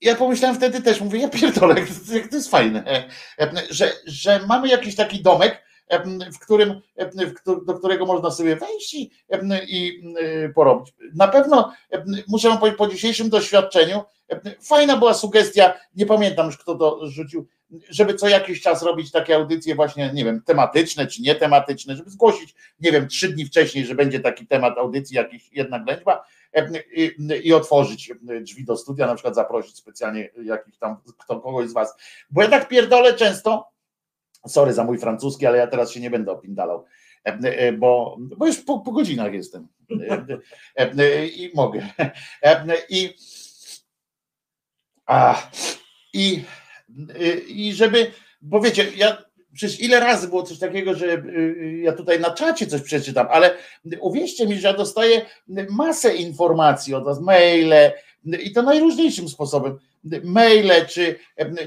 ja pomyślałem wtedy też, mówię, ja pierdolę, to jest fajne, że, że mamy jakiś taki domek, w którym, do którego można sobie wejść i, i porobić. Na pewno muszę powiedzieć, po dzisiejszym doświadczeniu, fajna była sugestia, nie pamiętam już kto to rzucił, żeby co jakiś czas robić takie audycje właśnie, nie wiem, tematyczne czy nietematyczne, żeby zgłosić, nie wiem, trzy dni wcześniej, że będzie taki temat audycji, jakiś jedna ględźba i, i otworzyć drzwi do studia, na przykład zaprosić specjalnie jakiś tam, kto, kogoś z was. Bo ja tak pierdolę często, sorry za mój francuski, ale ja teraz się nie będę opindalał, bo, bo już po, po godzinach jestem i mogę. I, a, i, i żeby, bo wiecie, ja przecież ile razy było coś takiego, że y, y, ja tutaj na czacie coś przeczytam, ale uwierzcie mi, że ja dostaję masę informacji od was, maile i to najróżniejszym sposobem. Maile, czy,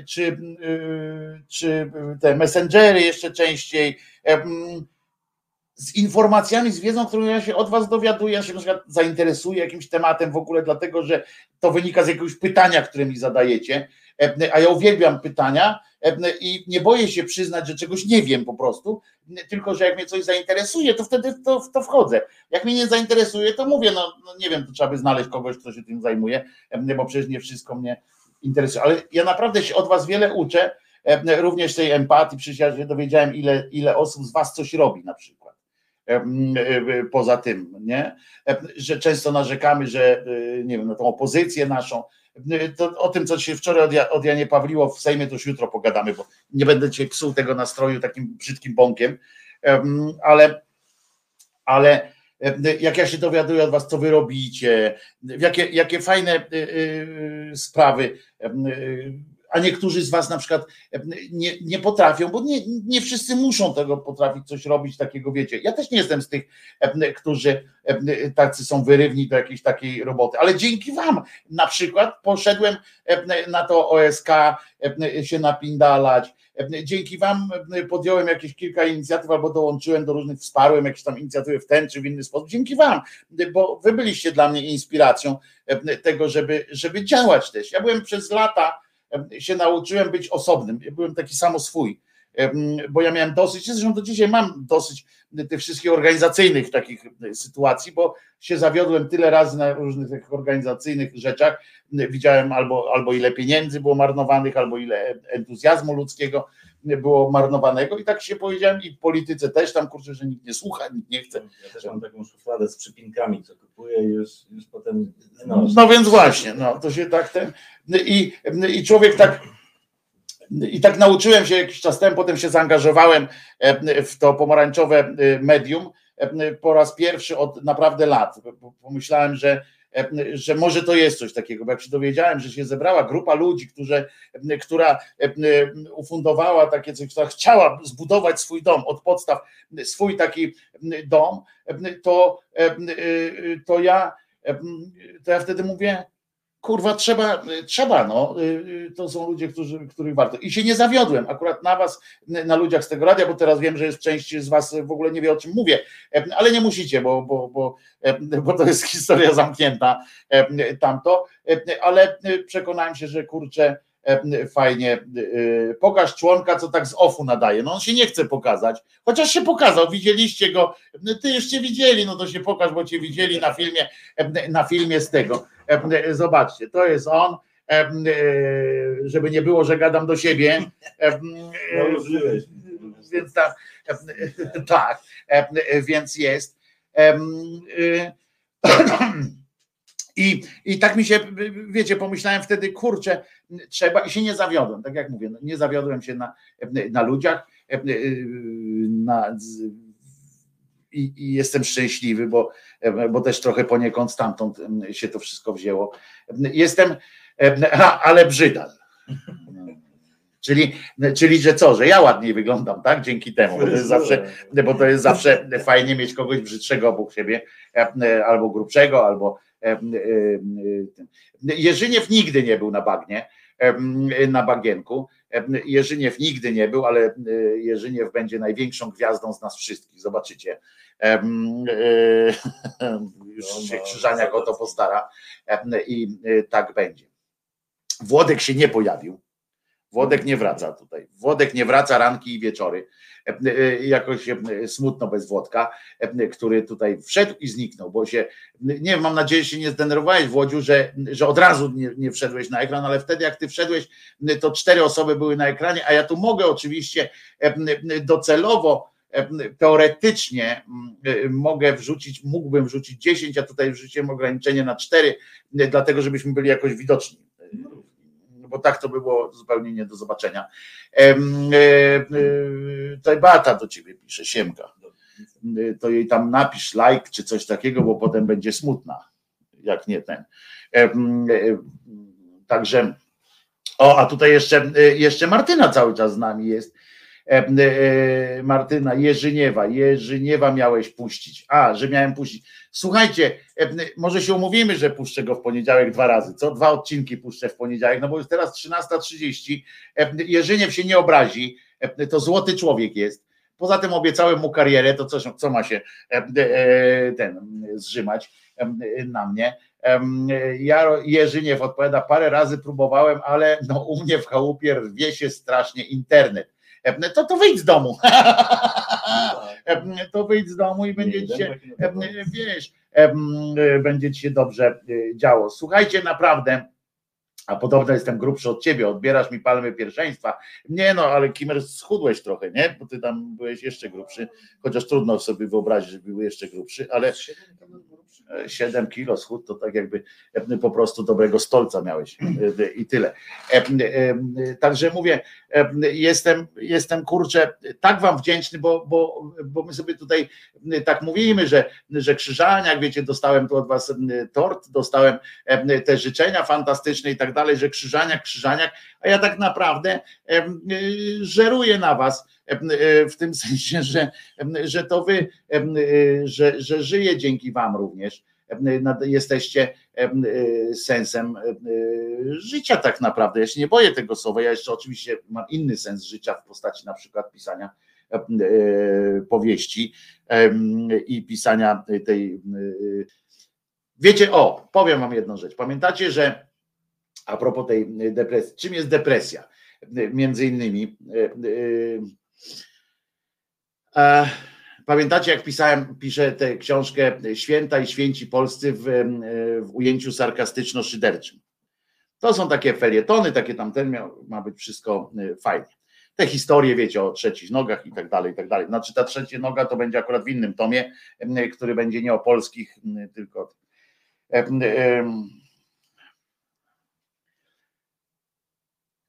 czy, y, czy te messengery jeszcze częściej, z informacjami, z wiedzą, którą ja się od was dowiaduję, ja się na przykład zainteresuję jakimś tematem w ogóle, dlatego że to wynika z jakiegoś pytania, które mi zadajecie, a ja uwielbiam pytania, i nie boję się przyznać, że czegoś nie wiem po prostu, tylko że jak mnie coś zainteresuje, to wtedy to, to wchodzę. Jak mnie nie zainteresuje, to mówię, no, no nie wiem, to trzeba by znaleźć kogoś, kto się tym zajmuje, bo przecież nie wszystko mnie interesuje. Ale ja naprawdę się od was wiele uczę, również tej empatii, przecież ja się dowiedziałem, ile, ile osób z was coś robi na przykład poza tym, nie? Że często narzekamy, że nie wiem, na tą opozycję naszą, to o tym, co się wczoraj od, od Janie Pawliło w Sejmie, to już jutro pogadamy, bo nie będę cię psuł tego nastroju takim brzydkim bąkiem, ale, ale jak ja się dowiaduję od was, co wy robicie, jakie, jakie fajne y, y, sprawy, y, a niektórzy z was na przykład nie, nie potrafią, bo nie, nie wszyscy muszą tego potrafić coś robić takiego, wiecie. Ja też nie jestem z tych, którzy tacy są wyrywni do jakiejś takiej roboty, ale dzięki wam na przykład poszedłem na to OSK się napindalać, Dzięki Wam podjąłem jakieś kilka inicjatyw albo dołączyłem do różnych, wsparłem jakieś tam inicjatywy w ten czy w inny sposób. Dzięki Wam, bo Wy byliście dla mnie inspiracją tego, żeby, żeby działać też. Ja byłem przez lata, się nauczyłem być osobnym. Byłem taki samo swój bo ja miałem dosyć, zresztą do dzisiaj mam dosyć tych wszystkich organizacyjnych takich sytuacji, bo się zawiodłem tyle razy na różnych tych organizacyjnych rzeczach. Widziałem albo, albo ile pieniędzy było marnowanych, albo ile entuzjazmu ludzkiego było marnowanego i tak się powiedziałem i w polityce też tam kurczę, że nikt nie słucha, nikt nie chce. Ja też mam taką szufladę z przypinkami, co kupuję i już, już potem no, no więc właśnie, no to się tak ten i, i człowiek tak i tak nauczyłem się jakiś czas temu, potem się zaangażowałem e, w to pomarańczowe e, medium e, po raz pierwszy od naprawdę lat. Pomyślałem, że, że może to jest coś takiego, bo jak się dowiedziałem, że się zebrała grupa ludzi, którzy, która ufundowała takie coś, która chciała zbudować swój dom od podstaw, swój taki dom, to, to ja to ja wtedy mówię, kurwa, trzeba, trzeba, no. Y, y, to są ludzie, którzy, których warto. I się nie zawiodłem akurat na was, na ludziach z tego radia, bo teraz wiem, że jest część z was w ogóle nie wie o czym mówię, ale nie musicie, bo, bo, bo, bo to jest historia zamknięta tamto, ale przekonałem się, że kurczę, fajnie, pokaż członka, co tak z ofu nadaje. No on się nie chce pokazać, chociaż się pokazał, widzieliście go, ty jeszcze widzieli, no to się pokaż, bo cię widzieli na filmie, na filmie z tego E, zobaczcie, to jest on, e, e, żeby nie było, że gadam do siebie. No, więc tak, więc jest. I, I tak mi się, wiecie, pomyślałem wtedy, kurczę, trzeba i się nie zawiodłem, tak jak mówię, nie zawiodłem się na, na ludziach, na, i, i, jestem szczęśliwy, bo, bo też trochę poniekąd stamtąd się to wszystko wzięło. Jestem, ale brzydal. Czyli, czyli, że co, że ja ładniej wyglądam, tak? Dzięki temu, bo to jest zawsze, bo to jest zawsze fajnie mieć kogoś brzydszego obok siebie, albo grubszego, albo Jerzyniew nigdy nie był na bagnie, na bagienku. Jerzyniew nigdy nie był, ale Jerzyniew będzie największą gwiazdą z nas wszystkich, zobaczycie. E, już no, się no, Krzyżaniak o to postara i e, tak będzie. Włodek się nie pojawił. Włodek nie wraca tutaj. Włodek nie wraca ranki i wieczory. Jakoś smutno bez Włodka, który tutaj wszedł i zniknął, bo się, nie mam nadzieję, że się nie zdenerwowałeś Włodziu, że, że od razu nie, nie wszedłeś na ekran, ale wtedy jak ty wszedłeś, to cztery osoby były na ekranie, a ja tu mogę oczywiście docelowo teoretycznie mogę wrzucić, mógłbym wrzucić 10, a tutaj wrzuciłem ograniczenie na 4, dlatego żebyśmy byli jakoś widoczni bo tak to było zupełnie nie do zobaczenia. E, e, tutaj Beata do ciebie pisze, Siemka. To jej tam napisz like czy coś takiego, bo potem będzie smutna, jak nie ten. E, także, o, a tutaj jeszcze, jeszcze Martyna cały czas z nami jest. Martyna Jerzyniewa, Jerzyniewa miałeś puścić. A, że miałem puścić. Słuchajcie, może się umówimy, że puszczę go w poniedziałek dwa razy, co? Dwa odcinki puszczę w poniedziałek, no bo już teraz 13.30. Jerzyniew się nie obrazi, to złoty człowiek jest. Poza tym obiecałem mu karierę, to co, co ma się ten zrzymać na mnie. Ja, Jerzyniew odpowiada, parę razy próbowałem, ale no u mnie w chałupie rwie się strasznie internet to to wyjdź z domu. to wyjdź z domu i będzie ci się, wiesz, będzie ci się dobrze e, działo. Słuchajcie, naprawdę. A podobno jestem grubszy od ciebie, odbierasz mi palmy pierwszeństwa. Nie no, ale Kimer schudłeś trochę, nie? Bo ty tam byłeś jeszcze grubszy, chociaż trudno sobie wyobrazić, że był jeszcze grubszy, ale 7 kilo schód to tak jakby e, po prostu dobrego stolca miałeś e, i tyle. E, także mówię, jestem, jestem kurczę tak wam wdzięczny, bo, bo, bo my sobie tutaj tak mówimy, że, że Krzyżaniak, wiecie, dostałem tu od was tort, dostałem te życzenia fantastyczne i tak dalej, że Krzyżaniak, Krzyżaniak, a ja tak naprawdę żeruję na was w tym sensie, że, że to wy, że, że żyję dzięki wam również. Jesteście sensem życia tak naprawdę. Ja się nie boję tego słowa. Ja jeszcze oczywiście mam inny sens życia w postaci na przykład pisania powieści i pisania tej. Wiecie, o, powiem wam jedną rzecz. Pamiętacie, że a propos tej depresji, czym jest depresja? Między innymi Pamiętacie, jak pisałem, piszę tę książkę Święta i Święci Polscy w, w ujęciu sarkastyczno-szyderczym. To są takie felietony, takie tamten miał, ma być wszystko e, fajnie. Te historie, wiecie, o trzecich nogach i tak dalej, i tak dalej. Znaczy ta trzecia noga to będzie akurat w innym tomie, który będzie nie o polskich, tylko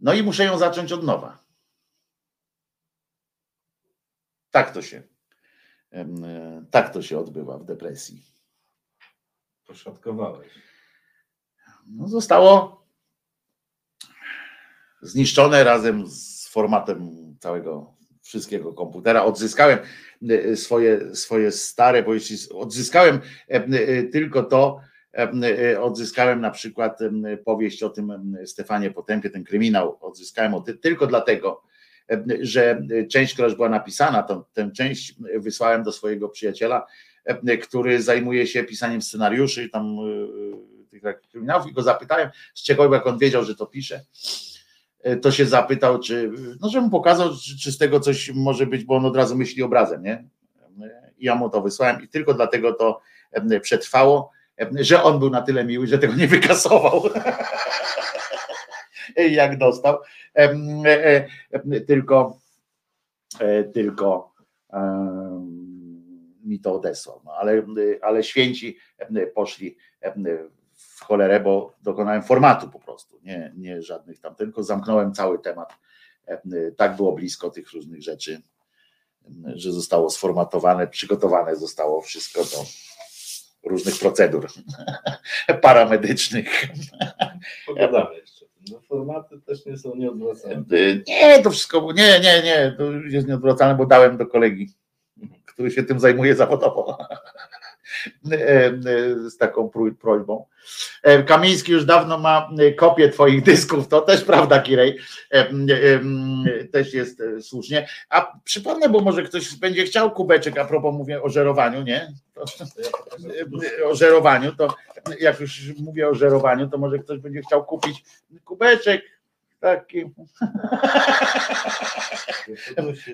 no i muszę ją zacząć od nowa. Tak to się, e, tak to się odbywa w depresji. Poszatkowałeś. No zostało zniszczone razem z formatem całego wszystkiego komputera. Odzyskałem e, swoje, swoje stare, bo jeśli odzyskałem e, tylko to, odzyskałem na przykład powieść o tym Stefanie Potępie, ten kryminał, odzyskałem tylko dlatego, że część, która już była napisana, to, tę część wysłałem do swojego przyjaciela, który zajmuje się pisaniem scenariuszy tam e, tych kryminałów i go zapytałem, z czego jak on wiedział, że to pisze, to się zapytał, czy, no żebym pokazał, czy, czy z tego coś może być, bo on od razu myśli obrazem, nie? Ja mu to wysłałem i tylko dlatego to przetrwało, że on był na tyle miły, że tego nie wykasował. jak dostał. E, e, tylko, e, tylko mi to odesłał. No, ale, ale święci poszli w cholerę, bo dokonałem formatu po prostu, nie, nie żadnych tam, tylko zamknąłem cały temat. Tak było blisko tych różnych rzeczy, że zostało sformatowane, przygotowane zostało wszystko do różnych procedur paramedycznych. Pogadamy jeszcze. No, formaty też nie są nieodwracalne. Nie, to wszystko, nie, nie, nie, to już jest nieodwracalne, bo dałem do kolegi, który się tym zajmuje zawodowo. Z taką prośbą. Kamiński już dawno ma kopię Twoich dysków, to też prawda, Kirej. Też jest słusznie. A przypomnę, bo może ktoś będzie chciał kubeczek, a propos mówię o żerowaniu, nie? O żerowaniu, to jak już mówię o żerowaniu, to może ktoś będzie chciał kupić kubeczek taki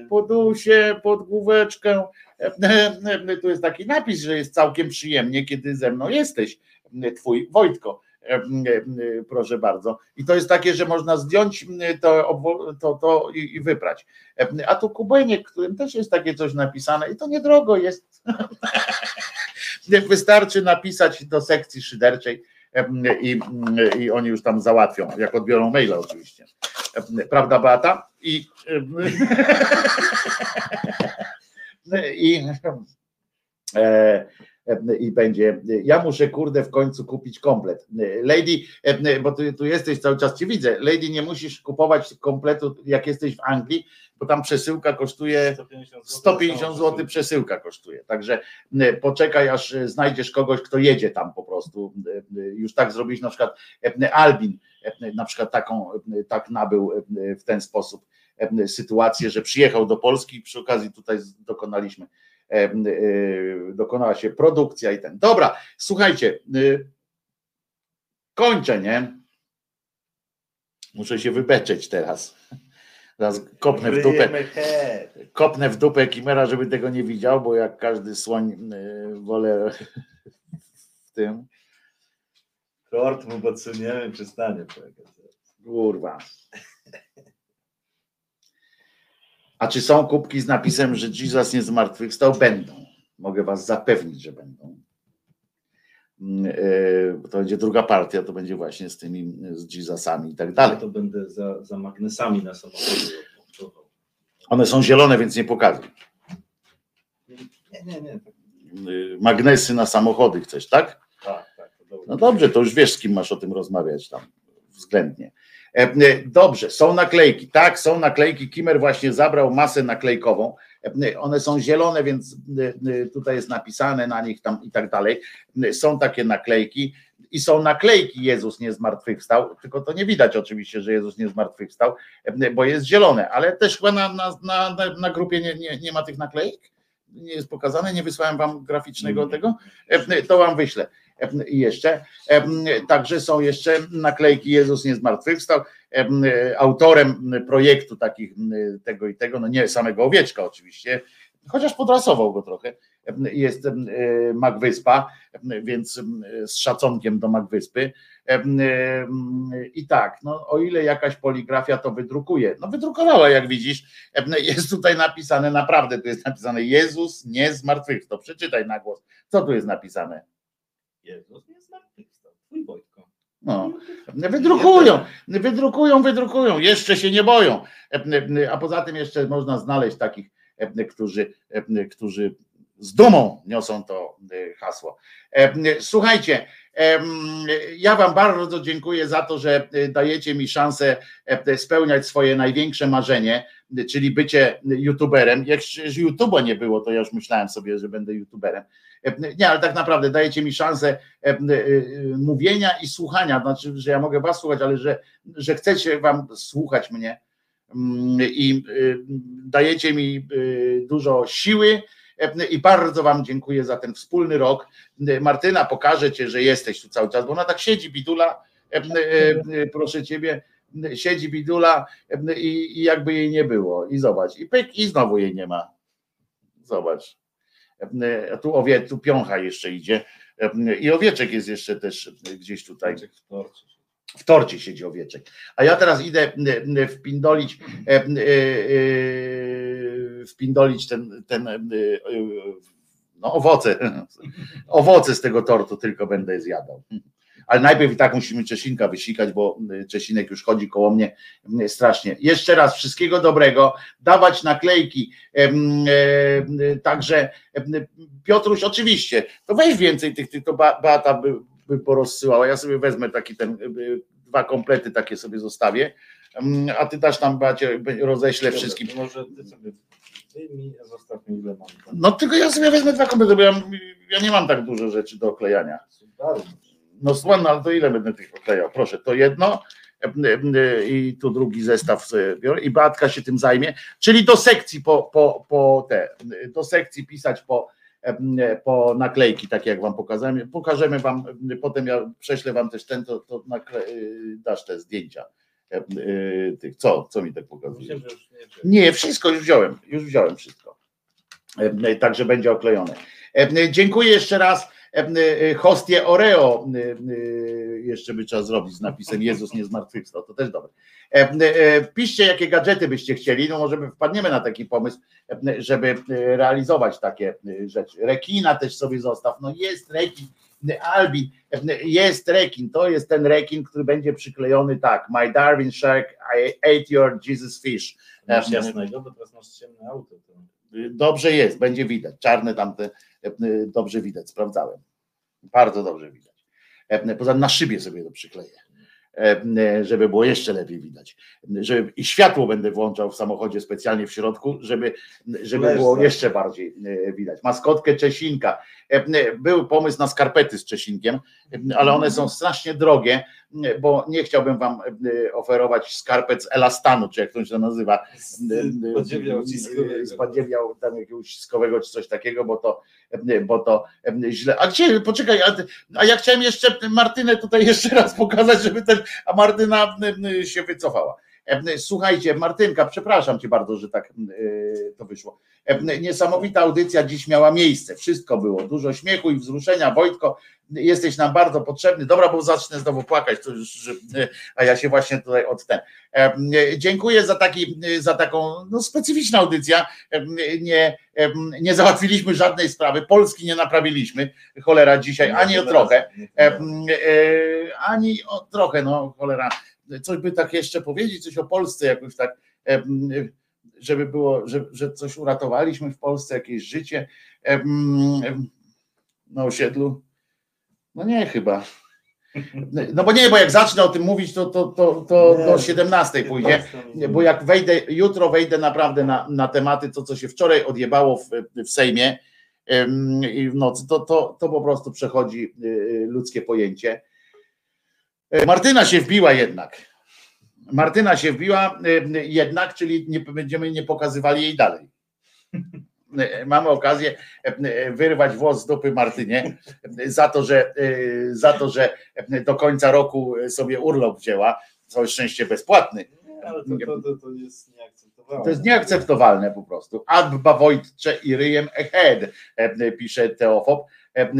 podusie, pod główeczkę. Tu jest taki napis, że jest całkiem przyjemnie, kiedy ze mną jesteś, twój Wojtko. Proszę bardzo. I to jest takie, że można zdjąć to, to, to i, i wyprać. A tu kubeniek, którym też jest takie coś napisane i to niedrogo jest. Wystarczy napisać do sekcji szyderczej i, i oni już tam załatwią, jak odbiorą maila oczywiście. Prawda, Beata? I, i, e, i będzie. Ja muszę, kurde, w końcu kupić komplet. Lady, bo tu, tu jesteś cały czas, ci widzę. Lady, nie musisz kupować kompletu, jak jesteś w Anglii, bo tam przesyłka kosztuje 150 zł, przesyłka kosztuje. Także poczekaj, aż znajdziesz kogoś, kto jedzie tam po prostu. Już tak zrobić na przykład Albin, na przykład taką, tak nabył w ten sposób sytuację, że przyjechał do Polski i przy okazji tutaj dokonaliśmy E, dokonała się produkcja i ten. Dobra, słuchajcie, y, kończę, nie? Muszę się wybeczeć teraz. Teraz kopnę w dupę. Kopnę w dupę Kimera, żeby tego nie widział, bo jak każdy słoń y, wolę w tym. Kort mu podsuniemy, przystanie. Kurwa. A czy są kubki z napisem, że Jesus nie zmartwychwstał? Będą. Mogę was zapewnić, że będą. Mm, e, bo To będzie druga partia, to będzie właśnie z tymi, z Jesusami i tak dalej. To będę za, za magnesami na samochodzie. One są zielone, więc nie pokazuj. Nie, nie, nie. Y, Magnesy na samochody chcesz, tak? Tak, tak. No dobrze, to już wiesz, z kim masz o tym rozmawiać tam względnie. E, e, Dobrze, są naklejki. Tak, są naklejki. Kimmer właśnie zabrał masę naklejkową. E, One są zielone, więc tutaj jest napisane na nich tam i tak dalej. Są takie naklejki i są naklejki Jezus nie zmartwychwstał, tylko to nie widać oczywiście, że Jezus nie zmartwychwstał, bo jest zielone, ale też chyba na, na, na, na- grupie nie, nie, nie ma tych naklejek? Nie jest pokazane? Nie wysłałem wam graficznego tego? To wam wyślę. Jeszcze. Także są jeszcze naklejki Jezus nie zmartwychwstał. Autorem projektu takich tego i tego, no nie samego owieczka oczywiście, chociaż podrasował go trochę, jest e, Magwyspa, więc z szacunkiem do Magwyspy. I tak, no, o ile jakaś poligrafia to wydrukuje, no wydrukowała, jak widzisz, jest tutaj napisane, naprawdę tu jest napisane Jezus nie zmartwychwstał. Przeczytaj na głos. Co tu jest napisane? Jezus nie zmartwychwstał. Twój Wojtko. No, wydrukują, wydrukują, wydrukują, jeszcze się nie boją. A poza tym jeszcze można znaleźć takich, którzy, którzy z dumą niosą to hasło. Słuchajcie, ja Wam bardzo dziękuję za to, że dajecie mi szansę spełniać swoje największe marzenie, czyli bycie youtuberem. Jak YouTube'a nie było, to ja już myślałem sobie, że będę youtuberem. Nie, ale tak naprawdę dajecie mi szansę e, e, mówienia i słuchania, znaczy, że ja mogę Was słuchać, ale że, że chcecie Wam słuchać mnie Mm, i e, dajecie mi dużo siły i bardzo Wam dziękuję za ten wspólny rok. Martyna, pokażę Cię, że jesteś tu cały czas, bo ona tak siedzi, bidula, proszę Ciebie, siedzi bidula i, i jakby jej nie było. I zobacz, i pyk, i znowu jej nie ma. Zobacz. A tu owie, tu piącha jeszcze idzie. I owieczek jest jeszcze też gdzieś tutaj. W torcie siedzi owieczek. A ja teraz idę wpindolić, e, e, e, wpindolić ten, ten no owoce, owoce z tego tortu tylko będę zjadał. Ale najpierw i tak musimy Czesinka wysikać, bo Czesinek już chodzi koło mnie strasznie. Jeszcze raz wszystkiego dobrego, dawać naklejki. e, Także Piotruś, oczywiście, to weź więcej tych, tych to Beata by, by porozsyłała. Ja sobie wezmę taki ten, y, dwa komplety takie sobie zostawię, a ty też tam Bacie roześlę wszystkim. Może ty sobie a zostaw mi ile mam. No tylko ja sobie wezmę dwa komplety, bo ja, ja nie mam tak dużo rzeczy do oklejania. No słuchaj, ale to ile będę tych oklejał? Proszę, to jedno e, e, i tu drugi zestaw biorę i Beatka się tym zajmie, czyli do sekcji po, po, po te, do sekcji pisać po, e, po naklejki, takie jak wam pokazałem. Pokażemy wam, potem ja prześlę wam też ten, to, to nakle, dasz te zdjęcia e, e, tych, co, co mi tak pokazuje? Nie, wszystko już wziąłem, już wziąłem wszystko. E, Także będzie oklejone. E, Dziękuję jeszcze raz. E, e, Hostie Oreo e, jeszcze by trzeba zrobić z napisem Jezus nie zmartwychwstał, to też dobre. Piszcie, jakie gadżety byście chcieli, no może wpadniemy na taki pomysł, żeby realizować takie rzeczy. Rekina też sobie zostaw, no jest rekin, Albin, jest rekin, to jest ten rekin, który będzie przyklejony tak, my Darwin Shark, I ate your Jesus fish. Masz jasnego, bo teraz masz ciemne auto. To... Dobrze jest, będzie widać. Czarne tamte dobrze widać, sprawdzałem. Bardzo dobrze widać. E, Poza na szybie sobie to przykleję, e, żeby było jeszcze lepiej widać. Żeby, I światło będę włączał w samochodzie specjalnie w środku, żeby, żeby było tak. jeszcze bardziej e, widać. Maskotkę Czesinka. E, Był pomysł na skarpety z Czesinkiem, e, ale one są strasznie drogie, e, bo nie chciałbym wam e, oferować skarpet z elastanu, czy jak to się nazywa. E, podziemia e, podziemia tam jakiegoś uciskowego czy coś takiego, bo to, e, bo to e, źle. A gdzie, poczekaj, a, a ja chciałem jeszcze Martynę tutaj jeszcze raz pokazać, żeby ten, a Martyna e, się wycofała. E, Słuchajcie, Martynka, przepraszam cię bardzo, że tak e, to wyszło. E, Niesamowita audycja dziś miała miejsce. Wszystko było. Dużo śmiechu i wzruszenia. Wojtko, jesteś nam bardzo potrzebny. Dobra, bo zacznę znowu płakać, już, że- a ja się właśnie tutaj od ten. E, Dziękuję za, taki, za taką no, specyficzną audycję. E, Nie, e, nie załatwiliśmy żadnej sprawy. Polski nie naprawiliśmy. Cholera dzisiaj, ani o trochę. E, e, Ani o trochę, no cholera. Coś by tak jeszcze powiedzieć, coś o Polsce jakoś tak, żeby było, że, że coś uratowaliśmy w Polsce, jakieś życie na osiedlu. No nie chyba. No bo nie, bo jak zacznę o tym mówić, to, to, to, to do 17 pójdzie. Bo jak wejdę, jutro wejdę naprawdę na, na tematy, to co się wczoraj odjebało w, w Sejmie i w nocy, to, to, to po prostu przechodzi y, ludzkie pojęcie. E, Martyna się wbiła jednak. Martyna się wbiła y, jednak, czyli nie będziemy nie pokazywali jej dalej. E, Mamy okazję e, wyrwać włos z dupy Martynie e, za to, że, e, za to, że do końca roku sobie urlop wzięła. Całe szczęście bezpłatny. Ale to, to, to, jest nieakceptowalne. To jest nieakceptowalne po prostu. Abba Wojtcze i ryjem ahead, e, pisze Teofob. E, e,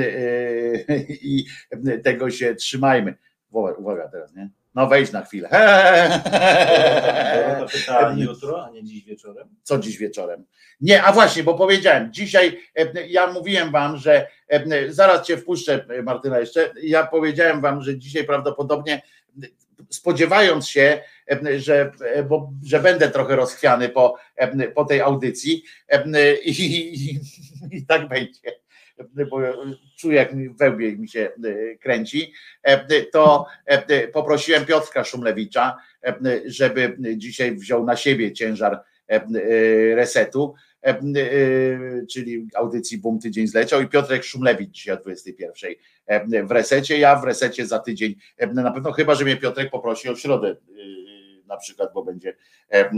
I tego się trzymajmy. Uwaga, teraz, nie? No wejdź na chwilę. To pyta jutro, a nie dziś wieczorem. Co dziś wieczorem? Nie, a właśnie, bo powiedziałem, dzisiaj e, ja mówiłem wam, że e, zaraz cię wpuszczę, Martyna, jeszcze. Ja powiedziałem wam, że dzisiaj prawdopodobnie spodziewając się, e, że, bo, że będę trochę rozchwiany po, po tej audycji i, i, i tak będzie bo czuję, jak wełbie mi się e, kręci, e, to e, poprosiłem Piotrka Szumlewicza, e, żeby dzisiaj wziął na siebie ciężar e, e, resetu, e, e, czyli audycji Bum Tydzień zleciał. I Piotrek Szumlewicz dzisiaj o 21 e, w resecie, ja w resecie za tydzień, e, na pewno chyba, że mnie Piotrek poprosi o środę e, na przykład, bo będzie e, e,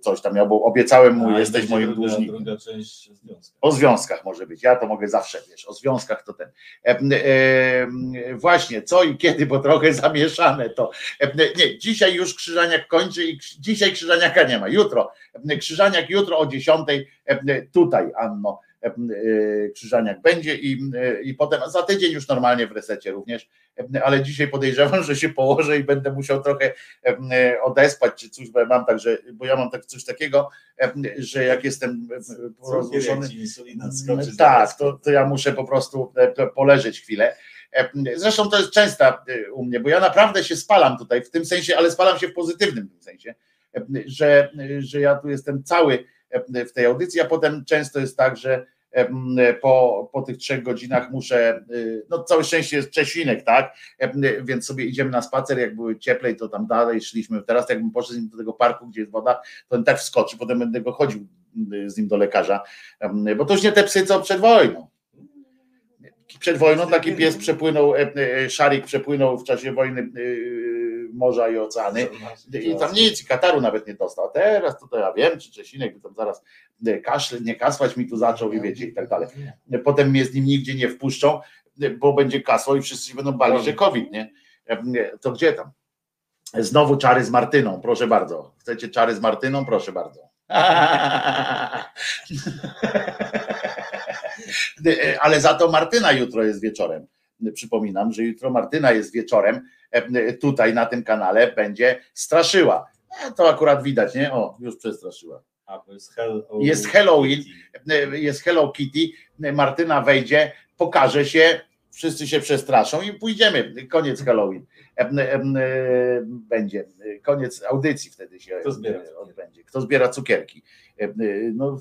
coś tam miał, bo obiecałem mu, A, jesteś moim druga, dłużnikiem. druga część związku. O związkach może być. Ja to mogę zawsze, wiesz, o związkach to ten. E, właśnie, co i kiedy, bo trochę zamieszane to. Nie, dzisiaj już Krzyżaniak kończy i dzisiaj Krzyżaniaka nie ma. Jutro. Krzyżaniak jutro o 10 e, tutaj, Anno. E, e, Krzyżaniak będzie i, e, i potem za tydzień już normalnie w resecie również, ale dzisiaj podejrzewam, że się położę i będę musiał trochę odespać czy coś, bo ja mam także, bo ja mam tak coś takiego, że jak jestem rozruszony, skoczy, tak, to, to ja muszę po prostu po- poleżeć chwilę. Zresztą to jest częsta u mnie, bo ja naprawdę się spalam tutaj w tym sensie, ale spalam się w pozytywnym tym sensie, że, że ja tu jestem cały w tej audycji, a potem często jest tak, że e, po, po tych trzech godzinach muszę, e, no całe szczęście jest Czesinek, tak, E, więc sobie idziemy na spacer, jak były cieplej, to tam dalej szliśmy, teraz jakbym poszedł z nim do tego parku, gdzie jest woda, to on tak wskoczy, potem będę go chodził z nim do lekarza, bo to już nie te psy, co przed wojną. Przed wojną taki pies przepłynął, e, e, szarik przepłynął w czasie wojny e, morza i oceany i tam nic, i Kataru nawet nie dostał. A teraz to, to ja wiem, czy Czesinek by tam zaraz e, kaszle, nie kasłać mi tu zaczął i wiecie i tak dalej. Potem mnie z nim nigdzie nie wpuszczą, e, bo będzie kasło i wszyscy się będą bali, że COVID, nie? E, To gdzie tam? Znowu czary z Martyną, proszę bardzo. Chcecie czary z Martyną? Proszę bardzo. Ale za to Martyna jutro jest wieczorem. Przypominam, że jutro Martyna jest wieczorem e, tutaj na tym kanale, będzie straszyła. E, To akurat widać, nie? O, już przestraszyła. Jest Halloween, e, jest Hello Kitty, Martyna wejdzie, pokaże się, wszyscy się przestraszą i pójdziemy. Koniec Halloween. E, e, e, Będzie koniec audycji wtedy się Kto e, odbędzie. Kto zbiera cukierki? E, e, No,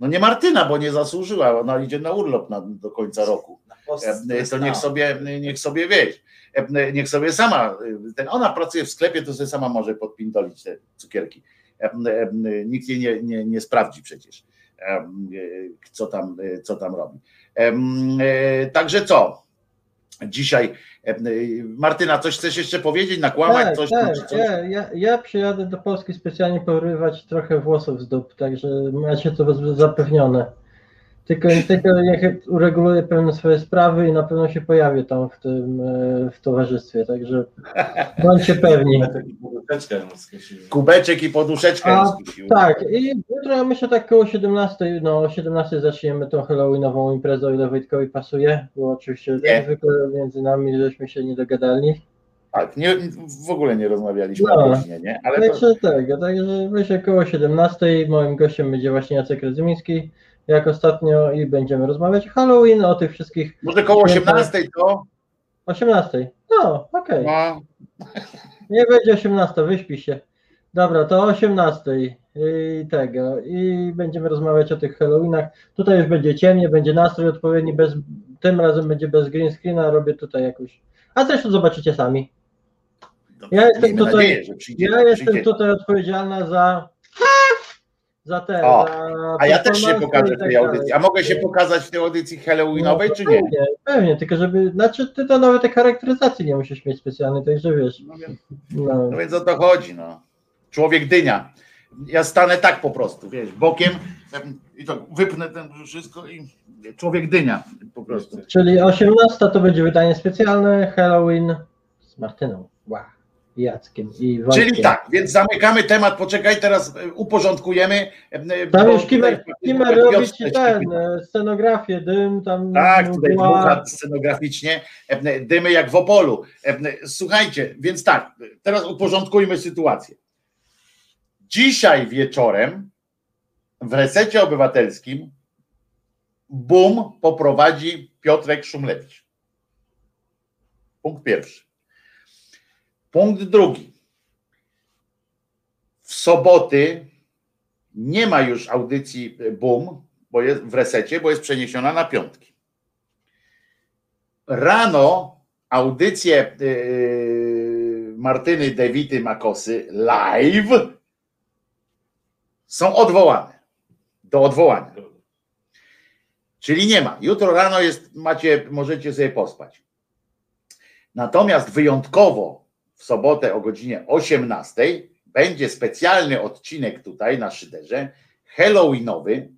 no nie Martyna, bo nie zasłużyła, ona idzie na urlop na, do końca roku. E, To niech sobie, niech sobie wieś. E, Niech sobie sama, e, ten, ona pracuje w sklepie, to sobie sama może podpindolić te cukierki. E, e, Nikt jej nie, nie, nie sprawdzi przecież, e, e, co tam, e, co tam robi. E, e, Także co? Dzisiaj, e, Martyna, coś chcesz jeszcze powiedzieć, nakłamać Tak, coś? tak, coś? ja, ja, ja przyjadę do Polski specjalnie porywać trochę włosów z dup, także macie to zapewnione. Tylko, tylko niech ureguluje pewne swoje sprawy i na pewno się pojawi tam w tym e, w towarzystwie, także bądźcie pewni. Kubeczek i poduszeczkę A, tak, i jutro ja myślę tak koło 17, no o 17 zaczniemy tą Halloweenową imprezę, o ile Wojtkowi pasuje, bo oczywiście Nie. zwykle między nami żeśmy się nie dogadali. Tak, nie, w ogóle nie rozmawialiśmy No. o godzinie, nie? Ale to, Także tak, także myślę koło 17. Moim gościem będzie właśnie Jacek Radzymiński, jak ostatnio i będziemy rozmawiać o Halloween, o tych wszystkich. może koło świętach. 18 to 18. No, okej. no, Nie będzie 18, wyśpi się. Dobra, to o 18 i tego. I będziemy rozmawiać o tych Halloweenach. Tutaj już będzie ciemnie, będzie nastrój odpowiedni, bez, tym razem będzie bez green screena, robię tutaj jakoś. A zresztą zobaczycie sami. Ja jestem tutaj, nadzieję, przyjdzie- ja jestem tutaj odpowiedzialna za za te. O, za a ja też się pokażę w tak tej audycji. A mogę się pokazać w tej audycji halloweenowej, No, czy nie? Pewnie, pewnie, tylko żeby, znaczy ty to nawet tej charakteryzacji nie musisz mieć specjalnej, także wiesz. No. No więc o to chodzi, no. Człowiek dynia. Ja stanę tak po prostu, wiesz, bokiem em, i to wypnę ten wszystko i człowiek dynia po prostu. Czyli 18 to będzie wydanie specjalne Halloween z Martyną. Wow. Jackiem i Wojtkiem. Czyli tak, więc zamykamy temat, poczekaj, teraz e, uporządkujemy. e, Tam bo już Kimer, robi ci ten, e, scenografię, dym, tam Tak, tutaj dmucha scenograficznie, e, dymy jak w Opolu. E, Słuchajcie, więc tak, teraz uporządkujmy sytuację. Dzisiaj wieczorem w resecie obywatelskim BUM poprowadzi Piotrek Szumlewicz. Punkt pierwszy. Punkt drugi. W soboty nie ma już audycji BUM, bo w resecie, bo jest przeniesiona na piątki. Rano audycje yy, Martyny Dewity Makosy live są odwołane. Do odwołania. Czyli nie ma. Jutro rano jest, macie, możecie sobie pospać. Natomiast wyjątkowo w sobotę o godzinie 18 będzie specjalny odcinek tutaj na Szyderze, Halloweenowy,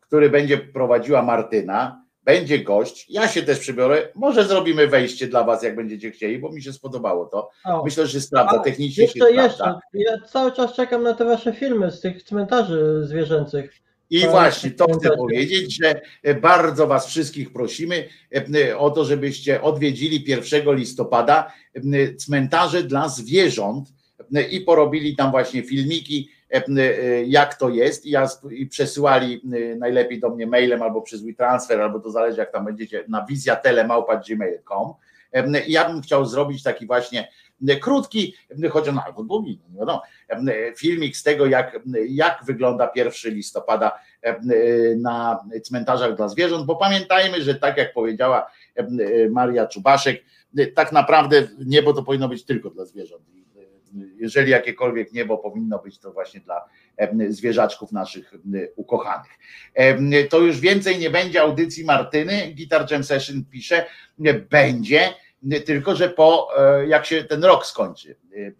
który będzie prowadziła Martyna. Będzie gość. Ja się też przybiorę. Może zrobimy wejście dla Was, jak będziecie chcieli, bo mi się spodobało to. O. Myślę, że się sprawdza. A, Technicznie się jeszcze, sprawdza. jeszcze. Ja cały czas czekam na te wasze filmy z tych cmentarzy zwierzęcych. I To właśnie to chcę powiedzieć, że bardzo Was wszystkich prosimy e, o to, żebyście odwiedzili 1 listopada e, cmentarze dla zwierząt e, i porobili tam właśnie filmiki, e, e, jak to jest. I, ja, sp- i przesyłali e, najlepiej do mnie mailem albo przez WeTransfer, albo to zależy jak tam będziecie, na wizjatelemałpa.gmail.com. E, Ja bym chciał zrobić taki właśnie e, krótki, choć on albo długi, no nie wiadomo, filmik z tego, jak, jak wygląda 1 listopada na cmentarzach dla zwierząt, bo pamiętajmy, że tak jak powiedziała Maria Czubaszek, tak naprawdę niebo to powinno być tylko dla zwierząt. Jeżeli jakiekolwiek niebo powinno być, to właśnie dla zwierzaczków naszych ukochanych. To już więcej nie będzie audycji Martyny. Guitar Jam Session pisze, będzie, tylko że po, e, jak się ten rok skończy,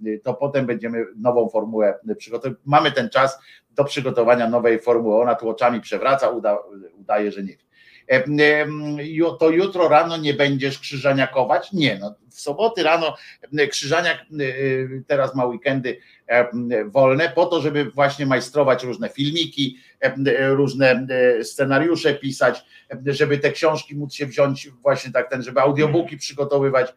e, to potem będziemy nową formułę przygotować. Mamy ten czas do przygotowania nowej formuły. Ona tu oczami przewraca, uda, udaje, że nie wie. E, ju- To jutro rano nie będziesz krzyżaniakować? Nie, no, w soboty rano e, krzyżaniak e, teraz ma weekendy e, wolne po to, żeby właśnie majstrować różne filmiki, e, różne e, scenariusze pisać, e, żeby te książki móc się wziąć właśnie tak ten, żeby audiobooki przygotowywać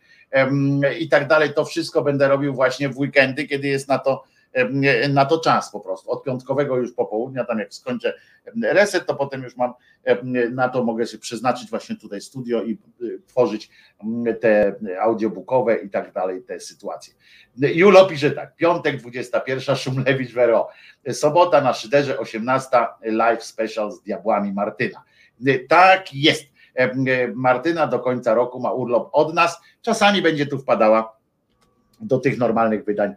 i tak dalej. To wszystko będę robił właśnie w weekendy, kiedy jest na to na to czas po prostu. Od piątkowego już popołudnia, tam jak skończę reset, to potem już mam na to mogę się przeznaczyć właśnie tutaj studio i tworzyć te audiobookowe i tak dalej, te sytuacje. Julo pisze tak, piątek 21, Szumlewicz Wero, sobota na Szyderze 18, live special z Diabłami Martyna. Tak jest. Martyna do końca roku ma urlop od nas, czasami będzie tu wpadała do tych normalnych wydań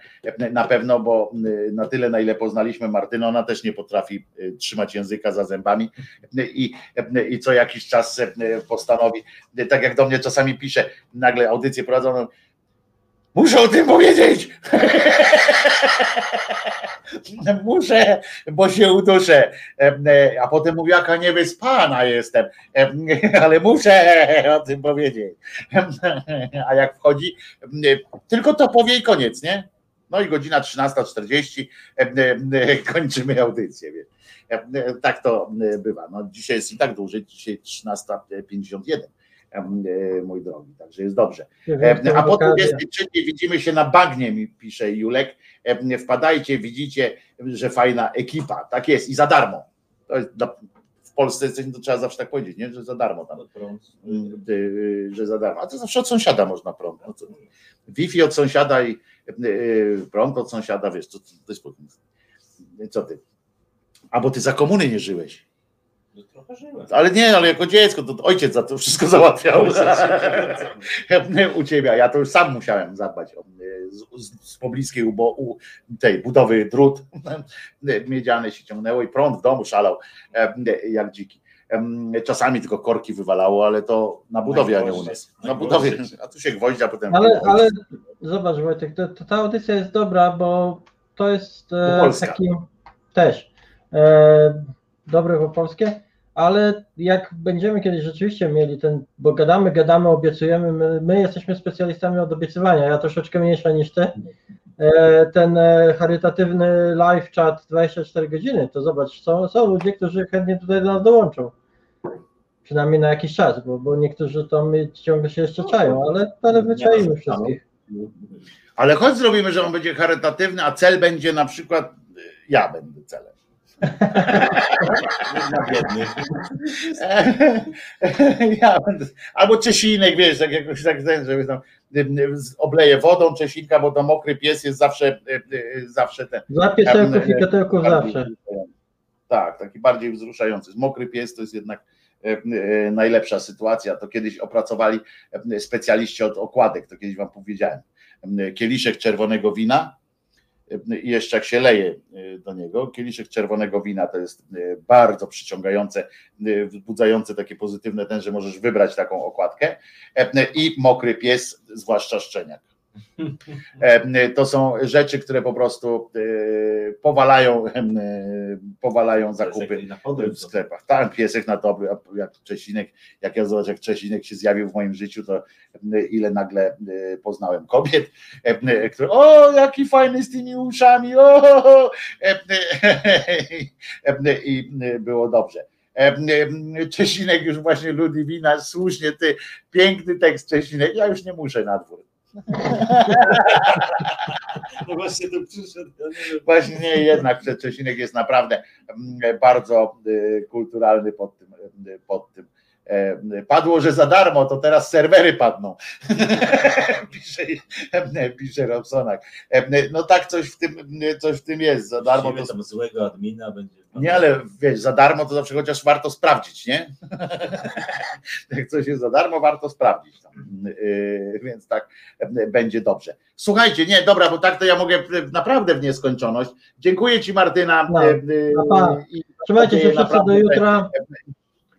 na pewno, bo y, na tyle, na ile poznaliśmy Martynę, ona też nie potrafi y, trzymać języka za zębami i, i co jakiś czas y, postanowi, tak jak do mnie czasami pisze, nagle audycję prowadzoną, Muszę o tym powiedzieć. Muszę, bo się uduszę. E, A potem mówi, jaka niewyspana jestem, E, ale muszę o tym powiedzieć. A jak wchodzi, tylko to powie i koniec, nie? No i godzina 13.40 e, kończymy audycję. E, Tak to e, bywa. No, dzisiaj jest i tak dłużej, dzisiaj 13.51 e, mój drogi, także jest dobrze. E, A po okazję. 23 widzimy się na bagnie, mi pisze Julek. E, Wpadajcie, widzicie, że fajna ekipa. Tak jest i za darmo. To jest dla, w Polsce to trzeba zawsze tak powiedzieć, nie? że za darmo tam. Że za darmo. A to zawsze od sąsiada można prąd. No to Wi-Fi od sąsiada i prąd od sąsiada, wiesz, to, to jest co ty? Albo ty za komuny nie żyłeś. No. Ale nie, ale jako dziecko, to ojciec za to wszystko załatwiał. U ciebie, ja to już sam musiałem zadbać o, z, z, z pobliskiej ubo, u, tej budowy drut. Miedziane się ciągnęło i prąd w domu szalał e, jak dziki. Em, Czasami tylko korki wywalało, ale to na budowie, a nie u nas. Na budowie, a tu się gwoździa potem. Ale, ale zobacz Wojtek, to, to ta audycja jest dobra, bo to jest e, taki też e, dobre po polskie, ale jak będziemy kiedyś rzeczywiście mieli ten, bo gadamy, gadamy, obiecujemy, my, my jesteśmy specjalistami od obiecywania, ja troszeczkę mniejsza niż ty, e, ten e, charytatywny live chat 24 godziny, to zobacz, są, są ludzie, którzy chętnie tutaj do nas dołączą. Przynajmniej na jakiś czas, bo, bo niektórzy tam ciągle się jeszcze czają, ale, ale wyczaimy wszystkich. Ale choć zrobimy, że on będzie charytatywny, a cel będzie na przykład, ja będę celem. Dla biednych. Ja albo Czesinek, wiesz, tak jakoś tak żeby tam y, y, obleję wodą Czesinka, bo to mokry pies jest zawsze, y, y, zawsze ten. Dla piesełków i zawsze. Tak, taki bardziej wzruszający. Mokry pies to jest jednak najlepsza sytuacja. To kiedyś opracowali specjaliści od okładek, to kiedyś wam powiedziałem. Kieliszek czerwonego wina jeszcze jak się leje e, do niego, kieliszek czerwonego wina to jest e, bardzo przyciągające, e, wzbudzające takie pozytywne ten, że możesz wybrać taką okładkę E, i mokry pies, zwłaszcza szczeniak. E, To są rzeczy, które po prostu e, powalają, e, powalają zakupy w sklepach. Tak, piesek na dobry, jak Czesinek, jak ja zobaczę, jak Czesinek się zjawił w moim życiu, to ile nagle poznałem kobiet, które o, jaki fajny z tymi uszami, o, i było dobrze. Czesinek już właśnie Ludwina, słusznie ty, piękny tekst Czesinek, ja już nie muszę na dwór. No właśnie to przyszedł. Ja nie wiem. Właśnie nie, jednak Czesinek jest naprawdę mm, bardzo y, kulturalny pod tym. y, Pod tym. E, Padło, że za darmo, to teraz serwery padną. pisze, pisze Robsonak. E, No tak, coś w tym, coś w tym jest. Za darmo to tam złego admina będzie. Nie, ale wiesz, za darmo to zawsze chociaż warto sprawdzić, nie? Jak coś jest za darmo, warto sprawdzić. Yy, Więc tak yy, będzie dobrze. Słuchajcie, nie, dobra, bo tak to ja mogę naprawdę w nieskończoność. Dziękuję Ci, Martyna. No, yy, pa, pa. i Trzymajcie się wszyscy do jutra.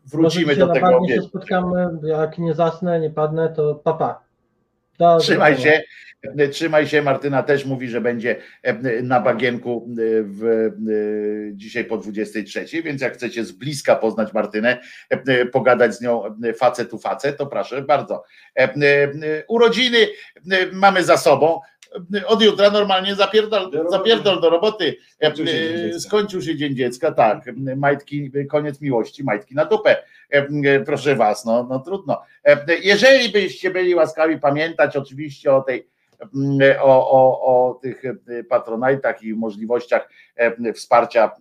Wrócimy do tego. się spotkamy, jak nie zasnę, nie padnę, to papa. Do Trzymaj zobaczenia. się, trzymaj się. Martyna też mówi, że będzie e, na bagienku e, w, e, dzisiaj po 23, więc jak chcecie z bliska poznać Martynę, e, pogadać z nią e, facet tu facet, to proszę bardzo. E, e, Urodziny e, mamy za sobą. E, Od jutra normalnie zapierdol, zapierdol do roboty. E, Skończył się Dzień e, Dziecka. Skończył się Dzień Dziecka, tak. Majtki, koniec miłości, majtki na dupę. E, e, Proszę was, no, no trudno. E, Jeżeli byście byli łaskawi pamiętać oczywiście o tej o, o, o tych patronajtach i możliwościach wsparcia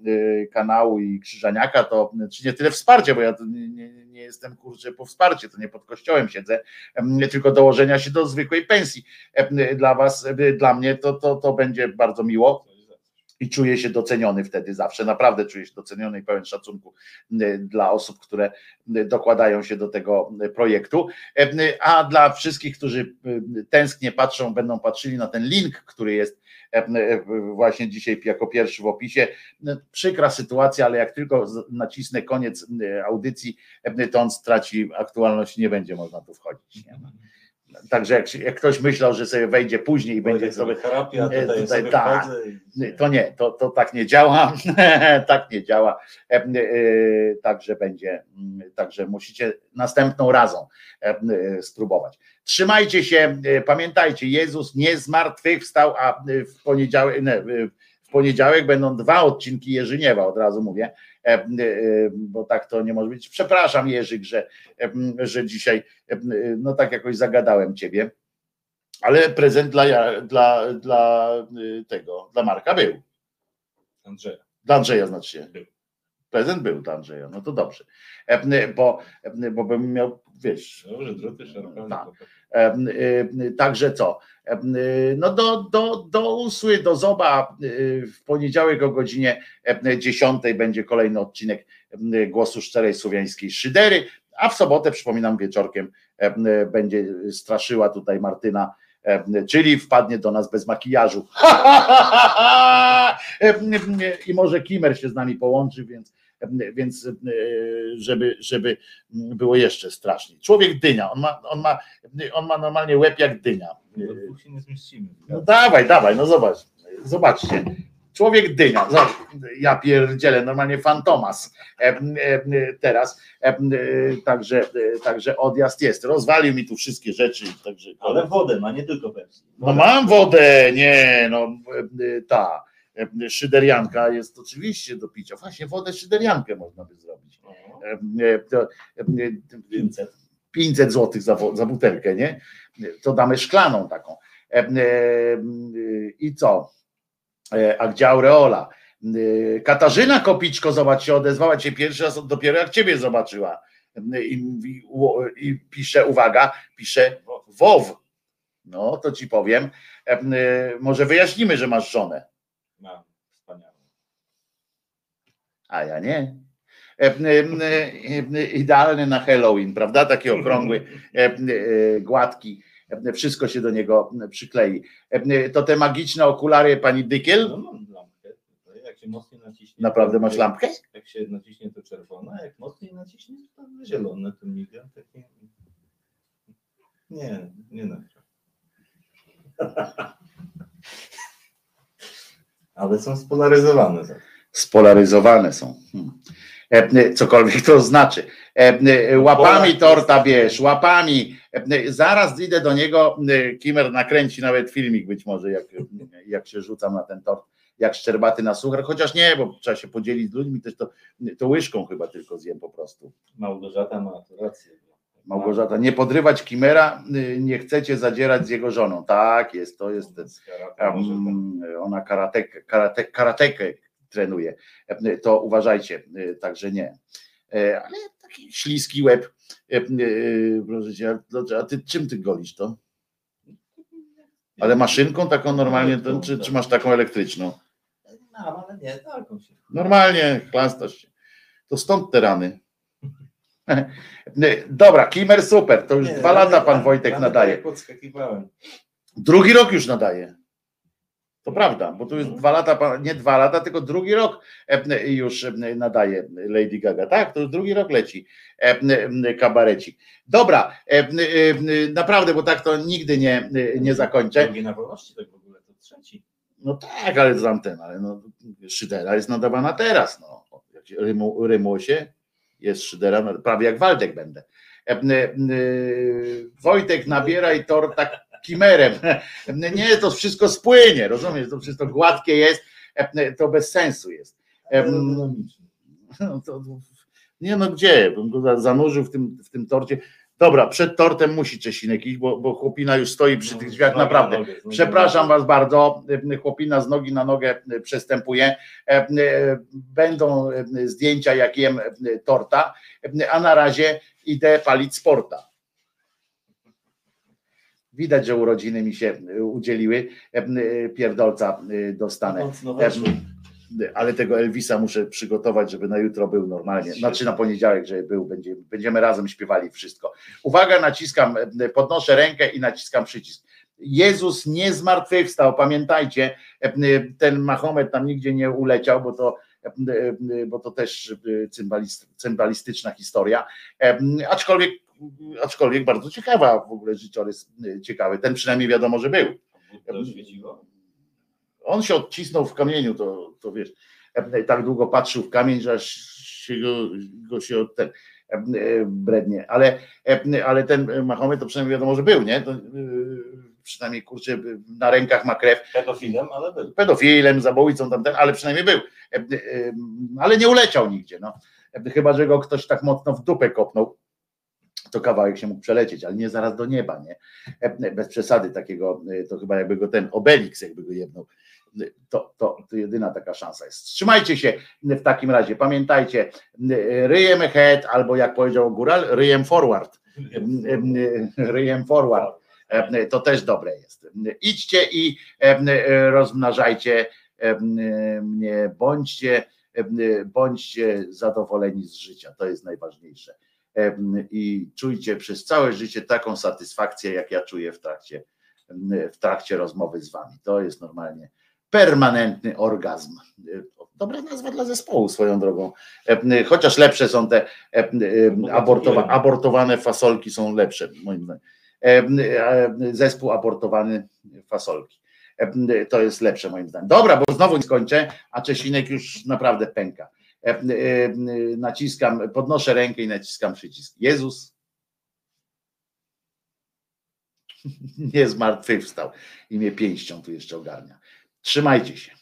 kanału i Krzyżaniaka, to czy nie tyle wsparcie, bo ja to nie, nie, jestem kurczę po wsparcie, to nie pod kościołem siedzę, tylko dołożenia się do zwykłej pensji. Dla was, dla mnie to, to, to będzie bardzo miło i czuję się doceniony wtedy zawsze, naprawdę czuję się doceniony i pełen szacunku y, dla osób, które y, dokładają się do tego y, projektu. Y, A dla wszystkich, którzy tęsknie patrzą, będą patrzyli na ten link, który jest y, y, właśnie dzisiaj jako pierwszy w opisie. Przykra sytuacja, ale jak tylko nacisnę koniec audycji, to on straci aktualność, nie będzie można tu wchodzić. Nie? Także jak, jak ktoś myślał, że sobie wejdzie później i będzie sobie. terapia, e, tutaj sobie tak. wchodzę i- To nie, to, to tak nie działa. tak nie działa. E, e, Także będzie, także musicie następną razą spróbować. Trzymajcie się, pamiętajcie, Jezus nie zmartwychwstał, a w poniedziałek, nie, w poniedziałek będą dwa odcinki Jerzyniewa, od razu mówię, bo tak to nie może być. Przepraszam Jerzyk, że, e, że dzisiaj e, no tak jakoś zagadałem ciebie, ale prezent dla, dla, dla y, tego, dla Marka był. Andrzeja. Dla Andrzeja znaczy się. Prezent był dla Andrzeja, no to dobrze. E, Bo, e, bo bym miał, wiesz, Dobrze, druty szarpane. E, e, Także co? E, No do, do, do usły, do zoba w poniedziałek o godzinie e, 10 będzie kolejny odcinek Głosu Szczerej Słowiańskiej Szydery, a w sobotę, przypominam, wieczorkiem będzie straszyła tutaj Martyna, czyli wpadnie do nas bez makijażu. I może Kimer się z nami połączy, więc, więc e, żeby, żeby było jeszcze straszniej. Człowiek dynia, on ma, on ma, on ma normalnie łeb jak dynia. Zmieścimy. No dawaj, dawaj, no zobacz, zobaczcie. Człowiek dynia, zobacz, ja pierdzielę, normalnie fantomas e, e, teraz, także, także odjazd jest, rozwalił mi tu wszystkie rzeczy, także... Ale wodę ma, nie tylko Pepsi. No mam wodę, nie, no ta szyderianka jest oczywiście do picia, właśnie wodę szyderiankę można by zrobić. E, e, to, e, 500. 500 zł za, za butelkę, nie? To damy szklaną taką. E, e, I co? E, A gdzie Aureola? E, Katarzyna Kopiczko, zobacz, się odezwała cię pierwszy raz dopiero jak ciebie zobaczyła. E, I, u- i pisze, uwaga, pisze WOW. No, to ci powiem. E, e, Może wyjaśnimy, że masz żonę. Mam, wspaniale. A ja nie. E, e, e, Idealny na Halloween, prawda? Taki okrągły, gładki. Wszystko się do niego przyklei. To te magiczne okulary pani Dykiel? No mam lampkę. tutaj, Jak się mocniej naciśnie. Naprawdę masz lampkę? Jak się naciśnie, to czerwone, jak mocniej naciśnie, to zielone, to miga. Takie... Nie, nie na Ale są spolaryzowane. za- Spolaryzowane są. Hmm. E, Cokolwiek to znaczy. E, Łapami torta wiesz, łapami. E, Zaraz idę do niego. Kimer nakręci nawet filmik być może, jak, jak się rzucam na ten tort, jak szczerbaty na suchar. Chociaż nie, bo trzeba się podzielić z ludźmi, też to, to łyżką chyba tylko zjem po prostu. Małgorzata ma rację. Małgorzata, nie podrywać Kimera, nie chcecie zadzierać z jego żoną. Tak, jest, to jest. Um, ona karatek, karate, karatekę trenuje. E, To uważajcie, także nie. E, Ale taki śliski łeb. e, y, Proszę cię, a ty czym ty golisz to? Ale maszynką taką normalnie, to, czy, czy masz taką elektryczną? Mam, ale nie, taką się. Normalnie chlastasz się. To stąd te rany. Dobra, Kimer super. To już Nie, dwa lata pan Wojtek nadaje. Drugi rok już nadaje. To prawda, bo tu jest dwa lata, nie dwa lata, tylko drugi rok e, już e, nadaje Lady Gaga. Tak, to już drugi rok leci e, e, kabarecik. Dobra, e, e, naprawdę, bo tak to nigdy nie, nie zakończę. Drugi na wolności tak w ogóle, to trzeci. No tak, ale znam ten, ale no, Szydera jest nadawana teraz. No. Rymu, się, jest Szydera, no, prawie jak Waldek będę. E, e, e, Wojtek, nabieraj torta kimerem. Nie, to wszystko spłynie, rozumiesz? To wszystko gładkie jest, to bez sensu jest. No, to, nie no gdzie? Bym go za- zanurzył w tym, w tym torcie. Dobra, przed tortem musi Czesinek iść, bo, bo chłopina już stoi przy tych drzwiach, naprawdę. nogi Przepraszam nogę. was bardzo, chłopina z nogi na nogę przestępuje. Będą zdjęcia jak jem torta, a na razie idę palić sporta. Widać, że urodziny mi się e, udzieliły. E, e, Pierdolca e, dostanę. E, Ale tego Elvisa muszę przygotować, żeby na jutro był normalnie. Znaczy na poniedziałek, żeby był, będzie, będziemy razem śpiewali wszystko. Uwaga, naciskam, e, podnoszę rękę i naciskam przycisk. Jezus nie zmartwychwstał, pamiętajcie, ten Mahomet tam nigdzie nie uleciał, bo to, bo to też cymbalist, cymbalistyczna historia. Aczkolwiek aczkolwiek bardzo ciekawa w ogóle życiorys y, ciekawy. Ten przynajmniej wiadomo, że był. On się odcisnął w kamieniu, to, to wiesz, e, tak długo patrzył w kamień, że aż się go, go się od ten e, brednie. Ale, ale ten Mahomet to przynajmniej wiadomo, że był, nie? To, przynajmniej kurczę, na rękach ma krew. Pedofilem, ale był. Pedofilem, zabójcą tamten, ale przynajmniej był. Ale nie uleciał nigdzie, no. Chyba, że go ktoś tak mocno w dupę kopnął to kawałek się mógł przelecieć, ale nie zaraz do nieba, nie? E, Bez przesady takiego, e, to chyba jakby go ten Obelix jakby go jednął. E, To, to, to jedyna taka szansa jest. Trzymajcie się w takim razie. Pamiętajcie, ryjem ahead, albo jak powiedział Góral, ryjem forward. Ryjem forward. To też dobre jest. Idźcie i rozmnażajcie mnie, bądźcie, bądźcie zadowoleni z życia. To jest najważniejsze i czujcie przez całe życie taką satysfakcję, jak ja czuję w trakcie, w trakcie rozmowy z wami. To jest normalnie permanentny orgazm. Dobra nazwa dla zespołu swoją drogą. Chociaż lepsze są te abortowa, abortowane fasolki są lepsze moim zdaniem. Zespół abortowany fasolki. To jest lepsze moim zdaniem. Dobra, bo znowu nie skończę, a Czesinek już naprawdę pęka. E, e, Naciskam, podnoszę rękę i naciskam przycisk. Jezus nie zmartwychwstał i mnie pięścią tu jeszcze ogarnia. Trzymajcie się.